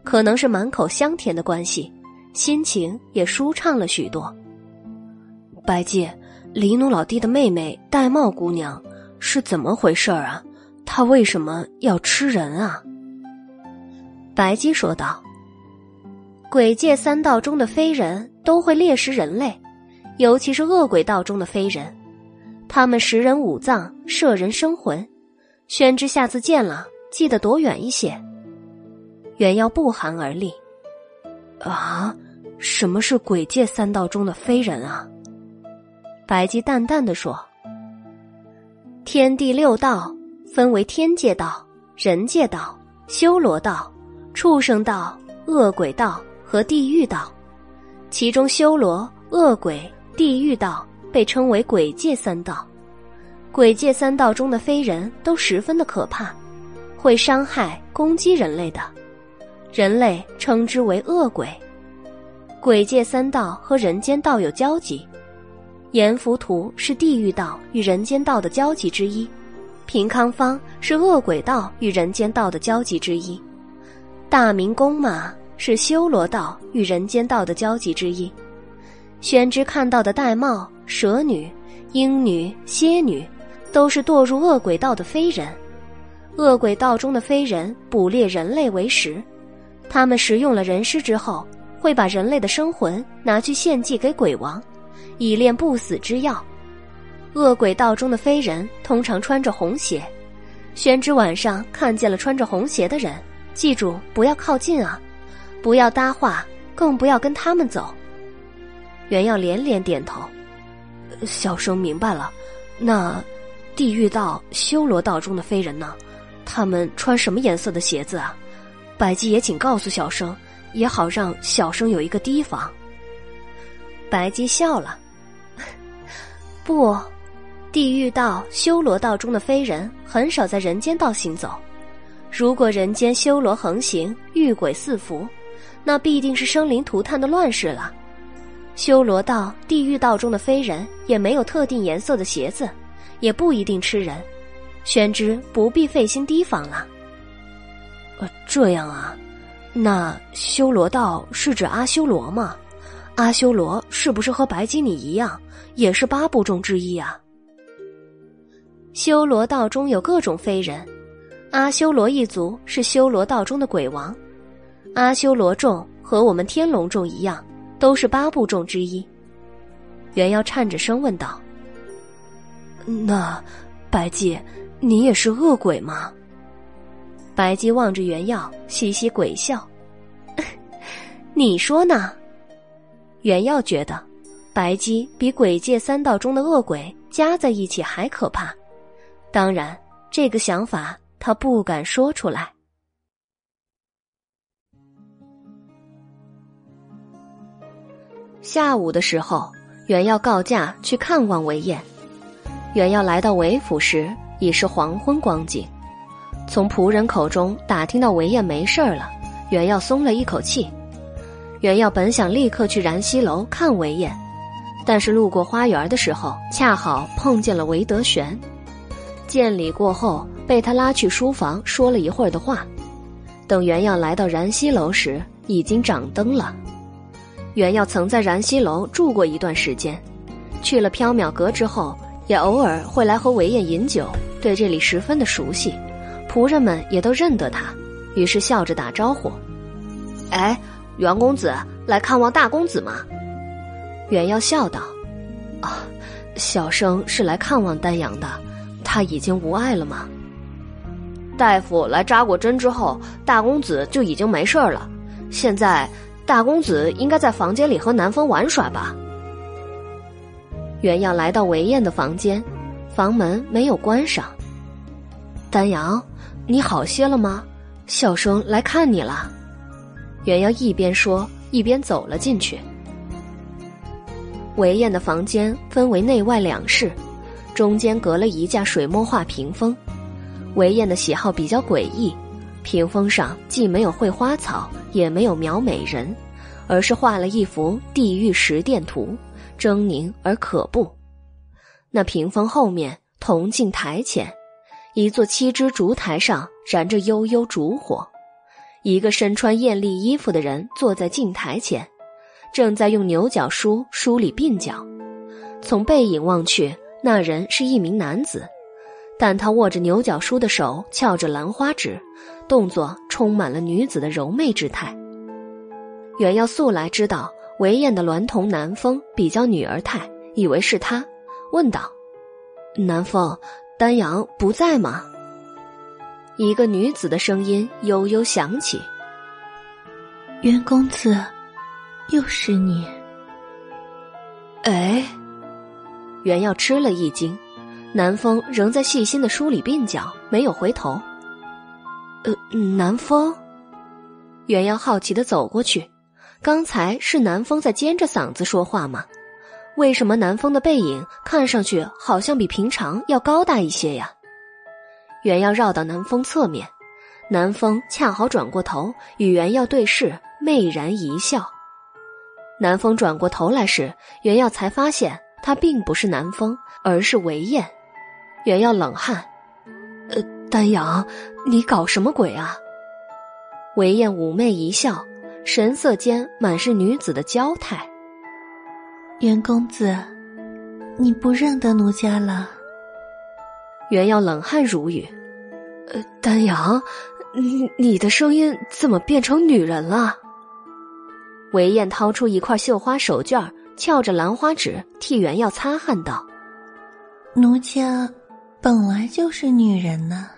可能是满口香甜的关系，心情也舒畅了许多。白姬，黎奴老弟的妹妹玳瑁姑娘是怎么回事儿啊？他为什么要吃人啊？白姬说道：“鬼界三道中的非人都会猎食人类，尤其是恶鬼道中的非人，他们食人五脏，摄人生魂。宣之下次见了，记得躲远一些。”原要不寒而栗：“啊，什么是鬼界三道中的非人啊？”白姬淡淡的说：“天地六道分为天界道、人界道、修罗道、畜生道、恶鬼道和地狱道，其中修罗、恶鬼、地狱道被称为鬼界三道。鬼界三道中的非人都十分的可怕，会伤害、攻击人类的，人类称之为恶鬼。鬼界三道和人间道有交集。”阎浮屠是地狱道与人间道的交集之一，平康坊是恶鬼道与人间道的交集之一，大明宫嘛是修罗道与人间道的交集之一。宣之看到的玳瑁、蛇女、鹰女、蝎女，都是堕入恶鬼道的飞人。恶鬼道中的飞人捕猎人类为食，他们食用了人尸之后，会把人类的生魂拿去献祭给鬼王。以炼不死之药。恶鬼道中的飞人通常穿着红鞋。宣之晚上看见了穿着红鞋的人，记住不要靠近啊，不要搭话，更不要跟他们走。袁耀连连点头。小生明白了。那地狱道、修罗道中的飞人呢？他们穿什么颜色的鞋子啊？百姬也请告诉小生，也好让小生有一个提防。白姬笑了。不，地狱道、修罗道中的非人很少在人间道行走。如果人间修罗横行，遇鬼四伏，那必定是生灵涂炭的乱世了。修罗道、地狱道中的非人也没有特定颜色的鞋子，也不一定吃人。宣之不必费心提防了。呃，这样啊，那修罗道是指阿修罗吗？阿修罗是不是和白姬你一样，也是八部中之一啊？修罗道中有各种非人，阿修罗一族是修罗道中的鬼王，阿修罗众和我们天龙众一样，都是八部众之一。元瑶颤着声问道：“那白姬，你也是恶鬼吗？”白姬望着元耀，嘻嘻鬼笑：“ 你说呢？”原耀觉得，白姬比鬼界三道中的恶鬼加在一起还可怕。当然，这个想法他不敢说出来。下午的时候，原耀告假去看望韦燕。原耀来到韦府时，已是黄昏光景。从仆人口中打听到韦燕没事了，原耀松了一口气。袁耀本想立刻去燃溪楼看韦燕，但是路过花园的时候，恰好碰见了韦德玄。见礼过后，被他拉去书房说了一会儿的话。等袁耀来到燃溪楼时，已经掌灯了。袁耀曾在燃溪楼住过一段时间，去了缥缈阁之后，也偶尔会来和韦燕饮酒，对这里十分的熟悉。仆人们也都认得他，于是笑着打招呼：“哎。”袁公子来看望大公子吗？袁耀笑道：“啊，小生是来看望丹阳的，他已经无碍了吗？”大夫来扎过针之后，大公子就已经没事了。现在大公子应该在房间里和南风玩耍吧？袁耀来到韦燕的房间，房门没有关上。丹阳，你好些了吗？小生来看你了。袁耀一边说，一边走了进去。韦燕的房间分为内外两室，中间隔了一架水墨画屏风。韦燕的喜好比较诡异，屏风上既没有绘花草，也没有描美人，而是画了一幅地狱十殿图，狰狞而可怖。那屏风后面铜镜台前，一座七支烛台上燃着悠悠烛火，一个身穿艳丽衣服的人坐在镜台前，正在用牛角梳梳理鬓角。从背影望去，那人是一名男子，但他握着牛角梳的手翘着兰花指，动作充满了女子的柔媚之态。袁耀素来知道韦燕的娈童南风比较女儿态，以为是他，问道：“南风。”丹阳不在吗？一个女子的声音悠悠响起：“袁公子，又是你。”哎，袁耀吃了一惊，南风仍在细心的梳理鬓角，没有回头。呃，南风，袁耀好奇的走过去，刚才是南风在尖着嗓子说话吗？为什么南风的背影看上去好像比平常要高大一些呀？袁耀绕到南风侧面，南风恰好转过头与袁耀对视，媚然一笑。南风转过头来时，袁耀才发现他并不是南风，而是韦燕。袁耀冷汗：“呃，丹阳，你搞什么鬼啊？”韦燕妩媚一笑，神色间满是女子的娇态。袁公子，你不认得奴家了？袁耀冷汗如雨。呃，丹阳，你你的声音怎么变成女人了？韦燕掏出一块绣花手绢，翘着兰花指替袁耀擦汗道：“奴家本来就是女人呢。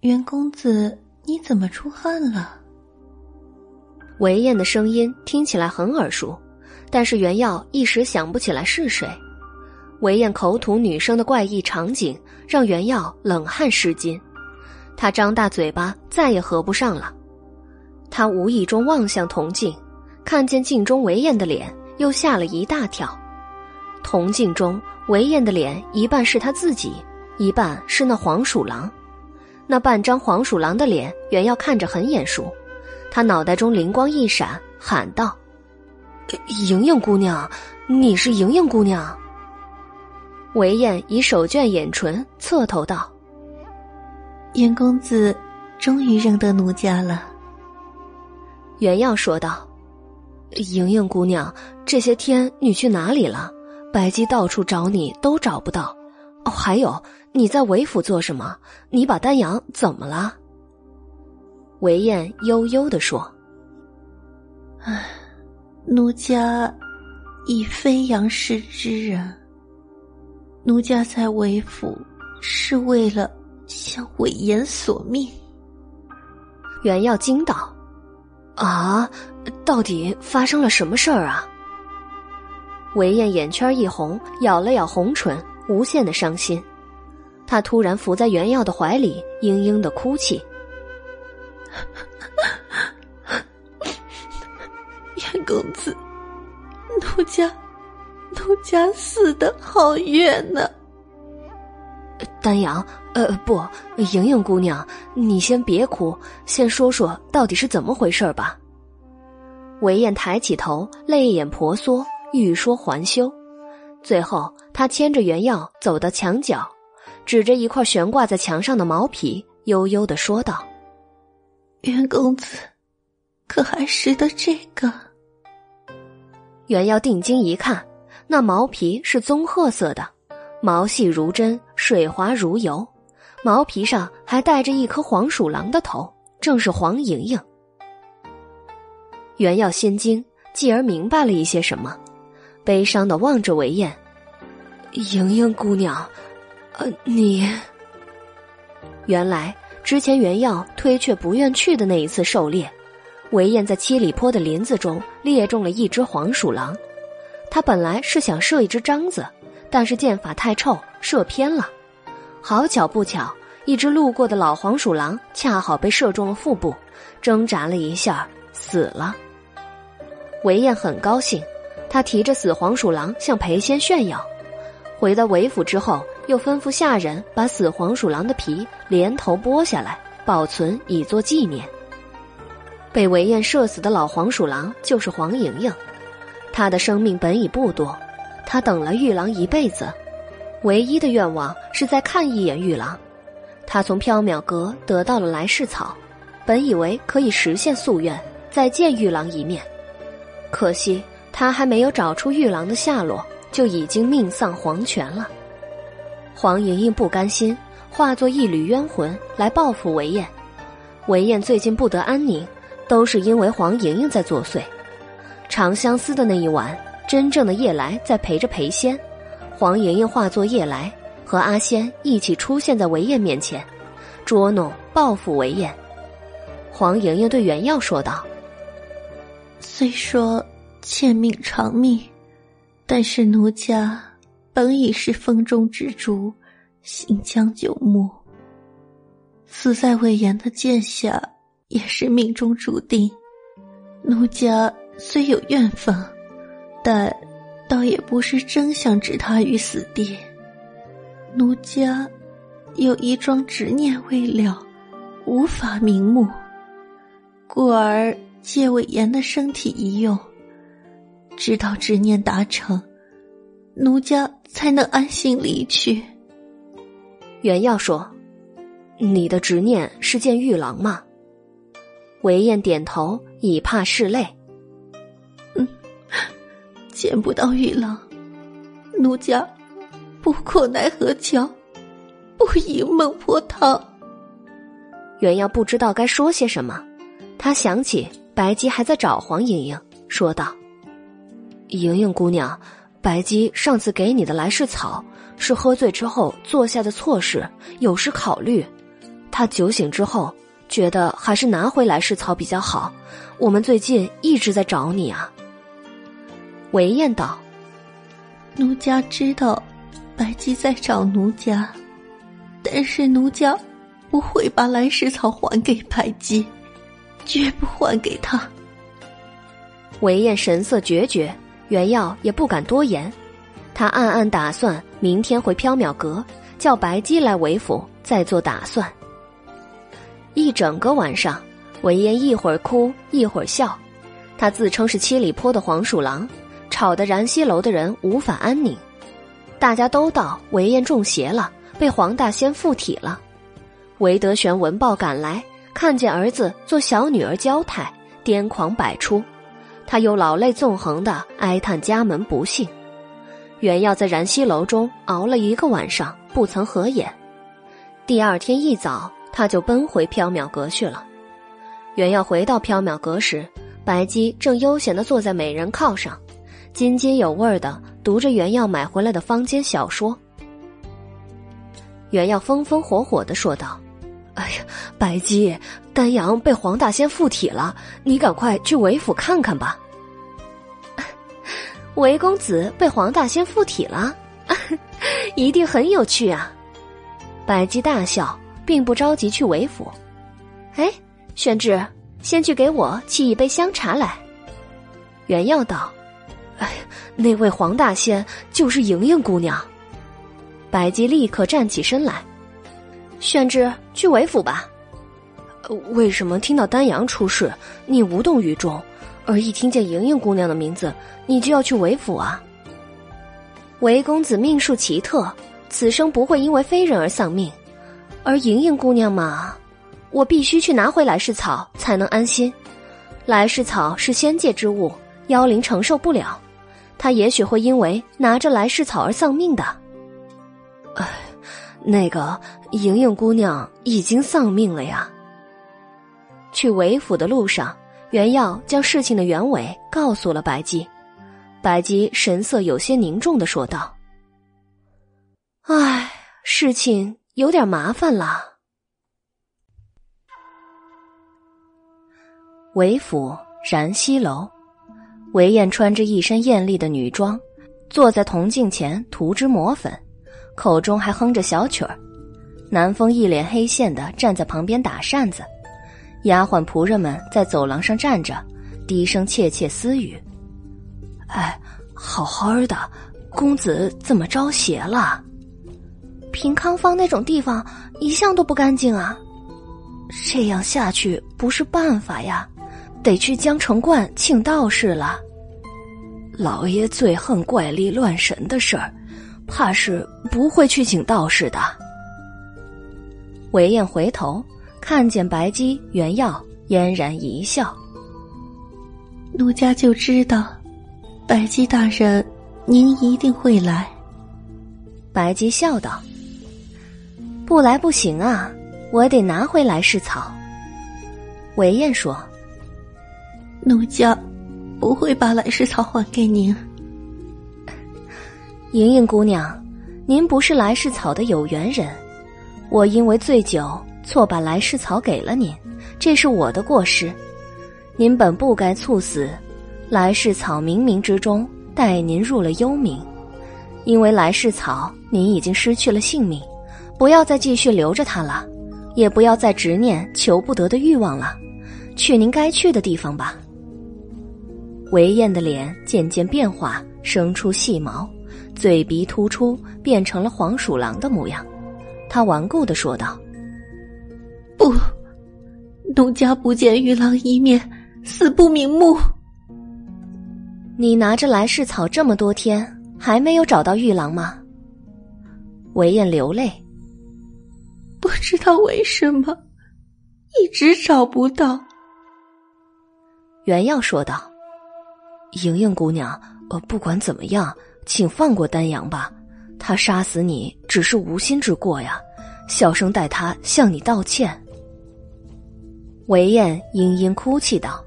袁公子，你怎么出汗了？”韦燕的声音听起来很耳熟。但是袁耀一时想不起来是谁，韦燕口吐女生的怪异场景让袁耀冷汗湿巾，他张大嘴巴再也合不上了。他无意中望向铜镜，看见镜中韦燕的脸，又吓了一大跳。铜镜中韦燕的脸一半是他自己，一半是那黄鼠狼。那半张黄鼠狼的脸，袁耀看着很眼熟，他脑袋中灵光一闪，喊道。莹莹姑娘，你是莹莹姑娘。韦燕以手绢掩唇，侧头道：“袁公子终于认得奴家了。”袁耀说道：“莹莹姑娘，这些天你去哪里了？白姬到处找你都找不到。哦，还有你在韦府做什么？你把丹阳怎么了？”韦燕悠悠的说：“唉。”奴家已非杨氏之人。奴家在韦府是为了向韦言索命。袁耀惊道：“啊，到底发生了什么事儿啊？”韦燕眼圈一红，咬了咬红唇，无限的伤心。她突然伏在袁耀的怀里，嘤嘤的哭泣。公子，奴家，奴家死的好冤呐。丹阳，呃，不，莹莹姑娘，你先别哭，先说说到底是怎么回事吧。韦燕抬起头，泪眼婆娑，欲说还休，最后她牵着原耀走到墙角，指着一块悬挂在墙上的毛皮，悠悠的说道：“袁公子，可还识得这个？”袁耀定睛一看，那毛皮是棕褐色的，毛细如针，水滑如油，毛皮上还带着一颗黄鼠狼的头，正是黄莹莹。袁耀心惊，继而明白了一些什么，悲伤的望着韦燕：“莹莹姑娘，呃，你……原来之前袁耀推却不愿去的那一次狩猎。”韦燕在七里坡的林子中猎中了一只黄鼠狼，他本来是想射一只獐子，但是箭法太臭，射偏了。好巧不巧，一只路过的老黄鼠狼恰好被射中了腹部，挣扎了一下，死了。韦燕很高兴，他提着死黄鼠狼向裴仙炫耀。回到韦府之后，又吩咐下人把死黄鼠狼的皮连头剥下来，保存以作纪念。被韦燕射死的老黄鼠狼就是黄莹莹，她的生命本已不多，她等了玉郎一辈子，唯一的愿望是再看一眼玉郎。他从缥缈阁得到了来世草，本以为可以实现夙愿，再见玉郎一面。可惜他还没有找出玉郎的下落，就已经命丧黄泉了。黄莹莹不甘心，化作一缕冤魂来报复韦燕。韦燕最近不得安宁，都是因为黄莹莹在作祟。长相思的那一晚，真正的夜来在陪着裴仙，黄莹莹化作夜来，和阿仙一起出现在韦燕面前，捉弄报复韦燕。黄莹莹对袁耀说道：“虽说欠命偿命，但是奴家本已是风中之烛，行将就木。死在魏延的剑下，也是命中注定。奴家。”虽有怨愤，但倒也不是真想置他于死地。奴家有一桩执念未了，无法瞑目，故而借魏延的身体一用，直到执念达成，奴家才能安心离去。原耀说：“你的执念是见玉郎吗？”韦燕点头，以怕拭泪。嗯见不到玉郎，奴家不过奈何桥，不饮孟婆汤。原耀不知道该说些什么，他想起白姬还在找黄莹莹，说道：“莹莹姑娘，白姬上次给你的来世草是喝醉之后做下的错事，有失考虑。他酒醒之后觉得还是拿回来世草比较好。我们最近一直在找你啊。”韦燕道：“奴家知道，白姬在找奴家，但是奴家不会把来世草还给白姬，绝不还给他。”韦燕神色决绝，袁耀也不敢多言。他暗暗打算明天回缥缈阁，叫白姬来韦府再做打算。一整个晚上，韦燕一会儿哭一会儿笑，他自称是七里坡的黄鼠狼。吵得燃西楼的人无法安宁，大家都道韦燕中邪了，被黄大仙附体了。韦德玄闻报赶来，看见儿子做小女儿娇态，癫狂百出，他又老泪纵横的哀叹家门不幸。袁耀在燃西楼中熬了一个晚上，不曾合眼。第二天一早，他就奔回缥缈阁去了。袁耀回到缥缈阁时，白姬正悠闲的坐在美人靠上。津津有味的读着原耀买回来的坊间小说。原耀风风火火的说道：“哎呀，白姬，丹阳被黄大仙附体了，你赶快去韦府看看吧。”韦公子被黄大仙附体了，一定很有趣啊！白姬大笑，并不着急去韦府。哎，宣志，先去给我沏一杯香茶来。原耀道。哎，那位黄大仙就是莹莹姑娘。白姬立刻站起身来，宣之去韦府吧。为什么听到丹阳出事，你无动于衷，而一听见莹莹姑娘的名字，你就要去韦府啊？韦公子命数奇特，此生不会因为非人而丧命，而莹莹姑娘嘛，我必须去拿回来世草才能安心。来世草是仙界之物，妖灵承受不了。他也许会因为拿着来世草而丧命的。哎，那个莹莹姑娘已经丧命了呀。去韦府的路上，袁耀将事情的原委告诉了白姬。白姬神色有些凝重的说道：“唉，事情有点麻烦了。”韦府燃溪楼。韦燕穿着一身艳丽的女装，坐在铜镜前涂脂抹粉，口中还哼着小曲儿。南风一脸黑线的站在旁边打扇子，丫鬟仆人们在走廊上站着，低声窃窃私语：“哎，好好的，公子怎么招邪了？平康坊那种地方一向都不干净啊，这样下去不是办法呀。”得去江城观请道士了。老爷最恨怪力乱神的事儿，怕是不会去请道士的。韦燕回头看见白姬、原耀，嫣然一笑。奴家就知道，白姬大人，您一定会来。白姬笑道：“不来不行啊，我得拿回来世草。”韦燕说：“奴家不会把来世草还给您。”莹莹姑娘，您不是来世草的有缘人，我因为醉酒错把来世草给了您，这是我的过失。您本不该猝死，来世草冥冥之中带您入了幽冥，因为来世草您已经失去了性命，不要再继续留着它了，也不要再执念求不得的欲望了，去您该去的地方吧。韦燕的脸渐渐变化，生出细毛。嘴鼻突出，变成了黄鼠狼的模样。他顽固的说道：“不，奴家不见玉郎一面，死不瞑目。”你拿着来世草这么多天，还没有找到玉郎吗？韦燕流泪，不知道为什么，一直找不到。原耀说道：“莹莹姑娘，呃，不管怎么样。”请放过丹阳吧，他杀死你只是无心之过呀。小生代他向你道歉。韦燕嘤嘤哭泣道：“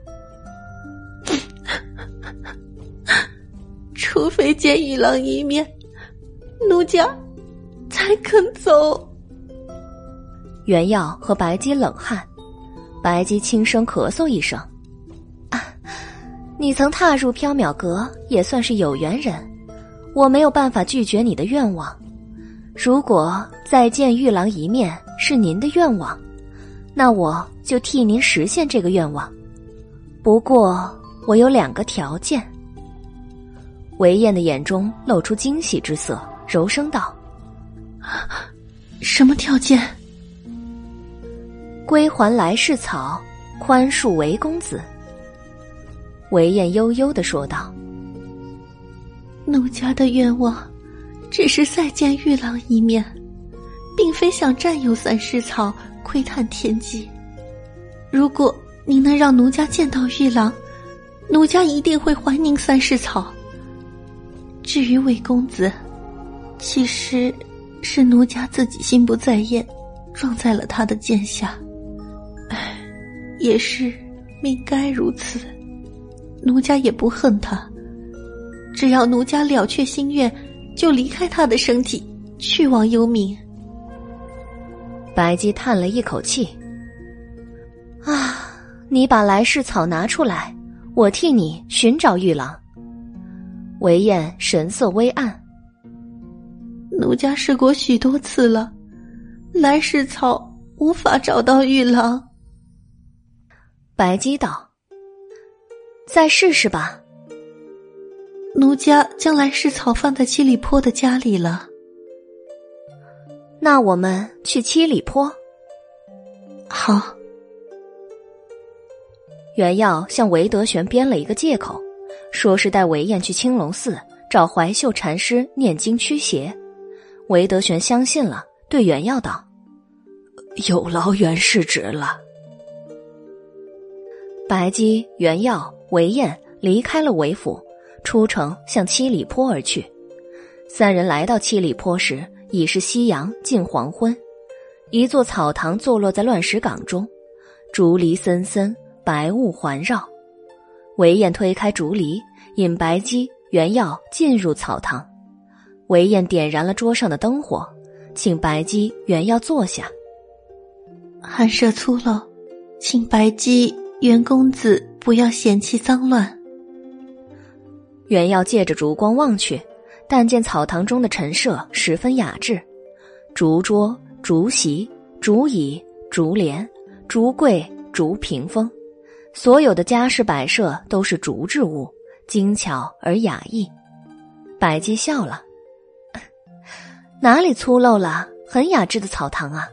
除非见一郎一面，奴家才肯走。”袁耀和白姬冷汗，白姬轻声咳嗽一声：“啊，你曾踏入缥缈阁，也算是有缘人。”我没有办法拒绝你的愿望，如果再见玉郎一面是您的愿望，那我就替您实现这个愿望。不过我有两个条件。韦燕的眼中露出惊喜之色，柔声道：“什么条件？”归还来世草，宽恕韦公子。韦燕悠悠的说道。奴家的愿望，只是再见玉郎一面，并非想占有三世草窥探天机。如果您能让奴家见到玉郎，奴家一定会还您三世草。至于魏公子，其实是奴家自己心不在焉，撞在了他的剑下。唉，也是命该如此，奴家也不恨他。只要奴家了却心愿，就离开他的身体，去往幽冥。白姬叹了一口气：“啊，你把来世草拿出来，我替你寻找玉郎。”韦燕神色微暗：“奴家试过许多次了，来世草无法找到玉郎。”白姬道：“再试试吧。”奴家将来是草放在七里坡的家里了。那我们去七里坡。好。袁耀向韦德玄编了一个借口，说是带韦燕去青龙寺找怀秀禅师念经驱邪。韦德玄相信了，对袁耀道：“有劳袁世侄了。”白姬、袁耀、韦燕离开了韦府。出城向七里坡而去，三人来到七里坡时，已是夕阳近黄昏。一座草堂坐落在乱石岗中，竹篱森森，白雾环绕。韦燕推开竹篱，引白姬、原耀进入草堂。韦燕点燃了桌上的灯火，请白姬、原耀坐下。寒舍粗陋，请白姬、袁公子不要嫌弃脏乱。原要借着烛光望去，但见草堂中的陈设十分雅致，竹桌、竹席、竹椅、竹帘、竹柜、竹屏风，所有的家饰摆设都是竹制物，精巧而雅逸。白姬笑了：“ 哪里粗陋了？很雅致的草堂啊！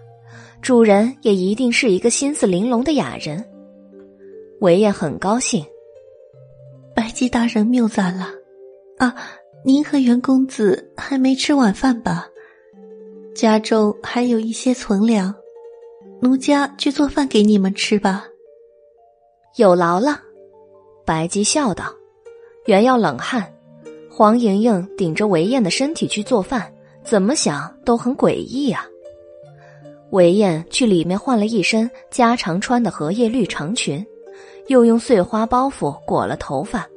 主人也一定是一个心思玲珑的雅人。”韦燕很高兴。白姬大人谬赞了，啊，您和袁公子还没吃晚饭吧？家中还有一些存粮，奴家去做饭给你们吃吧。有劳了，白姬笑道。原要冷汗，黄莹莹顶着韦燕的身体去做饭，怎么想都很诡异啊。韦燕去里面换了一身家常穿的荷叶绿长裙，又用碎花包袱裹了头发。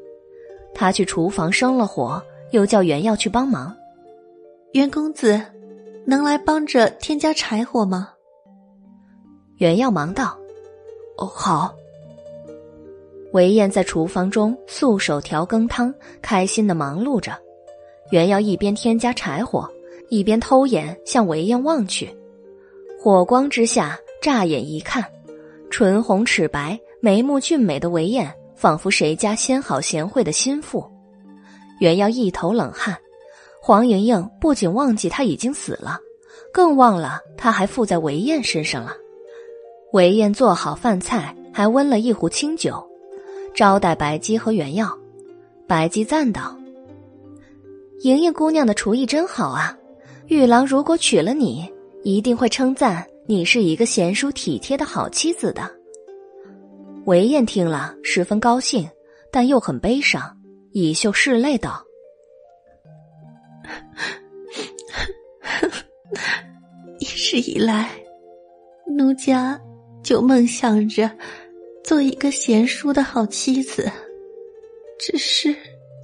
他去厨房生了火，又叫袁耀去帮忙。袁公子，能来帮着添加柴火吗？袁耀忙道：“哦，好。”韦燕在厨房中素手调羹汤，开心的忙碌着。袁耀一边添加柴火，一边偷眼向韦燕望去。火光之下，乍眼一看，唇红齿白、眉目俊美的韦燕，仿佛谁家纤好贤惠的心腹。袁耀一头冷汗。黄莹莹不仅忘记他已经死了，更忘了他还附在韦燕身上了。韦燕做好饭菜，还温了一壶清酒。招待白姬和原耀，白姬赞道：“莹莹姑娘的厨艺真好啊！玉郎如果娶了你，一定会称赞你是一个贤淑体贴的好妻子的。”韦燕听了十分高兴，但又很悲伤，以袖拭泪道：“ 一直以来，奴家就梦想着。”做一个贤淑的好妻子，只是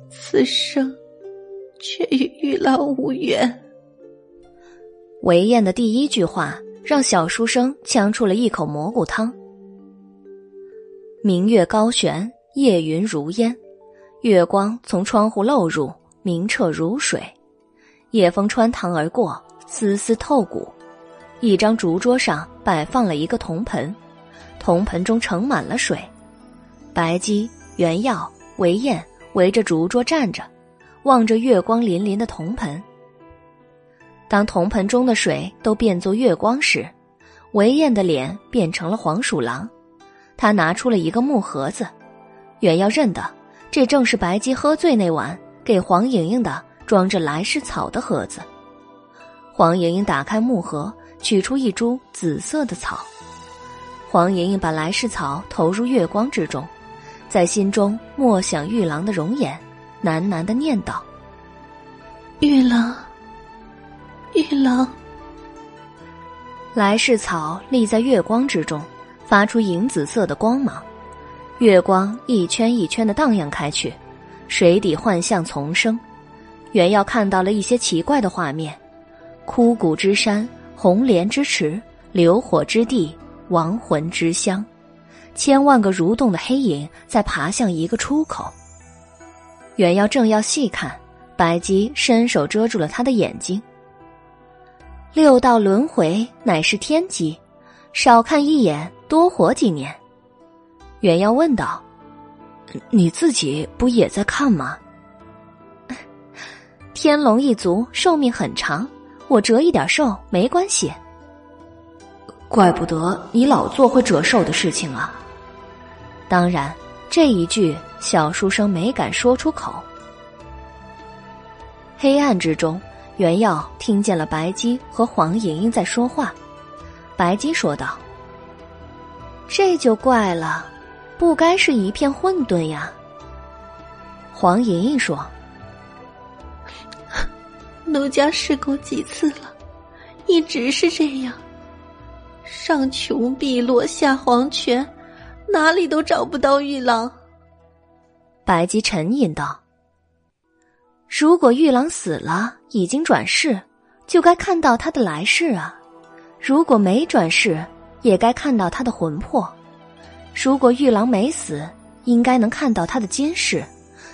此生却与玉郎无缘。韦燕的第一句话让小书生呛出了一口蘑菇汤。明月高悬，夜云如烟，月光从窗户漏入，明澈如水。夜风穿堂而过，丝丝透骨。一张竹桌上摆放了一个铜盆。铜盆中盛满了水，白姬、原耀、韦燕围着竹桌站着，望着月光粼粼的铜盆。当铜盆中的水都变作月光时，韦燕的脸变成了黄鼠狼。他拿出了一个木盒子，远要认得，这正是白姬喝醉那晚给黄莹莹的装着来世草的盒子。黄莹莹打开木盒，取出一株紫色的草。黄莹莹把来世草投入月光之中，在心中默想玉郎的容颜，喃喃的念道：“玉郎，玉郎。”来世草立在月光之中，发出银紫色的光芒，月光一圈一圈的荡漾开去，水底幻象丛生。原要看到了一些奇怪的画面：枯骨之山，红莲之池，流火之地。亡魂之乡，千万个蠕动的黑影在爬向一个出口。袁耀正要细看，白姬伸手遮住了他的眼睛。六道轮回乃是天机，少看一眼，多活几年。原耀问道：“你自己不也在看吗？”天龙一族寿命很长，我折一点寿没关系。怪不得你老做会折寿的事情啊！当然，这一句小书生没敢说出口。黑暗之中，袁耀听见了白姬和黄莹莹在说话。白姬说道：“这就怪了，不该是一片混沌呀。”黄莹莹说：“奴家试过几次了，一直是这样。”上穷碧落下黄泉，哪里都找不到玉郎。白姬沉吟道：“如果玉郎死了，已经转世，就该看到他的来世啊；如果没转世，也该看到他的魂魄；如果玉郎没死，应该能看到他的今世，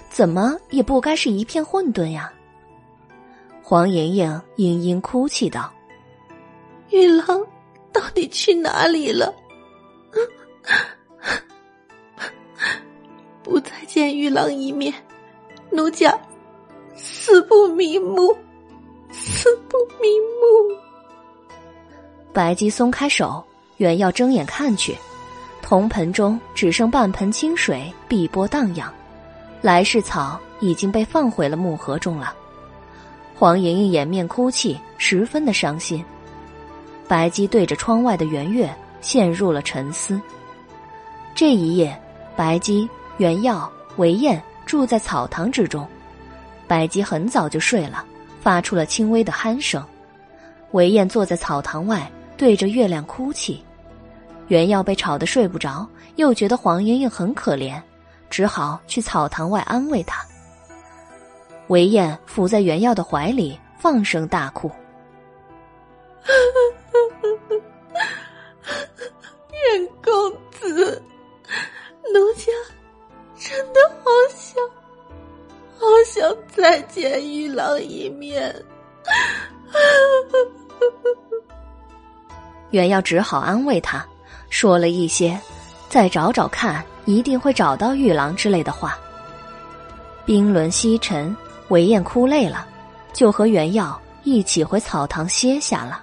怎么也不该是一片混沌呀。”黄莹莹嘤嘤哭泣道：“玉郎。”到底去哪里了？不再见玉郎一面，奴家死不瞑目，死不瞑目。白姬松开手，原要睁眼看去，铜盆中只剩半盆清水，碧波荡漾，来世草已经被放回了木盒中了。黄莹莹掩面哭泣，十分的伤心。白姬对着窗外的圆月，陷入了沉思。这一夜，白姬、原耀、韦燕住在草堂之中。白姬很早就睡了，发出了轻微的鼾声。韦燕坐在草堂外，对着月亮哭泣。原耀被吵得睡不着，又觉得黄莺莺很可怜，只好去草堂外安慰她。韦燕伏在原耀的怀里，放声大哭。袁公子，奴家真的好想，好想再见玉郎一面。原耀只好安慰他，说了一些“再找找看，一定会找到玉郎”之类的话。冰轮西沉，韦燕哭累了，就和原耀一起回草堂歇下了。